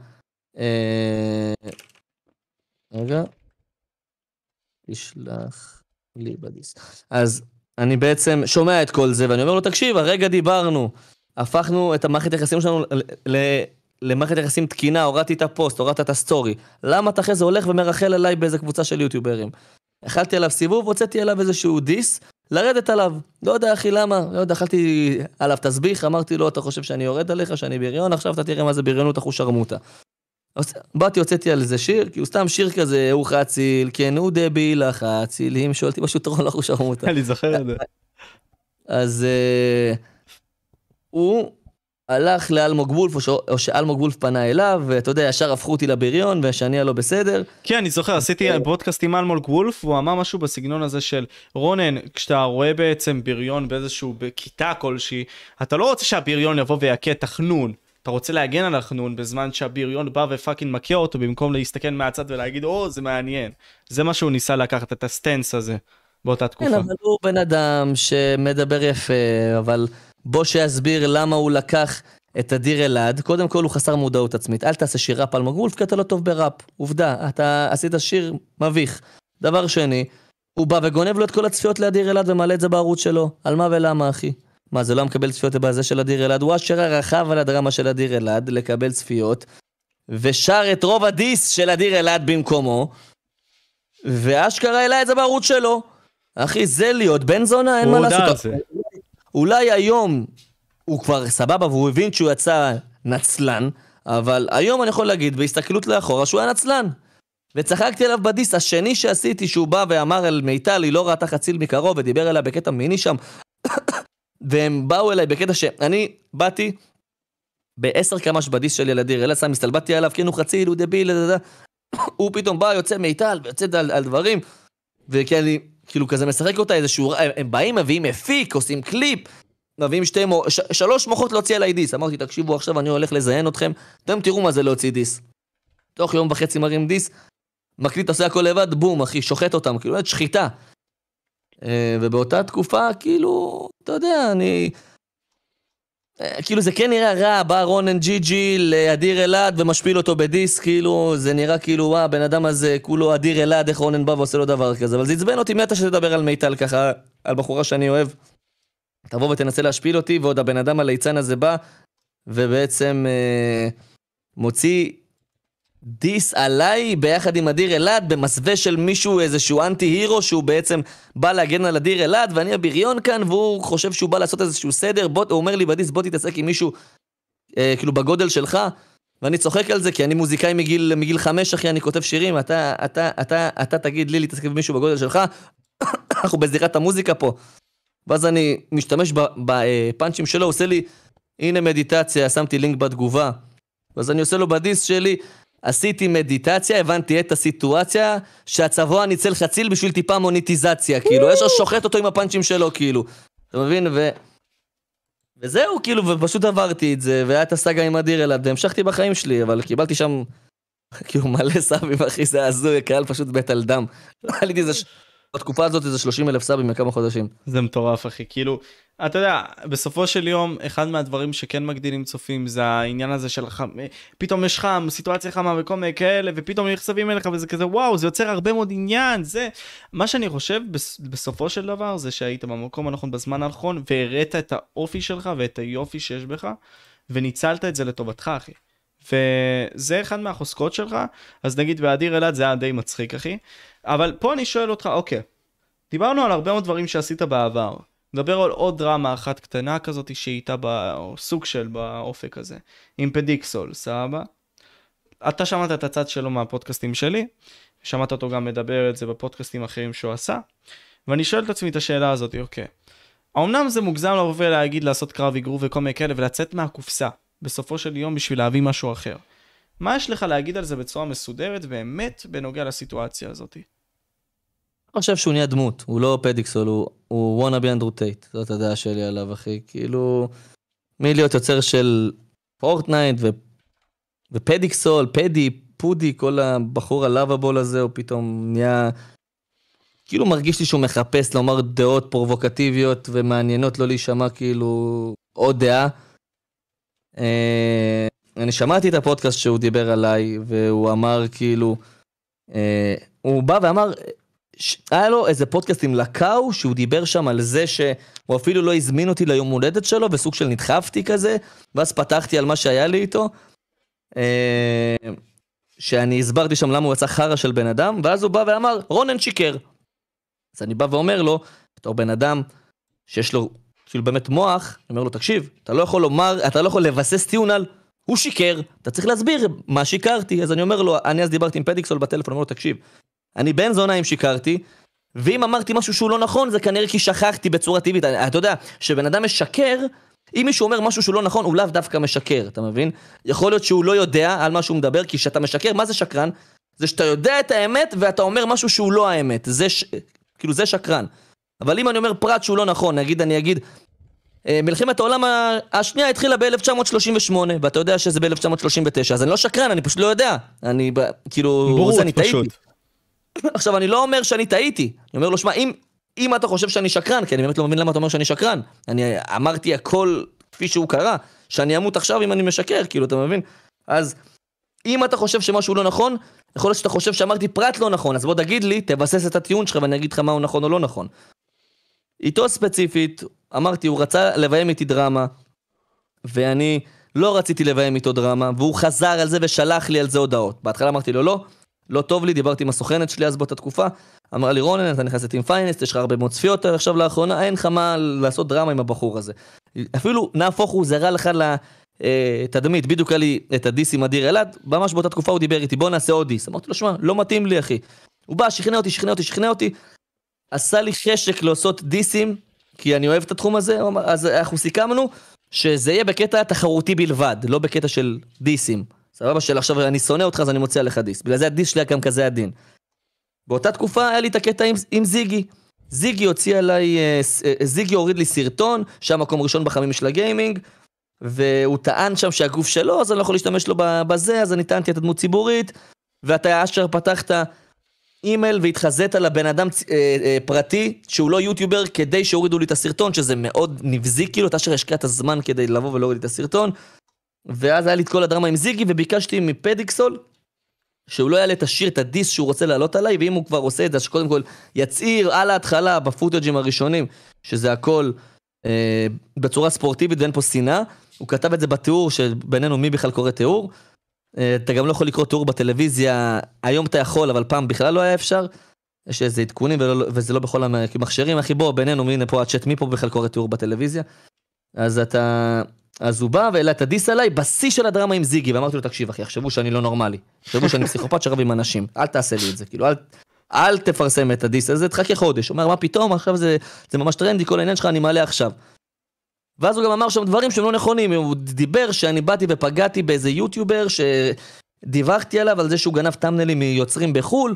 אה... רגע. תשלח לי בדיס. אז אני בעצם שומע את כל זה, ואני אומר לו, תקשיב, הרגע דיברנו, הפכנו את המערכת היחסים שלנו. למערכת יחסים תקינה, הורדתי את הפוסט, הורדת את הסטורי. למה אתה אחרי זה הולך ומרחל עליי באיזה קבוצה של יוטיוברים? אכלתי עליו סיבוב, הוצאתי עליו איזשהו דיס, לרדת עליו. לא יודע אחי למה, לא יודע, אכלתי עליו תסביך, אמרתי לו, אתה חושב שאני יורד עליך, שאני בריון, עכשיו אתה תראה מה זה בריונות אחו שרמוטה. באתי, הוצאתי על איזה שיר, כי הוא סתם שיר כזה, הוא חציל, כן, הוא דביל, החצילים, שואלתי פשוט רון אחו שרמוטה. אני זוכר את זה. אז אה, הוא הלך לאלמוג וולף, או שאלמוג וולף פנה אליו, ואתה יודע, ישר הפכו אותי לבריון, ושאני הלא בסדר. כן, אני זוכר, עשיתי פודקאסט עם אלמוג וולף, והוא אמר משהו בסגנון הזה של, רונן, כשאתה רואה בעצם בריון באיזשהו, בכיתה כלשהי, אתה לא רוצה שהבריון יבוא ויכה תחנון. אתה רוצה להגן על החנון בזמן שהבריון בא ו fucking מכה אותו במקום להסתכל מהצד ולהגיד או זה מעניין. זה מה שהוא ניסה לקחת את ה stance הזה באותה תקופה. כן אבל הוא בן אדם שמדבר יפה אבל בוא שיסביר למה הוא לקח את אדיר אלעד, קודם כל הוא חסר מודעות עצמית, אל תעשה שיר ראפ על מגולף כי אתה לא טוב בראפ, עובדה, אתה עשית שיר מביך. דבר שני, הוא בא וגונב לו את כל הצפיות לאדיר אלעד ומעלה את זה בערוץ שלו, על מה ולמה אחי? מה זה לא מקבל צפיות בזה של אדיר אלעד? הוא אשכרה רכב על הדרמה של אדיר אלעד לקבל צפיות, ושר את רוב הדיס של אדיר אלעד במקומו, ואשכרה העלה את זה בערוץ שלו. אחי, זה להיות בן זונה, אין מה לעשות. אולי היום הוא כבר סבבה והוא הבין שהוא יצא נצלן, אבל היום אני יכול להגיד בהסתכלות לאחורה שהוא היה נצלן. וצחקתי עליו בדיס השני שעשיתי שהוא בא ואמר על מיטל היא לא ראתה חציל מקרוב ודיבר אליה בקטע מיני שם והם באו אליי בקטע שאני באתי בעשר קמ"ש בדיס של ילדיר, אלא סתם הסתלבטתי עליו, כן הוא חציל, הוא דביל, הוא פתאום בא, יוצא מיטל, ויוצא על, על דברים, וכי אני כאילו כזה משחק אותה איזשהו, הם באים, מביאים מפיק, עושים קליפ, מביאים שתי, ש, שלוש מוחות להוציא עליי דיס. אמרתי, תקשיבו, עכשיו אני הולך לזיין אתכם, אתם תראו מה זה להוציא דיס. תוך יום וחצי מרים דיס, מקליט, עושה הכל לבד, בום, אחי, שוחט אותם, כאילו, באמת שחיטה. אה, ובאותה תקופה, כאילו, אתה יודע, אני... אה, כאילו זה כן נראה רע, בא רונן ג'י לאדיר אלעד ומשפיל אותו בדיס, כאילו, זה נראה כאילו, וואה, הבן אדם הזה, כולו אדיר אלעד, איך רונן בא ועושה לו דבר כזה, אבל זה עצבן אותי, מי אתה שתדבר על מיטל ככה, על בחורה שאני אוהב? תבוא ותנסה להשפיל אותי, ועוד הבן אדם הליצן הזה בא, ובעצם אה, מוציא דיס עליי ביחד עם אדיר אלעד במסווה של מישהו, איזשהו אנטי הירו שהוא בעצם בא להגן על אדיר אלעד ואני הבריון כאן והוא חושב שהוא בא לעשות איזשהו סדר, בוא, הוא אומר לי בדיס בוא תתעסק עם מישהו אה, כאילו בגודל שלך ואני צוחק על זה כי אני מוזיקאי מגיל, מגיל חמש אחי, אני כותב שירים, אתה, אתה, אתה, אתה, אתה תגיד לי להתעסק עם מישהו בגודל שלך, אנחנו בזירת המוזיקה פה. ואז אני משתמש בפאנצ'ים שלו, עושה לי, הנה מדיטציה, שמתי לינק בתגובה. ואז אני עושה לו בדיס שלי, עשיתי מדיטציה, הבנתי את הסיטואציה, שהצבוע ניצל חציל בשביל טיפה מוניטיזציה, כאילו, יש לו שוחט אותו עם הפאנצ'ים שלו, כאילו. אתה מבין? ו... וזהו, כאילו, ופשוט עברתי את זה, והיה את הסאגה עם אדיר אלעד, והמשכתי בחיים שלי, אבל קיבלתי שם, כאילו, מלא סאבים, אחי, זה הזוי, קהל פשוט מת על דם. עליתי איזה... בתקופה הזאת איזה 30 אלף סאבים לכמה חודשים. זה מטורף אחי, כאילו, אתה יודע, בסופו של יום, אחד מהדברים שכן מגדילים צופים זה העניין הזה של חם, פתאום יש חם, סיטואציה חמה וכל מיני כאלה, ופתאום נחשבים אליך וזה כזה וואו, זה יוצר הרבה מאוד עניין, זה... מה שאני חושב בסופו של דבר זה שהיית במקום הנכון בזמן הנכון, והראית את האופי שלך ואת היופי שיש בך, וניצלת את זה לטובתך אחי. וזה אחד מהחוזקות שלך, אז נגיד באדיר אלעד זה היה די מצחיק אחי, אבל פה אני שואל אותך, אוקיי, דיברנו על הרבה מאוד דברים שעשית בעבר, נדבר על עוד דרמה אחת קטנה כזאת שהייתה בסוג של באופק הזה, עם פדיקסול, סבבה? אתה שמעת את הצד שלו מהפודקאסטים שלי, שמעת אותו גם מדבר את זה בפודקאסטים אחרים שהוא עשה, ואני שואל את עצמי את השאלה הזאת, אוקיי, האמנם זה מוגזם לבוא ולהגיד לעשות קרב אגרוף וכל מיני כאלה ולצאת מהקופסה, בסופו של יום בשביל להביא משהו אחר. מה יש לך להגיד על זה בצורה מסודרת באמת בנוגע לסיטואציה הזאת? אני חושב שהוא נהיה דמות, הוא לא פדיקסול, הוא, הוא וואנה בי אנדרו טייט, זאת הדעה שלי עליו, אחי. כאילו, מלהיות יוצר של פורטנייט ו... ופדיקסול, פדי, פודי, כל הבחור ה lovable הזה, הוא פתאום נהיה... כאילו מרגיש לי שהוא מחפש לומר דעות פרובוקטיביות ומעניינות, לא להישמע כאילו עוד דעה. אני שמעתי את הפודקאסט שהוא דיבר עליי, והוא אמר כאילו, אה, הוא בא ואמר, היה לו איזה פודקאסט עם לקאו, שהוא דיבר שם על זה שהוא אפילו לא הזמין אותי ליום הולדת שלו, וסוג של נדחפתי כזה, ואז פתחתי על מה שהיה לי איתו. אה, שאני הסברתי שם למה הוא יצא חרא של בן אדם, ואז הוא בא ואמר, רונן שיקר. אז אני בא ואומר לו, בתור בן אדם שיש לו כאילו באמת מוח, אני אומר לו, תקשיב, אתה לא יכול לומר, אתה לא יכול לבסס טיעון על, הוא שיקר, אתה צריך להסביר מה שיקרתי. אז אני אומר לו, אני אז דיברתי עם פדיקסול בטלפון, אומר לו, תקשיב, אני בן זונה אם שיקרתי, ואם אמרתי משהו שהוא לא נכון, זה כנראה כי שכחתי בצורה טבעית. אתה יודע, כשבן אדם משקר, אם מישהו אומר משהו שהוא לא נכון, הוא לאו דווקא משקר, אתה מבין? יכול להיות שהוא לא יודע על מה שהוא מדבר, כי כשאתה משקר, מה זה שקרן? זה שאתה יודע את האמת ואתה אומר משהו שהוא לא האמת. זה ש... כאילו, זה שקרן. אבל אם אני אומר פרט שהוא לא נכון, נגיד, אני אגיד, מלחמת העולם השנייה התחילה ב-1938, ואתה יודע שזה ב-1939, אז אני לא שקרן, אני פשוט לא יודע. אני, כאילו, בורות זה אני פשוט. טעיתי. עכשיו, אני לא אומר שאני טעיתי. אני אומר לו, שמע, אם, אם אתה חושב שאני שקרן, כי אני באמת לא מבין למה אתה אומר שאני שקרן. אני אמרתי הכל כפי שהוא קרה, שאני אמות עכשיו אם אני משקר, כאילו, אתה מבין? אז אם אתה חושב שמשהו לא נכון, יכול להיות שאתה חושב שאמרתי פרט לא נכון, אז בוא תגיד לי, תבסס את הטיעון שלך ואני אגיד לך מה הוא נכון או לא נכון. איתו ספציפית, אמרתי, הוא רצה לביים איתי דרמה, ואני לא רציתי לביים איתו דרמה, והוא חזר על זה ושלח לי על זה הודעות. בהתחלה אמרתי לו, לא, לא טוב לי, דיברתי עם הסוכנת שלי אז באותה תקופה, אמר לי, רונן, אתה נכנס לטים פיינסט, יש לך הרבה מאוד צפיות עכשיו לאחרונה, אין לך מה לעשות דרמה עם הבחור הזה. אפילו, נהפוך הוא, זה רע לך לתדמית, בדיוק היה לי את הדיס עם אדיר אלעד, ממש באותה תקופה הוא דיבר איתי, בוא נעשה עוד דיס. אמרתי לו, שמע, לא מתאים לי, אחי. הוא בא, שכנע אותי, שכנע אותי, שכנע אותי, עשה לי חשק לעשות דיסים, כי אני אוהב את התחום הזה, אז אנחנו סיכמנו שזה יהיה בקטע תחרותי בלבד, לא בקטע של דיסים. סבבה של עכשיו אני שונא אותך אז אני מוציא עליך דיס. בגלל זה הדיס שלי היה גם כזה עדין. באותה תקופה היה לי את הקטע עם, עם זיגי. זיגי הוציא עליי, אה, אה, זיגי הוריד לי סרטון, שהיה מקום ראשון בחמים של הגיימינג, והוא טען שם שהגוף שלו, אז אני לא יכול להשתמש לו בזה, אז אני טענתי את הדמות ציבורית, ואתה אשר פתחת אימייל והתחזית לבן אדם צ- אה, אה, פרטי, שהוא לא יוטיובר, כדי שהורידו לי את הסרטון, שזה מאוד נבזי, כאילו, אתה אשר השקיע את הזמן כדי לבוא ולהוריד לי את הסרטון. ואז היה לי את כל הדרמה עם זיגי, וביקשתי מפדיקסול, שהוא לא יעלה את השיר, את הדיס שהוא רוצה לעלות עליי, ואם הוא כבר עושה את זה, שקודם כל יצהיר על ההתחלה, בפוטג'ים הראשונים, שזה הכל אה, בצורה ספורטיבית ואין פה שנאה. הוא כתב את זה בתיאור, שבינינו מי בכלל קורא תיאור. אה, אתה גם לא יכול לקרוא תיאור בטלוויזיה, היום אתה יכול, אבל פעם בכלל לא היה אפשר. יש איזה עדכונים, וזה לא בכל המכשירים, אחי בוא, בינינו, הנה פה הצ'אט, מי פה בכלל קורא תיאור בטלוויזיה? אז אתה... אז הוא בא והעלה את הדיס עליי בשיא של הדרמה עם זיגי, ואמרתי לו, תקשיב אחי, יחשבו שאני לא נורמלי. יחשבו שאני פסיכופת שרב עם אנשים, אל תעשה לי את זה, כאילו, אל, אל תפרסם את הדיס הזה, תחכה חודש. הוא אומר, מה פתאום, עכשיו זה, זה ממש טרנדי, כל העניין שלך אני מעלה עכשיו. ואז הוא גם אמר שם דברים שהם לא נכונים, הוא דיבר שאני באתי ופגעתי באיזה יוטיובר שדיווחתי עליו על זה שהוא גנב טאמנלים מיוצרים בחו"ל,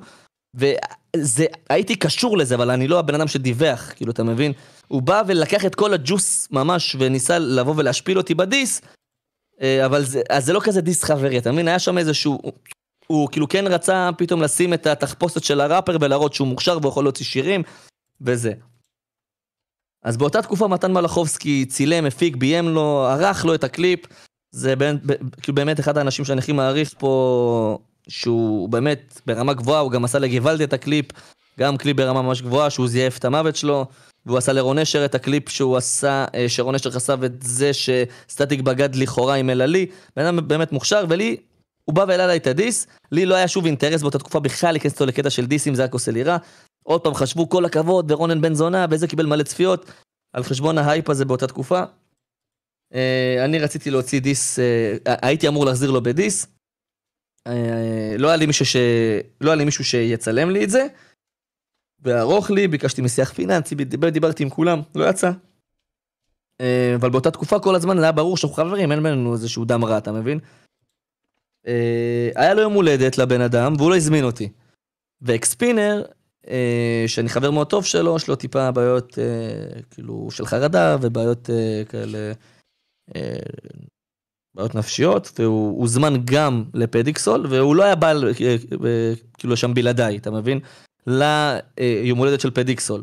וזה, הייתי קשור לזה, אבל אני לא הבן אדם שדיווח, כאילו, אתה מבין? הוא בא ולקח את כל הג'וס ממש, וניסה לבוא ולהשפיל אותי בדיס, אה, אבל זה, אז זה לא כזה דיס חברי, אתה מבין? היה שם איזשהו... הוא, הוא כאילו כן רצה פתאום לשים את התחפושת של הראפר ולהראות שהוא מוכשר והוא להוציא שירים, וזה. אז באותה תקופה מתן מלאכובסקי צילם, הפיק, ביים לו, ערך לו את הקליפ. זה באמת, כאילו באמת אחד האנשים שאני הכי מעריך פה, שהוא באמת ברמה גבוהה, הוא גם עשה לגוואלדי את הקליפ, גם קליפ ברמה ממש גבוהה, שהוא זייף את המוות שלו, והוא עשה לרון נשר את הקליפ שהוא עשה, אה, שרון נשר חשף את זה שסטטיק בגד לכאורה עם אלעלי, בן אדם באמת מוכשר, ולי, הוא בא והעלה לי את הדיס, לי לא היה שוב אינטרס באותה תקופה בכלל להיכנס איתו לקטע של דיסים, זה רק עושה לי רע. עוד פעם חשבו כל הכבוד, ורונן בן זונה, וזה קיבל מלא צפיות, על חשבון ההייפ הזה באותה תקופה. אה, אני רציתי להוציא דיס, אה, הייתי אמור להחזיר לו בדיס. אה, לא היה לי מישהו ש... לא היה לי מישהו שיצלם לי את זה. וארוך לי, ביקשתי משיח פיננסי, דיבר, דיברתי עם כולם, לא יצא. אבל באותה תקופה כל הזמן היה ברור שאנחנו חברים, אין בינינו איזשהו דם רע, אתה מבין? היה לו יום הולדת לבן אדם, והוא לא הזמין אותי. ואקספינר, שאני חבר מאוד טוב שלו, יש לו טיפה בעיות, כאילו, של חרדה ובעיות כאלה, בעיות נפשיות, והוא הוזמן גם לפדיקסול, והוא לא היה בא, כאילו, שם בלעדיי, אתה מבין? ליום הולדת של פדיקסול.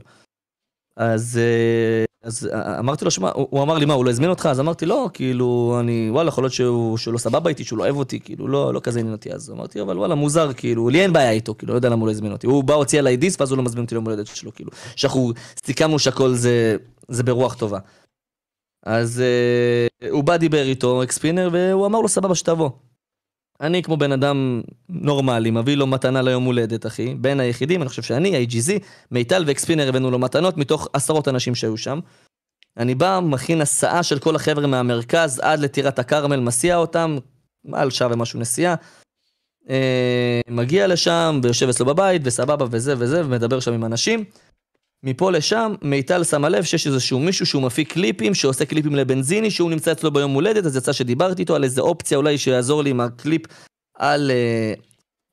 אז, אה, אז אה, אמרתי לו, שמע, הוא, אמר לי, מה, הוא לא הזמין אותך? אז אמרתי, לא, כאילו, אני, וואלה, יכול להיות שהוא, שהוא לא סבבה איתי, שהוא לא אוהב אותי, כאילו, לא, לא כזה עניין אותי. אז אמרתי, אבל וואלה, מוזר, כאילו, לי אין בעיה איתו, כאילו, לא יודע למה הוא לא הזמין אותי. הוא בא, הוציא עליי דיסק, ואז הוא לא מזמין אותי ליום הולדת שלו, כאילו. שאנחנו סיכמנו שהכל זה, זה ברוח טובה. אז uh, הוא בא, דיבר איתו, אקספינר, והוא אמר לו, סבבה, שתבוא. אני כמו בן אדם נורמלי, מביא לו מתנה ליום הולדת, אחי. בין היחידים, אני חושב שאני, IGZ, מיטל ואקספינר הבאנו לו מתנות מתוך עשרות אנשים שהיו שם. אני בא, מכין הסעה של כל החבר'ה מהמרכז עד לטירת הכרמל, מסיע אותם, מעל שעה ומשהו נסיעה. אה, מגיע לשם ויושב אצלו בבית, וסבבה וזה וזה, ומדבר שם עם אנשים. מפה לשם, מיטל שמה לב שיש איזשהו מישהו שהוא מפיק קליפים, שעושה קליפים לבנזיני, שהוא נמצא אצלו ביום הולדת, אז יצא שדיברתי איתו על איזה אופציה אולי שיעזור לי עם הקליפ על, אה,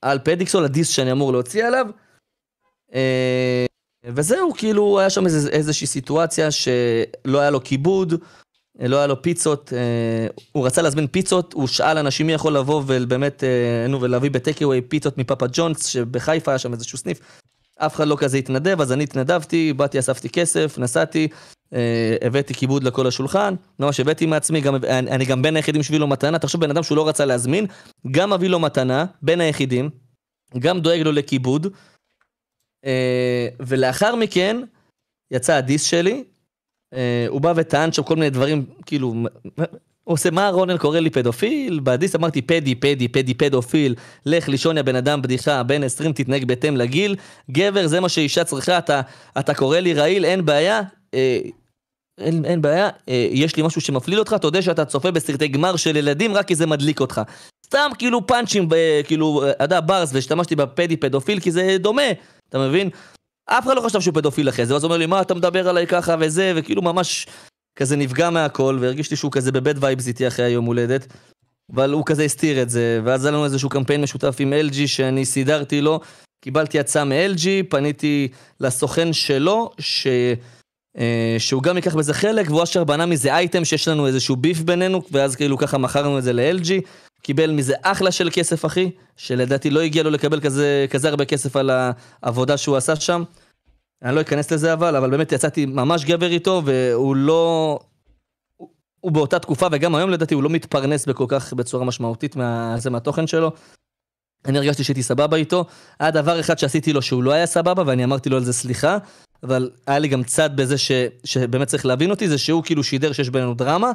על פדיקסול, הדיסק שאני אמור להוציא עליו. אה, וזהו, כאילו, היה שם איז, איזושהי סיטואציה שלא היה לו כיבוד, לא היה לו פיצות, אה, הוא רצה להזמין פיצות, הוא שאל אנשים מי יכול לבוא ובאמת, נו, ולהביא בטקאווי פיצות מפאפה ג'ונס, שבחיפה היה שם איזשהו סניף. אף אחד לא כזה התנדב, אז אני התנדבתי, באתי, אספתי כסף, נסעתי, אה, הבאתי כיבוד לכל השולחן, ממש הבאתי מעצמי, גם, אני, אני גם בין היחידים שהביא לו מתנה, תחשוב בן אדם שהוא לא רצה להזמין, גם מביא לו מתנה, בין היחידים, גם דואג לו לכיבוד, אה, ולאחר מכן יצא הדיס שלי, אה, הוא בא וטען שם כל מיני דברים, כאילו, עושה, מה רונן קורא לי פדופיל? בדיס אמרתי פדי, פדי, פדי, פדופיל, לך לישון יא בן אדם, בדיחה, בן 20 תתנהג בהתאם לגיל, גבר זה מה שאישה צריכה, אתה, אתה קורא לי רעיל, אין בעיה, אה, אין, אין בעיה, אה, יש לי משהו שמפליל אותך, יודע שאתה צופה בסרטי גמר של ילדים רק כי זה מדליק אותך. סתם כאילו פאנצ'ים, ב, כאילו, אתה יודע, bars, והשתמשתי בפדי פדופיל כי זה דומה, אתה מבין? אף אחד לא חשב שהוא פדופיל אחרי זה, ואז הוא אומר לי, מה אתה מדבר עליי ככה וזה, וכאילו ממש כזה נפגע מהכל, והרגיש לי שהוא כזה ב bad vibes איתי אחרי היום הולדת. אבל הוא כזה הסתיר את זה, ואז היה לנו איזשהו קמפיין משותף עם LG שאני סידרתי לו, קיבלתי הצעה מ-LG, פניתי לסוכן שלו, ש... אה, שהוא גם ייקח בזה חלק, והוא אשר בנה מזה אייטם שיש לנו איזשהו ביף בינינו, ואז כאילו ככה מכרנו את זה ל-LG, קיבל מזה אחלה של כסף אחי, שלדעתי לא הגיע לו לקבל כזה, כזה הרבה כסף על העבודה שהוא עשה שם. אני לא אכנס לזה אבל, אבל באמת יצאתי ממש גבר איתו, והוא לא... הוא, הוא באותה תקופה, וגם היום לדעתי הוא לא מתפרנס בכל כך בצורה משמעותית מה, זה מהתוכן שלו. אני הרגשתי שהייתי סבבה איתו. היה דבר אחד שעשיתי לו שהוא לא היה סבבה, ואני אמרתי לו על זה סליחה, אבל היה לי גם צד בזה ש, שבאמת צריך להבין אותי, זה שהוא כאילו שידר שיש בינינו דרמה,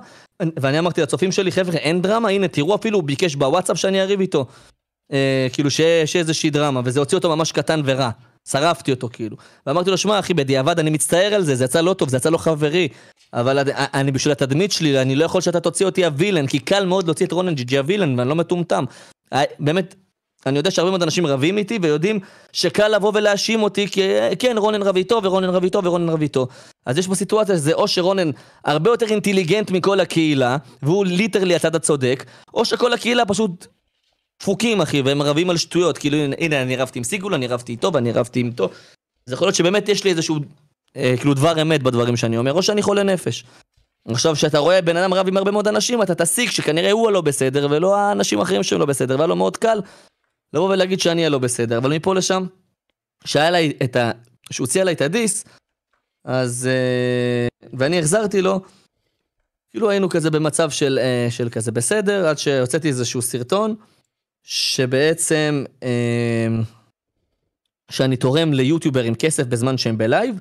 ואני אמרתי לצופים שלי, חבר'ה, אין דרמה, הנה, תראו, אפילו הוא ביקש בוואטסאפ שאני אריב איתו. אה, כאילו שיש איזושהי דרמה, וזה הוציא אותו ממש קטן ורע. שרפתי אותו כאילו. ואמרתי לו, שמע אחי, בדיעבד אני מצטער על זה, זה יצא לא טוב, זה יצא לא חברי. אבל אני בשביל התדמית שלי, אני לא יכול שאתה תוציא אותי ה villain, כי קל מאוד להוציא את רונן ג'י ה villain, ואני לא מטומטם. באמת, אני יודע שהרבה מאוד אנשים רבים איתי, ויודעים שקל לבוא ולהאשים אותי, כי כן, רונן רב איתו, ורונן רב איתו, ורונן רב איתו. אז יש פה סיטואציה שזה או שרונן הרבה יותר אינטליגנט מכל הקהילה, והוא literally הצד הצודק, או שכל הקהילה פשוט דפוקים, אחי, והם רבים על שטויות. כאילו, הנה, אני רבתי עם סיגול, אני רבתי איתו, ואני רבתי איתו. אז יכול להיות שבאמת יש לי איזשהו, אה, כאילו, דבר אמת בדברים שאני אומר, או שאני חולה נפש. עכשיו, כשאתה רואה בן אדם רב עם הרבה מאוד אנשים, אתה תסיק שכנראה הוא הלא בסדר, ולא האנשים האחרים שהם לא בסדר, והיה לו מאוד קל לבוא ולהגיד שאני הלא בסדר. אבל מפה לשם, שהיה לה את ה... שהוא הוציא עליי את הדיס, אז... אה, ואני החזרתי לו, כאילו היינו כזה במצב של, אה, של כזה בסדר, עד שהוצאתי איזשהו סרטון. שבעצם, אה, שאני תורם ליוטיוברים כסף בזמן שהם בלייב,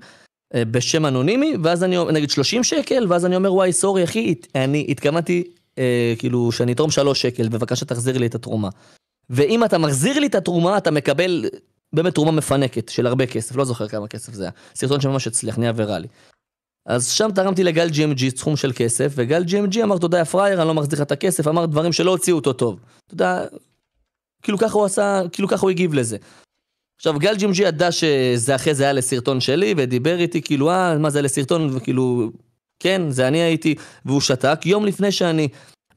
אה, בשם אנונימי, ואז אני, נגיד 30 שקל, ואז אני אומר, וואי, sorry, אחי, אני התכוונתי, אה, כאילו, שאני אתרום 3 שקל, בבקשה תחזיר לי את התרומה. ואם אתה מחזיר לי את התרומה, אתה מקבל באמת תרומה מפנקת של הרבה כסף, לא זוכר כמה כסף זה היה. סרטון שממש הצליח, נהיה ויראלי. אז שם תרמתי לגל GMG סכום של כסף, וגל GMG אמר, תודה יא פראייר, אני לא מחזיר לך את הכסף, אמר דברים שלא הוציאו אותו טוב. אתה יודע, כאילו ככה הוא עשה, כאילו ככה הוא הגיב לזה. עכשיו, גל ג'ימג'י ידע שזה אחרי זה היה לסרטון שלי, ודיבר איתי, כאילו, אה, מה זה לסרטון, וכאילו, כן, זה אני הייתי, והוא שתק. יום לפני שאני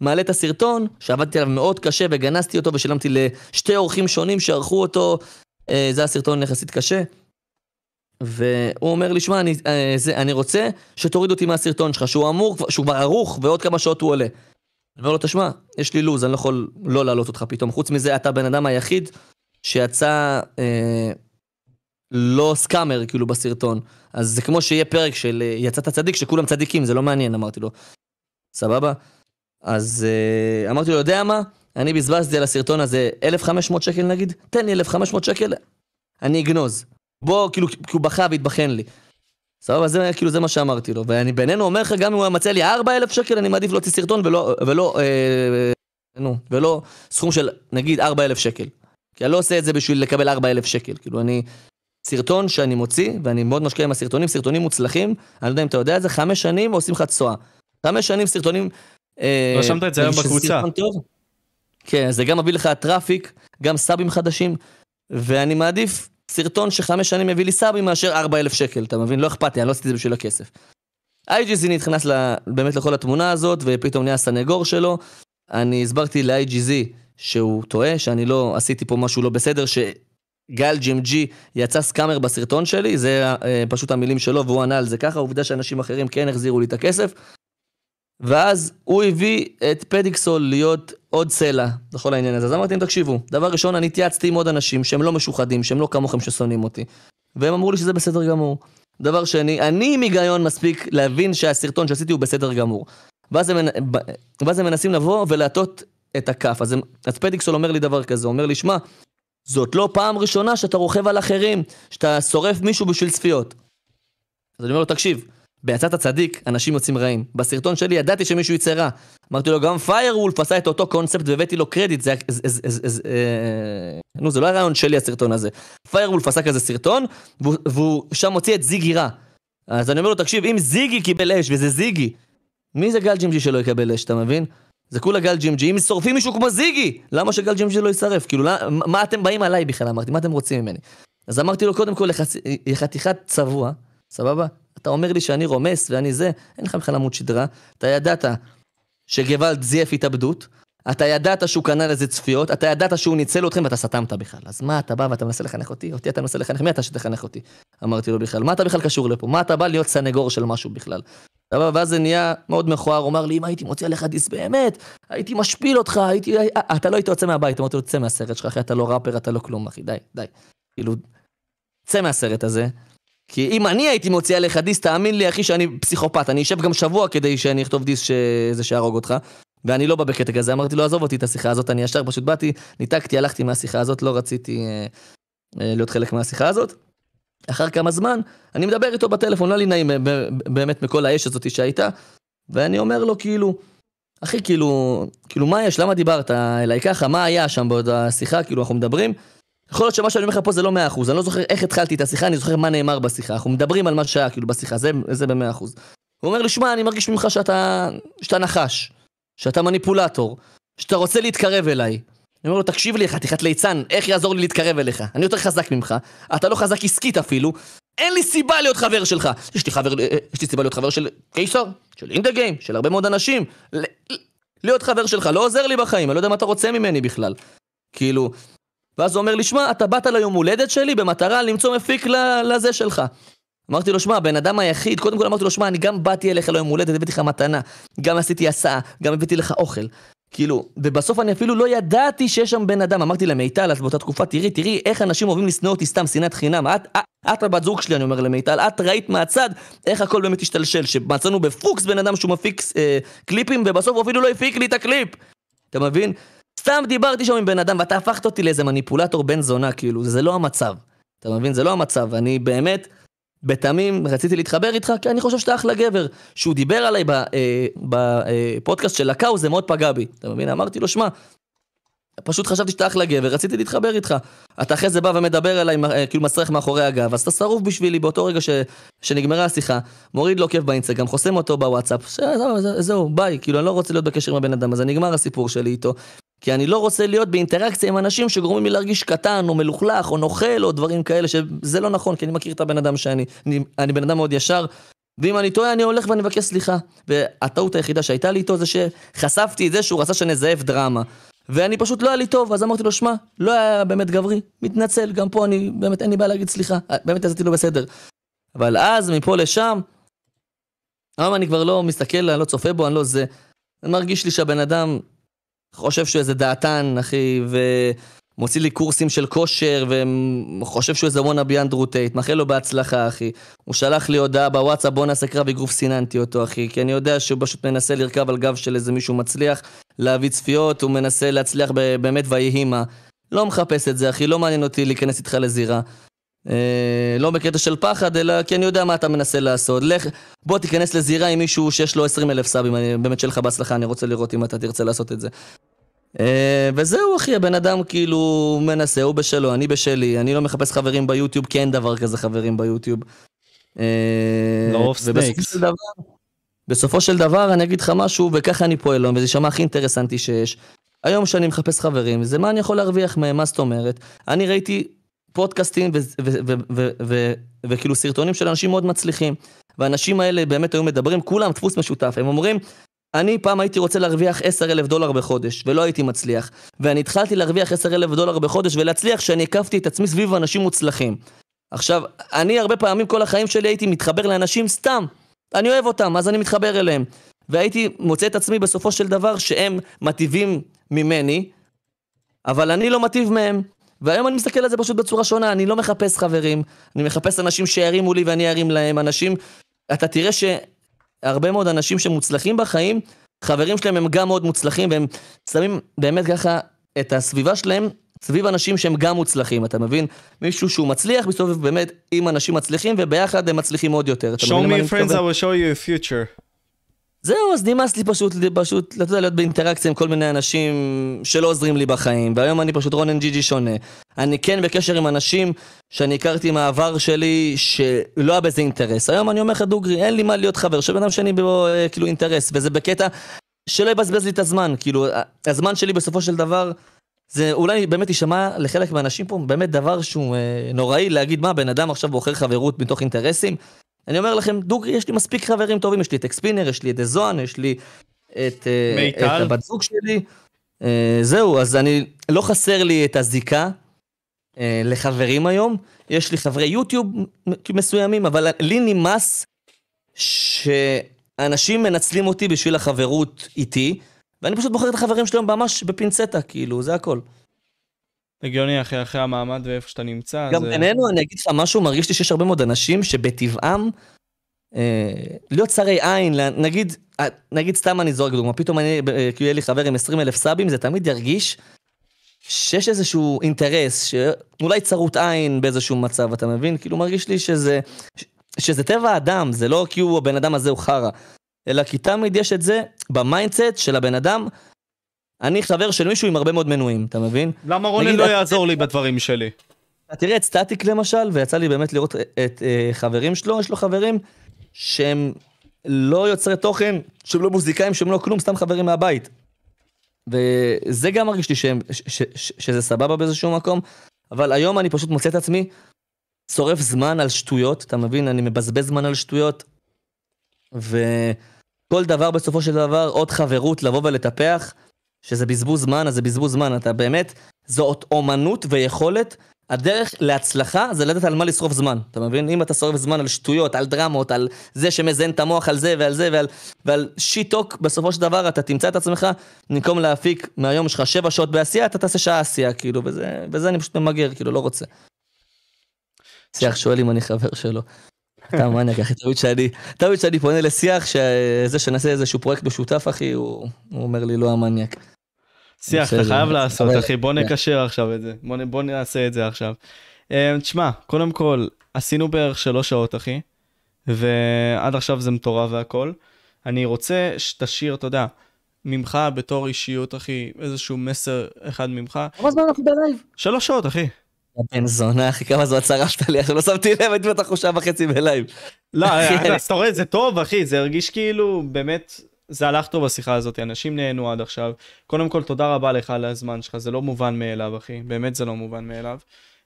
מעלה את הסרטון, שעבדתי עליו מאוד קשה וגנזתי אותו ושילמתי לשתי אורחים שונים שערכו אותו, אה, זה היה סרטון יחסית קשה. והוא אומר לי, שמע, אני, אה, אני רוצה שתוריד אותי מהסרטון שלך, שהוא אמור, שהוא כבר ערוך ועוד כמה שעות הוא עולה. אני אומר לו, תשמע, יש לי לו"ז, אני לא יכול לא להעלות אותך פתאום. חוץ מזה, אתה הבן אדם היחיד שיצא אה, לא סקאמר, כאילו, בסרטון. אז זה כמו שיהיה פרק של אה, יצאת צדיק, שכולם צדיקים, זה לא מעניין, אמרתי לו. סבבה? אז אה, אמרתי לו, יודע מה? אני בזבזתי על הסרטון הזה 1,500 שקל נגיד, תן לי 1,500 שקל, אני אגנוז. בוא, כאילו, כי הוא בכה והתבחן לי. סבבה, זה כאילו זה מה שאמרתי לו. ואני בינינו אומר לך, גם אם הוא היה מציע לי 4,000 שקל, אני מעדיף להוציא סרטון ולא, ולא, אה, נו, ולא סכום של נגיד 4,000 שקל. כי אני לא עושה את זה בשביל לקבל 4,000 שקל. כאילו, אני... סרטון שאני מוציא, ואני מאוד משקיע עם הסרטונים, סרטונים מוצלחים, אני לא יודע אם אתה יודע את זה, חמש שנים עושים לך תשואה. חמש שנים סרטונים... אה, רשמת את זה היום בקבוצה. כן, זה גם מביא לך traffic, גם סאבים חדשים, ואני מעדיף סרטון שחמש שנים מביא לי סאבים מאשר ארבע אלף שקל, אתה מבין? לא אכפת לי, אני לא עשיתי את זה בשביל הכסף. IGZ נכנס לה, באמת לכל התמונה הזאת, ופתאום נהיה סנגור שלו. אני הסברתי ל-IGZ שהוא טועה, שאני לא עשיתי פה משהו לא בסדר, שגל ג'י יצא סקאמר בסרטון שלי, זה אה, פשוט המילים שלו, והוא ענה על זה ככה, עובדה שאנשים אחרים כן החזירו לי את הכסף. ואז הוא הביא את פדיקסול להיות עוד סלע לכל העניין הזה. אז אמרתי להם, תקשיבו, דבר ראשון, אני התייעצתי עם עוד אנשים שהם לא משוחדים, שהם לא כמוכם ששונאים אותי. והם אמרו לי שזה בסדר גמור. דבר שני, אני עם היגיון מספיק להבין שהסרטון שעשיתי הוא בסדר גמור. ואז הם, ואז הם מנסים לבוא ולהטות את הכף. אז, אז פדיקסול אומר לי דבר כזה, הוא אומר לי, שמע, זאת לא פעם ראשונה שאתה רוכב על אחרים, שאתה שורף מישהו בשביל צפיות. אז אני אומר לו, תקשיב, ביצאת צדיק, אנשים יוצאים רעים. בסרטון שלי ידעתי שמישהו יצא רע. אמרתי לו, גם פיירוולף עשה את אותו קונספט והבאתי לו קרדיט, זה... אה, נו, זה לא הרעיון שלי הסרטון הזה. פיירוולף עשה כזה סרטון, והוא שם הוציא את זיגי רע. אז אני אומר לו, תקשיב, אם זיגי קיבל אש וזה זיגי, מי זה גל ג'ימג'י שלא יקבל אש, אתה מבין? זה כולה גל ג'ימג'י, אם שורפים מישהו כמו זיגי, למה שגל ג'ימג'י לא יישרף? כאילו, מה אתם באים עליי בכלל? אמרתי, מה אתם רוצים ממני? אז אמרתי לו, קודם כל, יא חתיכת צבוע, סבבה? אתה אומר לי שאני רומס ואני זה, אין לך בכלל עמוד שדרה. אתה ידעת שגוואלד זייף התאבדות, אתה ידעת שהוא קנה לזה צפיות, אתה ידעת שהוא ניצל אתכם ואתה סתמת בכלל. אז מה אתה בא ואתה מנסה לחנך אותי? אותי אתה מנסה לחנך, מי אתה שתחנך אותי? אמרתי לו בכלל, מה אתה בכלל קשור לפה? מה אתה בא להיות סנגור של משהו בכלל? ואז זה נהיה מאוד מכוער, הוא אמר לי, אם הייתי מוציא עליך דיס באמת, הייתי משפיל אותך, הייתי... אתה לא היית יוצא מהבית, אמרתי לו, צא מהסרט שלך, אחי, אתה לא ראפר, אתה לא כלום, אחי, די, די. כאילו, צא מהסרט הזה, כי אם אני הייתי מוציא עליך דיס, תאמין לי, אחי, שאני פסיכופת. אני אשב גם שבוע כדי שאני אכתוב דיס שזה שיהרוג אותך. ואני לא בא בקטע כזה, אמרתי לו, עזוב אותי את השיחה הזאת, אני ישר פשוט באתי, ניתקתי, הלכתי מהשיחה הזאת, לא רציתי אה, אה, להיות חלק מהשיחה הזאת. אחר כמה זמן, אני מדבר איתו בטלפון, לא לי נעים באמת מכל האש הזאת שהייתה, ואני אומר לו, כאילו, אחי, כאילו, כאילו, מה יש? למה דיברת אליי ככה? מה היה שם בעוד השיחה? כאילו, אנחנו מדברים. יכול להיות שמה שאני אומר לך פה זה לא מאה אחוז, אני לא זוכר איך התחלתי את השיחה, אני זוכר מה נאמר בשיחה, אנחנו מדברים על מה שהיה כאילו בשיחה, זה, זה במאה אחוז. הוא אומר לי, שמע, אני מרגיש ממך שאתה, שאתה נחש, שאתה מניפולטור, שאתה רוצה להתקרב אליי. אני אומר לו, תקשיב לי, חתיכת ליצן, איך יעזור לי להתקרב אליך? אני יותר חזק ממך, אתה לא חזק עסקית אפילו, אין לי סיבה להיות חבר שלך. יש לי חבר, אה, יש לי סיבה להיות חבר של קיסר, של אינדה גיים, של הרבה מאוד אנשים. להיות חבר שלך לא עוזר לי בחיים, אני לא יודע מה אתה רוצה ממני בכלל. כאילו, ואז הוא אומר לי, שמע, אתה באת ליום הולדת שלי במטרה למצוא מפיק לזה שלך. אמרתי לו, שמע, הבן אדם היחיד, קודם כל אמרתי לו, שמע, אני גם באתי אליך ליום הולדת, הבאתי לך מתנה, גם עשיתי הסעה, גם הבאתי לך אוכל. כאילו, ובסוף אני אפילו לא ידעתי שיש שם בן אדם. אמרתי למיטל, אז באותה תקופה, תראי, תראי איך אנשים אוהבים לשנוא אותי סתם, שנאת חינם. את, את, את הבת זוג שלי, אני אומר למיטל, את ראית מהצד איך הכל באמת השתלשל, שמצאנו בפוקס בן אדם שהוא מפיק אה, קליפים, ובסוף הוא אפילו לא הפיק לי את הקליפ. אתה מבין? סתם דיברתי שם עם בן אדם, ואתה הפכת אותי לאיזה מניפולטור בן זונה, כאילו, זה לא המצב. אתה מבין? זה לא המצב. אני באמת, בתמים, רציתי להתחבר איתך, כי אני חושב שאתה אחלה גבר. שהוא דיבר עליי בפודקאסט אה, של לקאו, זה מאוד פגע בי. אתה מבין? אמרתי לו, שמע, פשוט חשבתי שאתה אחלה גבר, רציתי להתחבר איתך. אתה אחרי זה בא ומדבר אליי, אה, כאילו מסריח מאחורי הגב, אז אתה שרוף בשבילי באותו רגע ש... שנגמרה השיחה, מוריד לו כיף באינסטגרם, חוסם אותו בוואטסאפ, זהו, זהו, ביי, כאילו אני לא רוצה להיות בקשר עם הבן אדם הזה, נגמר הסיפור שלי איתו. כי אני לא רוצה להיות באינטראקציה עם אנשים שגורמים לי להרגיש קטן, או מלוכלך, או נוכל, או דברים כאלה, שזה לא נכון, כי אני מכיר את הבן אדם שאני, אני, אני בן אדם מאוד ישר, ואם אני טועה, אני הולך ואני מבקש סליחה. והטעות היחידה שהייתה לי איתו זה שחשפתי את זה שהוא רצה שנזייף דרמה. ואני פשוט לא היה לי טוב, אז אמרתי לו, שמע, לא היה באמת גברי, מתנצל, גם פה אני, באמת אין לי בעיה להגיד סליחה, באמת עשיתי לו בסדר. אבל אז, מפה לשם, היום אני כבר לא מסתכל, אני לא צופה בו, אני לא זה. אני מרגיש לי שהבן אדם חושב שהוא איזה דעתן, אחי, ומוציא לי קורסים של כושר, וחושב שהוא איזה וואנה בי אנדרו טייט, מאחל לו בהצלחה, אחי. הוא שלח לי הודעה בוואטסאפ, בוא נעשה קרב אגרוף, סיננתי אותו, אחי, כי אני יודע שהוא פשוט מנסה לרכב על גב של איזה מישהו מצליח, להביא צפיות, הוא מנסה להצליח באמת ויהי מה. לא מחפש את זה, אחי, לא מעניין אותי להיכנס איתך לזירה. אה, לא בקטע של פחד, אלא כי אני יודע מה אתה מנסה לעשות. לך, בוא תיכנס לזירה עם מישהו שיש לו 20 אלף סאבים, אני באמת שיהיה לך בהצלחה, אני רוצה לראות אם אתה תרצה לעשות את זה. אה, וזהו אחי, הבן אדם כאילו מנסה, הוא בשלו, אני בשלי, אני לא מחפש חברים ביוטיוב, כי אין דבר כזה חברים ביוטיוב. לרוב snakes. בסופו של דבר אני אגיד לך משהו, וככה אני פועל וזה יישמע הכי אינטרסנטי שיש. היום שאני מחפש חברים, זה מה אני יכול להרוויח מהם, מה זאת אומרת? אני ראיתי פודקאסטים וכאילו סרטונים של אנשים מאוד מצליחים. והאנשים האלה באמת היו מדברים, כולם דפוס משותף, הם אומרים, אני פעם הייתי רוצה להרוויח 10 אלף דולר בחודש, ולא הייתי מצליח. ואני התחלתי להרוויח 10 אלף דולר בחודש ולהצליח שאני הקפתי את עצמי סביב אנשים מוצלחים. עכשיו, אני הרבה פעמים כל החיים שלי הייתי מתחבר לאנשים סתם. אני אוהב אותם, אז אני מתחבר אליהם. והייתי מוצא את עצמי בסופו של דבר שהם מטיבים ממני, אבל אני לא מטיב מהם. והיום אני מסתכל על זה פשוט בצורה שונה, אני לא מחפש חברים, אני מחפש אנשים שירימו לי ואני ארים להם, אנשים... אתה תראה שהרבה מאוד אנשים שמוצלחים בחיים, חברים שלהם הם גם מאוד מוצלחים, והם שמים באמת ככה את הסביבה שלהם סביב אנשים שהם גם מוצלחים, אתה מבין? מישהו שהוא מצליח, מסתובב באמת עם אנשים מצליחים, וביחד הם מצליחים עוד יותר. show me friends, I will show you a future. זהו, אז נמאס לי פשוט, פשוט, אתה יודע, להיות באינטראקציה עם כל מיני אנשים שלא עוזרים לי בחיים, והיום אני פשוט רונן ג'י ג'י שונה. אני כן בקשר עם אנשים שאני הכרתי מהעבר שלי, שלא היה בזה אינטרס. היום אני אומר לך, דוגרי, אין לי מה להיות חבר של בן אדם שאני בו, אה, כאילו, אינטרס, וזה בקטע שלא יבזבז לי את הזמן, כאילו, הזמן שלי בסופו של דבר, זה אולי באמת יישמע לחלק מהאנשים פה באמת דבר שהוא אה, נוראי להגיד מה, בן אדם עכשיו בוחר חברות מתוך אינטרסים. אני אומר לכם, דוגרי, יש לי מספיק חברים טובים, יש לי את אקספינר, יש לי את דזון, יש לי את, אה, את הבת זוג שלי. אה, זהו, אז אני, לא חסר לי את הזיקה אה, לחברים היום. יש לי חברי יוטיוב מסוימים, אבל לי נמאס שאנשים מנצלים אותי בשביל החברות איתי, ואני פשוט בוחר את החברים שלי ממש בפינצטה, כאילו, זה הכל. הגיוני אחרי, אחרי המעמד ואיפה שאתה נמצא. גם זה... בינינו, אני אגיד לך משהו, מרגיש לי שיש הרבה מאוד אנשים שבטבעם, אה, להיות צרי עין, נגיד, אה, נגיד סתם אני זורק דוגמא, פתאום אני, אה, כאילו יהיה לי חבר עם 20 אלף סאבים, זה תמיד ירגיש שיש איזשהו אינטרס, שאולי צרות עין באיזשהו מצב, אתה מבין? כאילו מרגיש לי שזה, שזה טבע האדם, זה לא כי הוא, הבן אדם הזה הוא חרא, אלא כי תמיד יש את זה ב mindset של הבן אדם, אני חבר של מישהו עם הרבה מאוד מנויים, אתה מבין? למה רונן לא יעזור לי בדברים שלי? תראה את סטטיק למשל, ויצא לי באמת לראות את אה, חברים שלו, יש לו חברים שהם לא יוצרי תוכן, שהם לא מוזיקאים, שהם לא כלום, סתם חברים מהבית. וזה גם מרגיש לי שהם, ש, ש, ש, שזה סבבה באיזשהו מקום, אבל היום אני פשוט מוצא את עצמי שורף זמן על שטויות, אתה מבין? אני מבזבז זמן על שטויות, וכל דבר בסופו של דבר, עוד חברות לבוא ולטפח. שזה בזבוז זמן, אז זה בזבוז זמן. אתה באמת, זאת אומנות ויכולת. הדרך להצלחה זה לדעת על מה לשרוף זמן, אתה מבין? אם אתה שורף זמן על שטויות, על דרמות, על זה שמזיין את המוח על זה ועל זה ועל, ועל shit talk, בסופו של דבר אתה תמצא את עצמך, במקום להפיק מהיום שלך שבע שעות בעשייה, אתה תעשה שעה עשייה, כאילו, וזה, וזה אני פשוט ממגר, כאילו, לא רוצה. שיח שואל אם אני חבר שלו. אתה מניאק, אחי, תמיד שאני, תמיד שאני פונה לשיח, שזה שנעשה איזשהו פרויקט משותף, אחי, הוא, הוא אומר לי, לא המניאק. שיח, אתה חייב לעשות, אחי, בוא נקשר עכשיו את זה. בוא נעשה את זה עכשיו. אה, תשמע, קודם כל, עשינו בערך שלוש שעות, אחי, ועד עכשיו זה מטורף והכל. אני רוצה שתשאיר, אתה יודע, ממך בתור אישיות, אחי, איזשהו מסר אחד ממך. כמה זמן אנחנו בלייב? שלוש שעות, אחי. בן זונה, אחי, כמה זמן שרפת לי, עכשיו לא שמתי לב, הייתי בטח שעה וחצי בלייב. לא, אז אתה רואה, זה טוב, אחי, זה הרגיש כאילו, באמת, זה הלך טוב בשיחה הזאת, אנשים נהנו עד עכשיו. קודם כל, תודה רבה לך על הזמן שלך, זה לא מובן מאליו, אחי, באמת זה לא מובן מאליו.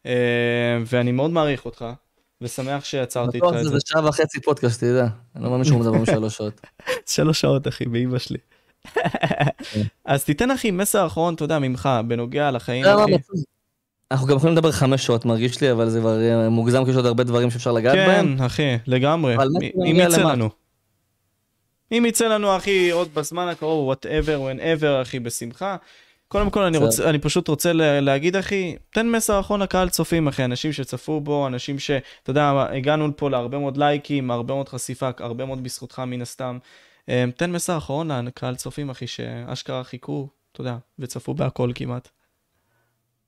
אה, ואני מאוד מעריך אותך, ושמח שיצרתי איתך בטוח את זה. זה שעה וחצי פודקאסט, תדע. אני לא מאמין שהוא מדבר משלוש שעות. שלוש שעות, אחי, באמא שלי. אז תיתן, אחי, מסר אחרון, אתה יודע, ממך, בנוגע לחיים, אתה יודע אחי. אנחנו גם יכולים לדבר חמש שעות, מרגיש לי, אבל זה כבר אה, מוגזם, כי יש עוד הרבה דברים שאפשר לגעת בהם. כן, אחי, לגמרי. אם יצא? לנו. אם יצא לנו, אחי, עוד בזמן הקרוב, whatever, whenever, אחי, בשמחה. קודם כל, אני. רוצה, אני פשוט רוצה לה- להגיד, אחי, תן מסר אחרון לקהל צופים, אחי, אנשים שצפו בו, אנשים ש... אתה יודע, הגענו פה להרבה מאוד לייקים, הרבה מאוד חשיפה, הרבה מאוד בזכותך, מן הסתם. אה, תן מסר אחרון לקהל צופים, אחי, שאשכרה חיכו, אתה יודע, וצפו בהכל כמעט.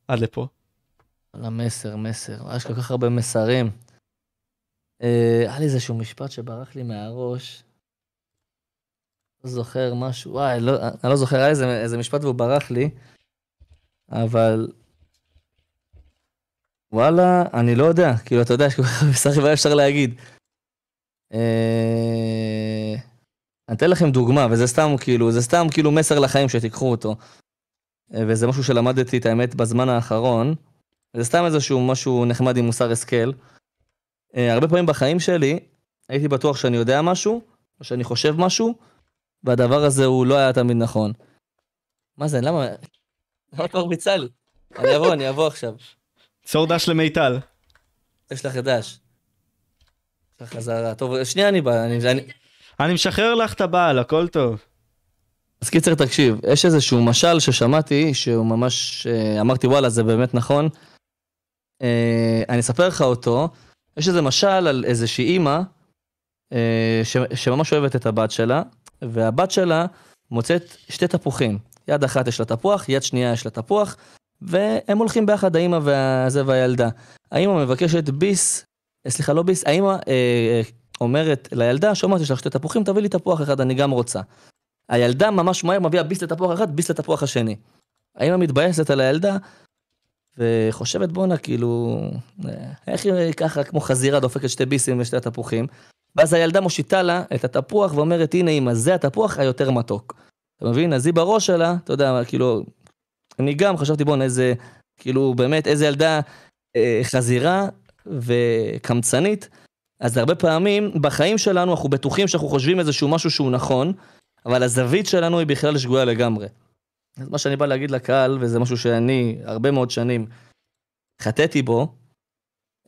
עד לפה. על המסר, מסר. יש כל כך הרבה מסרים. אה, היה לי איזשהו משפט שברח לי מהראש. זוכר משהו, וואי, לא, אני לא זוכר, היה איזה, איזה משפט והוא ברח לי, אבל... וואלה, אני לא יודע, כאילו, אתה יודע, יש כל כך הרבה מסרים, מה אפשר להגיד. אה, אני אתן לכם דוגמה, וזה סתם כאילו, זה סתם כאילו מסר לחיים שתיקחו אותו. אה, וזה משהו שלמדתי את האמת בזמן האחרון. זה סתם איזשהו משהו נחמד עם מוסר השכל. אה, הרבה פעמים בחיים שלי הייתי בטוח שאני יודע משהו, או שאני חושב משהו, והדבר הזה הוא לא היה תמיד נכון. מה זה, למה? למה את מרביצה לי? אני אבוא, אני אבוא עכשיו. צור דש למיטל. יש לך דש. יש לך חזרה. טוב, שנייה אני בא. אני, אני... אני משחרר לך את הבעל, הכל טוב. אז קיצר, תקשיב, יש איזשהו משל ששמעתי, שהוא ממש, אה, אמרתי וואלה, זה באמת נכון. אה, אני אספר לך אותו. יש איזה משל על איזושהי אימא, אה, שממש אוהבת את הבת שלה, והבת שלה מוצאת שתי תפוחים. יד אחת יש לה תפוח, יד שנייה יש לה תפוח, והם הולכים ביחד, האימא והזה והילדה. האימא מבקשת ביס, אה, סליחה, לא ביס, האימא אה, אה, אומרת לילדה, שומעת, יש לך שתי תפוחים, תביא לי תפוח אחד, אני גם רוצה. הילדה ממש מהר מביאה ביס לתפוח אחד, ביס לתפוח השני. האמא מתבאסת על הילדה, וחושבת בואנה, כאילו, אה, איך היא ככה כמו חזירה דופקת שתי ביסים ושתי תפוחים? ואז הילדה מושיטה לה את התפוח ואומרת, הנה אמא, זה התפוח היותר מתוק. אתה מבין? אז היא בראש שלה, אתה יודע, כאילו, אני גם חשבתי, בואנה, איזה, כאילו, באמת, איזה ילדה אה, חזירה וקמצנית. אז הרבה פעמים בחיים שלנו אנחנו בטוחים שאנחנו חושבים איזשהו משהו שהוא נכון, אבל הזווית שלנו היא בכלל שגויה לגמרי. אז מה שאני בא להגיד לקהל, וזה משהו שאני הרבה מאוד שנים חטאתי בו,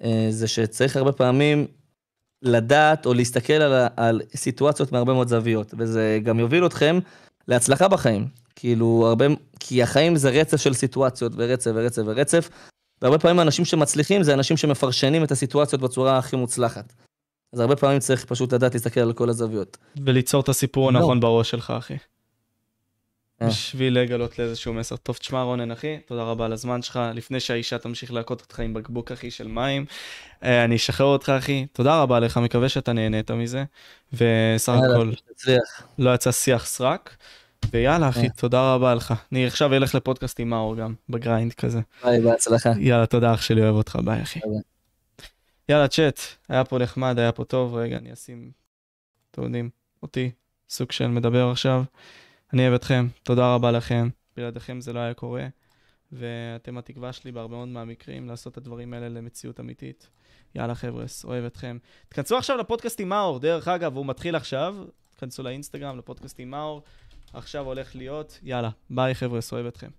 אה, זה שצריך הרבה פעמים לדעת או להסתכל על, על סיטואציות מהרבה מאוד זוויות, וזה גם יוביל אתכם להצלחה בחיים. כאילו, הרבה, כי החיים זה רצף של סיטואציות, ורצף ורצף ורצף, והרבה פעמים האנשים שמצליחים זה אנשים שמפרשנים את הסיטואציות בצורה הכי מוצלחת. אז הרבה פעמים צריך פשוט לדעת להסתכל על כל הזוויות. וליצור את הסיפור לא. הנכון בראש שלך, אחי. אה. בשביל לגלות לאיזשהו מסר. טוב, תשמע רונן, אחי, תודה רבה על הזמן שלך. לפני שהאישה תמשיך להכות אותך עם בקבוק, אחי, של מים, אה, אני אשחרר אותך, אחי. תודה רבה לך, מקווה שאתה נהנית מזה. וסך הכל. לא יצא שיח סרק. ויאללה, אחי, אה. תודה רבה לך. אני עכשיו אלך לפודקאסט עם מאור גם, ב grind כזה. ביי, בהצלחה. יאללה, תודה אח שלי, אוהב אותך, ביי אחי. יאללה, צ'אט, היה פה נחמד, היה פה טוב, רגע, אני אשים, אתם יודעים, אותי, סוג של מדבר עכשיו. אני אוהב אתכם, תודה רבה לכם, בלעדיכם זה לא היה קורה, ואתם התקווה שלי בהרבה מאוד מהמקרים לעשות את הדברים האלה למציאות אמיתית. יאללה חבר'ס, אוהב אתכם. תכנסו עכשיו לפודקאסט עם מאור, דרך אגב, הוא מתחיל עכשיו, תכנסו לאינסטגרם, לפודקאסט עם מאור, עכשיו הולך להיות, יאללה, ביי חבר'ס, אוהב אתכם.